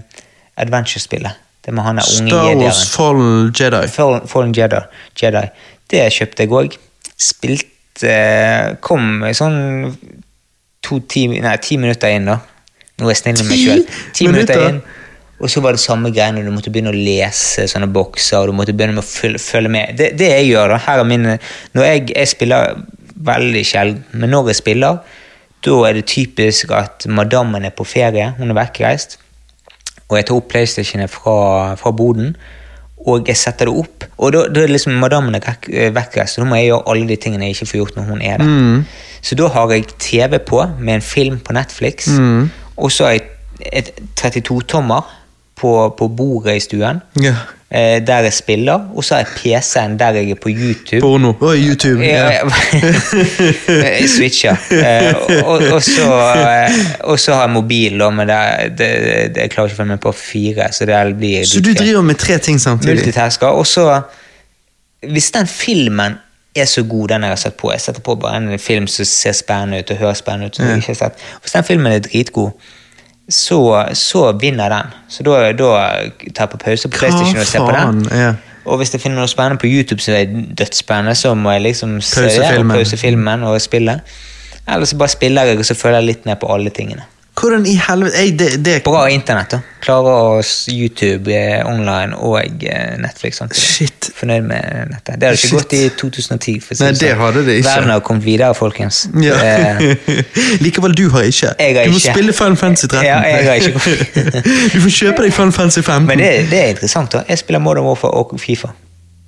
adventure-spillet. Det med han der unge Star Wars. Fallen Jedi. Fallen, Fallen Jedi. Jedi. Det kjøpte jeg òg. Spilte Kom sånn to, ti, nei, ti minutter inn, da. Nå er jeg snill med meg sjøl. Ti minutter minutter? inn. Og så var det samme greiene. Du måtte begynne å lese sånne bokser. og du måtte begynne med å følge, med. Det, det jeg gjør da, her er mine, når jeg, jeg spiller veldig sjelden, men når jeg spiller, da er det typisk at madammen er på ferie. Hun er vekkreist. Og jeg tar opp PlayStationen fra, fra boden, og jeg setter det opp. Og da, da er liksom madammen er eh, vekkreist, og da må jeg gjøre alle de tingene jeg ikke får gjort når hun er der. Så da har jeg TV på med en film på Netflix, og så har jeg et 32-tommer på, på bordet i stuen, Ja. eh, der jeg spiller, og så har jeg PC-en der jeg er på YouTube. Porno. Oh, YouTube. Ja, Ja. *laughs* jeg switcher. Eh, og, og, så, eh, og så har jeg mobil, da, men det, det, det, jeg klarer ikke å følge med på fire. Så det blir Så du driver med tre ting samtidig? multitasker. Og så, hvis den filmen er så god, den jeg har sett på Jeg setter på bare en film som ser spennende ut og hører spennende ut. som jeg ikke har sett. Hvis den filmen er dritgod, så, så vinner den. Så da, da tar jeg på pause på PlayStation og ser på den. Og hvis jeg finner noe spennende på YouTube som er dødsspennende, så må jeg liksom se Pause ja, filmen. pause filmen og spille. Eller så bare spiller jeg, og så følger jeg litt ned på alle tingene. Hvordan i helvete jeg, det, det, Bra internett, da. Klarer å YouTube eh, online og eh, Netflix samtidig. Shit. Fornøyd med nettet. Det hadde ikke Shit. gått i 2010. For Nei, det sånn. hadde det ikke. Verden har kommet videre, folkens. Ja. Eh, *laughs* Likevel, du har ikke. Jeg har du må ikke. spille Fun Fancy 13. Ja, jeg har ikke. *laughs* du får kjøpe deg Fun Fancy 15. men det, det er interessant. da. Jeg spiller Modern Warfare og Fifa.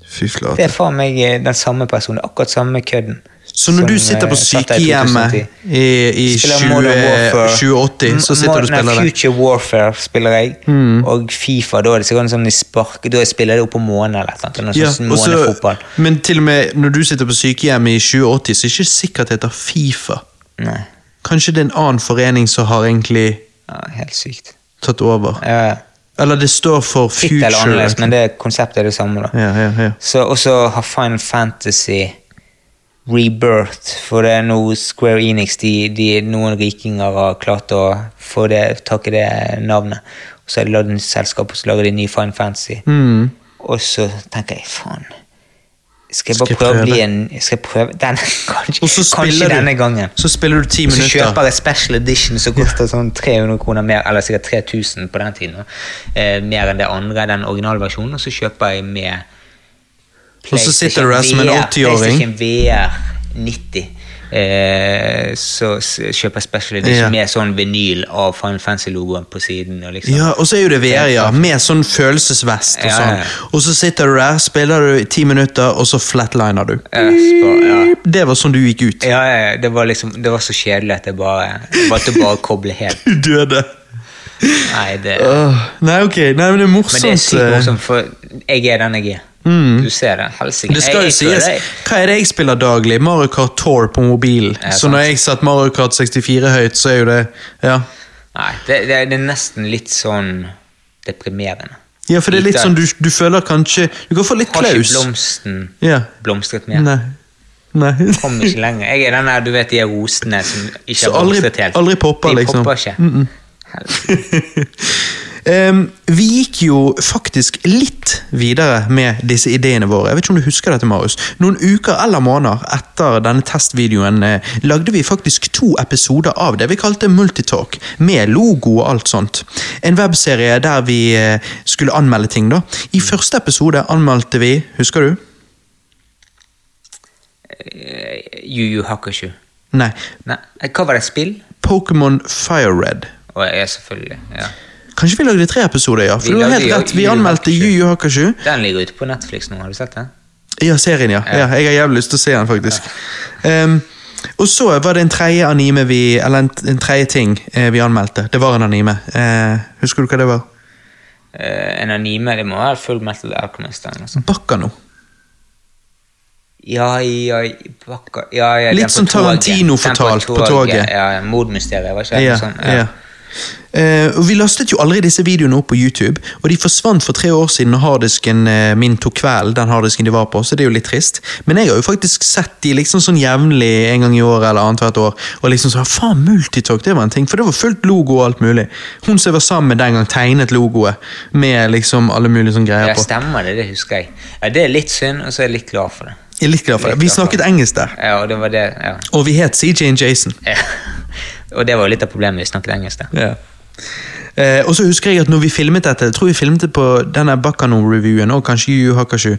Fy flate. Det er faen meg den samme personen. Akkurat samme kødden. Så når som, du sitter på eh, sykehjemmet i, i Spiller 20, Modern Warfare. 2080, så sitter du og spiller det? Mm. Future Warfare spiller jeg, og Fifa. Da er det sånn sånn de sparker Da spiller jeg opp på månen eller noe. Ja, sånn og så- månefotball. men til og med når du sitter på sykehjemmet i 2080, så er det ikke sikkert det heter Fifa. Nei, Kanskje det er en annen forening som har egentlig ja, helt sykt. tatt over. Ja, Eller det står for Future. Litt eller annerledes, men det konseptet er det samme. da. Ja, ja, ja. Så også har Final Fantasy Rebirth, for det er nå Square Enix, de, de, noen rikinger har klart å få det, tak i det navnet. Og så har de lagd en selskap, og så lager de ny Fine Fantasy. Mm. Og så tenker jeg, faen Skal jeg Skal bare jeg prøve å bli en Skal jeg prøve *laughs* den, kanskje, kanskje denne du, gangen. så spiller du ti minutter. Så kjøper jeg special edition som koster sånn 300 kroner mer, eller sikkert 3000 på den tiden. Eh, mer enn det andre, den originalversjonen, og så kjøper jeg med Og så sitter du der som en 80-åring. PlayStation VR 90. Eh, så kjøper jeg special edition Ja. med sånn vinyl av Final Fantasy-logoen på siden. Og liksom. Ja, og så er jo det VR, ja. Med sånn følelsesvest og Ja, sånn. ja. Og så sitter du der, spiller du i ti minutter, og så flatliner du. Spør- ja. Det var sånn du gikk ut. Ja, det var liksom Det var så kjedelig at jeg bare jeg valgte å bare koble helt. *laughs* Du døde. Nei, det uh, nei, ok. Nei, men det er morsomt. Men det er sykt eh. morsomt, for jeg er den jeg er. Du ser det. Helsike. Det skal jo sies. Hva er det jeg spiller daglig? Mario Kart Tour på mobil. Ja, så når jeg satt Mario Kart 64 høyt, så er jo det Ja, Nei, det, det, det er nesten litt sånn deprimerende. ja for det er litt sånn du, du føler kanskje Du kan få litt klaus. Har ikke blomsten Ja. blomstret mer? Nei. Nei. *laughs* Kom ikke lenger. Jeg er den der, du vet de rosene som ikke Så har blomstret helt. aldri popper, de liksom. popper ikke. Mm Em, *laughs* vi gikk jo faktisk litt videre med disse ideene våre. Jeg vet ikke om du husker dette, Marius. Noen uker eller måneder etter denne testvideoen eh, lagde vi faktisk to episoder av det vi kalte Multitalk, med logo og alt sånt. En webserie der vi eh, skulle anmelde ting. da. I første episode anmeldte vi, husker du? Yu Yu Hakushu. Nei. Nei, hva var det? Spill? Pokémon Fire Red. Å, ja, selvfølgelig. Ja. Kanskje vi lagde tre episoder, ja. For Vi du har helt rett, vi anmeldte Yu Yu Hakushu. Den ligger ute på Netflix nå, har du sett den? Ja, serien, ja. ja. Jeg har jævlig lyst til å se den, faktisk. Ehm, og så var det en tredje anime vi Eller en, en tredje ting eh, vi anmeldte. Det var en anime. Eh, husker du hva det var? Eh, en anime, det må være Full Metal Alchemist. Bakkano. Ja, ja, bakka, ja, ja Litt som Tarantino fortalt på toget. Ja, Mordmysteriet, var ikke det? Ja, Sånn, ja. Og Vi lastet jo aldri disse videoene opp på YouTube, og de forsvant for tre år siden når harddisken eh, min tok kveld, den harddisken de var på, så det er jo litt trist. Men jeg har jo faktisk sett de liksom sånn jevnlig en gang i året eller annethvert år, og liksom sånn faen, Multitalk, det var en ting, for det var fullt logo og alt mulig. Hun som jeg var sammen med den gang, tegnet logoet med liksom alle mulige sånne greier Ja, på. stemmer det, det husker jeg. Ja, Det er litt synd, og så er jeg litt glad for det. Jeg er litt glad for det. Vi snakket engelsk der, Ja, og det var det, ja. og vi het CJ og Jason. ja. Og det var jo litt av problemet, vi snakket engelsk da. Ja. Eh, og så husker jeg at når vi filmet dette, jeg tror vi filmet det på denne Bakkano-reviewen, og kanskje Yu Hakashu.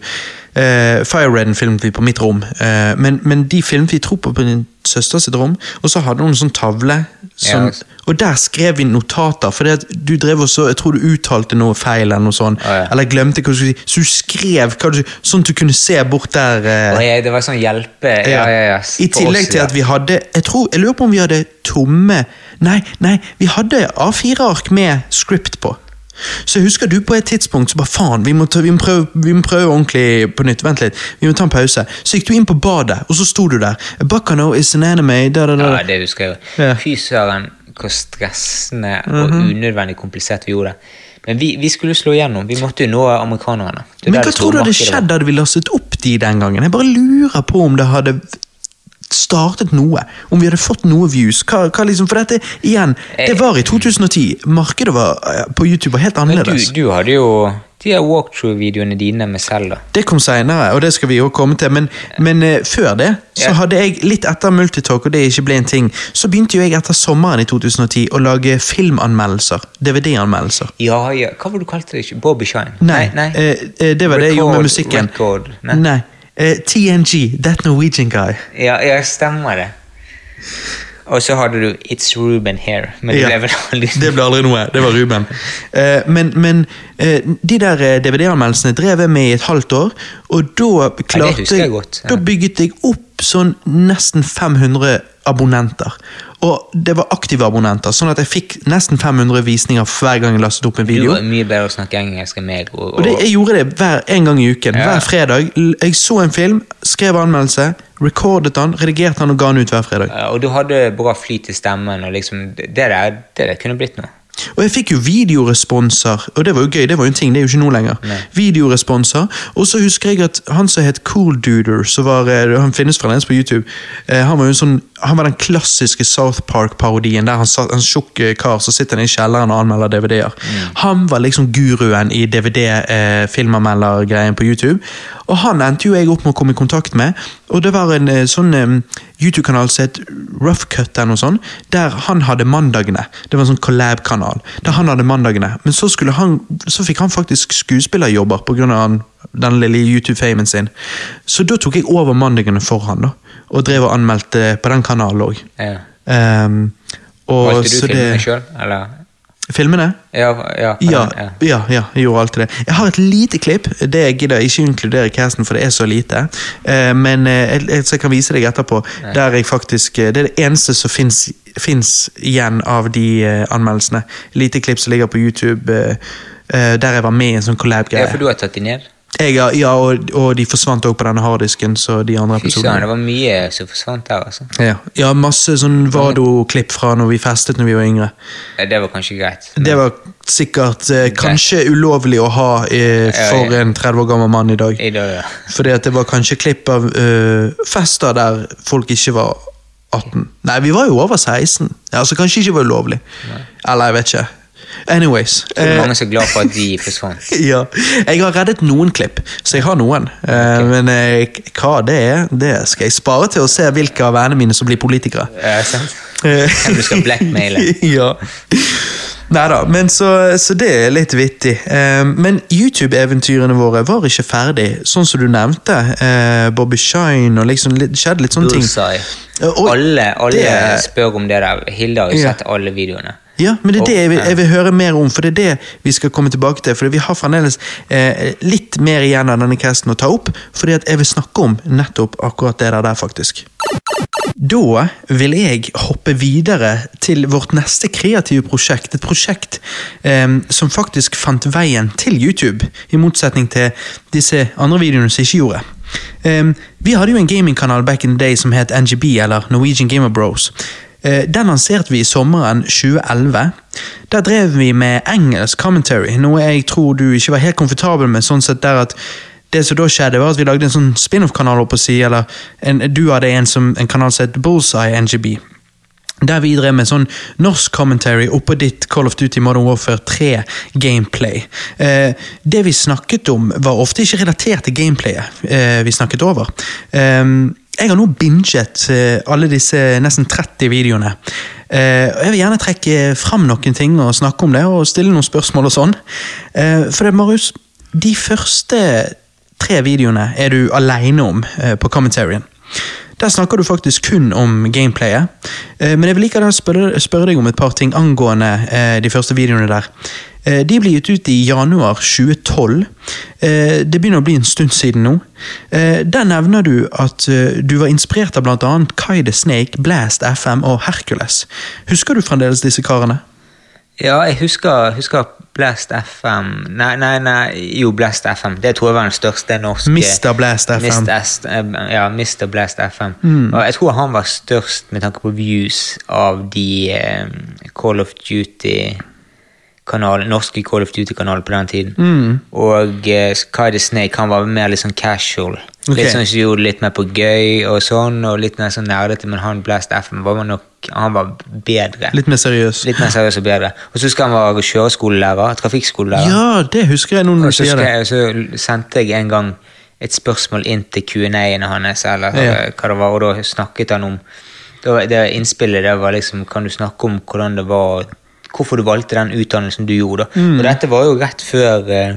Eh, Fire Redden filmet vi på mitt rom, eh, men, men de filmet vi tro på på din søster sitt rom, og så hadde hun en sånn tavle, som, Ja. og der skrev vi notater, for du drev også, jeg tror du uttalte noe feil, eller noe sånt, oh, ja. eller glemte hva du skulle si, så du skrev hva du, sånn at du kunne se bort der. eh, oh, det var sånn hjelpe... Ja, ja, ja. i tillegg til at vi hadde Jeg tror, jeg lurer på om vi hadde tomme Nei, nei, vi hadde A4-ark med script på. Så husker du på et tidspunkt så bare faen, vi må, ta, vi, må prøve, vi må prøve ordentlig på nytt. Vent litt, vi må ta en pause. Så gikk du inn på badet, og så sto du der. Bacano is an anime. Da, da, da. Ja, det husker jeg. Mhm. Fy søren, hvor stressende og unødvendig komplisert vi gjorde det. Men vi, vi skulle slå igjennom. Vi måtte jo nå amerikanerne. Er Men hva tror du hadde skjedd hadde vi lastet opp de den gangen? Jeg bare lurer på om det hadde startet noe. Om vi hadde fått noe views. Hva, hva liksom, for dette, igjen, det var i 2010. Markedet var, eh, på YouTube var helt annerledes. Men du, du hadde jo De her walkthrough-videoene dine med Zelda. Det kom seinere, og det skal vi jo komme til. Men, men uh, før det så hadde jeg, litt etter Multitalk, og det ikke ble en ting, så begynte jo jeg etter sommeren i 2010 å lage filmanmeldelser. DVD-anmeldelser. Ja, ja, hva var det du kalte det? Bobby Shine? Nei, nei. nei. Uh, uh, det var det jeg gjorde med musikken. record, nei. Nei. Eh, TNG, That Norwegian Guy. Ja, ja, stemmer det. Og så hadde du It's Ruben Here, men det Ja. ble aldri Det ble aldri noe. Det var Ruben. Eh, men men eh, de der eh, DVD-anmeldelsene drev jeg med i et halvt år, og da klarte husker jeg godt, ja. Da bygget jeg opp sånn nesten 500 abonnenter. Og det var aktive abonnenter, sånn at jeg fikk nesten 500 visninger hver gang jeg lastet opp en Du video. var mye bedre å snakke engelsk enn meg. Og, Og det, jeg gjorde det hver en gang i uken. Ja. Hver fredag. Jeg så en film, skrev anmeldelse, recordet den, redigerte den og ga den ut hver fredag. Ja, og du hadde bra flyt i stemmen, og liksom, det der, det der kunne blitt noe. Og jeg fikk jo videoresponser, og det var jo gøy, det var jo en ting, det er jo ikke nå lenger. Nei. Videoresponser, og så husker jeg at han som het Cool Duder, som var, eh, han finnes fremdeles på YouTube, eh, han var jo en sånn, han var den klassiske South Park-parodien, der han satt en tjukk eh, kar som sitter i kjelleren og anmelder DVD-er. Han var liksom guruen i DVD-filmanmeldergreien på YouTube, og han endte jo jeg opp med å komme i kontakt med, og det var en eh, sånn eh, YouTube-kanal som het Rough Cut eller noe sånt, der han hadde mandagene. Det var en sånn collab-kanal, der han hadde mandagene. Men så, han, så fikk han faktisk skuespillerjobber av den lille YouTube-famen sin. Så da tok jeg over mandagene for han, da. Og drev og anmeldte på den kanalen òg. Ja. Um, Valgte du så filmene det sjøl, eller? Filmene? Ja, ja, på Ja, den, ja, ja, jeg gjorde alltid det. Jeg har et lite klipp, det jeg gidder ikke inkludere casten, for det er så lite. Eh, men eh, jeg, kan vise deg etterpå. Der jeg faktisk, eh, Det er det eneste som fins igjen av de anmeldelsene. Lite klipp som ligger på YouTube, der jeg var med i en sånn collab-greie. Ja, for du har tatt de ned? Jeg, ja, og, og de forsvant òg på denne harddisken, så de andre Fy søren, det var mye som forsvant der, altså. Ja, ja masse sånn Vado-klipp fra når vi festet når vi var yngre. Ja, Det var kanskje greit. Det var sikkert eh, kanskje ulovlig å ha eh, for en 30 år gammel mann i dag. I dag, ja. Fordi at det var kanskje klipp av eh, fester der folk ikke var 18. Nei, vi var jo over 16. Ja, altså Kanskje ikke var ulovlig. Eller jeg vet ikke. Anyways. Det er eh, mange som er glad for at de *laughs* forsvant. ja. Jeg har reddet noen klipp, så jeg har noen. Okay. Men eh, hva det er, det skal jeg spare til å se hvilke av vennene mine som blir politikere. Ja, sant? Eh, Hvem du skal blackmaile. *laughs* ja. Neida, men så, så det er litt vittig. Eh, men YouTube-eventyrene våre var ikke ferdig, sånn som du nevnte. Eh, Bobby Shine og liksom litt, skjedde litt sånne ting. Bullseye. Og Alle, alle det- spør om det der. Hilde har jo Ja. sett alle videoene. Ja, men det er det jeg vil, jeg vil høre mer om, for det er det vi skal komme tilbake til. For vi har fremdeles eh, litt mer igjen av denne casten å ta opp, fordi at jeg vil snakke om nettopp akkurat det der, der faktisk. Da vil jeg hoppe videre til vårt neste kreative prosjekt. Et prosjekt eh, som faktisk fant veien til YouTube, i motsetning til disse andre videoene som ikke gjorde. Eh, vi hadde jo en gamingkanal back in the day som het NGB, eller Norwegian Gamer Bros. Eh, Den lanserte vi i sommeren 2011. Der drev vi med engelsk commentary, noe jeg tror du ikke var helt komfortabel med. sånn sett der at det som da skjedde var at Vi lagde en sånn spin-off-kanal opp å si, eller en, du hadde en, som, en kanal som het Bullseye NGB. Der vi drev med sånn norsk commentary oppå ditt Call of Duty Modern Warfare 3 gameplay. Eh, det vi snakket om, var ofte ikke relatert til gameplayet eh, vi snakket over. Eh, jeg har nå binget eh, alle disse nesten 30 videoene. Eh, jeg vil gjerne trekke fram noen ting og snakke om det, og stille noen spørsmål og sånn. Eh, for det, Marius, de første tre videoene er du aleine om på commentaryen. Der snakker du faktisk kun om gameplayet. Eh, Men jeg vil likevel spørre, spørre deg om et par ting angående eh, de første videoene der. Eh, De ble gitt ut i januar 2012. Eh, Det begynner å bli en stund siden nå. Der nevner du at du var inspirert av bl.a. Kai the Snake, Blast FM og Hercules. Husker du fremdeles disse karene? Ja, jeg husker, husker Blast FM Nei, nei, nei, jo, Blast FM. Det tror jeg var den største norske Mr. Blast FM. Eh, ja, Mr. Blast FM. Mm. Og jeg tror han var størst med tanke på views av de um, Call of Duty kanal, norske Call of Duty-kanaler på den tiden. Mm. Og uh, Kai the Snake han var mer litt sånn casual. Okay. Litt sånn som gjorde litt mer på gøy og sånn, og litt mer sånn nerdete, men han Blast FM var nok Han var bedre. Litt mer seriøs. Litt mer seriøs og bedre. Og så skal han var kjøreskolelærer. Trafikkskolelærer. Ja, det husker jeg nå når du så, sier det. jeg, så sendte jeg en gang et spørsmål inn til Q&A-ene hans, eller Ja. hva det var, og da snakket han om det, Det innspillet det var liksom Kan du snakke om hvordan det var Hvorfor du valgte den utdannelsen du gjorde? Mm. Og dette var jo rett før eh,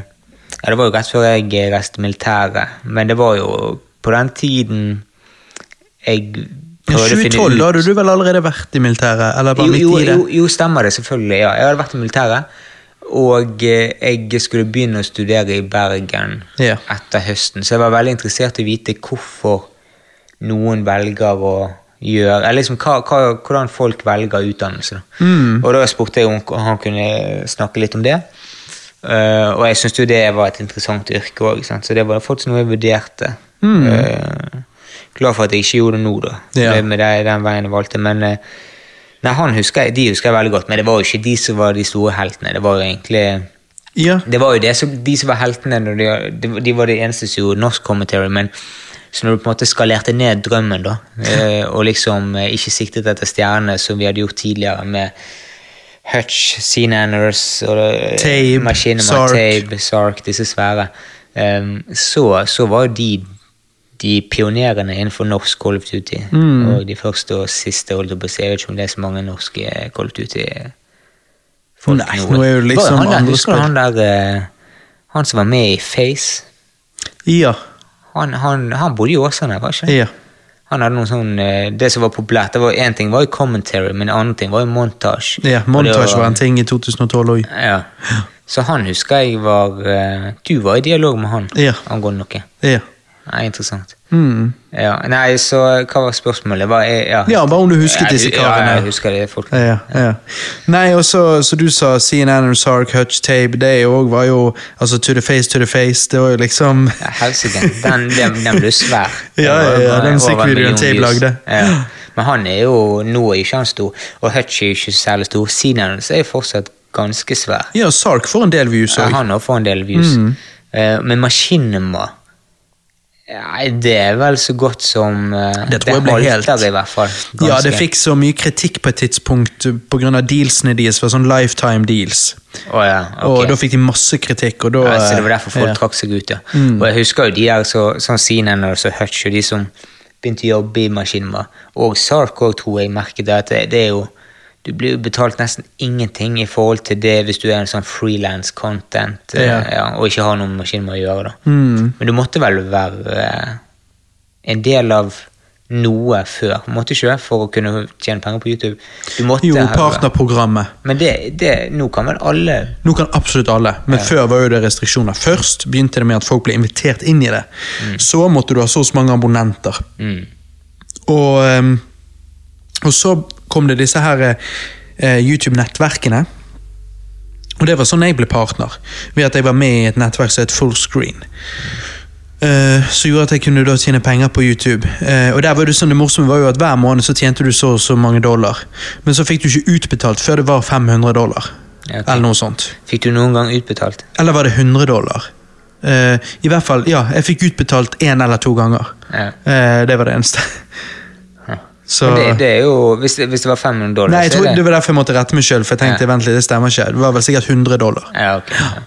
Ja, det var jo rett før jeg reiste militæret, men det var jo på den tiden jeg I prøvde å finne 2012 ut da hadde du vel allerede vært i militæret? Eller bare jo, midt i det? jo, jo, stemmer det, selvfølgelig. Ja. Jeg hadde vært i militæret, og eh, jeg skulle begynne å studere i Bergen Ja. etter høsten, så jeg var veldig interessert i å vite hvorfor noen velger å gjøre eller liksom hva, hva, Hvordan folk velger utdannelse. Mm. Og da spurte jeg om han kunne snakke litt om det. Uh, og jeg syntes jo det var et interessant yrke òg, så det var faktisk noe jeg vurderte. Eh, glad for at jeg ikke gjorde det nå, da. Ja. Det med det, den veien jeg valgte. Men eh, nei, han husker jeg, de husker jeg veldig godt, men det var jo ikke de som var de store heltene. Det var jo egentlig Ja. det var jo det de som var heltene, de, de, var de eneste som gjorde norsk commentary, men så når du på en måte skalerte ned drømmen, da, *laughs* eh, og liksom eh, ikke siktet etter stjernene som vi hadde gjort tidligere med Hutch, Seananners Tabe, Machinima, Sark. Tabe, Sark, disse svære, så, så var jo de de pionerene innenfor norsk Call of Duty. Mm. Og de første og siste, holdt på å si. Jeg vet ikke om det er så mange norske Call of Duty folk Nei, nå er jo liksom han andre Husker du han der eh, Han som var med i Face? Ja. Han, han, han bodde i Åsane, var ikke? Ja. Han hadde noen sånn eh, Det som var populært, det var én ting var jo commentary, men en annen ting var jo montage. ja. montasje var, Montage var en ting i 2012 òg. Ja. Så han husker jeg var eh, Du var i dialog med han Ja. angående noe. Ja. Nei, interessant. Mm. Ja, Nei, så hva var spørsmålet? Hva er, ja. Ja, bare om du husket disse karene. Ja, jeg husker det. folk. Ja, ja. Nei, og så, så du sa CNN og Sark, Hutch, Tape, det òg var jo altså to the face, to the face. Det var jo liksom Ja, Helsike. Den, den, den ble svær. *laughs* Ja, ja, Den musikkvideoen Tape lagde. Ja. Men han er jo Nå er ikke han stor, og Hutch er ikke særlig stor. CNN er fortsatt ganske svær. Ja, Sark får en del views òg. han også får en del views. Mm. Eh, men Machinima ja, Det er vel så godt som uh, Det tror jeg ble helt- i hvert fall. Ja, det fikk så mye kritikk på et tidspunkt pga. dealsene deres var sånn lifetime deals. Oh, ja, okay. Og da fikk de masse kritikk, og da Ja, så det var derfor folk ja. trakk seg ut, ja. Mm. Og jeg husker jo de der så, sånn Sinan og så Hutch og de som begynte å jobbe i Maskinma, Og Sark òg, tror jeg, merket det at det, det er jo Du blir jo betalt nesten ingenting i forhold til det hvis du er en sånn frilans content eh, Ja. ja, og ikke har noe med å gjøre. da. Mm. Men du måtte vel være eh, en del av noe før, måtte ikke for å kunne tjene penger på YouTube? Jo, partnerprogrammet. Men det, det, nå kan vel alle Nå kan absolutt alle, men før var jo det restriksjoner. Først begynte det med at folk ble invitert inn i det. Så måtte du ha så mange abonnenter. mm, Og, ehm, og så kom det disse her eh, YouTube-nettverkene. Og det var sånn jeg ble partner, ved at jeg var med i et nettverk som het Fullscreen. Uh, så gjorde at jeg kunne da tjene penger på YouTube. Uh, og der var Det sånn det morsomme var jo at hver måned så tjente du så og så mange dollar. Men så fikk du ikke utbetalt før det var 500 dollar. Ja. Eller noe sånt. Fikk du noen gang utbetalt? Eller var det 100 dollar? Uh, I hvert fall, ja, jeg fikk utbetalt én eller to ganger. Ja. Eh, det var det eneste. Så det, det er jo, hvis det, hvis det var 500 dollar, Nei, jeg tror det det var derfor jeg måtte rette meg sjøl, for jeg tenkte Ja. vent litt, det stemmer ikke. Det var vel sikkert 100 dollar. Ja, okay, Ja.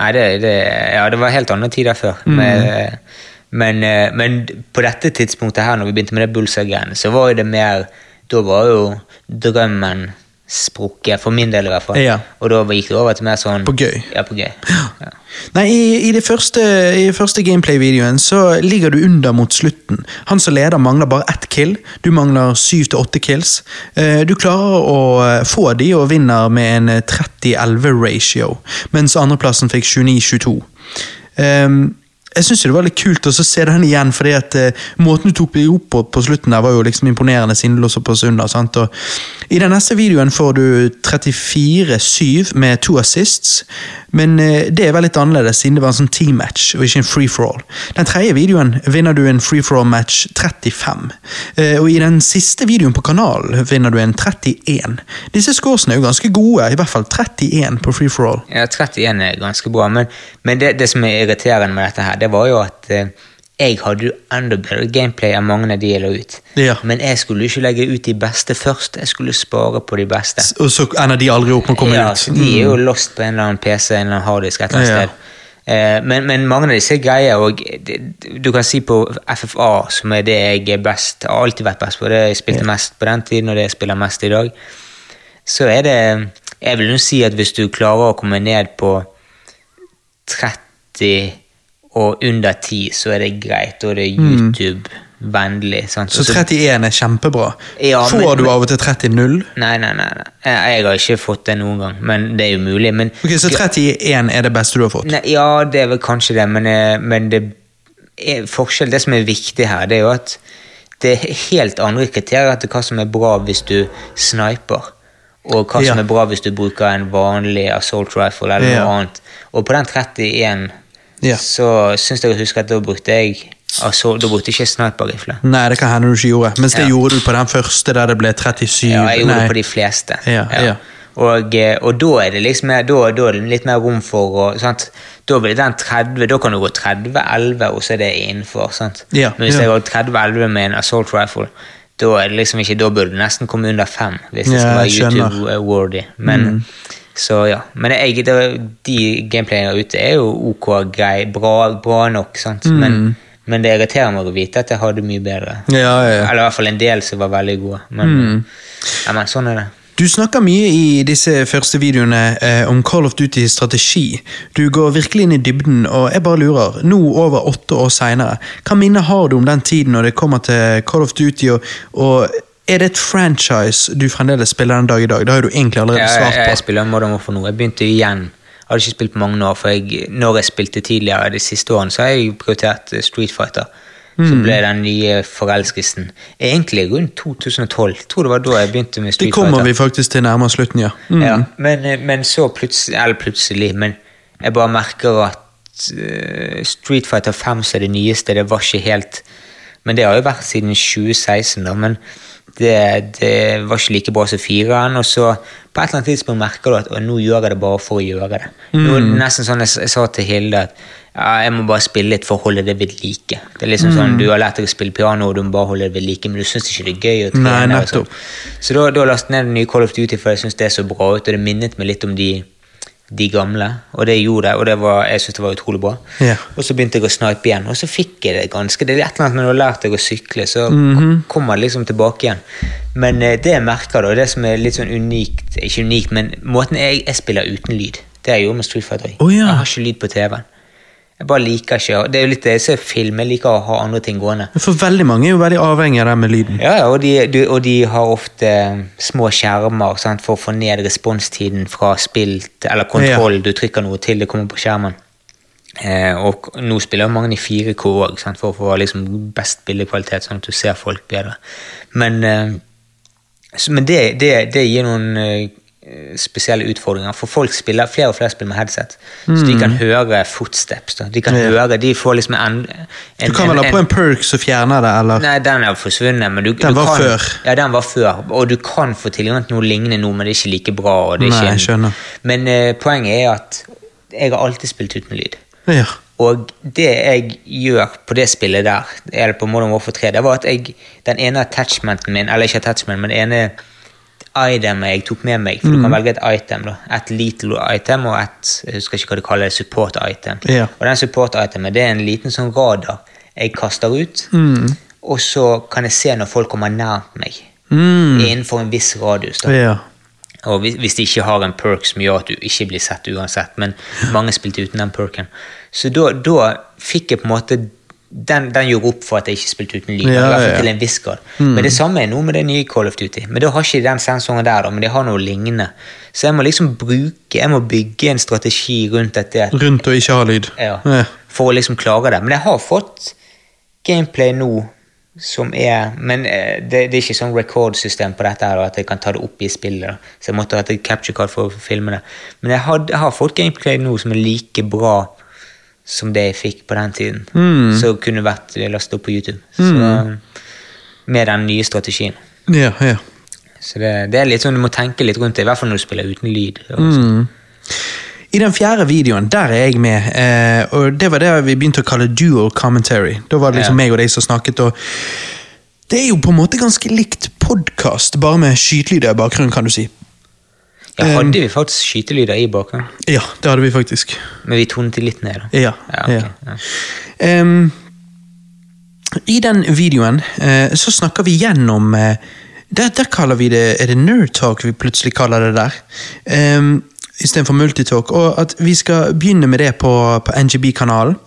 Nei, det, det, ja, det var helt andre tider før. Mm. Men, men, eh, men på dette tidspunktet her, når vi begynte med det Bullseye-greiene, så var det mer Da var jo drømmen sprukket, for min del i hvert fall. Ja. Og da gikk det over til mer sånn På gøy. Ja, på gøy. Ja. Nei, i, i det første, i første gameplay-videoen så ligger du under mot slutten. Han som leder mangler bare ett kill. Du mangler syv til åtte kills. Eh, Du klarer å eh, få de og vinner med en eh, 30-11-ratio, mens andreplassen fikk 29-22. Ehm, jeg syns det var litt kult å se den igjen, fordi at eh, måten du tok det opp på på slutten der var jo liksom imponerende, siden du lå såpass under. sant? Og I den neste videoen får du 34-7 med to assists, men eh, det er vel litt annerledes, siden det var en sånn team-match og ikke en free-for-all. Den tredje videoen vinner du en free-for-all-match 35, eh, og i den siste videoen på kanalen vinner du en 31. Disse scoresene er jo ganske gode, i hvert fall 31 på free-for-all. Ja, 31 er ganske bra, men, men det, det som er irriterende med dette her, det var jo at eh, jeg hadde jo enda bedre gameplay enn mange av de jeg la ut. Ja. Men jeg skulle ikke legge ut de beste først, jeg skulle spare på de beste. Og så ender de aldri opp med å komme ja, ut. Mm. De er jo lost på en eller annen PC, en eller annen harddisk et eller annet Ja. sted. Eh, men, men mange av disse greier og Du kan si på FFA, som er det jeg er best har alltid vært best på, det jeg spilte mest på den tiden, og det jeg spiller mest i dag, så er det Jeg vil jo si at hvis du klarer å komme ned på 30 og under 10, så er det greit, og det er YouTube-vennlig. Mm. Så 31 er kjempebra. Ja, Får men- du av og til 30-0? Nei, nei, nei. nei. Jeg har ikke fått det noen gang, men det er jo mulig. Men Ok, Så 31 er det beste du har fått? Nei, ja, det er vel kanskje det, men, eh, men det er forskjell. Det som er viktig her, det er jo at det er helt andre kriterier til hva som er bra hvis du sniper. Og hva som Ja. er bra hvis du bruker en vanlig assault rifle eller Ja. noe annet. Og på den 31 Ja. så syns jeg å huske at da brukte jeg altså, da brukte jeg ikke sniperrifle. Nei, det kan hende du ikke gjorde. Mens det Ja. gjorde du på den første der det ble 37. Ja, jeg gjorde Nei. det på de fleste. Ja, ja. Og, eh, og da er det liksom da, da er det litt mer rom for å sant? Da blir den 30, da kan du gå 30-11, og så er det innenfor. Sant? Ja, Men hvis jeg går 30-11 med en assault rifle, da er det liksom ikke, da burde du nesten komme under fem hvis det skal være YouTube-worthy. Men Mm. Så ja. Men jeg, det, de gameplayene ute er jo ok grei, bra, bra nok, sant? Mm. Men, men det irriterer meg å vite at jeg hadde mye bedre. Ja, ja. Eller i hvert fall en del som var veldig gode. Men, Mm. ja, men sånn er det. Du snakker mye i disse første videoene eh, om Call of Duty-strategi. Du går virkelig inn i dybden, og jeg bare lurer, nå over åtte år seinere, hva minner har du om den tiden når det kommer til Call of Duty, og, og er det et franchise du fremdeles spiller den dag i dag? Det har du egentlig allerede svart på. jeg, jeg spiller Modern Warfare nå. Jeg begynte igjen. Jeg hadde ikke spilt på mange år, for jeg, når jeg spilte tidligere de siste årene, så har jeg prioritert eh, Street Fighter. Så Mm. ble den nye forelskelsen egentlig rundt 2012. Jeg tror det var da jeg begynte med Street Fighter. Det kommer Fighter. vi faktisk til nærmere slutten, ja. Mm. Ja, men, eh, men så plutselig, eller plutselig, men jeg bare merker at uh, Street Fighter 5 som er det nyeste, det var ikke helt Men det har jo vært siden 2016, da, men det, det var ikke like bra som fireren. Og så på et eller annet tidspunkt merker du at nå gjør jeg det bare for å gjøre det. Nå, er nesten sånn jeg, jeg sa til Hilde at ja, jeg må bare spille litt for å holde det ved like. Det er liksom sånn, Du har lært deg å spille piano, og du må bare holde det ved like, men du syns ikke det er gøy å trene. Nei, sånn. Så da, da lastet jeg ned den nye Call of Duty, for jeg syns det er så bra ut, og det minnet meg litt om de, de gamle. Og det gjorde jeg, og det var, jeg synes det var utrolig bra. Ja. Og så begynte jeg å snipe igjen, og så fikk jeg det ganske Det er et eller annet når du har lært deg å sykle, så Mhm. kommer det liksom tilbake igjen. Men eh, det jeg merker, da, det som er litt sånn unikt Ikke unikt, men måten jeg, jeg spiller uten lyd. Det jeg gjorde med Street Fighter. Oh, ja. Jeg har ikke lyd på TV-en. Jeg bare liker ikke Det er jo litt det jeg ser film, jeg liker å ha andre ting gående. For veldig mange er jo veldig avhengig av det med lyden. Ja, ja, og de, du, og de har ofte eh, små skjermer sant, for å få ned responstiden fra spill eller kontroll. Du trykker noe til, det kommer på skjermen. Eh, og nå spiller jo mange i 4K òg, for å få liksom, best bildekvalitet, sånn at du ser folk bedre. Men, eh, så, men det, det, det gir noen eh, spesielle utfordringer, for folk spiller, flere og flere spiller med headset. Så de kan høre footsteps. Da. De kan Ja. høre, de får liksom en, en Du kan vel ha på en perk som fjerner det, eller? Nei, den er forsvunnet. Men du, Den du var kan, før. Ja, den var før. Og du kan få tilgang til noe lignende nå, men det er ikke like bra. Og det er Nei, ikke, jeg skjønner. Men uh, poenget er at jeg har alltid spilt uten lyd. Ja. Og det jeg gjør på det spillet der, eller på Modern Warfare 3, det var at jeg, den ene attachmenten min, eller ikke attachment, men den ene itemet jeg tok med meg, for du Mm. kan velge et item, da. Et little item og et jeg husker ikke hva de kaller support item. Ja. Og den support itemet det er en liten sånn radar jeg kaster ut, Mm. og så kan jeg se når folk kommer nært meg. Mm. Innenfor en viss radius. da. Ja. Og hvis, hvis de ikke har en perk som gjør at du ikke blir sett uansett, men mange spilte uten den perken. Så da, da fikk jeg på en måte den, den gjorde opp for at jeg ikke spilte uten lyd. Ja, ja, ja. til en viss grad. Men det samme er noe med det nye Call of Duty. Men da har ikke den sensoren der, da, men de har noe lignende. Så jeg må liksom bruke, jeg må bygge en strategi rundt dette Rundt å ikke ha lyd. ja, for å liksom klare det. Men jeg har fått gameplay nå som er Men eh, det, det er ikke sånn record-system på dette, her, da, at jeg kan ta det opp i spillet. da. Så jeg måtte ha et capture card for å filme det. Men jeg har, jeg har fått gameplay nå som er like bra som det jeg fikk på den tiden. Mm. Så kunne vært lasta opp på YouTube. Så, med den nye strategien. Ja, ja. Så det, det er litt sånn du må tenke litt rundt det, i hvert fall når du spiller uten lyd. Mm. sånn. I den fjerde videoen, der er jeg med, eh, og det var det vi begynte å kalle dual commentary. Da var det liksom Ja. meg og deg som snakket, og det er jo på en måte ganske likt podkast, bare med skytelyder i bakgrunnen, kan du si. Ja, hadde vi faktisk skytelyder i bakgrunnen? Ja, det hadde vi faktisk. Men vi tonet de litt ned, da. Ja. Ja, ja. ja. Um, I den videoen uh, så snakker vi gjennom uh, der, der kaller vi det Er det nerd talk vi plutselig kaller det der? Um, Istedenfor multitalk. Og at vi skal begynne med det på, på NGB-kanalen.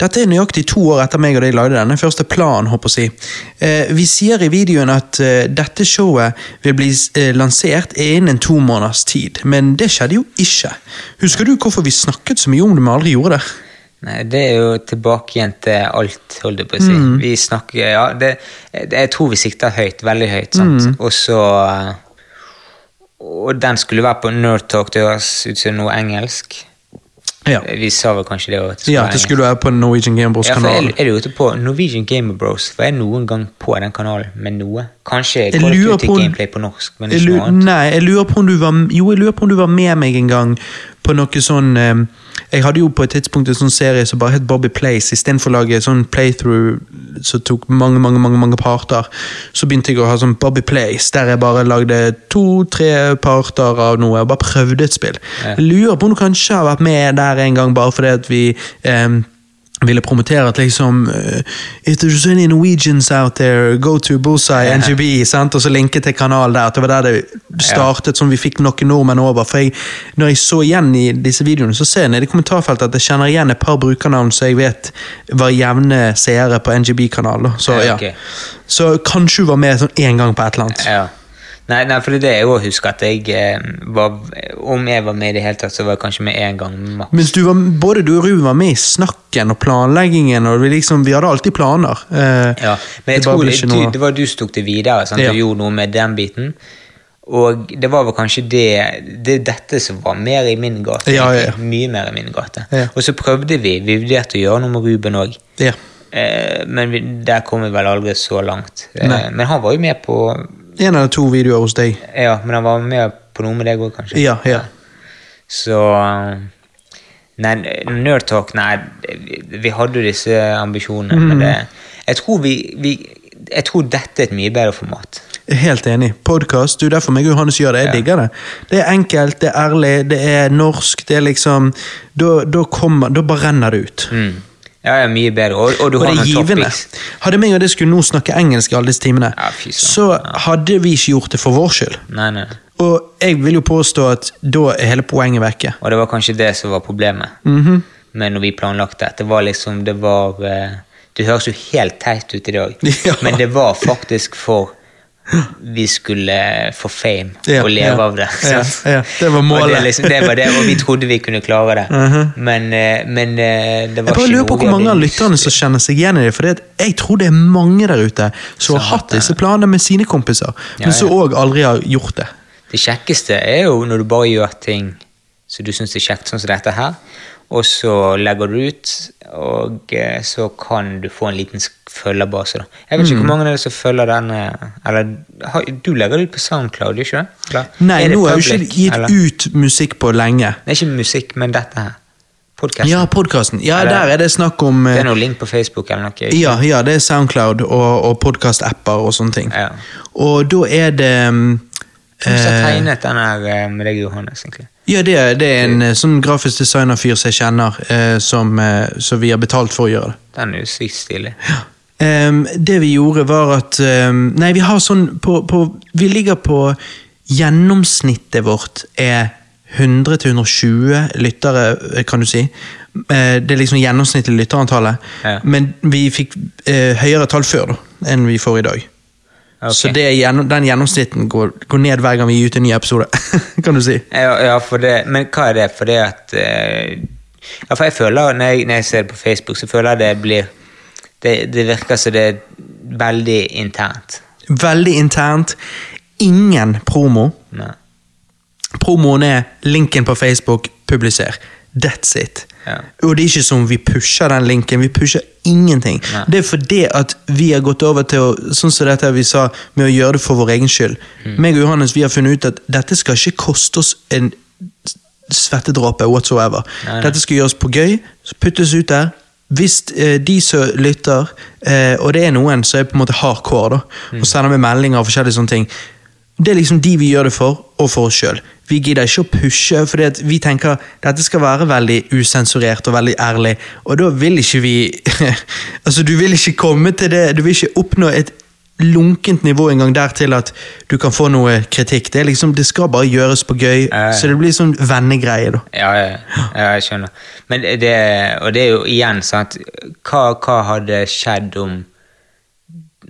Dette er nøyaktig to år etter meg og deg lagde denne første planen. håper jeg. Eh, vi sier i videoen at eh, dette showet vil bli eh, lansert innen to måneders tid, men det skjedde jo ikke. Husker du hvorfor vi snakket så mye om det, men aldri gjorde det? Nei, det er jo tilbake igjen til alt, holdt jeg på å si. Mm. Vi snakker Ja, det, det, jeg tror vi sikter høyt, veldig høyt, sant. Mm. Og så eh, Og den skulle være på Nerd Talk, det høres ut som noe engelsk. Ja. Vi sa vel kanskje det òg. Ja, det skulle være på Norwegian Game Bros Ja, er du ute på Norwegian Game Bros? For jeg noen gang på den kanalen med noe. Kanskje Jeg lurer på Gameplay på norsk, men ikke noe annet. Nei, jeg lurer på om du var Jo, jeg lurer på om du var med meg en gang på noe sånn eh, Jeg hadde jo på et tidspunkt en sånn serie som bare het Bobby Place. Istedenfor å lage sånn playthrough som tok mange mange, mange, mange parter, så begynte jeg å ha sånn Bobby Place, der jeg bare lagde to-tre parter av noe og bare prøvde et spill. Jeg lurer på om du kanskje har vært med der en gang bare fordi at vi eh, ville promotere at liksom If there's any Norwegians out there, go to Bullseye. NGB. sant? Og så linket til kanal der. Det var der det startet, sånn vi fikk noen nordmenn over. For jeg, når jeg så igjen i disse videoene, så ser jeg nede i kommentarfeltet at jeg kjenner igjen et par brukernavn som jeg vet var jevne seere på NGB-kanalen. Så Ja, ja. Så kanskje hun var med sånn én gang på et eller annet. Ja. Nei, nei, for det er jo å huske at jeg eh, var Om jeg var med i det hele tatt, så var jeg kanskje med én gang maks. Mens du var, både du og Ruben var med i snakken og planleggingen, og vi, liksom, vi hadde alltid planer. Eh, Ja, men jeg det tror det, du, noe- det var du som tok det videre, sant? Ja. og gjorde noe med den biten. Og det var vel kanskje det, det dette som var mer i min gate. Ja, ja. Mye mer i min gate. Og så prøvde vi, vi vurderte å gjøre noe med Ruben òg. Ja. Eh, men vi, der kom vi vel aldri så langt. Eh, men han var jo med på En eller to videoer hos deg. Ja, men han var med på noe med deg òg, kanskje. Ja, ja. Så Nei, Nerdtalk, nei, vi, vi hadde jo disse ambisjonene, mm. men det, jeg tror vi, vi Jeg tror dette er et mye bedre format. Helt enig. Podkast. Du, derfor meg og Johannes gjør det. Jeg Ja. digger det. Det er enkelt, det er ærlig, det er norsk. Det er liksom Da, da kommer Da bare renner det ut. Mm. Ja, ja, mye bedre. Og, og du Og har det noen givende. topics. Hadde meg og det skulle nå snakke engelsk i alle disse timene, Ja, fy søren. så hadde vi ikke gjort det for vår skyld. Nei, nei. Og jeg vil jo påstå at da er hele poenget vekke. Og det var kanskje det som var problemet Mhm. med når vi planlagte. Det var liksom Det var eh, Det høres jo helt teit ut i dag, *laughs* Ja. men det var faktisk for vi skulle få fame Ja, og leve ja. av det. Ja, ja, det var Og målet. det, liksom, det var det, og vi trodde vi kunne klare det. Mhm. Men, eh, men eh, det var Jeg bare lurer på hvor mange av lytterne som kjenner seg igjen i det. For jeg tror det er mange der ute som har hatt disse planene med sine kompiser, men som òg aldri har gjort det. Det kjekkeste er jo når du bare gjør ting som du syns er kjekt, sånn som dette her, og så legger du ut, og eh, så kan du få en liten sk- følgerbase. da. Jeg vet Mm. ikke hvor mange er det som følger den Eller har, du legger det ut på Soundcloud, ikke det? Eller? Nei, det nå har jeg ikke gitt eller? ut musikk på lenge. Det er ikke musikk, men dette her. Podcasten. Ja, podkasten. Ja, Er der er det snakk om Det eh, er noe link på Facebook eller noe? Ja, ja, det er Soundcloud og, og podkast-apper og sånne ting. Ja. Og da er det um, Hvem som har eh, tegnet den her eh, med deg, Johannes? egentlig? Ja, det er, det er en eh, sånn grafisk designer-fyr som jeg kjenner, eh, som, eh, som vi har betalt for å gjøre det. Den er jo sykt stilig. Ehm, det vi gjorde, var at um, Nei, vi har sånn på, på Vi ligger på Gjennomsnittet vårt er 100-120 lyttere, eh, kan du si. Eh, det er liksom gjennomsnittlig lytterantallet. Ja. Men vi fikk uh, høyere tall før da, enn vi får i dag. Okay. Så det gjennom, den gjennomsnitten går, går ned hver gang vi gir ut en ny episode. *laughs* kan du si. Ja, ja, det, men hva er det? For det at uh, Ja, for jeg føler, når jeg, når jeg ser det på Facebook, så føler jeg det blir Det, det virker som det er veldig internt. Veldig internt. Ingen promo. Nei. Promoen er linken på Facebook, publiser. That's it. Ja. Og det er ikke som vi pusher den linken, vi pusher ingenting. Nei. Det er fordi at vi har gått over til å, sånn som dette vi sa, med å gjøre det for vår egen skyld. Mm. Meg og Johannes vi har funnet ut at dette skal ikke koste oss en svettedråpe whatsoever. Nei, nei. Dette skal gjøres på gøy, puttes ut der. Hvis eh, de som lytter, eh, og det er noen som er på en måte hardcore, da, Mm. og sender meg meldinger og forskjellige sånne ting, det er liksom de vi gjør det for, og for oss sjøl. Vi gidder ikke å pushe, for vi tenker dette skal være veldig usensurert og veldig ærlig, og da vil ikke vi *laughs* Altså, du vil ikke komme til det Du vil ikke oppnå et lunkent nivå en gang der til at du kan få noe kritikk. Det er liksom, det skal bare gjøres på gøy, Ja, ja. så det blir sånn vennegreie, da. Ja, ja, ja, jeg skjønner. Men det, og det er jo igjen sant Hva, hva hadde skjedd om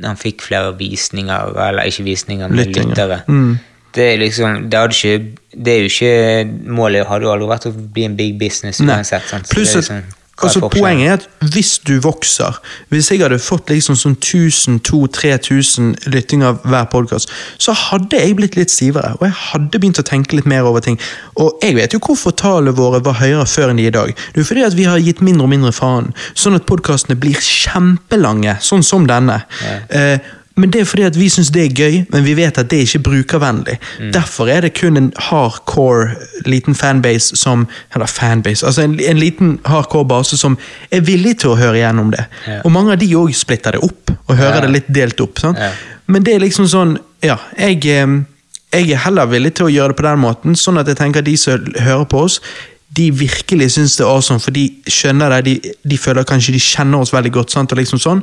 han fikk flere visninger, eller ikke visninger, men Lyttinger. lyttere? Mm. Det er liksom det, hadde ikke, det er jo ikke Målet hadde jo aldri vært å bli en big business uansett. Sant? Så Pluss at liksom, altså. Poenget er at hvis du vokser Hvis jeg hadde fått liksom sånn 1000-2000-3000 lyttinger hver podkast, så hadde jeg blitt litt stivere, og jeg hadde begynt å tenke litt mer over ting. Og jeg vet jo hvorfor tallene våre var høyere før enn de er i dag. Det er fordi at vi har gitt mindre og mindre faen, sånn at podkastene blir kjempelange, sånn som denne. Eh, men det er fordi at vi syns det er gøy, men vi vet at det er ikke brukervennlig. Derfor er det kun en hardcore liten fanbase som Eller fanbase, altså en, en liten hardcore base som er villig til å høre gjennom det. Ja. Og mange av de òg splitter det opp, og hører Ja. det litt delt opp. Sant? Ja. Men det er liksom sånn Ja, jeg, jeg er heller villig til å gjøre det på den måten, sånn at jeg tenker at de som hører på oss, de virkelig syns det er awesome, for de skjønner det, de, de føler kanskje de kjenner oss veldig godt, sant, og liksom sånn,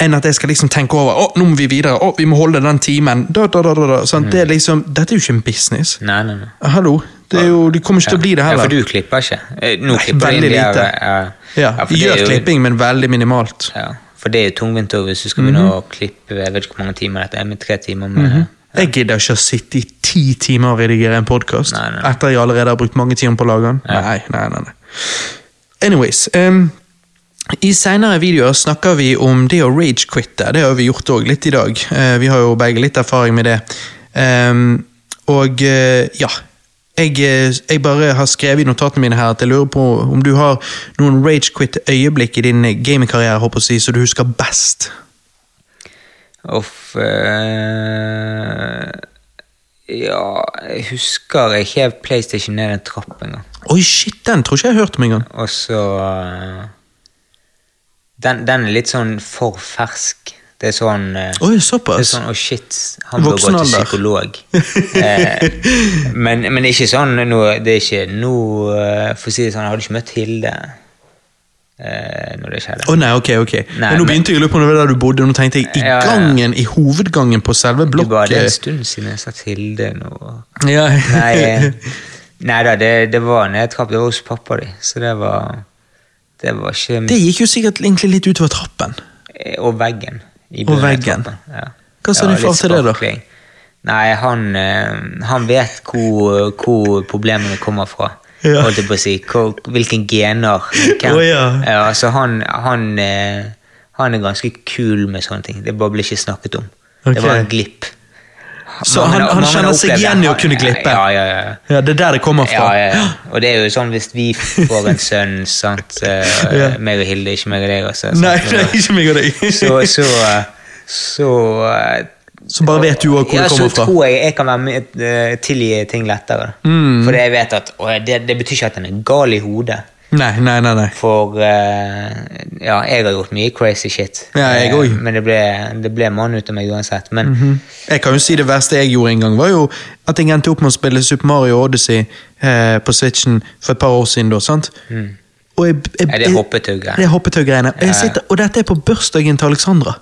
enn at jeg skal liksom tenke over å, nå må vi videre, å, vi må holde den timen, da, da, da. Sant? Det er liksom, Dette er jo ikke en business. Nei, nei, nei. Hallo, det er jo, det kommer ikke til å bli det heller. Ja, for du klipper ikke? Eh, Nå klipper veldig inn de her, lite. Ja, Ja, vi er gjør jo- klipping, men veldig minimalt. Ja, for det er jo tungvint hvis du skal begynne å klippe jeg vet ikke hvor mange timer dette er, med tre timer med Jeg gidder ikke å sitte i ti timer og redigere en podkast etter jeg allerede har brukt mange timer på å lage den. Ja. Nei, nei, nei. Anyways. em, I senere videoer snakker vi om det å rage-quitte. Det har vi gjort òg litt i dag. Eh, vi har jo begge litt erfaring med det. Og eh, ja. Jeg, eh, jeg bare har skrevet i notatene mine her at jeg lurer på om du har noen rage-quit-øyeblikk i din gamingkarriere håper jeg så du husker best. Uff uh... Ja, jeg husker jeg hev PlayStation ned en trapp en gang. Oi, shit, den tror ikke jeg har hørt om engang. Og så eh, den, den er litt sånn for fersk. Det er sånn Oi, såpass? Det er sånn, oh shit, han bør gå til psykolog. *laughs* eh, men, men ikke sånn nå, Det er ikke nå eh, For å si det sånn, jeg hadde ikke møtt Hilde eh, når det skjedde. Å nei, ok, ok. Nei, men nå begynte jeg å lure på om det var der du bodde, og nå tenkte jeg i Ja, ja. gangen, i hovedgangen på selve blokket. Det var det en stund siden jeg sa Hilde nå. Ja. Nei, *laughs* eh, nei da, det, det var nedtrapp. Det var hos pappa di, så det var Det var ikke Det gikk jo sikkert egentlig litt utover trappen. Eh, Og veggen. i Og veggen. Ja. Hva sa Ja, din far til det, da? Nei, han, eh, han vet hvor, hvor problemene kommer fra. Ja. Holdt jeg på å si. Hvor, hvilken gener. hvem- Oh, ja. så han, han, eh, han er ganske kul med sånne ting. Det bare blir ikke snakket om. Okay. Det var en glipp. Så han, han kjenner seg igjen i å kunne glippe? Ja, ja, ja. Ja, Det er der det kommer fra. ja, ja. Og det er jo sånn hvis vi får en sønn, *laughs* sant eh, Ja. meg og Hilde, ikke meg og deg, altså. sant? Nei, nei, ikke meg og deg. Så, så, så eh, Så bare vet du hvor ja, det kommer fra? Ja, Så tror jeg jeg kan være med, eh, tilgi ting lettere. Mm. For jeg vet at det, det betyr ikke at den er gal i hodet. Nei, nei, nei. nei. For uh, ja, jeg har gjort mye crazy shit. Ja, jeg Eh, også. Men det ble, det ble mann ut av meg uansett. Men Jeg kan jo si Det verste jeg gjorde en gang, var jo at jeg endte opp med å spille Super Mario Odyssey eh, på Switchen for et par år siden. da, sant? Og jeg, jeg, jeg, Ja, det er hoppetau-greiene. Det er jeg Ja. Og dette er på bursdagen til Alexandra.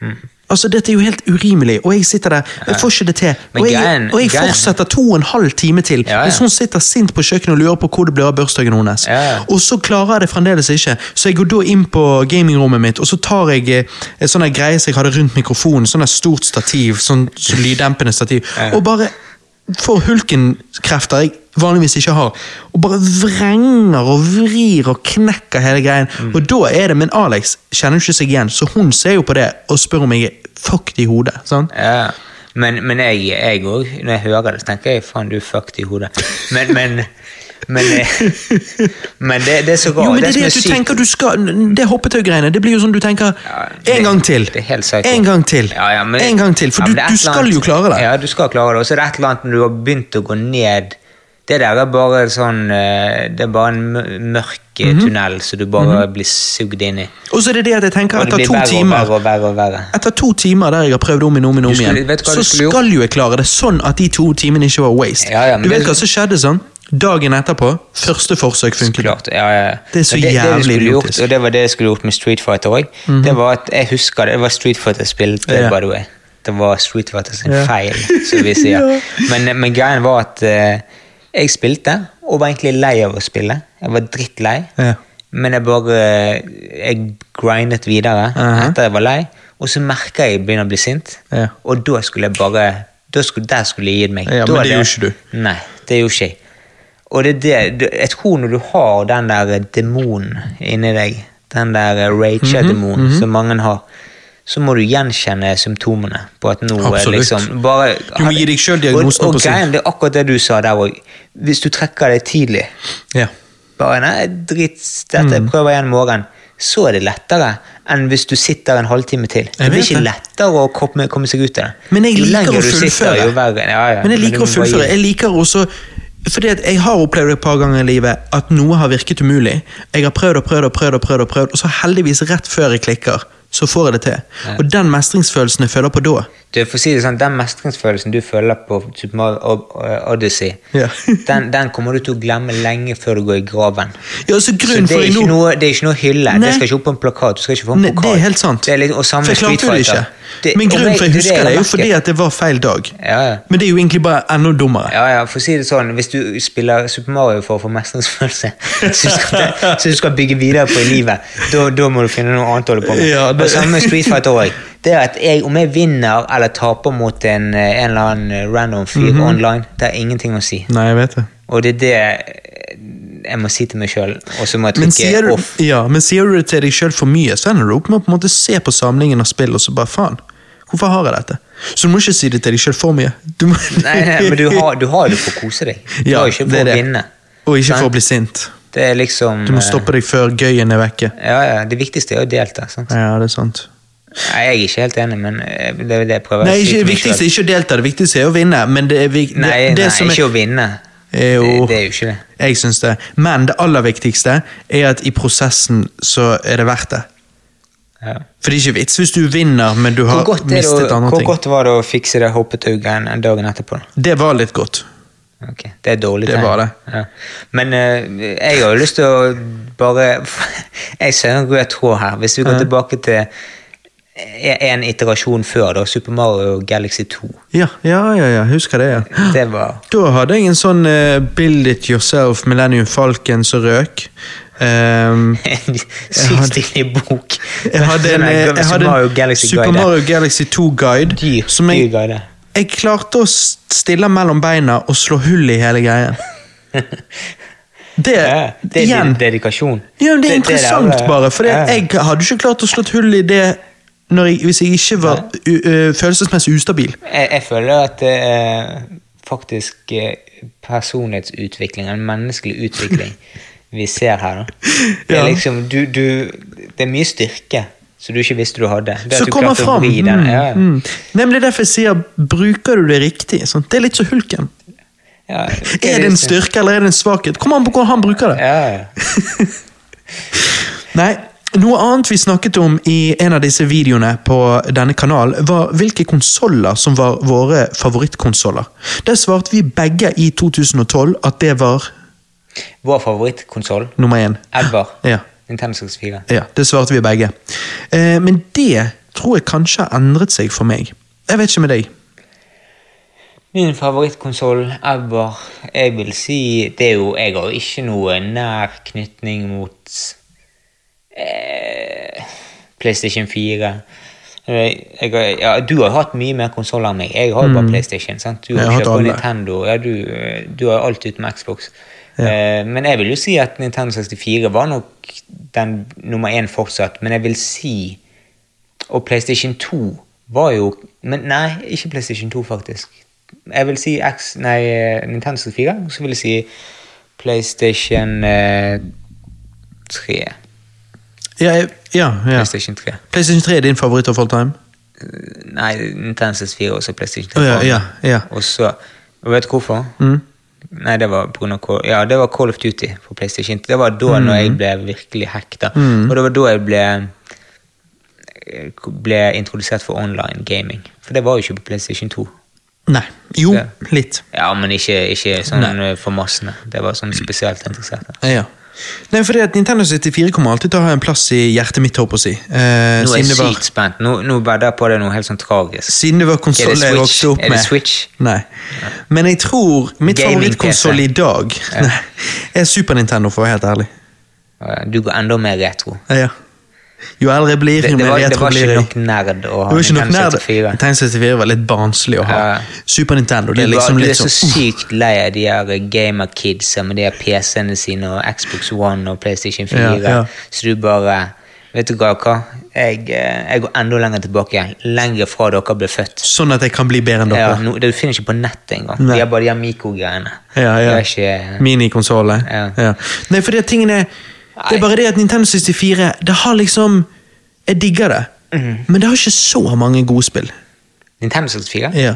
Mm. Altså, Dette er jo helt urimelig, og jeg sitter der jeg får ikke det til. Og jeg, og jeg fortsetter to og en halv time til Ja, ja. mens hun sitter sint på kjøkkenet og lurer på hvor det blir av bursdagen hennes. Ja. Og så klarer jeg det fremdeles ikke, så jeg går da inn på gamingrommet mitt og så tar jeg eh, et sånn greie som jeg hadde rundt mikrofonen, sånn stort stativ, sånn lyddempende stativ, og bare får hulkenkrefter jeg vanligvis ikke har, og bare vrenger og vrir og knekker hele greien. Mm. Og da er det, Men Alex kjenner ikke seg igjen, så hun ser jo på det og spør om jeg er fucked i hodet. sant? Ja, men, men jeg òg, når jeg hører det, så tenker jeg faen, du er fucked i hodet. Men, men, men, eh, men det, det er så rart. Jo, men det det at du sykt- tenker du skal Det hoppetau-greiene, det blir jo sånn du tenker Ja, det- En gang til! Det. En gang til! Ja, ja, men- En gang til! For du, det du skal annet- jo klare det. Ja, du skal klare det. Og så er det et eller annet når du har begynt å gå ned Det der er bare sånn eh, Det er bare en mørk eh, Mhm. tunnel som du bare blir sugd inn i. Og så er det det at jeg tenker etter to timer og verre. og verre. Etter to timer der jeg har prøvd om igjen, om igjen, så skal jo jeg klare det sånn at de to timene ikke var waste. Ja, ja, du vet hva som skjedde sånn? Dagen etterpå, første forsøk funket. Klart, ja, ja. Det er så det, jævlig det gjort, Og det var det jeg skulle gjort med Street Fighter òg. Det var at jeg husker det, det var Street Fighter spilt, Ja. by the way. Det var Street Fighter sin Ja. feil, som vi sier. *laughs* Ja. men, men greien var at uh, jeg spilte, og var egentlig lei av å spille. Jeg var drittlei. Ja. Men jeg bare Jeg grindet videre Mhm. etter jeg var lei, og så merka jeg jeg begynner å bli sint. Ja. Og da skulle jeg bare skulle, Der skulle jeg gitt meg. Ja, Da men det gjorde ikke du. Nei, det gjorde ikke jeg. Og det er det, jeg tror når du har den der demonen inni deg, den der Mhm, rage-demonen som mange har, så må du gjenkjenne symptomene på at nå Absolutt. liksom bare, Du må gi deg selv diagnosen Og, og greien, det er akkurat det du sa der òg. Hvis du trekker det tidlig, Ja. bare nei, drit, dette Mm. jeg prøver igjen i morgen, så er det lettere enn hvis du sitter en halvtime til. Det blir ikke lettere å komme, komme seg ut av det. Men jeg liker å sitter, fullføre. jo verre. Ja, ja, Men jeg liker å fullføre. Jeg liker også fordi Jeg har opplevd et par ganger i livet at noe har virket umulig. Jeg har prøvd og prøvd og prøvd, og prøvd, og prøvd, og så heldigvis rett før jeg klikker, så får jeg det til. Og den mestringsfølelsen jeg føler på da Du, for å si det sånn, Den mestringsfølelsen du føler på Super Mario Odyssey, *laughs* Ja. den, den kommer du til å glemme lenge før du går i graven. Ja, så Så det er, ikke noe, det er ikke noe hylle. Nei. Det skal ikke opp på en plakat. Du skal ikke få en Nei, pokal. det er helt sant. Det er litt, og samme For jeg klarte det ikke. Det- Men grunnen for jeg husker det det, er jo fordi at det var feil dag. Ja, ja. Men det er jo egentlig bare enda dummere. Ja, ja, for å si det sånn, Hvis du spiller Super Mario for å få mestringsfølelse, *laughs* så du skal, så du skal bygge videre på i livet, da, da må du finne noe annet å holde på med. Ja, det- Og samme med Street Fighter òg. Det er at jeg, Om jeg vinner eller taper mot en, eh, en eller annen eh, random fyr Mhm. online, det har ingenting å si. Nei, jeg vet det. Og det er det eh, jeg må si til meg sjøl, og så må jeg Men trykke off. ja, men sier du det til deg sjøl for mye, så ender du opp med å på en måte se på samlingen av spill og så bare faen. Hvorfor har jeg dette? Så du må ikke si det til deg sjøl for mye. Du må, *laughs* Nei, nei, men du har, du har det for å kose deg. Du Ja, har ikke det for å vinne. Og ikke for å bli sint. Det liksom Du må stoppe deg før gøyen er vekke. Ja, ja, Det viktigste er å delta. sant? Ja, det er sant. Nei, Jeg er ikke helt enig, men eh, det er det jeg prøver Nei, ikke, Det viktigste er ikke å delta, det viktigste er å vinne. Men det er, vik- Nei, det nei som er, ikke å vinne. Jo. Det, det er jo ikke det. Jeg syns det. Men det aller viktigste er at i prosessen så er det verdt det. Ja. For det er ikke vits hvis du vinner, men du har det mistet å, andre hvor godt var det å fikse det hoppetauet en en dagen etterpå? Det var litt godt. Ok, Det er dårlig Det tegn. var det. Ja. Men uh, jeg har jo lyst til å bare *laughs* Jeg ser en rød tråd her. Hvis vi går Ja. tilbake til en iterasjon før, da, Super Mario Galaxy 2. Ja, ja, ja, ja. husker det. ja. Det var Da hadde jeg en sånn uh, Build It Yourself Millennium Falcon som røk. Um, en *laughs* sykt stilig bok. jeg hadde en, jeg hadde en Super Mario Galaxy Super Mario Galaxy 2-guide. Dyr, Som dyr jeg, guide. jeg klarte å stille mellom beina og slå hull i hele greien. *laughs* Det, Ja, det er igjen dedikasjon. Ja, men det er det, interessant, eh, bare. For jeg hadde ikke klart å slå hull i det jeg, hvis jeg ikke var følelsesmessig ustabil. Jeg, jeg føler at det er faktisk eh, personlighetsutvikling, en menneskelig utvikling, *laughs* vi ser her. da. Det er liksom, du, du, det er mye styrke som du ikke visste du hadde. Det Så kommer fram. Mm, Ja, mm. Nemlig derfor jeg sier bruker du det riktig. Sant? Det er litt som hulken. ja, Er det en styrke eller er det en svakhet? Kom an på hvordan han bruker det. *laughs* Nei, Noe annet vi snakket om i en av disse videoene på denne kanalen, var hvilke konsoller som var våre favorittkonsoller. Der svarte vi begge i 2012 at det var Vår favorittkonsoll, nummer én. Edvard. Ja. Nintendo 64. Ja, det svarte vi begge. Eh, men det tror jeg kanskje har endret seg for meg. Jeg vet ikke med deg. Min favorittkonsoll ever, jeg vil si Det er jo Jeg har ikke noe nær knytning mot eh, PlayStation 4. Eh, Jeg, ja, du har hatt mye mer konsoller enn meg. Jeg har jo bare PlayStation. sant? Du Mm. Har kjøpt. Nintendo. Ja, du, du har alt utenom Xbox. Eh, men jeg vil jo si at Nintendo 64 var nok den nummer én fortsatt. Men jeg vil si Og PlayStation 2 var jo Men nei, ikke PlayStation 2, faktisk. Jeg vil si X, nei, Nintendo 64, og så vil jeg si PlayStation uh, 3. Ja, ja, ja. PlayStation 3. PlayStation 3 er din favoritt of all time? Nei, Nintendo 64 og så PlayStation 3. Oh, ja, ja, ja. Og så og Vet du hvorfor? Mm. Nei, det var på av ja, det var Call of Duty på PlayStation. Det var da når jeg ble virkelig hekta. Og det var da jeg ble ble introdusert for online gaming. For det var jo ikke på PlayStation 2. Nei. Jo, det. litt. Ja, men ikke, ikke sånn Nei. for massene. Det var sånn spesielt interesserte. Ja. Nei, fordi at Nintendo 64 kommer alltid til å ha en plass i hjertet mitt, håper jeg. Eh, Nå er jeg var, sykt spent. Nå, nå bedder jeg på det noe helt sånn tragisk. siden det var konsoll Er jeg vokste opp Er det. Switch? Nei. Men jeg tror mitt favorittkonsoll i dag *laughs* nei, er Super Nintendo, for å være helt ærlig. Du går enda mer retro. Ja, Ja. Jo eldre jeg blir, Det, jo det, mer var, det retro var blir ikke jeg. nok nerd å ha Det var Nintendo nerd. 64. Nintendo 64 var litt barnslig å ha. Ja. Super Nintendo det er liksom var, sånn du er så sånn sykt lei av de her gamer-kidsa med de her PC-ene sine og Xbox One og PlayStation 4. Ja, ja. Så du bare Vet du hva? hva? Jeg, eh, jeg går enda lenger tilbake. Lenger fra dere ble født. Sånn at jeg kan bli bedre enn Ja, dere. no, du finner ikke på nettet engang. De har bare de her mikrogreiene. Ja, ja. Det ikke Minikonsoller. Ja. Ja. Nei, det at tingene Det er bare det at Nintendo 64 Det har liksom Jeg digger det, mm. men det har ikke så mange gode spill. Nintendo 64? Ja.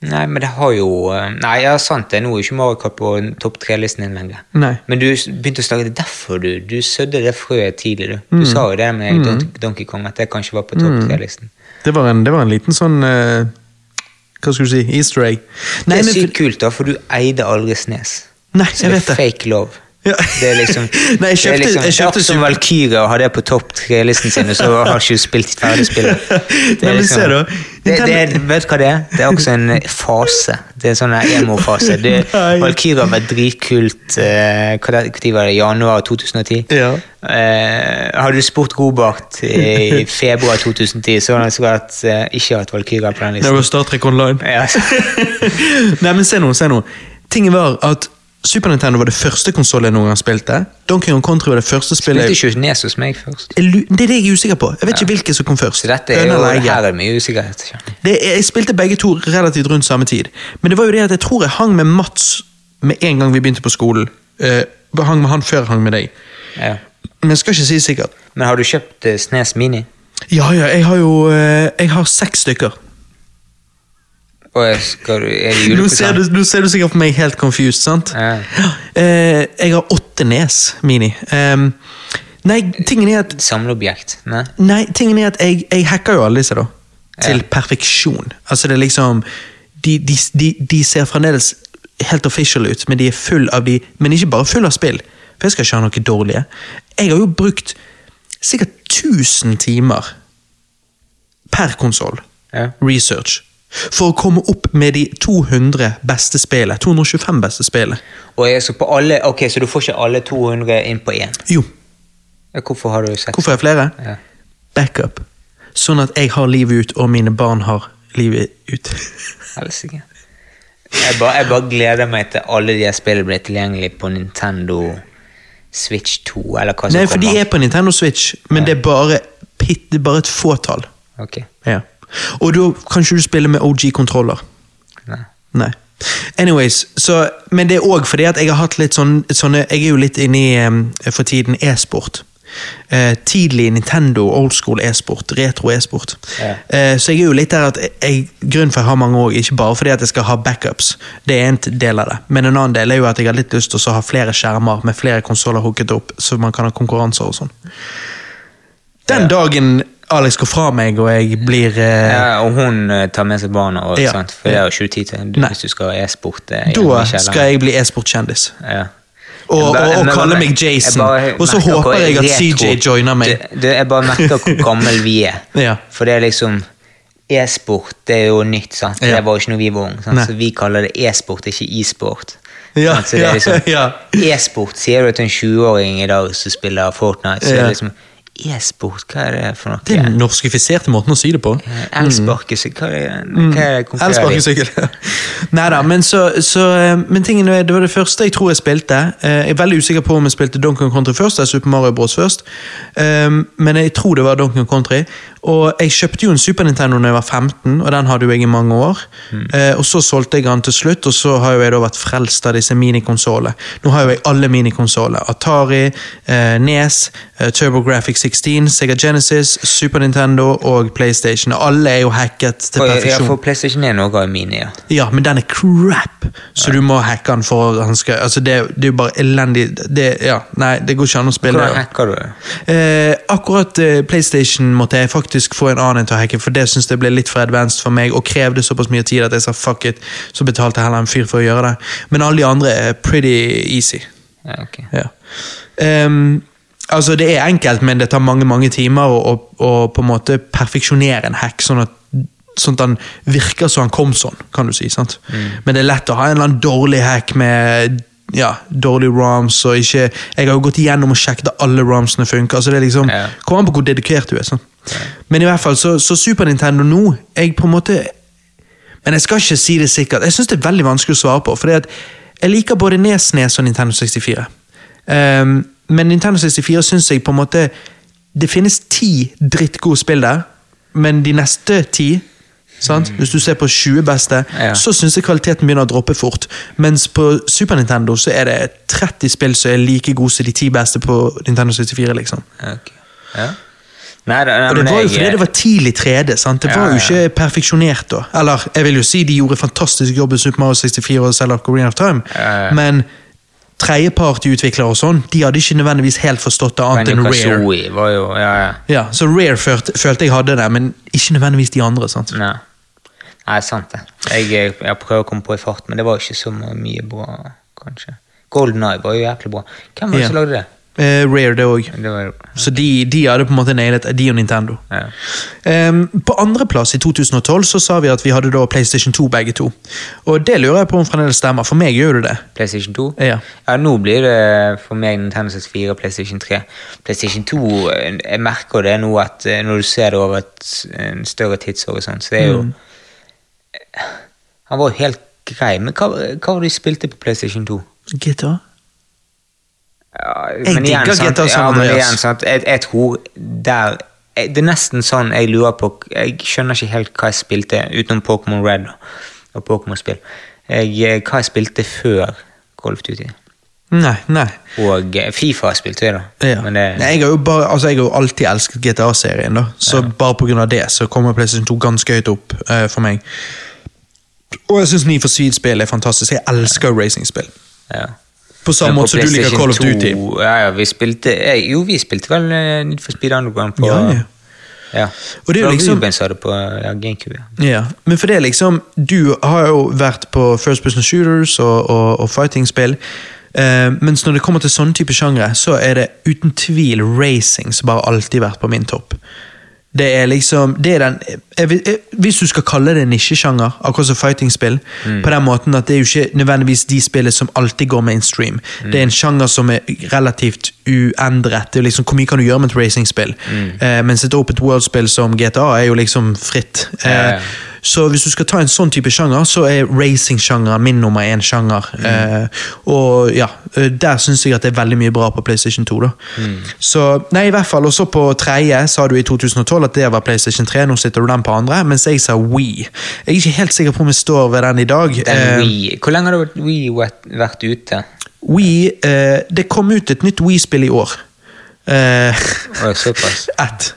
Nei, men det har jo eh, Nei, ja, sant det. Nå er ikke Mario Kart på topp tre-listen din lenger. Men du begynte å snakke Det er derfor du Du sødde det frøet tidlig, du. Mm. Sa jo det med Don- Donkey Kong, at det kanskje var på topp tre-listen. Det det var en liten sånn uh, Hva skulle du si? Easter egg. Nei, det er sykt kult, da, for du eide aldri Snes. Nei, jeg vet det. fake love. Ja. Det er liksom *laughs* Nei, jeg det er liksom, jeg kjøpte som Super- Valkyria og har det på topp tre-listen sin, og så har ikke du spilt ferdig spillet. *laughs* Det er liksom, Nei, det, det, er- vet du hva det er? Det er også en fase. Det er en sånn emo-fase. Det- *laughs* Valkyria var dritkult eh, hva det- var det? Januar 2010? Ja. Eh, hadde du spurt Robert i februar 2010, så hadde han sikkert eh, ikke hatt Valkyria på den Det var Star Trek Online. Ja, Nei, men se nå, se nå. Tingen var at Super Nintendo var det første konsollet jeg noen gang spilte. Donkey Kong Country var det første spillet Spilte ikke Nes hos meg først. Det er det jeg er usikker på. Jeg vet ikke hvilket som kom først. Så dette er jo, her er mye usikkerhet. Det, jeg spilte begge to relativt rundt samme tid. Men det var jo det at jeg tror jeg hang med Mats med en gang vi begynte på skolen. Uh, hang med han før jeg hang med deg. Ja. Men jeg skal ikke si sikkert. Men har du kjøpt uh, Snes Mini? Ja, ja, jeg har jo uh, Jeg har seks stykker. Og jeg skal, er det Nå ser, du, nå ser du sikkert på meg helt confused, sant? Ja. Eh, jeg har åtte Nes Mini. Um, nei, tingen er at Samleobjekt? Nei? Nei, tingen er at jeg, jeg hacker jo alle disse, da. Til Ja. perfeksjon. Altså, det er liksom de, de, de, de ser fremdeles helt official ut, men de er full av de Men ikke bare full av spill, for jeg skal ikke ha noe dårlige. Jeg har jo brukt sikkert 1000 timer per konsoll. Ja. Research. For å komme opp med de 200 beste spillet. 225 beste spillene. Ok, Så du får ikke alle 200 inn på én? Jo, Hvorfor har du seks? hvorfor er jeg flere? Ja. Backup. Sånn at jeg har livet ut, og mine barn har livet ut. *laughs* Helsike. Jeg, bare- jeg bare gleder meg til alle de spillene blir tilgjengelig på Nintendo Switch 2, eller hva som Nei, for de er på Nintendo Switch, men det er bare, det er bare et fåtall. Ok, Ja. Og da kan ikke du spille med OG-kontroller. nei. Nei. Anyways, så, Men det er òg fordi at jeg har hatt litt sånn, sånne Jeg er jo litt inne i um, for tiden e-sport. Uh, tidlig Nintendo, old school e-sport, retro e-sport. Ja. Uh, så jeg er jo litt der at jeg, Grunnen for jeg har mange òg, ikke bare fordi at jeg skal ha backups, det er en del av det, men en annen del er jo at jeg har litt lyst til å ha flere skjermer med flere konsoller hooket opp, så man kan ha konkurranser og sånn. Den dagen Alex går fra meg og jeg blir eh, Ja, og hun eh, tar med seg barna, og, Ja. sant? for det har jo ikke du tid til hvis du skal e-sport. Da skal jeg bli e-sportkjendis. Ja. Og, og, og, og kalle meg Jason. Og så håper jeg at CJ joiner meg. Du, du, jeg bare merker hvor gammel vi er. *laughs* Ja. For det er liksom E-sport det er jo nytt, sant? Det var jo ikke når vi var unge. Så vi kaller det e-sport, ikke e-sport. Ja, ja, er liksom. *laughs* E-sport sier du til en 20-åring i dag som spiller Fortnite, så er det liksom E-sport, hva er det for noe? Det er den norskifiserte måten å si det på. Elsparkesykkel, hva er det? Hva er det? Elsparkesykkel. *laughs* Nei da, men så, så eh, Men tingen er, det var det første jeg tror jeg spilte. Eh, Jeg er veldig usikker på om jeg spilte Donkey Kong Country først eller Super Mario Bros. først. Men jeg tror det var Donkey Kong Country. Og jeg kjøpte jo en Super Nintendo da jeg var 15, og den hadde jo jeg i mange år. Eh, Og så solgte jeg den til slutt, og så har jo jeg da vært frelst av disse minikonsollene. Nå har jo jeg alle minikonsoller. Atari, eh, Nes, eh, TurboGrafx 16, Sega Genesis, Super Nintendo og PlayStation. Alle er jo hacket til perfeksjon. ja, for PlayStation 1 noe har mine, ja. Ja, men den er crap, så du må hacke den for å han skal Altså, det, det er jo bare elendig det, Ja, nei, det går ikke an å spille Hvordan det. hacker du det? Eh, akkurat eh, PlayStation måtte jeg faktisk få en annen til å hacke, for det synes jeg ble litt for advanced for meg, og krevde såpass mye tid at jeg sa fuck it, så betalte jeg heller en fyr for å gjøre det. Men alle de andre er pretty easy. Ja, ok. Ja. Ehm, altså, det er enkelt, men det tar mange mange timer å, å, å på en måte perfeksjonere en hack, sånn at, sånn at han virker som han kom sånn, kan du si. sant? Men det er lett å ha en eller annen dårlig hack med ja, dårlige ROMs og ikke Jeg har jo gått igjennom og sjekket at alle ROMsene funker. så det er liksom, Ja. Kommer an på hvor dedikert du er. sant? Men i hvert fall, så, så Super Nintendo nå jeg på en måte men jeg skal ikke si det sikkert. Jeg syns det er veldig vanskelig å svare på. For jeg liker både Nesnes og Nintendo 64. Ehm, men Nintendo 64 syns jeg på en måte Det finnes ti drittgode spill der, men de neste ti sant? Hvis du ser på 20 beste, Ja. så syns jeg kvaliteten begynner å droppe fort. Mens på Super Nintendo så er det 30 spill som er like gode som de 10 beste på Nintendo 64. liksom. Ok. Ja. Nei, da, nei, Og det var jo jeg- fordi det var tidlig 3D. sant? Det Ja, var jo ikke perfeksjonert da. Eller, jeg vil jo si de gjorde fantastisk jobb i Super Mario 64 og Zelda Green of Time, men tredjepartyutviklere og sånn, de hadde ikke nødvendigvis helt forstått det annet enn Rare. Var jo Ja, ja. Ja, så Rare følte, følte jeg hadde det, men ikke nødvendigvis de andre. sant? Nei. Nei, sant det. Jeg, jeg, jeg prøver å komme på i fart, men det var ikke så mye bra, kanskje. Golden Eye var jo jæklig bra. Hvem var det Ja. som lagde det? Eh, Rare, det òg. Så de, de hadde på en måte nailet de og Nintendo. ja. Um, på andreplass i 2012 så sa vi at vi hadde da PlayStation 2 begge to. Og det lurer jeg på om fremdeles stemmer. For meg gjør det det. PlayStation 2? Ja. Ja, nå blir det for meg Nintendo 64 og PlayStation 3. PlayStation 2, eh, jeg merker det nå at eh, når du ser det over et, en større tidshorisont, så det er jo Mm. Han var jo helt grei, men hva, hva var det de spilte på PlayStation 2? GTA? Ja, Jeg digger GTA San ja, Andreas. jeg, tror der jeg- Det er nesten sånn jeg lurer på Jeg skjønner ikke helt hva jeg spilte utenom Pokémon Red og, Pokémon-spill. Eh, Hva jeg spilte før Golf Duty. Nei, nei. Og eh, Fifa spilte jeg, da. Ja. Men det, Nei, jeg, har bare, altså, jeg har jo alltid elsket GTA-serien, da. så bare pga. det så kommer PlayStation 2 ganske høyt opp uh, for meg. Og jeg syns Need for Speed-spill er fantastisk. Jeg elsker racingspill. ja. På samme måte som du liker Call of Duty. Ja, ja, vi spilte eh, Jo, vi spilte vel eh, Need for Speed Underground på Ja, ja. ja. Og det er jo liksom- Ruben sa det på ja, GameCube. Ja. Ja, men for det er liksom Du har jo vært på First Person Shooters og, og, og fighting-spill. Uh, mens når det kommer til sånne type sjangre, så er det uten tvil racing som bare alltid vært på min topp. Det er liksom det er den, jeg, jeg, Hvis du skal kalle det nisjesjanger, akkurat som fighting-spill, på den måten at det er jo ikke nødvendigvis de spillene som alltid går mainstream. Det er en sjanger som er relativt uendret. Det er liksom, Hvor mye kan du gjøre med et racingspill? Eh, mens et open world-spill som GTA er jo liksom fritt. Eh, Ja, ja. Så hvis du skal ta en sånn type sjanger, så er racing-sjangeren min nummer én sjanger. Eh, og ja, eh, der syns jeg at det er veldig mye bra på PlayStation 2. da. Så, nei, i hvert fall, Og så på tredje sa du i 2012 at det var PlayStation 3. Nå sitter du den på andre, mens jeg sa Wii. Jeg er ikke helt sikker på om jeg står ved den i dag. Den Eh, Wii. Hvor lenge har det vært- ute? Wii, eh, Det kom ut et nytt Wii-spill i år. Eh, ett. *laughs*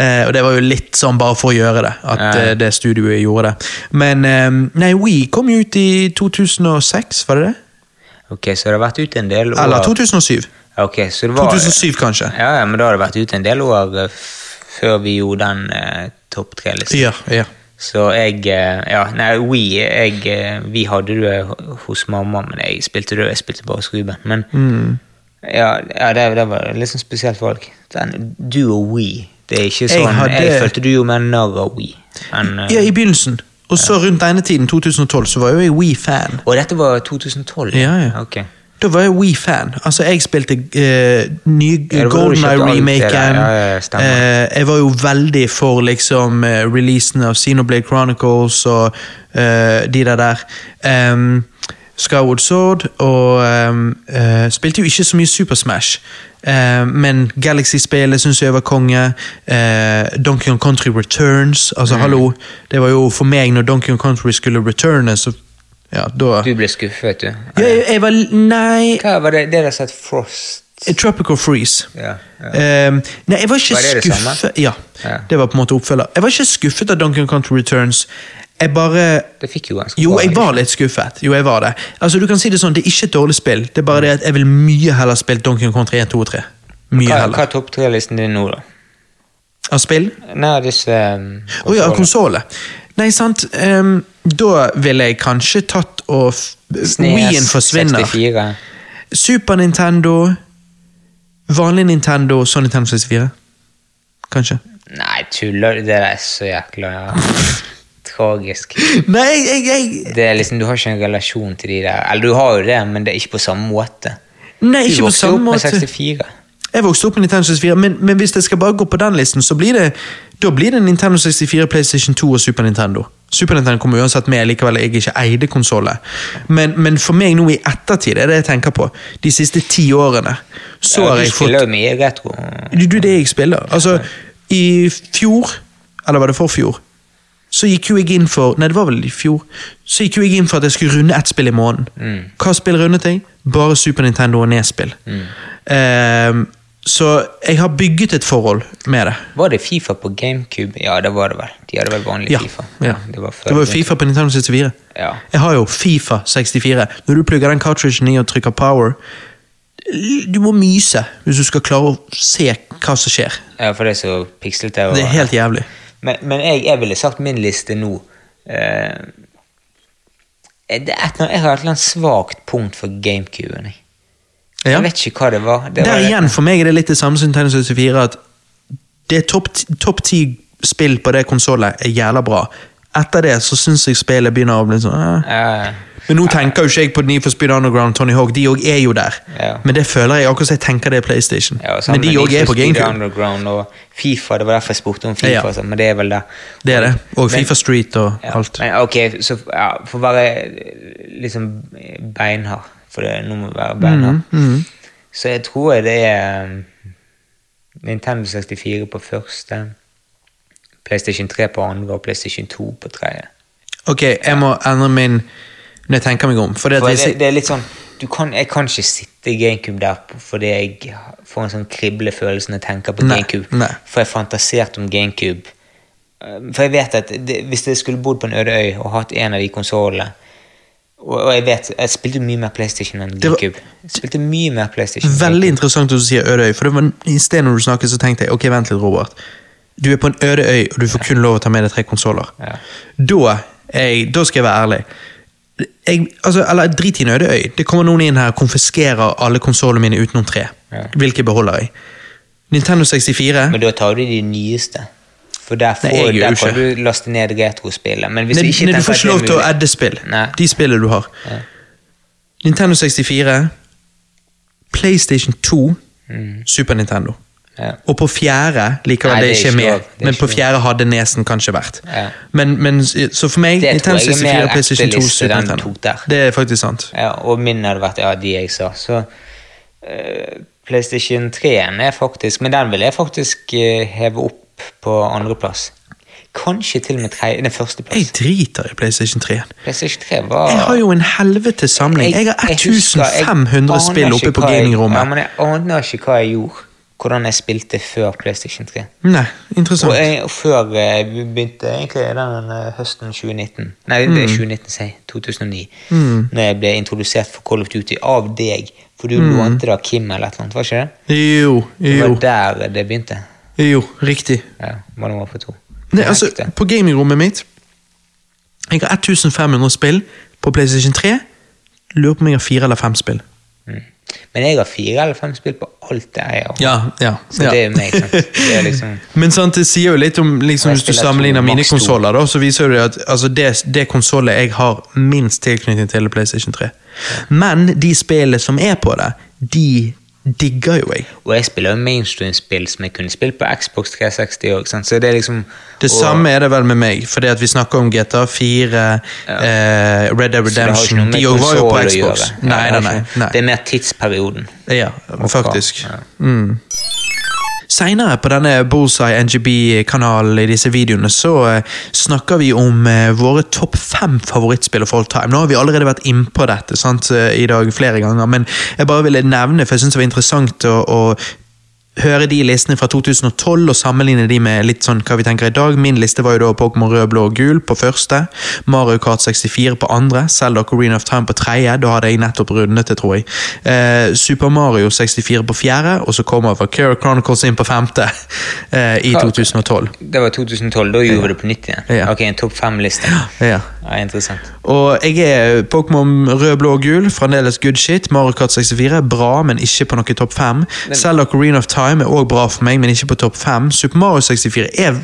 Eh, og det var jo litt sånn bare for å gjøre det, at eh, det studioet gjorde det. Men eh, nei, We kom jo ut i 2006, var det det? Ok, så det har vært ute en del år Eller 2007. Ok, så det var 2007, kanskje. Ja, ja, men da har det vært ute en del år eh, før vi gjorde den eh, topp tre-listen. Ja, ja. Så jeg eh, Ja, nei, We jeg, eh, Vi hadde det hos mamma, men jeg spilte det, jeg spilte bare hos Ruben. Men Mm. Ja, ja det, det var litt sånn spesielt folk. Den, du og We. Det er ikke sånn Jeg, hadde- følte du gjorde med narr av We. Men, uh... ja, i begynnelsen. Og så rundt denne tiden, 2012, så var jo jeg We-fan. Og dette var 2012? Ja, ja. Okay. Da var jeg We-fan. Altså, jeg spilte uh, nye Ja, Golden. GoldenEye-remaken. Ja, ja, uh, eh, jeg var jo veldig for liksom uh, releasen av Xenoblade Chronicles og uh, de der der. Um, Skyward Sword, og um, eh, spilte jo ikke så mye Super Smash. Uh, men Galaxy-spillet syns jeg var konge. Uh, Donkey Kong Country Returns. Altså, Mm. hallo. Det var jo for meg, når Donkey Kong Country skulle returne, så ja, da Du ble skuffet, du? ja, jeg, jeg var Nei Hva var det dere sa? Frost? Tropical Freeze. Ja, Ehm, nei, jeg var ikke Var det det skuffet Ja, Ja. det var på en måte oppfølger. Jeg var ikke skuffet av Donkey Country Returns. Jeg bare Det fikk jo ganske Jo, jeg var litt skuffet. Jo, jeg var det. Altså, du kan si det sånn, det er ikke et dårlig spill. Det er bare det at jeg vil mye heller spille Donkey Kong Country 1, 2 og 3. Mye Hva, hva er topp tre-listen din nå, da? Av spill? Nei, disse um, oh, ja, konsollet. Nei, sant. um, da ville jeg kanskje tatt og Wien forsvinner. 64. Super Nintendo, vanlig Nintendo, Sony Nintendo 64. Kanskje. Nei, tuller du? Det er så jækla *laughs* tragisk. Nei, jeg, jeg Det er liksom, Du har ikke en relasjon til de der. Eller du har jo det, men det er ikke på samme måte. Nei, ikke på vokste samme opp med måte. 64. Jeg vokste opp med Nintendo 64, men, men hvis jeg skal bare gå på den listen, så blir det da blir det Nintendo 64, PlayStation 2 og Super Nintendo. Super Nintendo kommer uansett med likevel jeg ikke eide konsollen. Men, men for meg nå i ettertid, er det jeg tenker på, de siste ti årene, så Ja, har du jeg spiller fått jo mye retro. Du, du, det jeg spiller. Altså, i fjor, eller var det forfjor, så gikk jo jeg inn for Nei, det var vel i fjor. Så gikk jo jeg inn for at jeg skulle runde ett spill i måneden. Hva spill rundet jeg? Bare Super Nintendo og NES-spill. Ehm, så jeg har bygget et forhold med det. Var det Fifa på GameCube? Ja, det var det vel. De hadde vel vanlig Ja. Fifa. ja. Det var, Det var jo Fifa på Nintendo 64. Ja. Jeg har jo Fifa 64. Når du plugger den cartridgen i og trykker power Du må myse hvis du skal klare å se hva som skjer. ja, for det er så pikslete. og- Det er helt jævlig. Men, men jeg, jeg ville sagt min liste nå eh, det er et, Jeg har et eller annet svakt punkt for GameCuben. Jeg. Ja. jeg vet ikke hva det var. Det Der var igjen, for meg er det litt det samme som Tennis 74. at det er topp topp ti spill på det konsollet er jævla bra. Etter det så syns jeg spillet begynner å bli sånn eh. Ja, Men nå tenker jo ikke jeg på Need for Speed Underground Tony Hawk, de òg er jo der. Ja. Men det føler jeg akkurat som jeg tenker det er PlayStation. ja, Men de òg er på GameCube. Og Fifa, det var derfor jeg spurte om Fifa, Ja. sånn, men det er vel det. Det er det. Og Men- Fifa Street og alt. Men ok, så ja, for å være liksom beinhard, for det, nå må vi være beinhard, Mhm, så jeg tror det er um, Nintendo 64 på første, PlayStation 3 på andre og PlayStation 2 på tredje. Ok, jeg må endre min når jeg tenker meg om. Det jeg, det er litt sånn du kan, Jeg kan ikke sitte i GameCube der fordi jeg får en sånn kriblefølelse når jeg tenker på Nei, GameCube. nei. For jeg fantaserte om GameCube. Eh, For jeg vet at det, hvis jeg skulle bodd på en øde øy og hatt en av de konsollene og, jeg vet, jeg spilte mye mer PlayStation enn GameCube. Jeg spilte mye mer PlayStation Veldig interessant at du sier øde øy, for det var i stedet når du snakket, så tenkte jeg ok, vent litt, Robert. Du er på en øde øy, og du får kun lov å ta med deg tre konsoller. Ja. Da, da skal jeg være ærlig. Jeg, altså, eller drit i en øy. Det kommer noen inn her og konfiskerer alle konsollene mine utenom tre. Ja. Hvilke beholder jeg? Nintendo 64 Men da tar du de nyeste. For der, får, Nei, der kan du laste ned retrospillet. Men hvis Nei, du du får ikke lov til å edde adde spill. Nei. De spillene du har. Ja. Nintendo 64, PlayStation 2, Super Nintendo. Ja. Og på fjerde likevel Nei, det er ikke med. lov. Men på fjerde hadde nesen kanskje vært. Ja. Men, men, så for meg, Det tror Nintendo jeg er 64, mer PlayStation 2, ekte liste den Nintendo. tok der. Det er faktisk sant. Ja, og min hadde vært ja, de jeg sa. Så uh, PlayStation 3 er faktisk Men den vil jeg faktisk uh, heve opp på andreplass. Kanskje til og med tredje, den Jeg driter i PlayStation 3. PlayStation 3 var Jeg har jo en helvete samling. Jeg har jeg 1500 aner spill oppe på gamingrommet. Ja, men jeg aner ikke hva jeg gjorde. Hvordan jeg spilte før PlayStation 3. Nei, interessant. Og, jeg, før jeg begynte egentlig den eh, høsten 2019 Nei, det er 2019, sier 2009. Når jeg ble introdusert for Call of Duty av deg. For du lånte det av Kim eller et eller annet, var ikke det? Jo, jo. Det var der det begynte. jo, riktig. Ja, var nummer på to. Nei, altså, på gamingrommet mitt Jeg har 1500 spill på PlayStation 3. Lurer på om jeg har fire eller fem spill. Mm. Men jeg har fire eller fem spill på alt det jeg har. Ja, ja. Så ja. det er meg. sant? *laughs* Det er liksom Men sant, det sier jo litt om liksom, Hvis du sammenligner mine konsoller, så viser det at altså, det, det konsollet jeg har minst tilknytning til, er PlayStation 3. Men de spillene som er på det, de digger jo jeg. Og jeg spiller jo mainstream-spill som jeg kunne spilt på Xbox 360 òg, så det er liksom Det og- samme er det vel med meg, fordi at vi snakker om GTA 4, eh, Red Dead Redemption De òg var jo på Xbox. Nei, nei, det nei. nei. Det er mer tidsperioden. Ja, faktisk. Ja. Mm. Seinere på denne Bullseye NGB-kanalen i disse videoene så eh, snakker vi om eh, våre topp fem favorittspill of all time. Nå har vi allerede vært innpå dette sant, eh, i dag flere ganger, men jeg bare ville nevne, for jeg syns det var interessant å, å høre de listene fra 2012 og sammenligne de med litt sånn hva vi tenker i dag. Min liste var jo da Pokémon rød, blå og gul på første, Mario Kart 64 på andre, Zelda Coreen of Time på tredje, da hadde jeg nettopp rundet det, tror jeg. Eh, Super Mario 64 på fjerde, og så kommer Valkyria Chronicles inn på femte eh, i 2012. Det var 2012, da gjorde vi det på nytt igjen. Ja. Ok, en topp fem-liste. Ja. Ja, interessant. Og jeg er Pokémon rød, blå og gul, fremdeles good shit. Mario Kart 64 er bra, men ikke på noe topp fem. Zelda Coreen of Time er òg bra for meg, men ikke på topp fem. Super Mario 64 er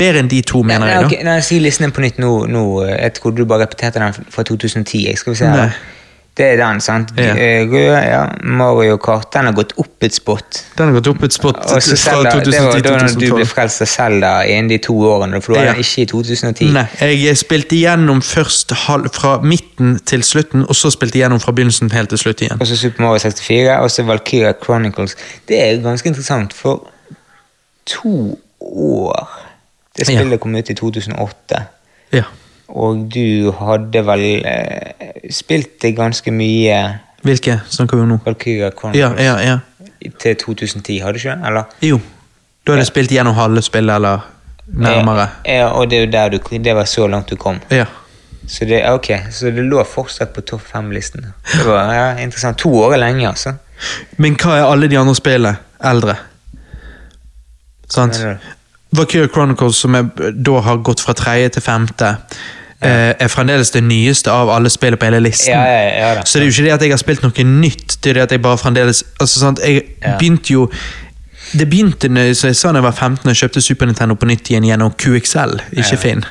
bedre enn de to, mener Nei, jeg. ok, da. nei, Si listen på nytt nå. nå. Jeg trodde du bare repeterte den fra 2010. Jeg skal vi se her. Nei. Det er den, sant? Ja. Eh, Rød, ja. Mario Kart. Den har gått opp et spot. Den har gått opp et spot Og så fra Zelda, det var 2010 da til du ble 2012. frelst av Selda innen de to årene, for du var Ja. den ikke i 2010. Nei, jeg spilte igjennom først halv, fra midten til slutten, og så spilte igjennom fra begynnelsen helt til slutt igjen. Og så Super Mario 64, og så Valkyria Chronicles. Det er ganske interessant, for to år Det Ja. spillet kom ut i 2008, Ja. Og du hadde vel eh, spilt det ganske mye Hvilke snakker vi om nå? Valkyria Chronicles ja, ja. ja. til 2010, hadde du ikke? Eller? Jo. Da hadde jeg spilt gjennom halve spillet, eller nærmere. Ja, og det du, det var så langt du kom. Ja. Så det, okay. så det lå fortsatt på topp fem-listen. Det var ja, interessant. To år er lenge, altså. Men hva er alle de andre spillene eldre? Sant? Valkyrie Chronicles, som jeg da har gått fra tredje til femte, eh, er fremdeles det nyeste av alle spill på hele listen. Ja, ja, ja. Så det er jo ikke det at jeg har spilt noe nytt, det er det at jeg bare fremdeles altså, sant? Jeg begynte jo det begynte så jeg sa da jeg var 15 og kjøpte Super Nintendo på nytt igjen gjennom QXL, ikke Finn.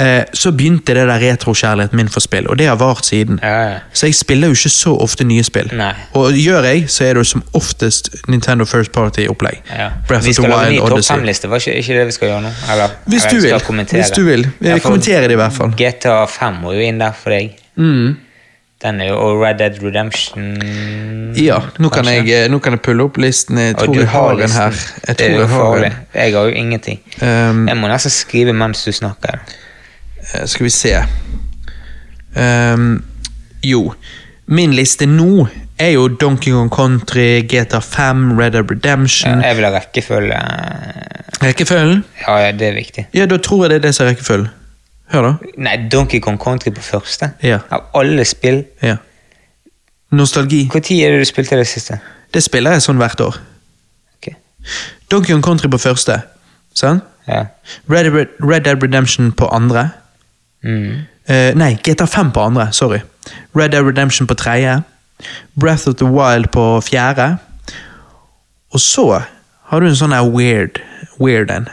Eh, så begynte det der retrokjærligheten min for spill, og det har vart siden. Ja, ja. Så jeg spiller jo ikke så ofte nye spill. Nei. Og gjør jeg, så er det jo som oftest Nintendo First Party-opplegg. Ja. Breath vi of the skal lage en ny topp fem-liste, var ikke, ikke det vi skal gjøre nå? Eller, Hvis du vil. Hvis du vil. Jeg kommenterer det i hvert fall. GTA 5 må jo inn der for deg. Mm. Den er jo, og Red Dead Redemption Ja, nå kan, jeg, eh, nå kan jeg pulle opp listen. Jeg tror jeg har en listen. her. Jeg tror jeg har den en. Jeg har jo ingenting. Um, Jeg må nesten skrive mens du snakker. Eh, Skal vi se um, Jo. Min liste nå er jo Donkey Kong Country, GTA 5, Red Dead Redemption. Ja, jeg vil ha rekkefølge. Rekkefølgen? Ja, ja, det er viktig. Ja, da tror jeg det er det som er rekkefølgen. Hør, da. Nei, Donkey Kong Country på første. Ja. Av alle spill. Ja. Nostalgi. Når er det du spilte det siste? Det spiller jeg sånn hvert år. Ok. Donkey Kong Country på første. Sant? Ja. Red, Red, Red Dead Redemption på andre. Mm. Uh, nei, GTA 5 på andre. Sorry. Red Dead Redemption på tredje. Breath of the Wild på fjerde. Og så har du en sånn her weird weird en.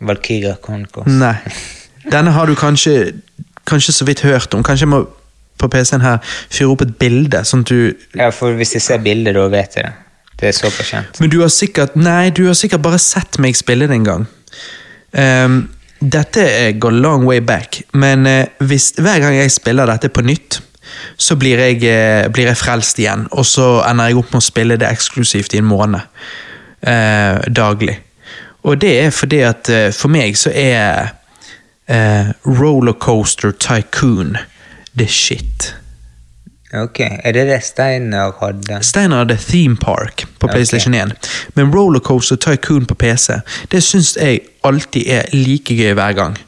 Valkyria Concourse. Nei. *laughs* Denne har du kanskje kanskje så vidt hørt om. Kanskje jeg må på PC-en her fyre opp et bilde, sånn at du Ja, for hvis jeg ser bildet, da vet jeg det. Det er såpass kjent. Men du har sikkert Nei, du har sikkert bare sett meg spille det en gang. Um, dette går long way back, men eh, hvis, hver gang jeg spiller dette på nytt, så blir jeg, eh, blir jeg frelst igjen, og så ender jeg opp med å spille det eksklusivt i en måned. eh, daglig. Og det er fordi at eh, for meg så er eh, Rollercoaster Tycoon the shit. Ok, Er det det Steiner hadde? Steinar hadde Theme Park på PlayStation 1, men Rollercoaster Tycoon på PC det syns jeg alltid er like gøy hver gang.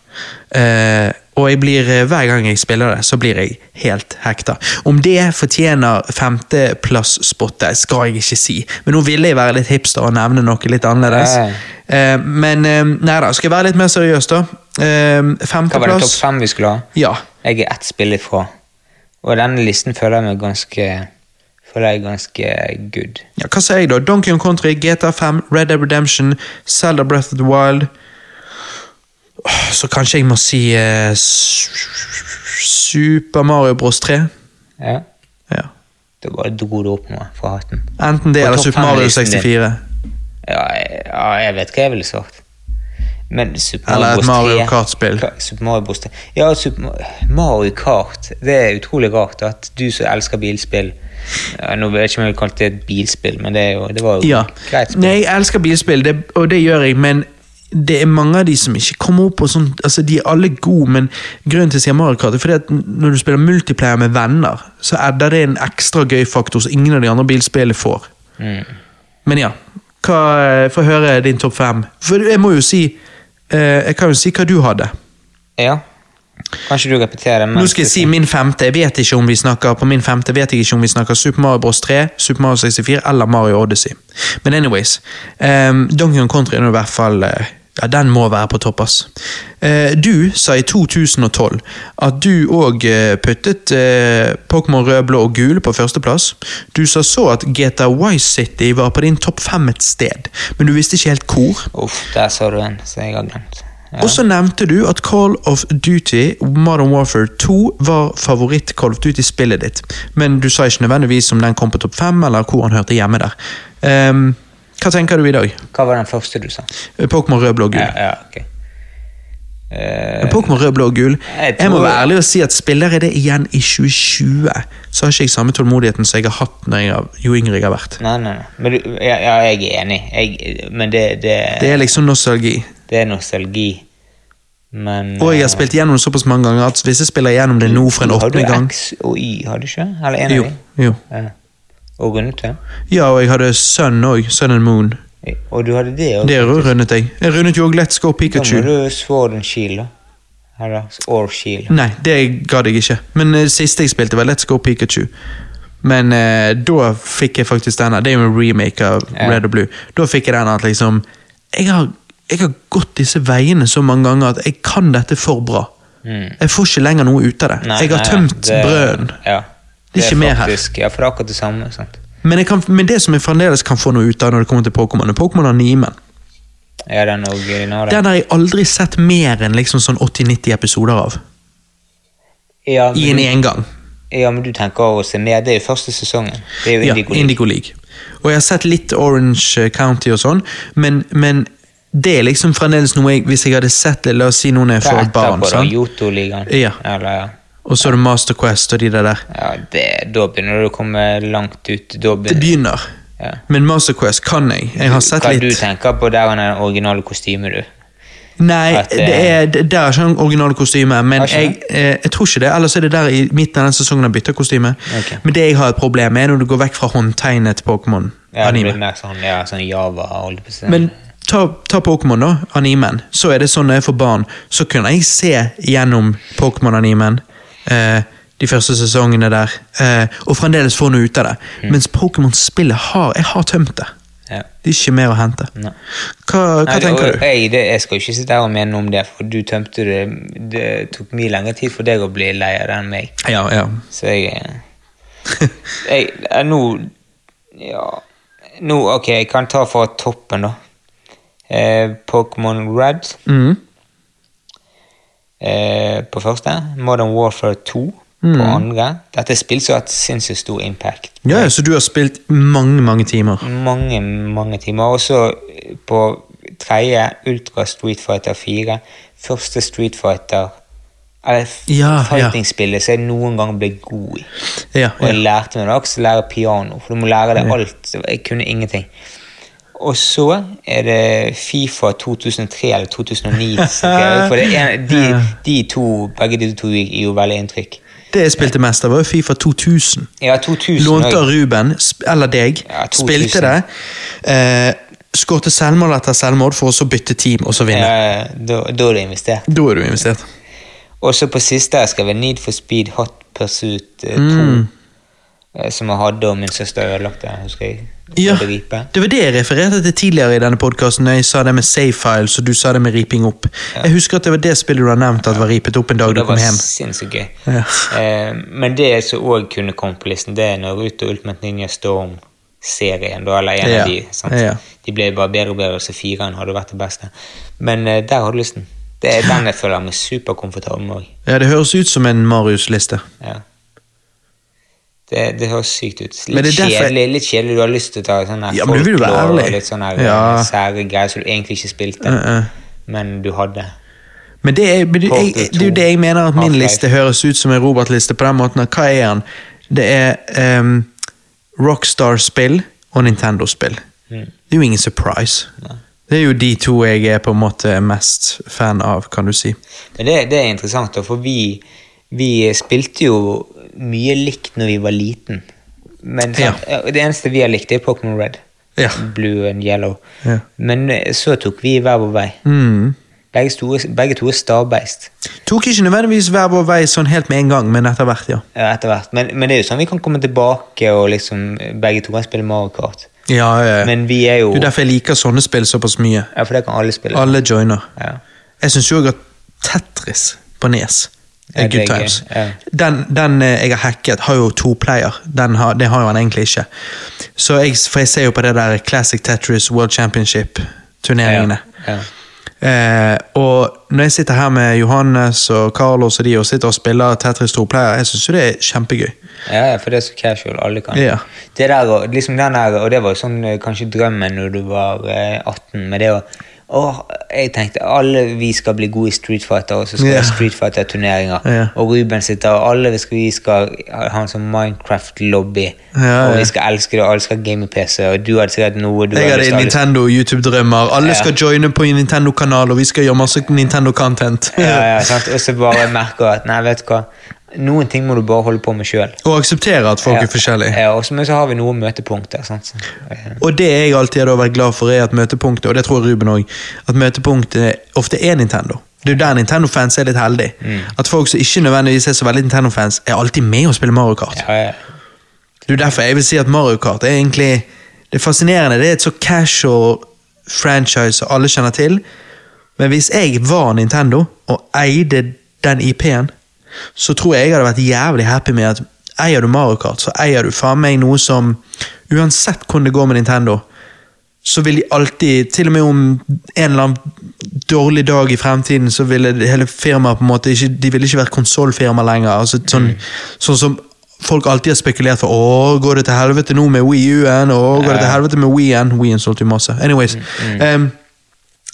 Eh, og jeg blir, eh, hver gang jeg spiller det, så blir jeg helt hekta. Om det fortjener femteplass-spottet, skal jeg ikke si. Men nå ville jeg være litt hipster og nevne noe litt annerledes. Nei. Eh, men eh, nei da, skal jeg være litt mer seriøs, da. Femteplass Hva var det topp fem vi skulle ha? Ja. Jeg er ett spill ifra. Og denne listen føler jeg meg ganske Føler jeg ganske good. Ja, hva sier jeg da? Donkey Kong Country, GTA 5, Red Dead Redemption, Zelda Breath of the Wild Så kanskje jeg må si eh, Super Mario Bros 3. Ja. Ja. Da dro det opp noe fra hatten. Enten det eller Super Mario 64. Ja, ja, jeg vet hva jeg ville sagt. Men Super Eller Mario et Bros. 3 Mario Kart-spill. Super Mario Bros. 3. Ja, Super Mario Kart. Det er utrolig rart at du som elsker bilspill ja, Nå vet jeg ikke om jeg vil kalle det et bilspill, men det, jo, det var jo Ja. greit spill. Nei, jeg elsker bilspill, det, og det gjør jeg, men det er mange av de som ikke kommer opp på sånn Altså, de er alle gode, men grunnen til at jeg sier Mario Kart, er fordi at når du spiller multiplayer med venner, så adder det en ekstra gøy faktor som ingen av de andre bilspillene får. Mm. Men ja, hva, få høre din topp fem. For jeg må jo si eh, Jeg kan jo si hva du hadde. Ja. Kanskje du repeterer? Nå skal jeg si min femte. Jeg vet ikke om vi snakker På min femte vet jeg ikke om vi snakker Super Mario Bros 3, Super Mario 64 eller Mario Odyssey. Men anyways. Um, Donkey Kong Country er nå i hvert fall eh, ja, Den må være på topp, ass. Eh, du sa i 2012 at du òg puttet eh, Pokémon rød, blå og gul på førsteplass. Du sa så at GTA Wise City var på din topp fem et sted, men du visste ikke helt hvor. Uff, der sa du en som jeg har glemt. Ja. Og så nevnte du at Call of Duty Modern Warfare 2 var favoritt-Call of Duty-spillet ditt, men du sa ikke nødvendigvis om den kom på topp fem, eller hvor han hørte hjemme der. Ehm, hva tenker du i dag? Hva var den første du sa? Pokémon rød, blå gul. Ja, ja, ok. uh, Pokémon rød, blå gul. Jeg Jeg må være ærlig og si at spiller jeg det igjen i 2020, så har ikke jeg samme tålmodigheten som jeg har hatt jeg har, jo yngre jeg har vært. Nei, nei, nei. Men du, ja, ja, jeg er enig. Jeg, men det, det, Det er liksom nostalgi. det er nostalgi. Men Og jeg har spilt gjennom det såpass mange ganger at hvis jeg spiller gjennom det nå for en åttende gang Har du X og Y, har du ikke? Eller en Jo. av de? jo. Ja. Og rundet det? Ja, og jeg hadde Sun òg. Sun and Moon. Og du hadde det òg? Det rundet jeg. Jeg rundet jo òg Let's Go Pikachu. Da må du Sword and Shield, da. Eller Or Shield. Nei, det gadd jeg ikke. Men uh, siste jeg spilte, var Let's Go Pikachu. Men uh, da fikk jeg faktisk denne. Det er jo en remake av Ja. Red og Blue. Da fikk jeg den at liksom jeg har, jeg har gått disse veiene så mange ganger at jeg kan dette for bra. Mm. Jeg får ikke lenger noe ut av det. Nei, jeg har nei, tømt det- brøden. Ja. Det er ikke mer her. faktisk, Ja, for det er akkurat det samme. sant? Men, kan, men det som jeg fremdeles kan få noe ut av når det kommer til Pokémon, er Pokémon-animen. Ja, den originale. Den har jeg aldri sett mer enn liksom sånn 80-90 episoder av. ja, men I en engang. Ja, men du tenker å se ned. Det er jo første sesongen. Det er jo Ja, Indigo. League. Indigo League. Og jeg har sett litt Orange County og sånn, men, men det er liksom fremdeles noe jeg Hvis jeg hadde sett det, la oss si noen er for et barn, sånn. Yoto-ligaen? Ja. Eller, ja. Og så er det Master Quest og de der der. ja det, da begynner du å komme langt ut. Da Det begynner, begynner. ja. Men Master Quest kan jeg. Jeg har sett Hva du litt. tenker på der han er originale kostyme, du? Nei, At det- det er, der er ikke den originale kostyme, men Har jeg, eh, jeg tror ikke det. Ellers er det der i midten av den sesongen han bytter kostyme. Okay. Men det jeg har et problem med, er når du går vekk fra håndtegnet Ja, det Pokémon-anime. blir mer sånn, ja, sånn Java. Men ta, ta Pokémon, da. Animen. Så er det sånn når jeg får barn, så kunne jeg se gjennom Pokémon-animen. Eh, de første sesongene der. Eh, og fremdeles få noe ut av det. Mm. Mens Pokémon-spillet har Jeg har tømt det. ja. Det er ikke mer å hente. Hva, hva Nei, tenker og du? Jeg, det, jeg skal ikke sitte her og mene om det, for du tømte det Det tok mye lengre tid for deg å bli lei av det enn meg. Ja, ja. Så jeg, eh, *laughs* jeg eh, Nå Ja Nå, ok, jeg kan ta fra toppen, da. Eh, Pokémon Red Mm. Eh, på første. Modern Warfare 2 på andre. Dette er spill som har hatt sinnssykt stor impact. ja, ja, så du har spilt mange, mange timer. Mange, mange timer. Også eh, på tredje Ultra Street Fighter 4. Første Street Fighter eller Ja, ja. fighting-spillet som jeg noen gang ble god i. Ja, Og jeg ja. lærte meg det også lære piano, for du må lære deg alt. Jeg kunne ingenting. Og så er det Fifa 2003 eller 2009. så For det en- de, de to, begge de to gir jo veldig inntrykk. Det jeg spilte mest av, var Fifa 2000. Ja, 2000 Lånte av Ruben, eller deg, Ja, spilte det. Eh, Skårte selvmål etter selvmål for å så bytte team og så vinne. Ja, da, da er du investert. Da er du investert. Og så på siste jeg skal vi Need for Speed Hot Pursuit eh, 2. Mm. eh, Som jeg hadde, og min søster ødelagte husker jeg. Ja, det var det jeg refererte til tidligere i denne podkasten. Jeg sa det med save files, og du sa det med riping opp. Jeg husker at det var det spillet du har nevnt at var ripet opp en dag du Det kom var hjem. sinnssykt gøy. Ja. Eh, men det som òg kunne komme på listen, det er Naruto Ultimate Ninja Storm-serien. Eller en Ja, av de. Sant? ja. De ble bare bedre og bedre, så fireren hadde vært det beste. Men eh, der har du listen. Det er den jeg føler meg superkomfortabel med òg. Ja, det høres ut som en Marius-liste. Ja. Det, det høres sykt ut. Litt derfor- kjedelig, litt kjedelig. Du har lyst til å ta sånn Ja, folklore og litt sånne Ja. sære greier som du egentlig ikke spilte. uh -uh. men du hadde. Men det er, men det, jeg, det er jo det jeg mener at min liste høres ut som en Robert-liste på den måten. at Hva er den? Det er um, Rockstar-spill og Nintendo-spill. Mm. Det er jo ingen surprise. Det er jo de to jeg er på en måte mest fan av, kan du si. Men det, det er interessant, for vi, vi spilte jo mye likt når vi var liten. Men sant, det eneste vi har likt, er Pokémon Red. Ja. Blue and Yellow. Ja. Men eh, så tok vi hver vår vei. Mm. Begge, store, begge to er stabbeist Tok ikke nødvendigvis hver vår vei sånn helt med en gang, men etter hvert, ja. ja, etter hvert. Men, men det er jo sånn vi kan komme tilbake og liksom begge to kan spille Mario Kart. ja, ja. Men vi er jo Du, er derfor jeg liker sånne spill såpass mye. Ja, for det kan alle spille. Alle joiner. Ja. Jeg syns jo også at Tetris på Nes Ja, good er times. ja. Den, den eh, jeg har hacket, har jo to player. Den har, det har jo han egentlig ikke. Så jeg, for jeg ser jo på det der Classic Tetris World Championship-turneringene. Ja. Eh, og når jeg sitter her med Johannes og Carlos og de og sitter og spiller Tetris to player, jeg syns jo det er kjempegøy. Ja, ja, for det er så casual. Alle kan. Ja. Det der, liksom den der, og det var jo sånn eh, kanskje drømmen når du var eh, 18, med det å Åh, jeg tenkte alle vi skal bli gode i Street Fighter, og så skal vi yeah. ha Street Fighter-turneringer. Yeah. Og Ruben sitter, og alle vi skal, vi skal ha en sånn Minecraft-lobby. Ja, Og vi skal elske det, og alle skal ha game PC, og du hadde sikkert noe du Jeg hadde hadde Nintendo YouTube-drømmer. Alle skal joine på en Nintendo-kanal, og vi skal gjøre masse Nintendo-content. Ja, ja, *laughs* sant? Og så bare merker at nei, vet du hva, noen ting må du bare holde på med sjøl. Og akseptere at folk er forskjellige. Ja, også, men så har vi noen møtepunkter. Sant? Så, eh, Og det jeg alltid har vært glad for, er at møtepunktet, og det tror jeg Ruben òg, at møtepunktet ofte er Nintendo. Det er jo der Nintendo-fans er litt heldige. Mm. At folk som ikke nødvendigvis er så veldig Nintendo-fans, er alltid med og spiller Mario Kart. ja, ja. Det er derfor jeg vil si at Mario Kart er egentlig Det er fascinerende. Det er et så casual franchise som alle kjenner til. Men hvis jeg var Nintendo og eide den IP-en, så tror jeg jeg hadde vært jævlig happy med at eier du Mario Kart, så eier du faen meg noe som Uansett hvordan det går med Nintendo, så vil de alltid, til og med om en eller annen dårlig dag i fremtiden, så ville hele firmaet på en måte ikke, de ville ikke vært konsollfirma lenger. Altså, sånn, sånn som folk alltid har spekulert for. Åh, går det til helvete nå med Wii U-en? Åh, går det til helvete med Wii-en? Wii-en solgte jo masse. Anyways. em,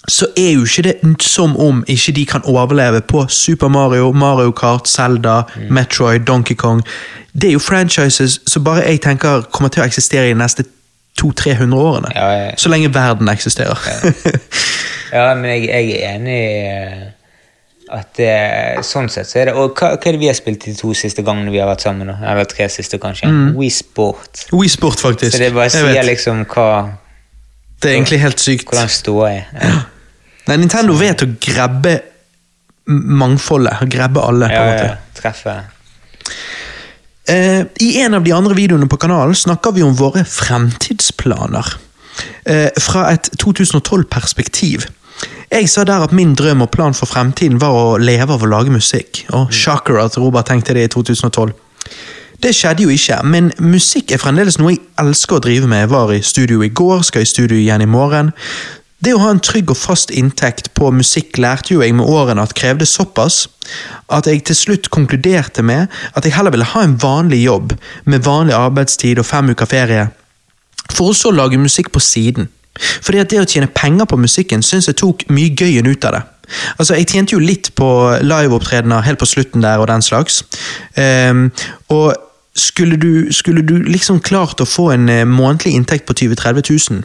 så er jo ikke det som om ikke de kan overleve på Super Mario, Mario Kart, Zelda, Metroid, Donkey Kong. Det er jo franchises som bare jeg tenker kommer til å eksistere i de neste 200-300 årene. Ja, ja. Så lenge verden eksisterer. *laughs* Ja, men jeg, jeg er enig i eh, at det, sånn sett så er det Og hva, hva er det vi har spilt de to siste gangene vi har vært sammen? Eller tre siste, kanskje? Wii Sport. Wii Sport, faktisk. Så det bare Mm. Sier liksom hva Det er egentlig helt sykt. hvordan ståa er. Ja. Nei, Nintendo vet å grabbe mangfoldet. Grabbe alle, på en ja, måte. ja. Treffe. Eh, I en av de andre videoene på kanalen snakker vi om våre fremtidsplaner. Eh, fra et 2012-perspektiv. Jeg sa der at min drøm og plan for fremtiden var å leve av å lage musikk. Og shocker at Robert tenkte det i 2012. Det skjedde jo ikke, men musikk er fremdeles noe jeg elsker å drive med. Jeg var i studio i går, skal i studio igjen i morgen. Det å ha en trygg og fast inntekt på musikk lærte jo jeg med årene at krevde såpass at jeg til slutt konkluderte med at jeg heller ville ha en vanlig jobb med vanlig arbeidstid og fem uker ferie, for også å lage musikk på siden. Fordi at det å tjene penger på musikken syns jeg tok mye gøyen ut av det. Altså, Jeg tjente jo litt på liveopptredener helt på slutten der og den slags. Um, og skulle du, skulle du liksom klart å få en eh, månedlig inntekt på 20 000-30 000,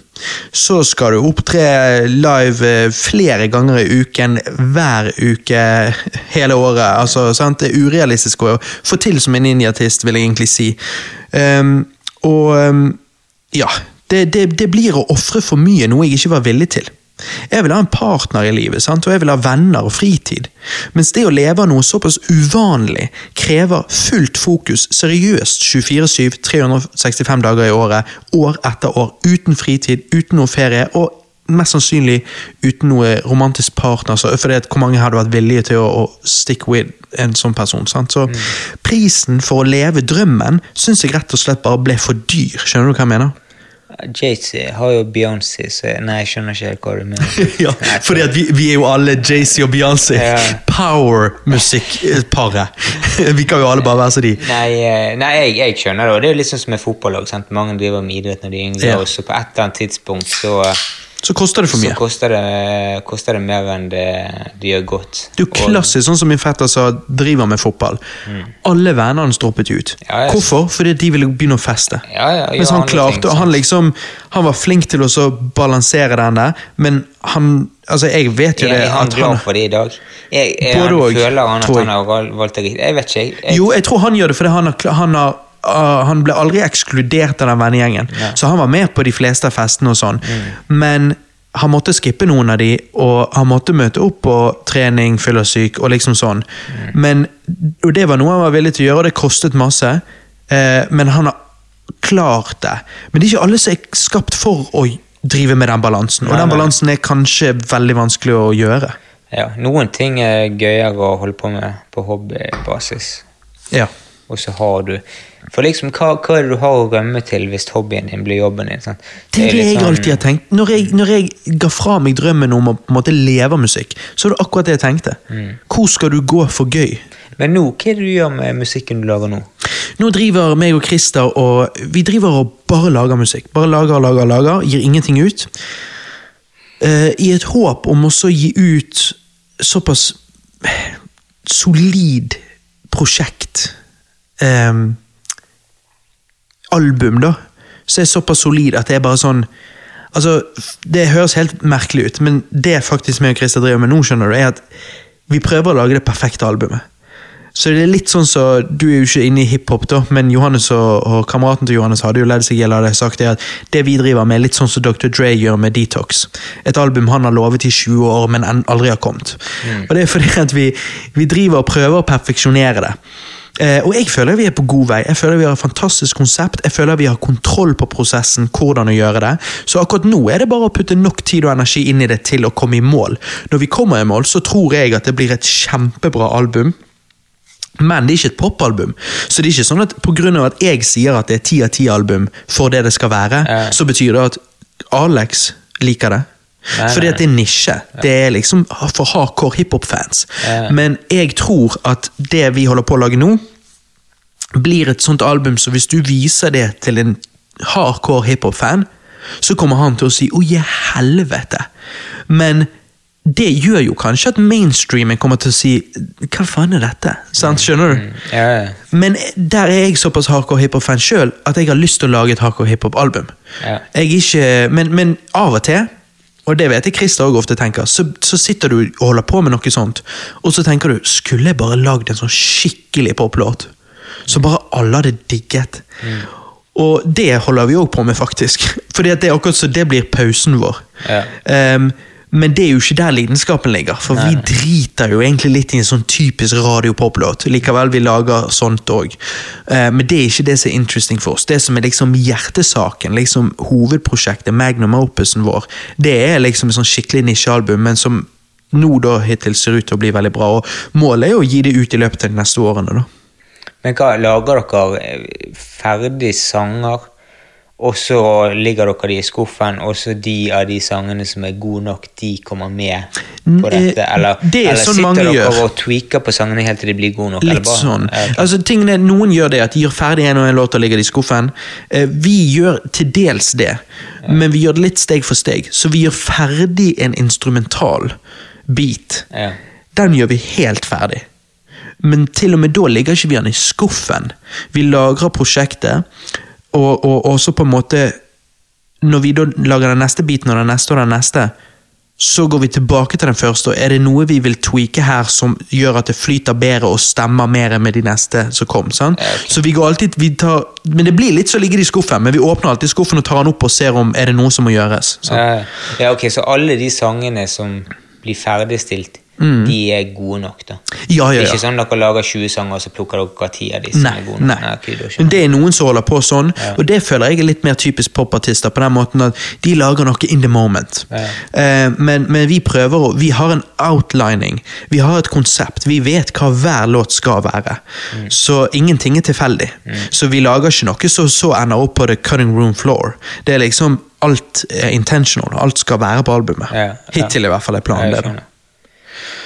så skal du opptre live eh, flere ganger i uken, hver uke *laughs* hele året. Altså, sant? Det er urealistisk å få til som en indie-artist, vil jeg egentlig si. Um, og um, ja, det, det, det blir å ofre for mye, noe jeg ikke var villig til. Jeg vil ha en partner i livet, sant? og jeg vil ha venner og fritid. Mens det å leve av noe såpass uvanlig krever fullt fokus, seriøst 24-7, 365 dager i året, år etter år, uten fritid, uten noe ferie, og mest sannsynlig uten noe romantisk partner, så, at hvor mange hadde vært villige til å, å stick with en sånn person. Sant? Så prisen for å leve drømmen syns jeg rett og slett bare ble for dyr. Skjønner du hva jeg mener? Jay-Z har jo Beyoncé, så nei, jeg skjønner ikke helt hva du mener. *laughs* ja, fordi vi, vi er jo alle JC og Beyoncé. Ja. Power-musikkparet. *laughs* vi kan jo alle bare være som de. Nei, eh, nei jeg, jeg skjønner det, og det er jo litt sånn som med fotballag. Mange driver med idrett når de er yngre, Ja. og så på et eller annet tidspunkt så, så koster det for mye. så koster det, koster det mer enn det, det gjør godt. Du er klassisk, sånn som min fetter sa, driver med fotball. Alle vennene hans droppet ut. Mm. Ja, jeg- Hvorfor? Fordi de ville begynne å feste. Ja, ja, Mens han klarte, ting, og han liksom Han var flink til å så balansere den der, men han Altså, jeg vet jo det Er han glad for det i dag? Jeg, jeg, han føler han at han har val- valgt det riktig? Jeg vet ikke. Jeg, Jo, jeg tror han gjør det fordi han, har, han, har, ah, han ble aldri ekskludert av den vennegjengen. Så han var med på de fleste av festene og sånn. Men han måtte skippe noen av de, og han måtte møte opp på trening, fyllesyk og liksom sånn. Men, og det var noe han var villig til å gjøre, og det kostet masse. Eh, men han har klart det. Men det er ikke alle som er skapt for å drive med den balansen. Og den balansen er kanskje veldig vanskelig å gjøre. ja, noen ting er gøyere å holde på med på hobbybasis. Ja. Og så har du For liksom, hva, hva er det du har å rømme til hvis hobbyen din blir jobben din? Sant? Det er det jeg sånn- alltid har tenkt. Når jeg, når jeg ga fra meg drømmen om å på en måte leve av musikk, så er det akkurat det jeg tenkte. Mm. Hvor skal du gå for gøy? Men nå, hva er det du gjør med musikken du lager nå? Nå driver meg og Christer og Vi driver og bare lager musikk. Bare lager, lager, lager. Gir ingenting ut. Uh, I et håp om også gi ut såpass solid prosjekt. Ehm, album, da. Så er såpass solid at det er bare sånn Altså, Det høres helt merkelig ut, men det faktisk meg og Christer driver med nå, skjønner du, er at vi prøver å lage det perfekte albumet. Så det er litt sånn så, Du er jo ikke inne i hiphop, da, men Johannes og, og kameraten til Johannes hadde jo ledd seg i hjel av det sagt det at det vi driver med, er litt sånn som Dr. Dre gjør med Detox. Et album han har lovet i 20 år, men aldri har kommet. Og det er fordi at vi, vi driver og prøver å perfeksjonere det. Eh, og jeg føler vi er på god vei. Jeg føler vi har et fantastisk konsept. Jeg føler vi har kontroll på prosessen, hvordan å gjøre det. Så akkurat nå er det bare å putte nok tid og energi inn i det til å komme i mål. Når vi kommer i mål, så tror jeg at det blir et kjempebra album. Men det er ikke et popalbum. Så det er ikke sånn at av at jeg sier at det er ti av ti album for det det skal være, så betyr det at Alex liker det. Nei, Fordi at det er nisje. Det er liksom for hardcore hiphop-fans. Ja. Men jeg tror at det vi holder på å lage nå, blir et sånt album så hvis du viser det til en hardcore hiphop-fan, så kommer han til å si 'å, i helvete'. Men det gjør jo kanskje at mainstreamen kommer til å si 'hva faen er dette'? Sant? Skjønner du? Ja, ja. Men der er jeg såpass hardcore hiphop-fan sjøl at jeg har lyst til å lage et hardcore hiphop-album. Ja. Ikke, men, men av og til, og det vet jeg Christer også ofte tenker, så, så sitter du og holder på med noe sånt, og så tenker du skulle jeg bare lagd en sånn skikkelig poplåt? Så bare alle hadde digget. Og det holder vi òg på med, faktisk. *laughs* Fordi det akkurat så det blir pausen vår. Ja. Ehm, men det er jo ikke der lidenskapen ligger, for vi driter jo egentlig litt i en sånn typisk radiopoplåt. Likevel, vi lager sånt òg. men det er ikke det som er interesting for oss. Det som er liksom hjertesaken, liksom hovedprosjektet, magnum opusen vår, det er liksom et sånn skikkelig nisjealbum, men som nå da hittil ser ut til å bli veldig bra. Og målet er å gi det ut i løpet av de neste årene. da. Men hva, lager dere eh, ferdig sanger, og så ligger dere de i skuffen, og så de av de sangene som er gode nok, de kommer med på Eh, dette? Eller, det er eller sånn sitter dere gjør. og tweaker på sangene helt til de blir gode nok? Litt bare- sånn. Okay. Altså, tingene, noen gjør det, at de gjør ferdig en og en låt og ligger det i skuffen. Eh, vi gjør til dels det, men vi gjør det litt steg for steg. Så vi gjør ferdig en instrumental beat. Ja. Den gjør vi helt ferdig. Men til og med da ligger ikke vi den i skuffen. Vi lagrer prosjektet, og, og, og så på en måte Når vi da lager den neste biten og den neste og den neste, så går vi tilbake til den første, og er det noe vi vil tweake her som gjør at det flyter bedre og stemmer mer med de neste som kom? sant? Okay. Så vi går alltid, vi tar, Men det blir litt så ligger det i skuffen, men vi åpner alltid skuffen og tar den opp og ser om er det noe som må gjøres. Ja, ja, ok, Så alle de sangene som blir ferdigstilt, de er gode nok, da? Ja, ja, Det er ikke sånn dere lager 20 sanger, og så plukker dere 10 av de som Nei, er gode nok? nei. Nei, Men det er noen som holder på sånn, og det føler jeg er litt mer typisk popartister. På den måten at de lager noe in the moment. Ja. Eh, men, men vi prøver å Vi har en outlining. Vi har et konsept. Vi vet hva hver låt skal være. Mm. Så ingenting er tilfeldig. Så vi lager ikke noe som så ender opp på the cutting room floor. Det er liksom Alt er intentional. Alt skal være på albumet. Ja, ja. Hittil i hvert fall er planen Ja, det.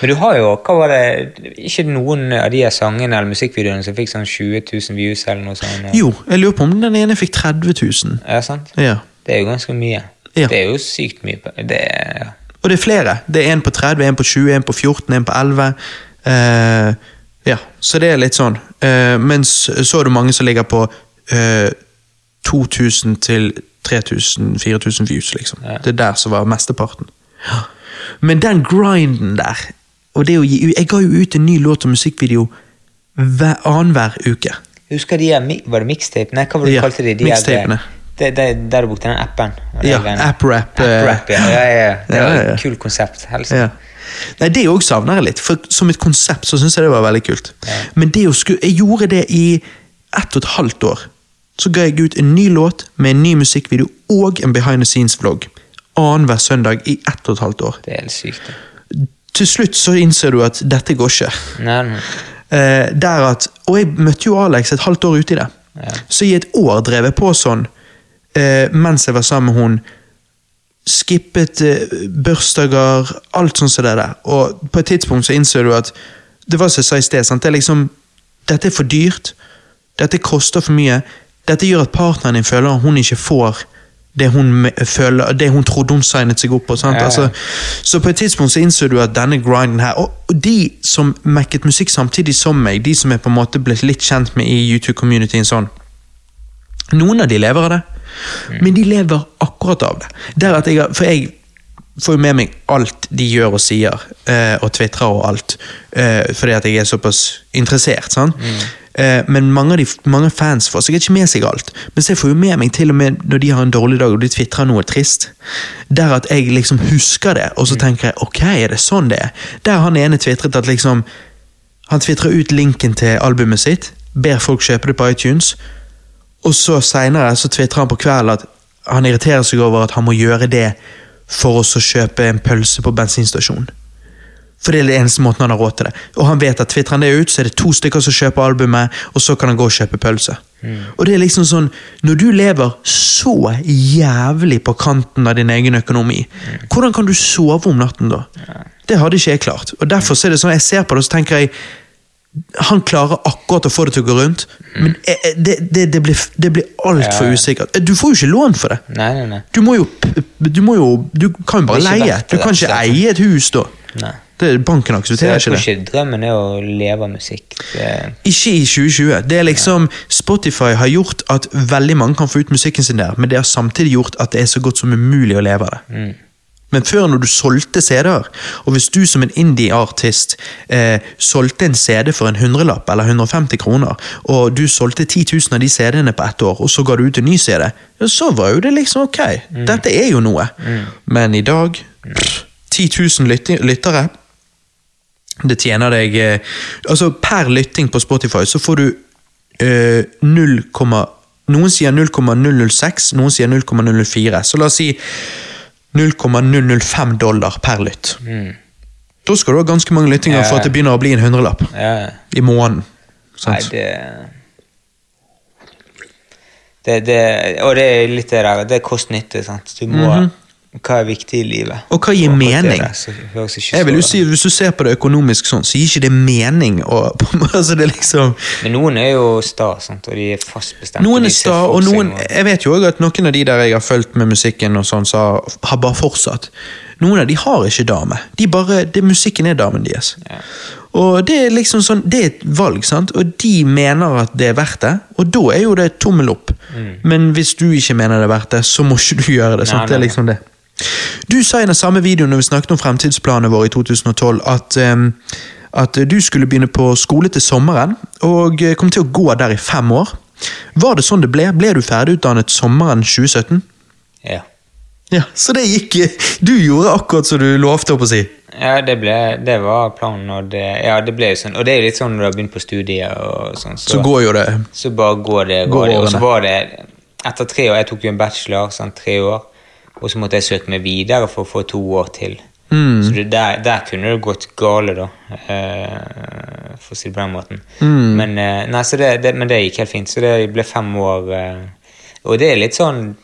Men du har jo hva var det, ikke noen av de sangene eller musikkvideoene som fikk sånn 20 000 views eller noe sånt? Jo, jeg lurer på om den ene fikk 30 000. Ja, sant? Ja. Det er jo ganske mye. Ja. Det er jo sykt mye. Det er, ja. Og det er flere. Det er en på 30, en på 20, en på 14, en på 11. Uh, ja, så det er litt sånn. Uh, mens så er det mange som ligger på uh, 2000 til 3000-4000 views, liksom. Det er der som var mesteparten. Men den grinden der, og det å gi Jeg ga jo ut en ny låt og musikkvideo hver, annenhver uke. Husker de Var det mixtape? Nei, hva var det du Ja, kalte de? de mixtapene. Det, det, der du brukte den appen. Ja. AppRap, App AppRap, ja. ja, ja. Det var ja, ja. et kult konsept. Helst. Nei, Det òg savner jeg litt, for som et konsept så syns jeg det var veldig kult. Men sku, jeg gjorde det i ett og et halvt år. Så ga jeg ut en ny låt med en ny musikkvideo og en behind the scenes-vlogg. Annenhver søndag i ett og et halvt år. Det er helt sykt. Til slutt så innser du at dette går ikke. Nei, nei. Eh, der at, og jeg møtte jo Alex et halvt år ute i det. Så i et år drev jeg på sånn, eh, mens jeg var sammen med hun, skippet eh, børsdager, alt sånn som det der. Og på et tidspunkt så innser du at, det var som jeg sa i sted, sant? det er liksom, dette er for dyrt, dette koster for mye, dette gjør at partneren din føler at hun ikke får det hun, føler, det hun trodde hun signet seg opp på. Sant? Ja, ja. Altså, så på et tidspunkt så innså du at denne grinden her Og og de som mekket musikk samtidig som meg, de som er på en måte blitt litt kjent med i YouTube-communityen sånn Noen av de lever av det, men de lever akkurat av det. Jeg, for jeg får jo med meg alt de gjør og sier, eh, og tvitrer og alt, eh, fordi at jeg er såpass interessert. sant? Eh, men mange, de, mange fans får sikkert ikke med seg alt. men jeg får jo med meg til og med når de har en dårlig dag og de tvitrer noe trist. Der at jeg liksom husker det, og så tenker jeg ok, er det sånn det er? Der han ene tvitret at liksom Han tvitrer ut linken til albumet sitt, ber folk kjøpe det på iTunes, og så seinere så tvitrer han på kvelden at han irriterer seg over at han må gjøre det for oss å kjøpe en pølse på bensinstasjonen. For det er den eneste måten han har råd til det. Og han vet at tvitrer han det ut, så er det to stykker som kjøper albumet, og så kan han gå og kjøpe pølse. Og det er liksom sånn, Når du lever så jævlig på kanten av din egen økonomi, hvordan kan du sove om natten da? Det hadde ikke jeg klart. Og derfor så er det sånn, jeg ser på det og så tenker jeg han klarer akkurat å få det til å gå rundt, men eh, eh, det, det, det blir, det blir altfor Ja. usikkert. Du får jo ikke lån for det. Nei, nei, nei. Du må jo, du må jo Du kan jo bare leie. Du kan ikke eie et hus da. nei. Det, banken aksepterer ikke det. ikke drømmen er å leve av musikk. Det, Ikke i 2020. Det er liksom Spotify har gjort at veldig mange kan få ut musikken sin der, men det har samtidig gjort at det er så godt som umulig å leve av det. Men før når du solgte CD-er, og hvis du som en indie-artist eh, solgte en CD for en hundrelapp eller 150 kroner, og du solgte 10 000 av de CD-ene på ett år, og så ga du ut en ny CD, ja, så var jo det liksom ok. Dette er jo noe. Men i dag pff, 10 000 lyttere det tjener deg eh, Altså, per lytting på Spotify så får du eh, 0, Noen sier 0,006, noen sier 0,004. Så la oss si 0,005 dollar per lytt. Da skal du ha ganske mange lyttinger for at det begynner å bli en hundrelapp ja. i måneden. Nei, det, det, det Og det er litt det der Det er kost-nytte, sant. Du må Hva er viktig i livet? Og hva gir Og mening? så Jeg vil jo si, Hvis du ser på det økonomisk sånn, så gir ikke det mening. å- *laughs* altså det liksom... Men noen er jo sta, sant, og de er fast bestemt. Noen er sta, og noen. Jeg vet jo også at noen av de der jeg har fulgt med musikken, og sånn, så har, bare fortsatt. Noen av de har ikke dame. De bare, det, musikken er damen deres. Og det er liksom sånn, det er et valg, sant? og de mener at det er verdt det. Og da er jo det tommel opp. Men hvis du ikke mener det er verdt det, så må ikke du gjøre det. sant? Nei, Det er liksom det. Du sa i den samme videoen når vi snakket om fremtidsplanene våre i 2012, at, um, at du skulle begynne på skole til sommeren, og eh, kom til å gå der i fem år. Var det sånn det ble? Ble du ferdigutdannet sommeren 2017? Ja. Ja, Så det gikk Du gjorde akkurat som du lovte, å si. Ja, det, ble, det var planen, og det, ja, det ble jo sånn. Og det er jo litt sånn når du har begynt på studiet, og sånn, så, Så går jo det. så bare går det. Går Går det. Og så var det etter tre år Jeg tok jo en bachelor, sånn tre år, og så måtte jeg søke meg videre for å få to år til. Mm. Så det, der, der kunne det gått gale, da, uh, for å si det på den måten. Mm. Men, uh, nei, så det, det, men det gikk helt fint, så det ble fem år. Uh, og det er litt sånn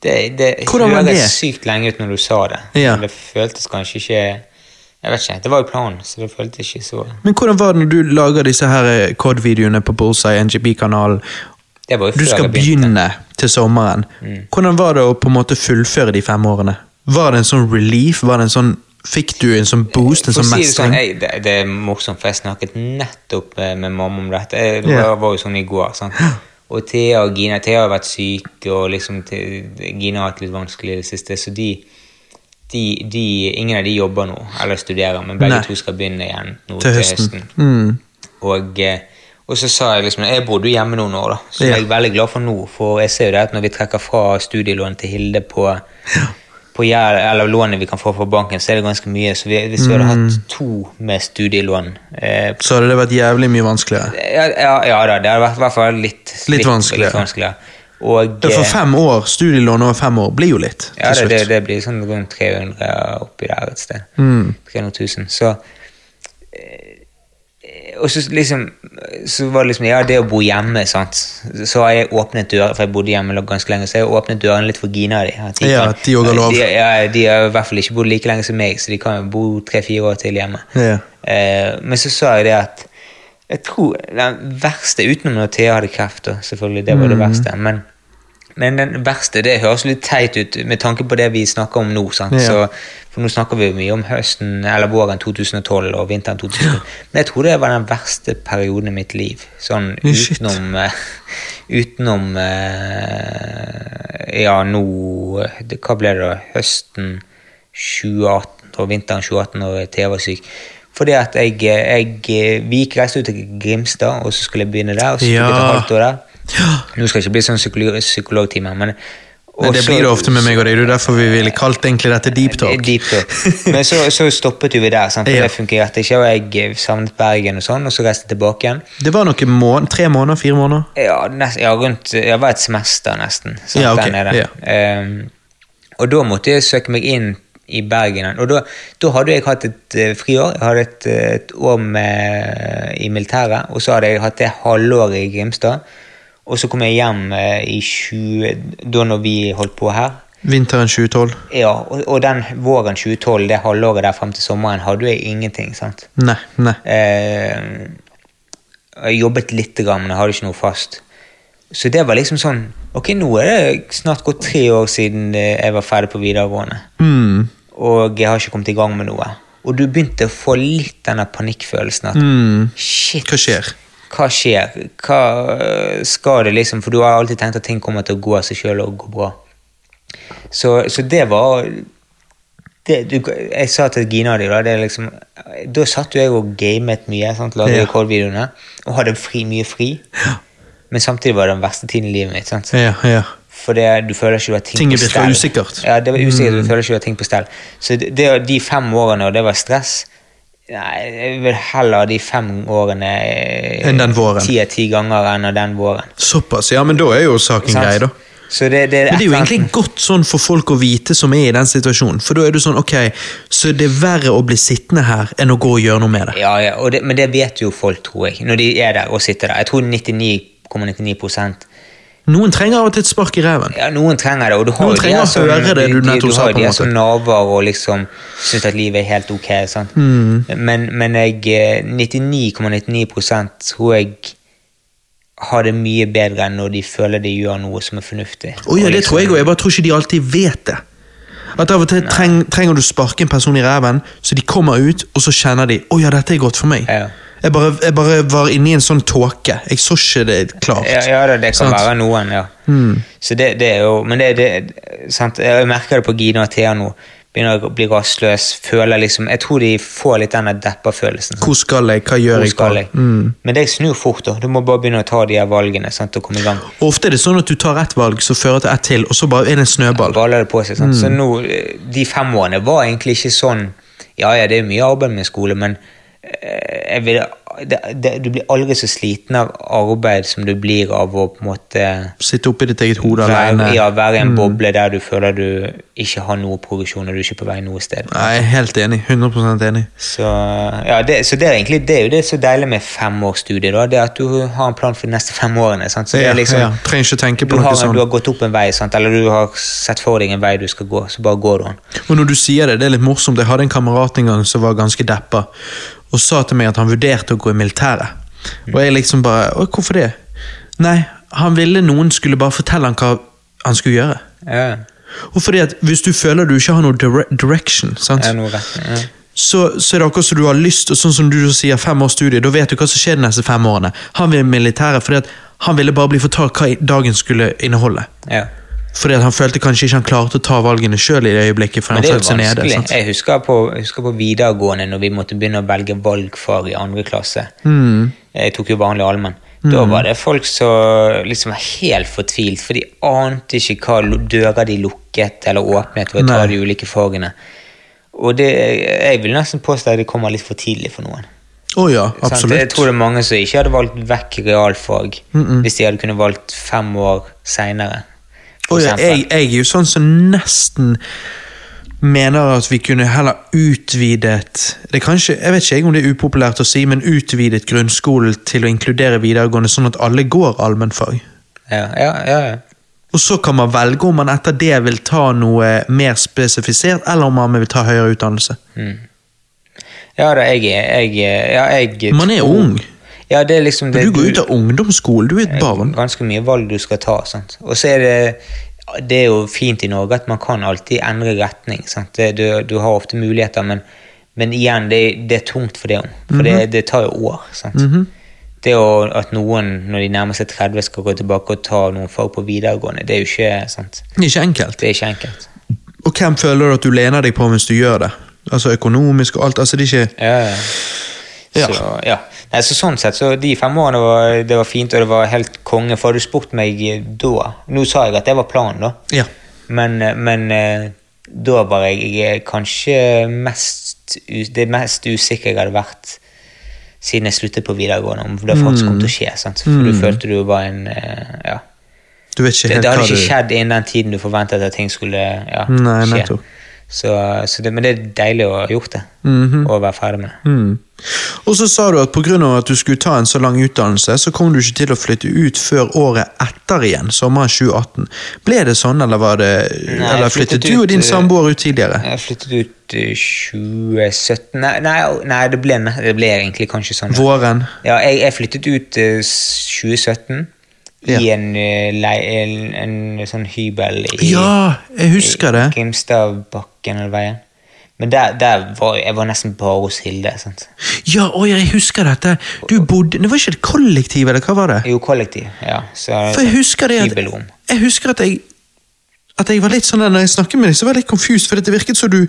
Det, det høres sykt lenge ut når du sa det. Ja. Men det føltes kanskje ikke Jeg vet ikke, Det var jo planen, så det føltes ikke så Men hvordan var det når du lager disse her COD-videoene på Bullseye NGB-kanalen? Du skal begynne til sommeren. Mm. Hvordan var det å på en måte fullføre de fem årene? Var det en sånn relief? Var det en sånn, fikk du en sånn boost, en sånn si det, sånn, det, det er morsomt, for jeg snakket nettopp eh, med mamma om dette. Det var, var jo sånn i går. Sant? Og Thea og Gina Thea har vært syke, og liksom Gina har hatt litt vanskelig i det siste. Så de, de, de Ingen av de jobber nå, eller studerer, men begge Nei. to skal begynne igjen nå Til høsten. Mm. Og, eh, og så sa jeg liksom Jeg bodde jo hjemme noen år, da, så Ja. jeg er veldig glad for nå. For jeg ser jo det at når vi trekker fra studielån til Hilde på, på gjeld, eller lånet vi kan få fra banken, så er det ganske mye. Så vi, hvis vi hadde Mm. hatt to med studielån eh, Så hadde det vært jævlig mye vanskeligere. ja, ja, ja da, det hadde vært i hvert fall litt, Litt vanskeligere. Litt vanskeligere. Og, Ja, For eh, fem år, studielån over fem år, blir jo litt ja, det, det, det blir sånn rundt 300 oppi der et sted. Mm. 300 000. Så eh, Og så liksom Så var det liksom Ja, det å bo hjemme, sant. Så har jeg åpnet døren, for jeg bodde hjemme ganske lenge, så jeg har åpnet dørene litt for Gina og de. At Ja, kan- at de har lov. De, ja, de har i hvert fall ikke bodd like lenge som meg, så de kan jo bo tre-fire år til hjemme. Ja. Eh, men så sa jeg det at jeg tror den verste, utenom når Thea hadde kreft, selvfølgelig, det var det Mm. verste, men, men den verste, det høres litt teit ut med tanke på det vi snakker om nå. Sant? Ja. Så, for nå snakker vi mye om høsten eller våren 2012 og vinteren 2012. Men jeg tror det var den verste perioden i mitt liv. Sånn Ja, utenom eh, Utenom eh, Ja, nå det, Hva ble det da? Høsten 2018 og vinteren 2018 og TV var syk. Fordi at jeg, jeg Vi gikk reiste ut til Grimstad, og så skulle jeg begynne der. Og så tok Ja. jeg et halvt år der. Nå skal det ikke bli sånn psykolog, psykologtime, men Men det blir det ofte med meg og deg. Det er derfor vi ville kalt egentlig dette deep talk. Deep talk. Men så, så stoppet vi der, sant? for Ja. det fungerte ikke. Og jeg savnet Bergen og sånn, og så reiste jeg tilbake igjen. Det var noen måned, tre måneder, fire måneder? Ja, nest, ja rundt det var et semester, nesten. sant, Ja, okay. der nede. ja. Um, og da måtte jeg søke meg inn i Bergen. Og da, da hadde jeg hatt et uh, friår. Jeg hadde et, eh, et år med, i militæret, og så hadde jeg hatt det halvåret i Grimstad. Og så kom jeg hjem eh, i 20... Da når vi holdt på her. Vinteren 2012? Ja, og, og den våren 2012, det halvåret der frem til sommeren, hadde jeg ingenting. sant? Nei. nei. Eh, jeg jobbet litt, grann, men jeg hadde ikke noe fast. Så det var liksom sånn Ok, nå er det snart gått tre år siden eh, jeg var ferdig på videregående. Mm. Og jeg har ikke kommet i gang med noe. Og du begynte å få litt denne panikkfølelsen at Mm. shit, Hva skjer? Hva skjer? Hva øh, skal det liksom For du har alltid tenkt at ting kommer til å gå av seg sjøl og gå bra. Så, så det var det, du, Jeg sa til Gina di da det liksom, Da satt jo jeg og gamet mye. Sant? Lagde Ja. rekordvideoene. Og hadde fri, mye fri. Men samtidig var det den verste tiden i livet mitt. Sant? Ja, ja. For det, du føler ikke du har ting Ting på stell. usikkert. Ja, det var usikkert, du føler ikke du har ting på stell. Så det, det, de fem årene, og det var stress Nei, jeg vil heller de fem årene eh, Enn den våren. Ti av ti ganger enn den våren. Såpass, ja, men da er jo saken Sant? grei, da. Så det, det, Men det er jo egentlig godt sånn for folk å vite som er i den situasjonen. For da er du sånn, ok, så det er verre å bli sittende her enn å gå og gjøre noe med det. Ja, ja, det, men det vet jo folk, tror jeg, når de er der og sitter der. Jeg tror 99,99 Noen trenger av og til et spark i ræven. Ja, noen trenger det, og du har Noen de å som- høre det du nettopp du sa, har på en måte. som naver og liksom syns at livet er helt ok. Mm. Men, men jeg eh, 99,99% tror jeg har det mye bedre enn når de føler de gjør noe som er fornuftig. Oh, ja, det liksom- tror jeg òg. Jeg bare tror ikke de alltid vet det. At Av og til treng, trenger du sparke en person i ræven, så de kommer ut, og så kjenner de å ja, dette er godt for meg. Ja. Jeg, bare, jeg bare var inne i en sånn tåke. Jeg så ikke det klart. Ja, ja det, det kan Sant? være noen, ja. Mm. Så det, det er jo Men det, det sant? Jeg merker det på Gina og Thea nå. Begynner å bli rastløs. Føler liksom Jeg tror de får litt den deppa-følelsen. Hvor skal jeg? Hva gjør jeg? Mm. Men det snur fort. da. Du må bare begynne å ta de her valgene sant, og komme i gang. Og Ofte er det sånn at du tar ett valg som fører til ett til, og så bare er det en snøball. Baller det på seg. Sant? Mm. Så nå, eh, De fem årene var egentlig ikke sånn Ja, ja, det er mye arbeid med skole, men vil, det, det, du blir aldri så sliten av arbeid som du blir av å på en måte Sitte oppi ditt eget hode alene. ja, være i en boble der du føler du ikke har noe progresjon, og du er ikke på vei noe sted. Nei, jeg er helt enig. 100% enig. Så, ja, det, så det er egentlig det er jo det så deilig med femårsstudiet, da, det at du har en plan for de neste fem årene. Sant? Så Ja, er liksom, ja. Trenger ikke tenke på noe har, sånt. du har gått opp en vei, sant? eller du har sett for deg en vei du skal gå, så bare går du den. Og når du sier det, det er litt morsomt. Jeg hadde en kamerat en gang som var ganske deppa, og sa til meg at han vurderte å gå i militæret. Og jeg liksom bare Å, hvorfor det? Nei, han ville noen skulle bare fortelle han hva han skulle gjøre. Ja, Og fordi at Hvis du føler du ikke har noe dire direction, sant? ja noe rett. Ja. så, så er det akkurat som du har lyst, og sånn som du sier, fem års studie, da vet du hva som skjer de neste fem årene. Han vil militæret fordi at han ville bare bli fortalt hva dagen skulle inneholde. Ja. Fordi han følte kanskje ikke han klarte å ta valgene sjøl i det øyeblikket. Men han det er jo nede. vanskelig. Sant? Jeg husker på, jeg husker på videregående når vi måtte begynne å velge valgfag i andre klasse. Mm. Jeg tok jo vanlig allmenn. Da var det folk som liksom var helt fortvilt, for de ante ikke hva dører de lukket eller åpnet ved å ta de ulike fagene. Og det, jeg vil nesten påstå at det kommer litt for tidlig for noen. Oh ja, absolutt. Jeg tror det er mange som ikke hadde valgt vekk realfag hvis de hadde kunnet valgt fem år seinere. Å ja, jeg, jeg er jo sånn som nesten mener at vi kunne heller utvidet Det kanskje, Jeg vet ikke om det er upopulært å si, men utvidet grunnskolen til å inkludere videregående, sånn at alle går allmennfag. Ja, ja, ja, ja. Og så kan man velge om man etter det vil ta noe mer spesifisert, eller om man vil ta høyere utdannelse. Ja da, jeg jeg, ja, jeg Man er ung. Ja, det er liksom det Du går ut av ungdomsskolen, du er et barn. Ganske mye valg du skal ta. sant? Og så er det Det er jo fint i Norge at man kan alltid endre retning. du, du har ofte muligheter, men, men igjen, det, det er tungt for det òg. For det, det tar jo år. sant? Det å, at noen når de nærmer seg 30 skal gå tilbake og ta noen fag på videregående, det er jo ikke sant? Det er ikke enkelt. Det er ikke enkelt. Og hvem føler du at du lener deg på mens du gjør det? Altså økonomisk og alt. altså det er ikke... Ja, ja. Ja. Så, ja. Nei, så sånn sett, så de fem årene var, det var fint, og det var helt konge. For hadde du spurt meg da Nå sa jeg at det var planen, da. Ja. Men, men eh, da var jeg jeg kanskje mest det mest usikre jeg hadde vært siden jeg sluttet på videregående, om det faktisk kom til å skje. Sant? For du følte du var en eh, Ja. Du Det, det hadde ikke du... skjedd innen den tiden du forventet at ting skulle ja, Nei, skje. nettopp. Så, så det, men det er deilig å ha gjort det, Mhm. og være ferdig med. Mm. Og så sa du at pga. at du skulle ta en så lang utdannelse, så kom du ikke til å flytte ut før året etter igjen, sommeren 2018. Ble det sånn, eller, var det, Nei, eller flyttet flyttet du og din eh, samboer ut tidligere? Jeg flyttet ut 2017 Nei, nei, nei det, ble, det ble egentlig kanskje sånn. Våren? Ja, jeg, jeg flyttet ut eh, 2017 Ja. i en, eh, en, en sånn hybel i Ja, jeg husker det. Grimstadbakken eller veien. Men der, der var jeg var nesten bare hos Hilde. sant? Ja, oi, jeg husker dette. Du bodde Det var ikke et kollektiv, eller hva var det? Jo, kollektiv. ja. Så, For jeg husker det at, jeg husker at jeg At jeg var litt sånn Når jeg snakket med deg, så var jeg litt confused, for det virket som du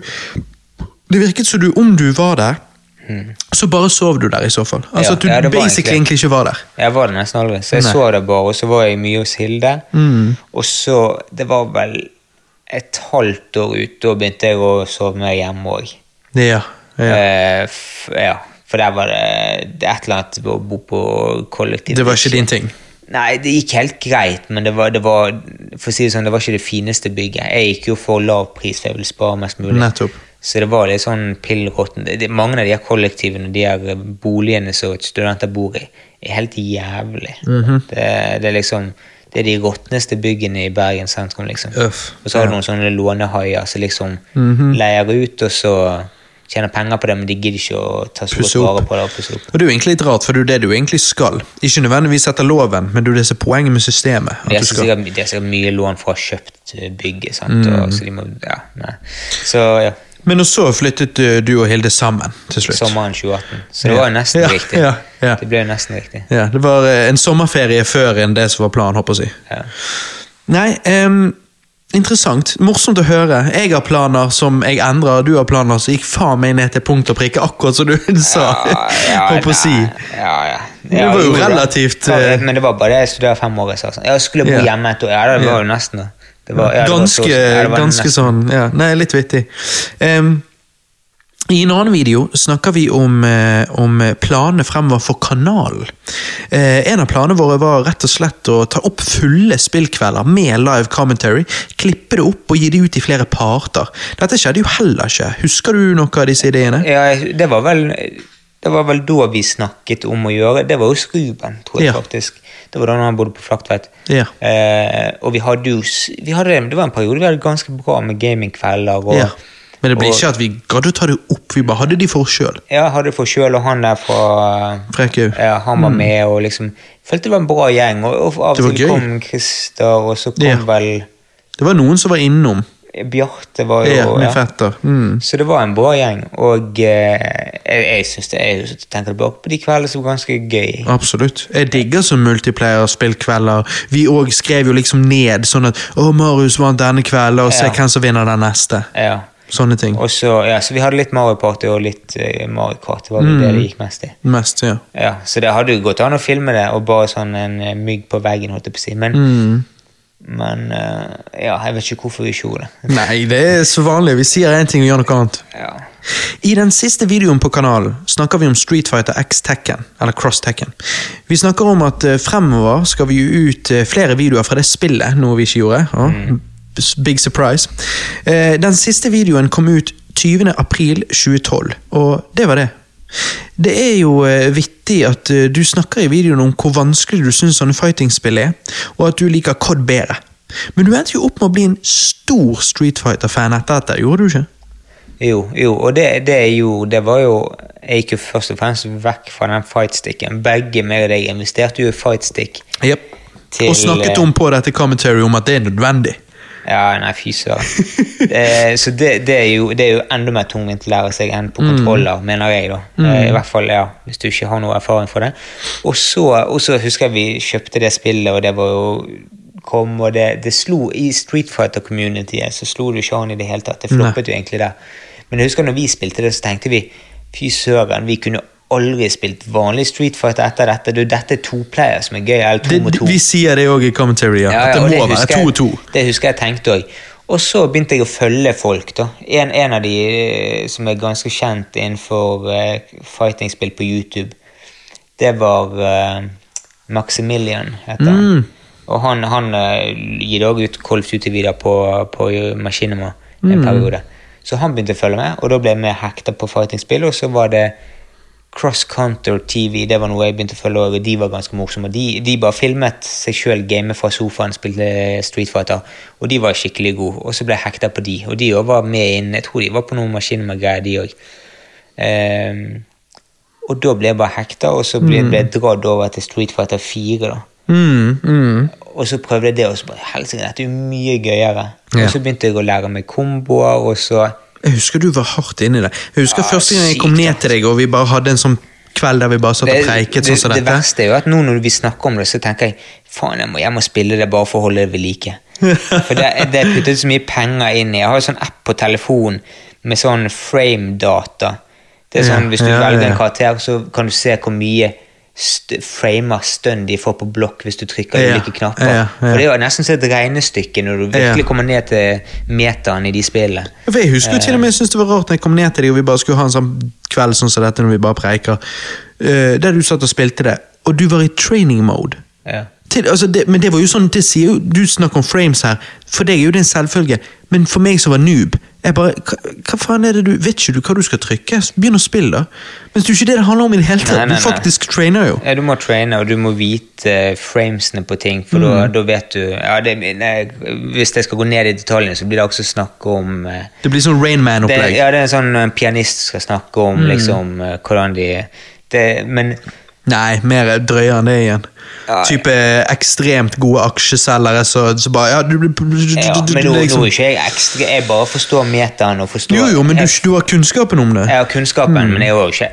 Det virket som du, om du var der, så bare sov du der i så fall. Altså Ja, at du ja, basically egentlig- egentlig ikke var der. Jeg var der nesten aldri. Så jeg Nei. så det bare, og så var jeg mye hos Hilde. Mm. Og så Det var vel et halvt år ute, da begynte jeg å sove mer hjemme òg. Ja, ja. Eh, ja. For der var det, et eller annet å bo på kollektiv. Det var ikke din ting. Nei, det gikk helt greit, men det var, det var for å si det sånn, det var ikke det fineste bygget. Jeg gikk jo for lav pris, for jeg ville spare mest mulig. Nettopp. Så det var litt sånn pill råtten. Det- det- Mange av de her kollektivene, de her boligene som studenter bor i, er helt jævlig. Mhm. det, det er liksom det er de råtneste byggene i Bergen sentrum, liksom. Uff. Og så har du noen sånne lånehaier som liksom Mhm. leier ut, og så tjener penger på det, men de gidder ikke å ta så godt vare på det. og pusse opp. Og det er jo egentlig litt rart, for det er det du egentlig skal. Ikke nødvendigvis etter loven, men det er det som er poenget med systemet. At De har du skal. sikkert, mye lån fra kjøpt eh, bygget, sant? Mm. Og, så de må, ja, nei. Så ja, Men så flyttet uh, du og Hilde sammen til slutt. sommeren 2018. Så det Ja. var jo nesten Ja, riktig. ja, ja. Det ble jo nesten riktig. Ja, Det var eh, en sommerferie før enn det som var planen, håper jeg å. Nei, um, interessant. Morsomt å høre. Jeg har planer som jeg endrer, og du har planer som gikk faen meg ned til punkt og prikke, akkurat som du *laughs* sa. Håper å si. Ja, ja. Det var jo relativt, Ja, eh, Men det var bare det jeg studerte fem år. Jeg. Jeg skulle bo Ja. hjemme et år. Ja, det var jo nesten det. Var, ja, ganske så- ganske sånn ja, Nei, litt vittig. Um, I en annen video snakker vi om, eh, om planene fremover for kanalen. Eh, en av planene våre var rett og slett å ta opp fulle spillkvelder med live commentary. Klippe det opp og gi det ut i flere parter. Dette skjedde jo heller ikke. Husker du noe av disse ideene? Ja, det var vel det var vel da vi snakket om å gjøre Det var hos Ruben, tror jeg Ja. faktisk. Det var da han bodde på Flaktveit. Ja. Eh, og vi hadde jo vi hadde, Det var en periode vi hadde ganske bra med gamingkvelder. Og, Ja. Men det ble og- ikke at vi gadd å ta det opp, vi bare hadde de for oss sjøl. Ja, hadde for sjøl og han der fra Frekkhaug. Ja, han var med og liksom Følte det var en bra gjeng. Og, og av og til kom Christer, og så kom vel Det var noen som var innom. Bjarte var jo Ja, min fetter. Mm. Så det var en bra gjeng, og eh, jeg, jeg synes det er jeg tenker tilbake på de kveldene som var ganske gøy. Absolutt. Jeg digger sånn multiplayer-spillkvelder. Vi òg skrev jo liksom ned sånn at 'Å, Marius vant denne kvelden', og se Ja. hvem som vinner den neste. Ja. Sånne ting. Og så, ja, så vi hadde litt Mario Party og litt uh, Mario Kart. Det var mm. det det gikk mest i. Mest, ja. Ja, så det hadde jo gått an å filme det, og bare sånn en eh, mygg på veggen, holdt jeg på å si. Men, Mm. Men eh, ja, jeg vet ikke hvorfor vi ikke gjorde det. *laughs* Nei, det er så vanlig. Vi sier én ting og gjør noe annet. Ja. I den siste videoen på kanalen snakker vi om Street Fighter X Tekken, eller Cross Tekken. Vi snakker om at eh, fremover skal vi gi ut eh, flere videoer fra det spillet, noe vi ikke gjorde. Ja. Big surprise. Den siste videoen kom ut 20. april 2012, og det var det. Det er jo eh, vittig at eh, du snakker i videoen om hvor vanskelig du syns sånne fighting-spill er, og at du liker COD bedre. Men du endte jo opp med å bli en stor Street Fighter-fan etter dette, gjorde du ikke? Jo, jo, og det, det jo Det var jo Jeg gikk jo først og fremst vekk fra den fightsticken. Begge meg og deg investerte jo i fightstick. Yep. Til, Og snakket eh, om på dette commentary om at det er nødvendig. Ja, nei, fy søren. Eh, så det, det, er jo, det er jo enda mer tungvint å lære seg enn Mm. på kontroller, mener jeg. da. Eh, I hvert fall, ja, Hvis du ikke har noe erfaring for det. Og så, og så husker jeg vi kjøpte det spillet, og det var jo kom, og det, det slo I Street Fighter-communityet så slo det ikke an i det hele tatt. Det floppet jo egentlig der. Men jeg husker når vi spilte det, så tenkte vi fy søren, vi kunne aldri spilt vanlig Street Fighter etter dette. Du, dette er toplayer som er gøy, eller to Det, mot to. vi sier det òg i commentary, ja. ja, det være husker to jeg- og to. Det husker jeg tenkte òg. Og så begynte jeg å følge folk. da. En, en av de eh, som er ganske kjent innenfor uh, fighting-spill på YouTube, det var uh, Maximilian, heter han. Mm. Og han, han uh, gir òg ut Colf of Duty-videoer på, på Machinima Mm. en periode. Så han begynte å følge med, og da ble vi hekta på fighting-spill. Og så var det Cross Counter TV, det var noe jeg begynte å følge over, og de var ganske morsomme. De, de bare filmet seg sjøl game fra sofaen, spilte Street Fighter, og de var skikkelig gode. Og så ble jeg hekta på de, og de òg var med inn. Jeg tror de var på noen maskiner med greier, de òg. Um, og da ble jeg bare hekta, og så ble, ble jeg dratt over til Street Fighter 4. da. Mm, mm. Og så prøvde jeg det, og så bare helsike, dette er jo mye gøyere. Ja. Og så begynte jeg å lære meg komboer, og så Jeg husker du var hardt inni det. Jeg husker Ja, første gang jeg kom ned til deg, og vi bare hadde en sånn kveld der vi bare satt og preiket sånn som det, dette. verste er jo at nå når vi snakker om det, så tenker jeg faen, jeg må, jeg må spille det bare for å holde det ved like. *laughs* For det, det er puttet så mye penger inn i. Jeg har en sånn app på telefonen med sånn frame-data. Det er sånn, Hvis du ja, velger ja. en karakter, så kan du se hvor mye st framer stønn de får på blokk hvis du trykker Ja, ulike knapper. ja, ja. For Det er jo nesten et regnestykke når du virkelig kommer ned til metaen i de spillene. For Jeg husker jo til og med jeg synes det var rart når jeg kom ned til de og vi bare skulle ha en sånn kveld sånn som dette når vi bare preiker, uh, der du satt og spilte det, og du var i training mode. Ja. Til, altså det, men det var jo sånn, det sier jo, Du snakker om frames her. For deg er jo det en selvfølge. Men for meg som var noob jeg bare, hva, hva faen er det du, Vet ikke du hva du skal trykke? Begynn å spille, da. Men det er ikke det det handler om i det hele tatt. Du nei. faktisk trainer jo. Ja, du må traine, og du må vite eh, framesene på ting, for Mm. da, vet du ja, det, nei, Hvis jeg skal gå ned i detaljene, så blir det også snakk om eh, Det blir sånn Rainman-opplegg. Ja, det er en sånn en pianist skal snakke om Mm. liksom eh, hvordan de det, Men Nei, mer drøyere enn det igjen. Ja, Type ekstremt gode aksjeselgere så, så bare ja, du, du, du, du, ja, men nå, nå liksom. er ikke jeg ekstra Jeg bare forstår metaen og forstår Jo, jo, men du, jeg, du har kunnskapen om det. jeg har kunnskapen, Mm. men jeg var jo ikke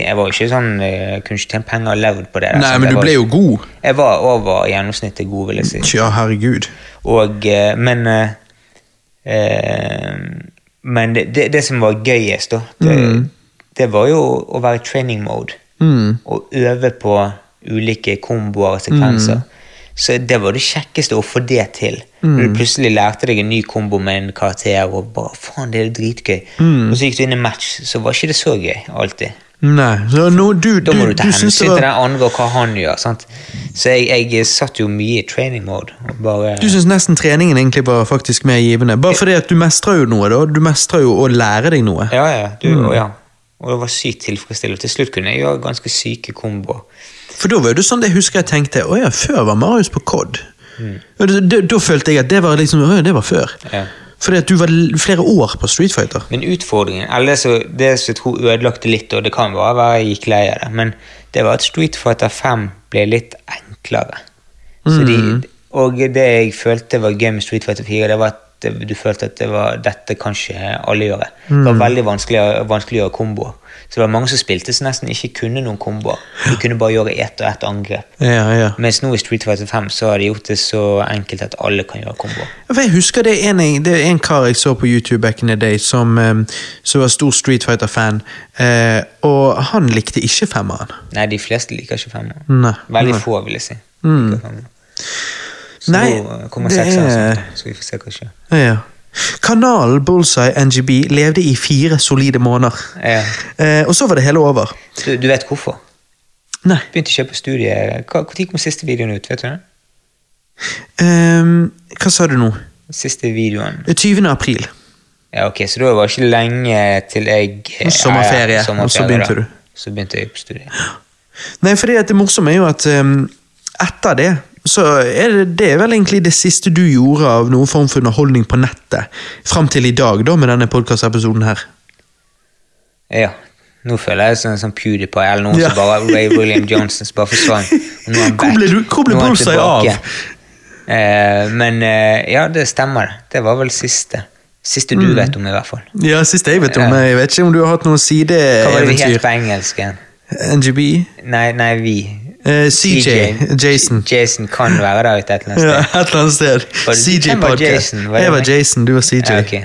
Jeg var ikke sånn eh, Jeg kunne ikke tjene penger og levd på det. der, Nei, men du var- ble jo god. Jeg var over gjennomsnittet god, vil jeg si. Ja, herregud. Og, eh, men eh, eh, Men det, det, det som var gøyest, da, det, det var jo å være i training mode. Mm. Og øve på ulike komboer og sekvenser. Så det var det kjekkeste å få det til. Når du plutselig lærte deg en ny kombo med en karakter, og bare faen, det er dritgøy. Og så gikk du inn i match, så var ikke det så gøy alltid. Nei, så nå, du, Da må du, du ta hensyn til den andre og hva han gjør. sant? Så jeg, jeg satt jo mye i training mode. bare... Du syns nesten treningen egentlig var faktisk mer givende. Bare fordi at du mestrer jo noe, da. Du mestrer jo å lære deg noe. Ja, ja. Du, Mm. ja. Og det var sykt tilfredsstillende. Til slutt kunne jeg gjøre ganske syke komboer. For da var det sånn det husker jeg tenkte Å ja, før var Marius på COD. Mm. Da, da, følte jeg at det var liksom Å ja, det var før. Ja. Fordi at du var flere år på Street Fighter. Men utfordringen, eller det som det som jeg tror ødelagte litt, og det kan bare være jeg gikk lei av det, men det var at Street Fighter 5 ble litt enklere. Så de, Og det jeg følte var gøy med Street Fighter 4, det var at det, du følte at det var, dette kan ikke alle gjøre. Det var veldig vanskelig, vanskelig å gjøre komboer. Så det var mange som spilte som nesten ikke kunne noen komboer. De kunne bare gjøre ett og ett angrep. Ja, ja. Mens nå i Street Fighter 5 så har de gjort det så enkelt at alle kan gjøre komboer. Jeg husker det er, en, det er en kar jeg så på YouTube back in the day, som, eh, som var stor Street Fighter-fan, eh, og han likte ikke femmeren. Nei, de fleste liker ikke femmeren. Nei. Veldig få, vil jeg si. femmer. Så Nei, nå kommer det sekseren er- snart, så vi får se hva som skjer. Ja. Kanalen Bullseye NGB levde i fire solide måneder. Ja. Eh, og så var det hele over. Du, du vet hvorfor? Nei. Begynte ikke på studiet. Når kom siste videoen ut? vet du det? Ehm, hva sa du nå? Siste videoen. 20. april. Ja, ok, Så da var det ikke lenge til jeg eh, Sommerferie, ja, ja, og så begynte da. du. Så begynte jeg på studiet. Nei, fordi det morsomme er jo at um, etter det så er det, det er vel egentlig det siste du gjorde av noen form for underholdning på nettet. Fram til i dag, da, med denne podkastepisoden her. Ja. Nå føler jeg sånn, sånn PewDiePie eller noen Ja. som bare Ray William Johnson som bare forsvant. Hvor ble du- hvor ble Bullseye av? Eh, men eh, ja, det stemmer. det. Var vel siste. Siste Mm. du vet om, i hvert fall. Ja, siste jeg vet om. Jeg vet ikke om du har hatt noen Hva var det vi het på engelsk? NGB? Nei, nei, vi. Eh, CJ. Jason. Jason kan være der ute et eller annet sted. Ja, et eller annet sted. CJ Podcast. Jeg var? Jason, du var CJ. Ja, okay.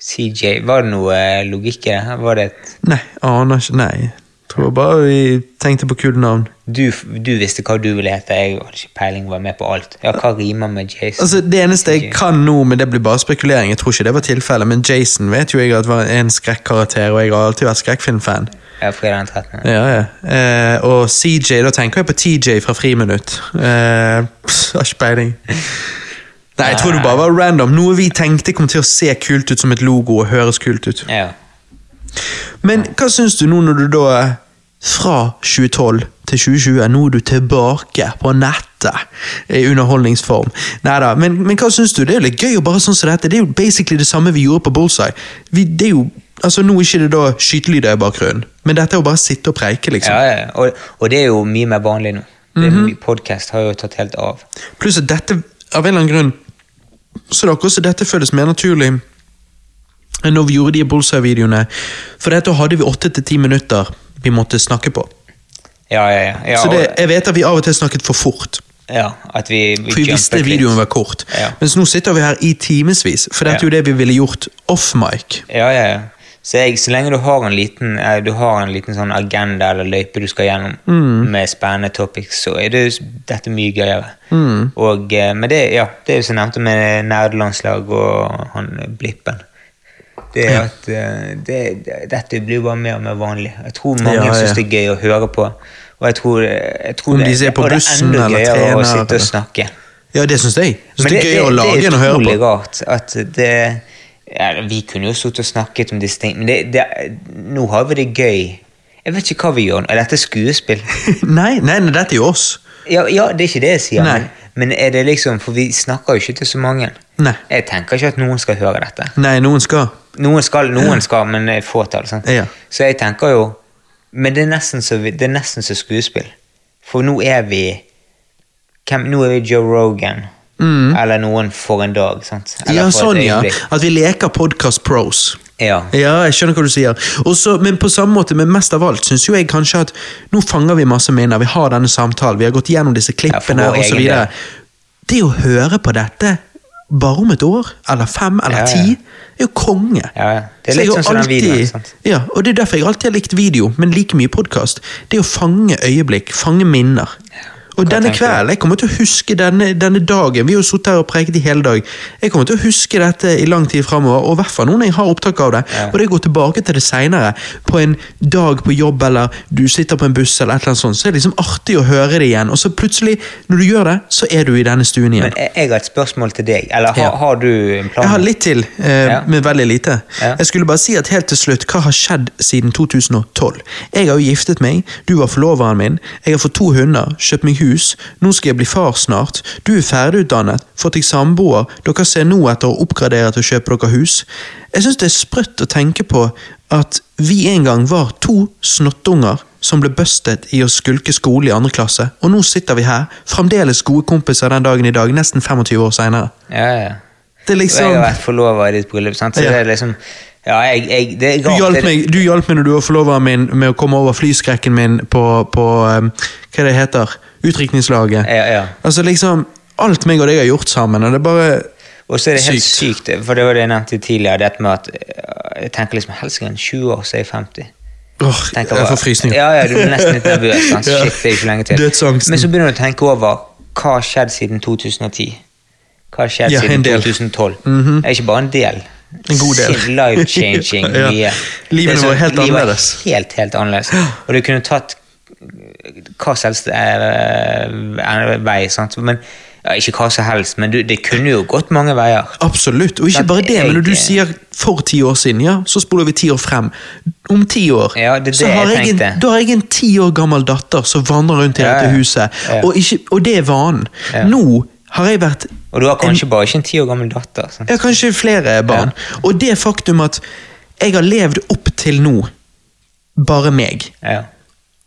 CJ, var det noe eh, logikk i det? Var det et Nei, aner ikke. Nei. Tror bare vi tenkte på kule navn. du, du visste hva du ville hete, jeg hadde ikke peiling, var med på alt. Ja, hva rimer med Jason? Altså, Det eneste jeg kan nå, men det blir bare spekulering, jeg tror ikke det var tilfellet, men Jason vet jo jeg at var en skrekkarakter, og jeg har alltid vært skrekkfilmfan. Ja, fredag den 13. Ja, ja. Eh, og CJ, da tenker jeg på TJ fra Friminutt. Eh, har ikke peiling. Nei, jeg tror det bare var random. Noe vi tenkte kom til å se kult ut som et logo og høres kult ut. Ja. Men hva syns du nå når du da fra 2012 til 2020, nå er du tilbake på nettet i underholdningsform. Neida, men, men hva syns du? Det er jo litt gøy å bare sånn som dette. Det er jo basically det samme vi gjorde på Bullseye. Vi, det er jo, altså Nå er ikke det da skytelyder i bakgrunnen, men dette er jo bare å sitte og preike, liksom. Ja, ja. Og, og det er jo mye mer vanlig nå. Mm -hmm. Podcast har jo tatt helt av. Pluss at dette, av en eller annen grunn, så det som dette føles mer naturlig enn når vi gjorde de Bullseye-videoene. For dette hadde vi åtte til ti minutter vi måtte snakke på. Ja, ja, ja. ja, Så det, jeg vet at vi av og til snakket for fort. ja at vi, vi For vi visste videoen var kort. Ja. Mens nå sitter vi her i timevis, for dette er jo det vi ville gjort off-mic. Ja, ja, ja. Så, jeg, så lenge du har en liten eh, Du har en liten sånn agenda eller løype du skal gjennom Mm. med spennende topics, så er det, dette mye gøyere. Mm. Og, eh, men det, ja, det er jo som jeg nevnte med nerdelandslag og han Blippen. Det er at eh, det, det, Dette blir bare mer og mer vanlig. Jeg tror mange Ja, ja. syns det er gøy å høre på. Og jeg tror, jeg tror Om det, de ser på og det er bussen enda eller gøyere trener, å sitte og snakke. Ja, det syns jeg. Synes det, det, er gøy å lage det enn å er høre utrolig på. rart at det ja, Vi kunne jo sittet og snakket om disse tingene, men det, det, nå har vi det gøy. Jeg vet ikke hva vi gjør. Er dette skuespill? *laughs* nei, nei, nei, dette er jo oss. Ja, ja det er ikke det jeg sier, Nei. men, er det liksom For vi snakker jo ikke til så mange. Nei. Jeg tenker ikke at noen skal høre dette. Nei, noen skal. Noen skal, noen skal men fåtall. sant? Ja. Så jeg tenker jo Men det er nesten så, vi- det er nesten så skuespill. For nå er vi hvem, Nå er vi Joe Rogan. Mm. Eller noen for en dag. sant? Eller Ja, sånn, ja. At vi leker podcast pros. Ja. Ja, jeg skjønner hva du sier. Også, men på samme måte, men mest av alt, syns jeg kanskje at nå fanger vi masse minner. Vi har denne samtalen, vi har gått gjennom disse klippene ja, videre. Det å høre på dette bare om et år, eller fem, eller Ja, ja. ti, er jo konge. Ja, ja. Det er Så litt sånn som den videoen, sant? Ja, og det er derfor jeg alltid har likt video, men like mye podkast. Det er å fange øyeblikk, fange minner. Og Hva denne kvelden, jeg kommer til å huske denne, denne dagen. Vi har jo sittet her og preket i hele dag. Jeg kommer til å huske dette i lang tid framover, og i hvert fall nå når jeg har opptak av det. Ja. Og det går tilbake til det seinere, på en dag på jobb, eller du sitter på en buss, eller et eller annet sånt, så er det liksom artig å høre det igjen. Og så plutselig, når du gjør det, så er du i denne stuen igjen. Men jeg, har et spørsmål til deg. Eller har, Ja. har du en plan? Jeg har litt til, eh, Ja. men veldig lite. Jeg skulle bare si at helt til slutt, hva har skjedd siden 2012? Jeg har jo giftet meg, du var forloveren min, jeg har fått to hunder, kjøpt meg hus, nå skal jeg bli far snart, du er ferdigutdannet, fått deg samboer, dere ser nå etter å oppgradere til å kjøpe dere hus. Jeg synes det er sprøtt å tenke på at vi en gang var to snottunger som ble bustet i å skulke skole i andre klasse, og nå sitter vi her, fremdeles gode kompiser den dagen i dag, nesten 25 år seinere. Ja, ja. Det er liksom jeg har vært forlova i ditt bryllup, sant? så Ja. det er liksom Ja, jeg, jeg det er Du hjalp meg, du hjalp meg når du var forloveren min med å komme over flyskrekken min på, på um, hva det heter, utdrikningslaget. Ja, ja. Altså liksom, alt meg og deg har gjort sammen, og det er bare Og så er det helt Sykt. sykt, for det var det jeg nevnte tidligere, dette med at eh, jeg tenker liksom helsike, 20 år, så er jeg 50. Åh, jeg får frysninger. Ja, ja, du blir nesten litt nervøs. *laughs* Ja. Shit, det er ikke lenge til. Dødsangsten. Men så begynner du å tenke over hva har skjedd siden 2010. Hva har skjedd Ja, siden del. 2012? -hmm. Det er ikke bare en del. En god del. Life-changing *laughs* Ja. mye. Livet var helt annerledes. Helt, helt annerledes. Og du kunne tatt hva som helst eh, vei, sant? Men, ja, ikke hva som helst, men du, det kunne jo gått mange veier. Absolutt. Og ikke bare det, men når du sier for ti år siden, ja, så spoler vi ti år frem. Om ti år Ja, det er så det har jeg jeg en, da har jeg en ti år gammel datter som vandrer rundt i Ja, dette huset, Ja. og, ikke, og det er vanen. Ja. Nå har jeg vært Og du har kanskje bare ikke en ti år gammel datter. Sant? Jeg har kanskje flere barn. Og det faktum at jeg har levd opp til nå, bare meg. Ja.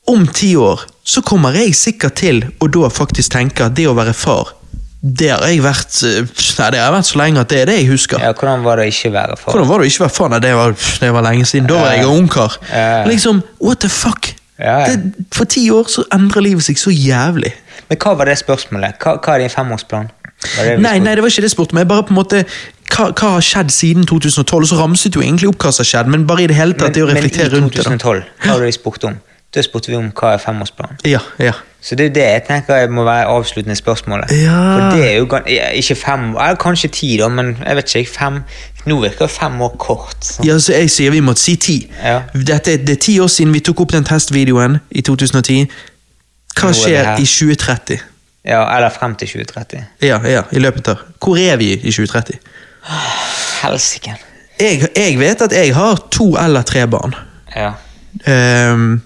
Om ti år så kommer jeg sikkert til å da faktisk tenke at det å være far, det har jeg vært eh, Nei, det har vært så lenge at det er det jeg husker. ja, hvordan var det å ikke være far? Hvordan var det å ikke være far? Nei, det var, det var lenge siden. Da var jeg ungkar. Ja. Liksom, what the fuck? Ja, ja. Det, for ti år så endrer livet seg så jævlig. Men hva var det spørsmålet? Hva, hva er din femårsplan? Det Nei, nei, det var ikke det jeg spurte om. Jeg bare på en måte hva, hva har skjedd siden 2012? Og så ramset jo egentlig opp hva som har skjedd, men bare i det hele tatt det å reflektere men i rundt det. da. 2012, hva var det vi spurte om? Da spurte vi om hva er femårsplanen. Ja, ja. Så det er det jeg tenker må være avsluttende spørsmålet. Ja. For det er jo ikke fem, eller kanskje ti, da, men jeg vet ikke. Fem, nå virker fem år kort. Så. Ja, så jeg sier vi måtte si ti. Ja. Dette, det er ti år siden vi tok opp den testvideoen i 2010. Hva er skjer i 2030? Ja, eller frem til 2030. Ja, ja, i løpet av Hvor er vi i 2030? Helsike. Jeg, jeg vet at jeg har to eller tre barn. Ja. Ehm,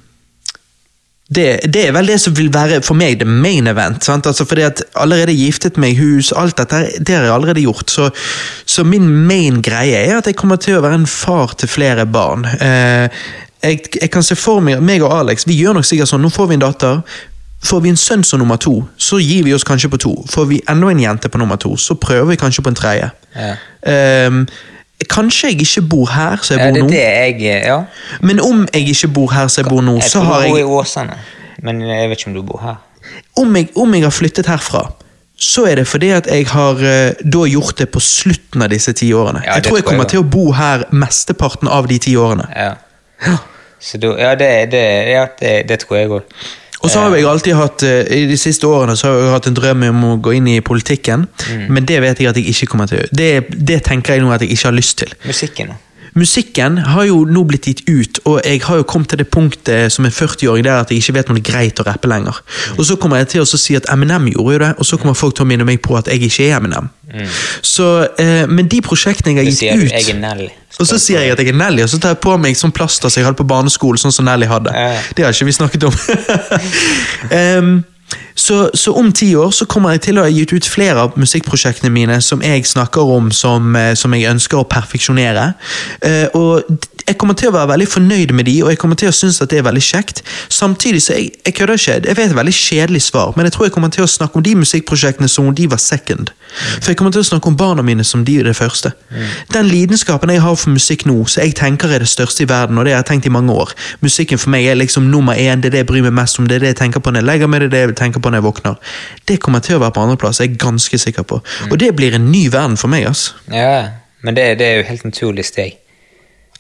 det, det er vel det som vil være for meg det main event. Sant? Altså fordi at Allerede giftet meg, hus, alt dette det har jeg allerede gjort. Så, så min main greie er at jeg kommer til å være en far til flere barn. Eh, jeg, jeg kan se for meg meg og Alex vi gjør nok sikkert sånn, nå får vi en datter. Får vi en sønn som nummer to, så gir vi oss kanskje på to. Får vi enda en jente på nummer to, så prøver vi kanskje på en tredje. Ja. Ehm, kanskje jeg ikke bor her som jeg ja, bor det nå. det jeg Ja. Men om jeg ikke bor her som jeg bor nå, Jeg så tror har du bor i Åsane, men jeg vet ikke om du bor her. om, jeg om jeg har flyttet herfra, så er det fordi at jeg har eh, da gjort det på slutten av disse ti årene. Ja, jeg tror jeg tror jeg kommer til å bo her mesteparten av de ti årene. Ja. Så Du, ja, det, det, ja, det, det tror jeg òg. Og så har jeg alltid hatt, eh, I de siste årene så har jeg hatt en drøm om å gå inn i politikken, Mm. men det vet jeg at jeg ikke kommer til å gjøre. Det, det tenker jeg nå at jeg ikke har lyst til. Musikken, da. Musikken har jo nå blitt gitt ut, og jeg har jo kommet til det punktet som en 40-åring der at jeg ikke vet om det er greit å rappe lenger. Og så kommer jeg til å si at Eminem gjorde jo det, og så kommer folk til å minne meg på at jeg ikke er Eminem. Så, eh, men de prosjektene jeg har gitt sier du ut jeg er Nelly. Og så sier jeg at jeg er Nelly, og så tar jeg på meg sånn plaster som jeg hadde på barneskolen, sånn som Nelly hadde. Det har ikke vi snakket om. *laughs* um, så, så om ti år så kommer jeg til å ha gitt ut flere av musikkprosjektene mine som jeg snakker om som, eh, som jeg ønsker å perfeksjonere. Uh, og jeg kommer til å være veldig fornøyd med de, og jeg kommer til å synes at det er veldig kjekt. Samtidig så jeg, jeg kødder ikke, jeg vet et veldig kjedelig svar, men jeg tror jeg kommer til å snakke om de musikkprosjektene som om de var second. For jeg kommer til å snakke om barna mine som de er det første. Den lidenskapen jeg har for musikk nå, som jeg tenker er det største i verden, og det har jeg tenkt i mange år. Musikken for meg er liksom nummer én, det er det jeg bryr meg mest om, det er det jeg tenker på når jeg legger meg, det er det jeg tenker på når jeg våkner. Det kommer til å være på andreplass, jeg er ganske sikker på. Og det blir en ny verden for meg, altså. Ja, men det, det er jo helt naturlig steg.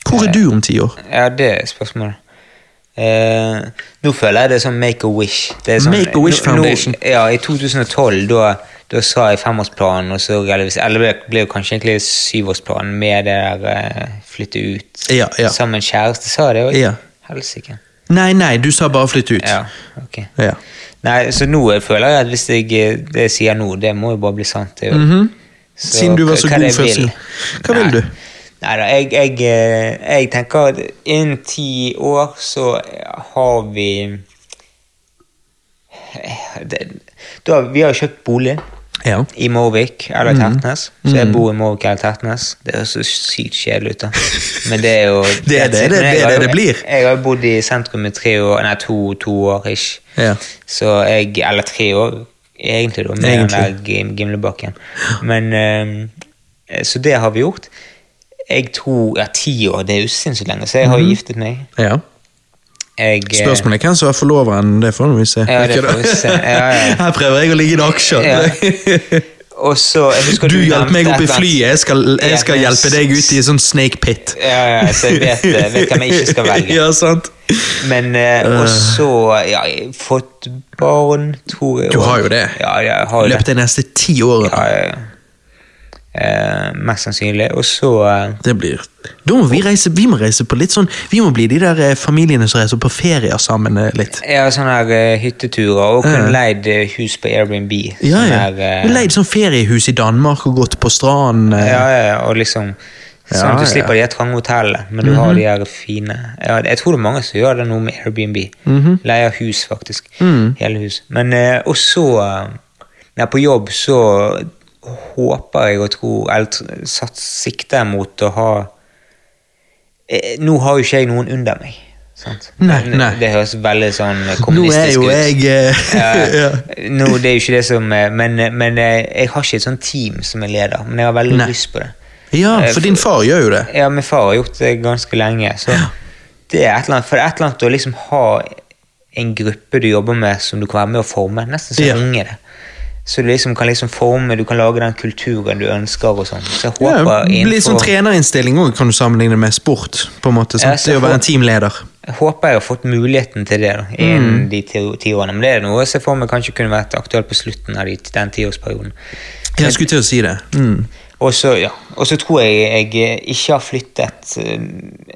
Hvor er du om ti år? Ja, det er spørsmålet. Uh, nå føler jeg det er sånn Make a Wish. Det er sånn, Make-A-Wish Foundation. Nå, ja, I 2012 da, da sa jeg femårsplanen, og så eller det ble jo kanskje egentlig syvårsplanen med det der uh, flytte ut Ja, ja. sammen kjæreste. Sa det òg? Ja. Helsike. Nei, nei, du sa bare flytte ut. Ja, ok. Ja. Nei, så nå føler jeg at hvis jeg, eh, det jeg sier nå, det må jo bare bli sant. det mm -hmm. Så Siden du var så god først. Hva Hva vil Nei. du? Nei da, jeg, jeg, eh, jeg tenker at innen ti år så har vi Eh, det, da, Vi har jo kjøpt bolig. Ja. i Morvik eller Tertnes. Så jeg bor i Morvik eller Tertnes. Det høres så sykt kjedelig ut, da. Men det er jo *laughs* Det er det, det- det det det blir. Jeg, jeg har bodd i sentrum i tre år, nei, to, to år ish. Ja. Så jeg Eller tre år, egentlig, da, med den der Gimlebakken. Men um, Så det har vi gjort. Jeg tror Ja, ti år, det er jo sinnssykt lenge, så jeg har jo giftet meg. ja. Jeg, eh, Spørsmålet er hvem som er forloveren. Det får vi se. Ja, det får vi se. Ja, ja. *laughs* Her prøver jeg å ligge i aksjer. Ja. *laughs* Og så jeg Du hjalp meg opp i flyet, jeg skal, jeg skal hjelpe deg ut i en sånn snake pit. Ja, ja, så jeg vet, vet hvem jeg ikke skal velge. *laughs* ja, sant? Men uh, Og så ja, jeg har fått barn, tror jeg. Du har jo det. Ja, jeg har jo løpet de neste ti årene. Ja, ja, ja. Eh, mest sannsynlig. Og så eh, Det blir Da må vi reise Vi må reise på litt sånn Vi må bli de der eh, familiene som reiser på ferier sammen eh, litt. Ja, sånne her eh, hytteturer og kun leid eh, hus på Airbnb. Ja, ja. eh, leid sånn feriehus i Danmark og gått på stranden. Ja, ja, og liksom Sånn at du slipper de trange hotellene, men du har de her fine ja, Jeg tror det er mange som gjør det nå med Airbnb. Mhm. Leier hus, faktisk. Mm. Hele hus. Men eh, også er på jobb, så håper jeg og tror Eller satt sikte mot å ha eh, Nå har jo ikke jeg noen under meg. Sant? Nei, nei. Det høres veldig sånn kommunistisk ut. Nå er jo jeg uh, Ja, *laughs* ja. nå, det er jo ikke det som eh, Men, men jeg har ikke et sånt team som er leder, men jeg har veldig Nei. lyst på det. ja, for din far gjør jo det. Ja, min far har gjort det ganske lenge. Så det er et eller annet, for det er et eller annet å liksom ha en gruppe du jobber med som du kan være med å forme. Nesten som Ja. unge. det. Så du liksom kan liksom forme, du kan lage den kulturen du ønsker. og sånn. Så jeg Ja, innenfor... Litt sånn trenerinnstilling òg, kan du sammenligne med sport. på en måte, Ja, sant? så Det å være en teamleder. jeg håper jeg har fått muligheten til det da, Mm. de ti, årene. Men det er noe jeg ser for meg kanskje kunne vært aktuelt på slutten av den tiårsperioden. Jeg skulle til å si det. Mm. Og så ja, tror jeg jeg ikke har flyttet eh,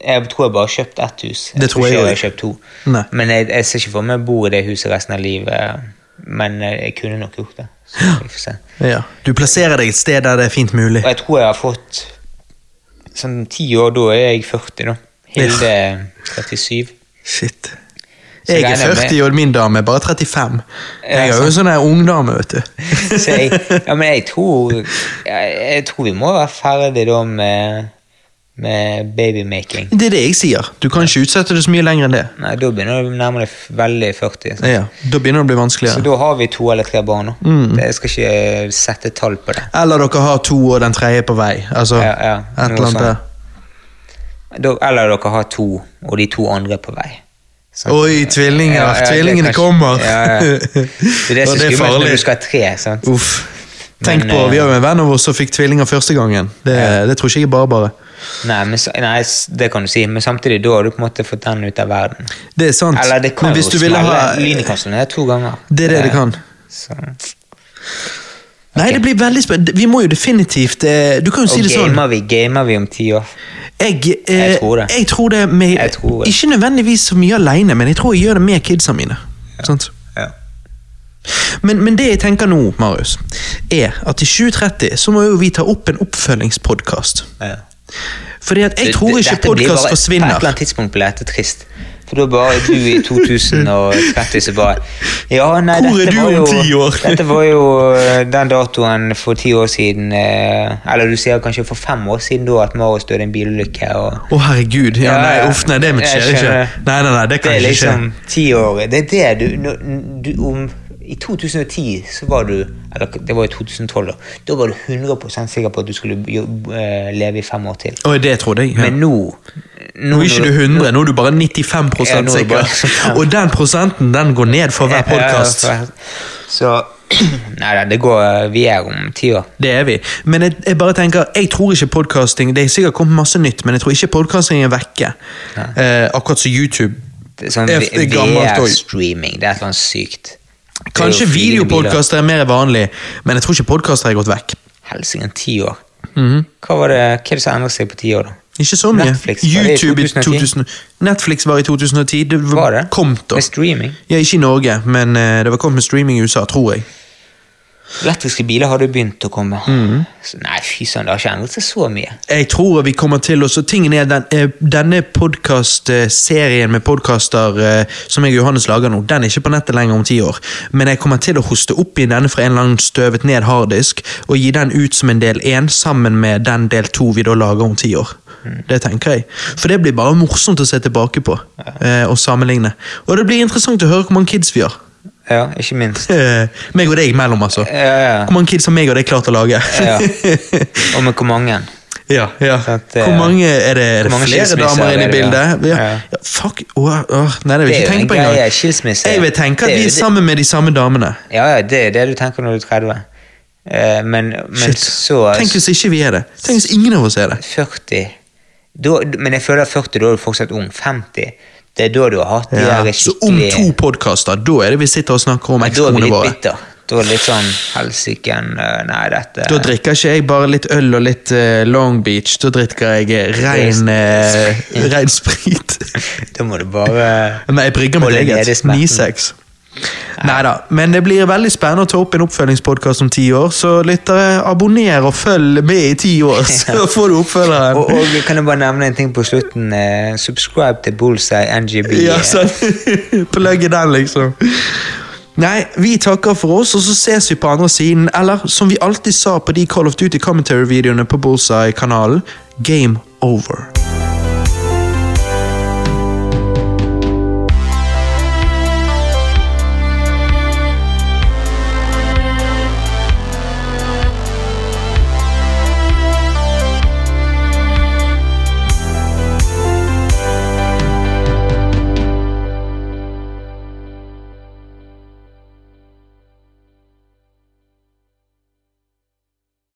Jeg tror jeg bare har kjøpt ett hus. Det tror ikke jeg jeg har kjøpt to. Nei. Men jeg, jeg ser ikke for meg å bo i det huset resten av livet. Men eh, jeg kunne nok gjort det. Ja. Du plasserer deg et sted der det er fint mulig. Og jeg tror jeg har fått sånn ti år, da er jeg 40, da. Hilde er 37. Shit. Jeg er regner jeg med- 40, og min dame er bare 35. Jeg er jo en sånn ungdame, vet du. *laughs* Så jeg, ja, men jeg *laughs* tror jeg, jeg tror vi må være ferdig da med, med babymaking. Det er det jeg sier. Du kan ikke utsette det så mye lenger enn det. Nei, da begynner det nærmere veldig 40. sant? Ja, Da begynner det å bli vanskeligere. Så da har vi to eller tre barn nå. Mm. Det- Jeg skal ikke sette tall på det. Eller dere har to, og den tredje er på vei. Altså, Ja, ja, et eller annet sånn. Da, eller dere har to, og de to andre er på vei. Sant? Oi, tvillinger! Ja, ja, Tvillingene kanskje- kommer! Ja, ja. *laughs* Det er det som er skummelt når du skal ha tre. sant? Uff. Tenk Men, på, eh, Vi har jo en venn av oss som fikk tvillinger første gangen. Det, Ja. det tror ikke jeg bare bare. Nei, men, nei, det kan du si, men samtidig da har du på en måte fått den ut av verden. Det er sant. Eller det kan Men hvis jo du ville ha Linekanslene er to ganger. Det er det det Eh, kan. Så. Nei, det blir veldig spennende. Vi må jo definitivt eh, Du kan jo si Og det sånn. vi, gamer vi om ti år? Jeg, eh, Jeg tror det. Jeg tror det med, Jeg tror det. Ikke nødvendigvis så mye alene, men jeg tror jeg gjør det med kidsa mine. Sant? Men, men det jeg tenker nå, Marius, er at i 2030 så må jo vi ta opp en oppfølgingspodkast. Ja. Fordi at jeg tror ikke podkast forsvinner. På et eller annet tidspunkt blir dette trist. For da bare du i *laughs* 2030 så bare Ja, nei, Hvor er dette du var om ti år? Dette var jo eh, den datoen for ti år siden eh, Eller du sier kanskje for fem år siden da at Marius døde i en bilulykke. Å, Å, herregud. Ja, nei, uff, nei, det skjer ikke. Nei, nei, nei, det kan Det er ikke skje. liksom ti år Det er det du, du om, I 2010 så var du Eller det var i 2012, da. Da var du 100% sikker på at du skulle eh, leve i fem år til. Oi, det trodde jeg. Ja. Men nå Nå er ikke du 100, nå er du bare 95 Ja, nå er sikker. bare- Og den prosenten den går ned for hver podkast. Ja, Så *clears throat* Nei da, det går Vi er om ti år. Det er vi. Men jeg, jeg bare tenker, jeg tror ikke podcasting Det er sikkert kommet masse nytt, men jeg tror ikke podcasting er vekke. Eh, akkurat som YouTube. Sånn. VR-streaming. Det er et eller annet sykt. Kanskje videopodkaster er mer vanlig, men jeg tror ikke podkaster er gått vekk. Helsike, ti år. Mhm. Hva var det, hva er det som endret seg på ti år, da? Ikke så mye. Netflix, var YouTube i 2010? 2000 Netflix var i 2010. Det var, Var det? kom da. Med streaming? Ja, ikke i Norge, men uh, det var kommet med streaming i USA, tror jeg. Elektriske biler hadde jo begynt å komme. Mm. Så, nei, fy søren, det har ikke endret seg så mye. Jeg tror vi kommer til også, så Tingen er den, eh, Denne podcast-serien med podkaster eh, som jeg og Johannes lager nå, den er ikke på nettet lenger om ti år. Men jeg kommer til å hoste opp i denne fra en eller annen støvet ned harddisk og gi den ut som en del én sammen med den del to vi da lager om ti år. Det tenker jeg. For det blir bare morsomt å se tilbake på eh, og sammenligne. Og det blir interessant å høre hvor mange kids vi har. Ja, ikke minst. Eh, meg og deg imellom, altså. Ja, ja. Hvor mange kids har meg og deg klart å lage? Ja. *laughs* Og med hvor mange? Ja, ja. at, eh, Hvor mange er det, er det flere damer inne i bildet? Ja. ja? Fuck, åh, oh. Nei, det vil jeg ikke tenke på engang. Jeg vil tenke at vi er sammen med de samme damene. Ja, ja, det er det du tenker når du er 30. Eh, men, men så Tenk hvis ikke vi er det. Tenk hvis ingen av oss er det. 40 da, Men jeg føler at 40, da er du fortsatt ung. 50, det er da du har hatt de Ja. der Så om to podkaster, da er det vi sitter og snakker om litt våre. Da er det litt sånn helsiken eh, Nei, dette Da drikker ikke jeg bare litt øl og litt uh, Long Beach, da drikker jeg eh, rein, uh, *laughs* rein sprit. Da må du bare Nei, jeg brygger mitt eget. smerten. 9-6. Nei da, men det blir veldig spennende å ta opp en oppfølgingspodkast om ti år, så lyttere, abonner og følg med i ti år, *laughs* så får du oppfølgeren. og, og kan jeg bare nevne en ting på slutten? Eh, subscribe til Bullseye NGB. *laughs* Ja, sant. *laughs* Plugge den, liksom. Nei, vi takker for oss, og så ses vi på andre siden. Eller som vi alltid sa på de Call of Duty commentary-videoene på Bullseye-kanalen, game over.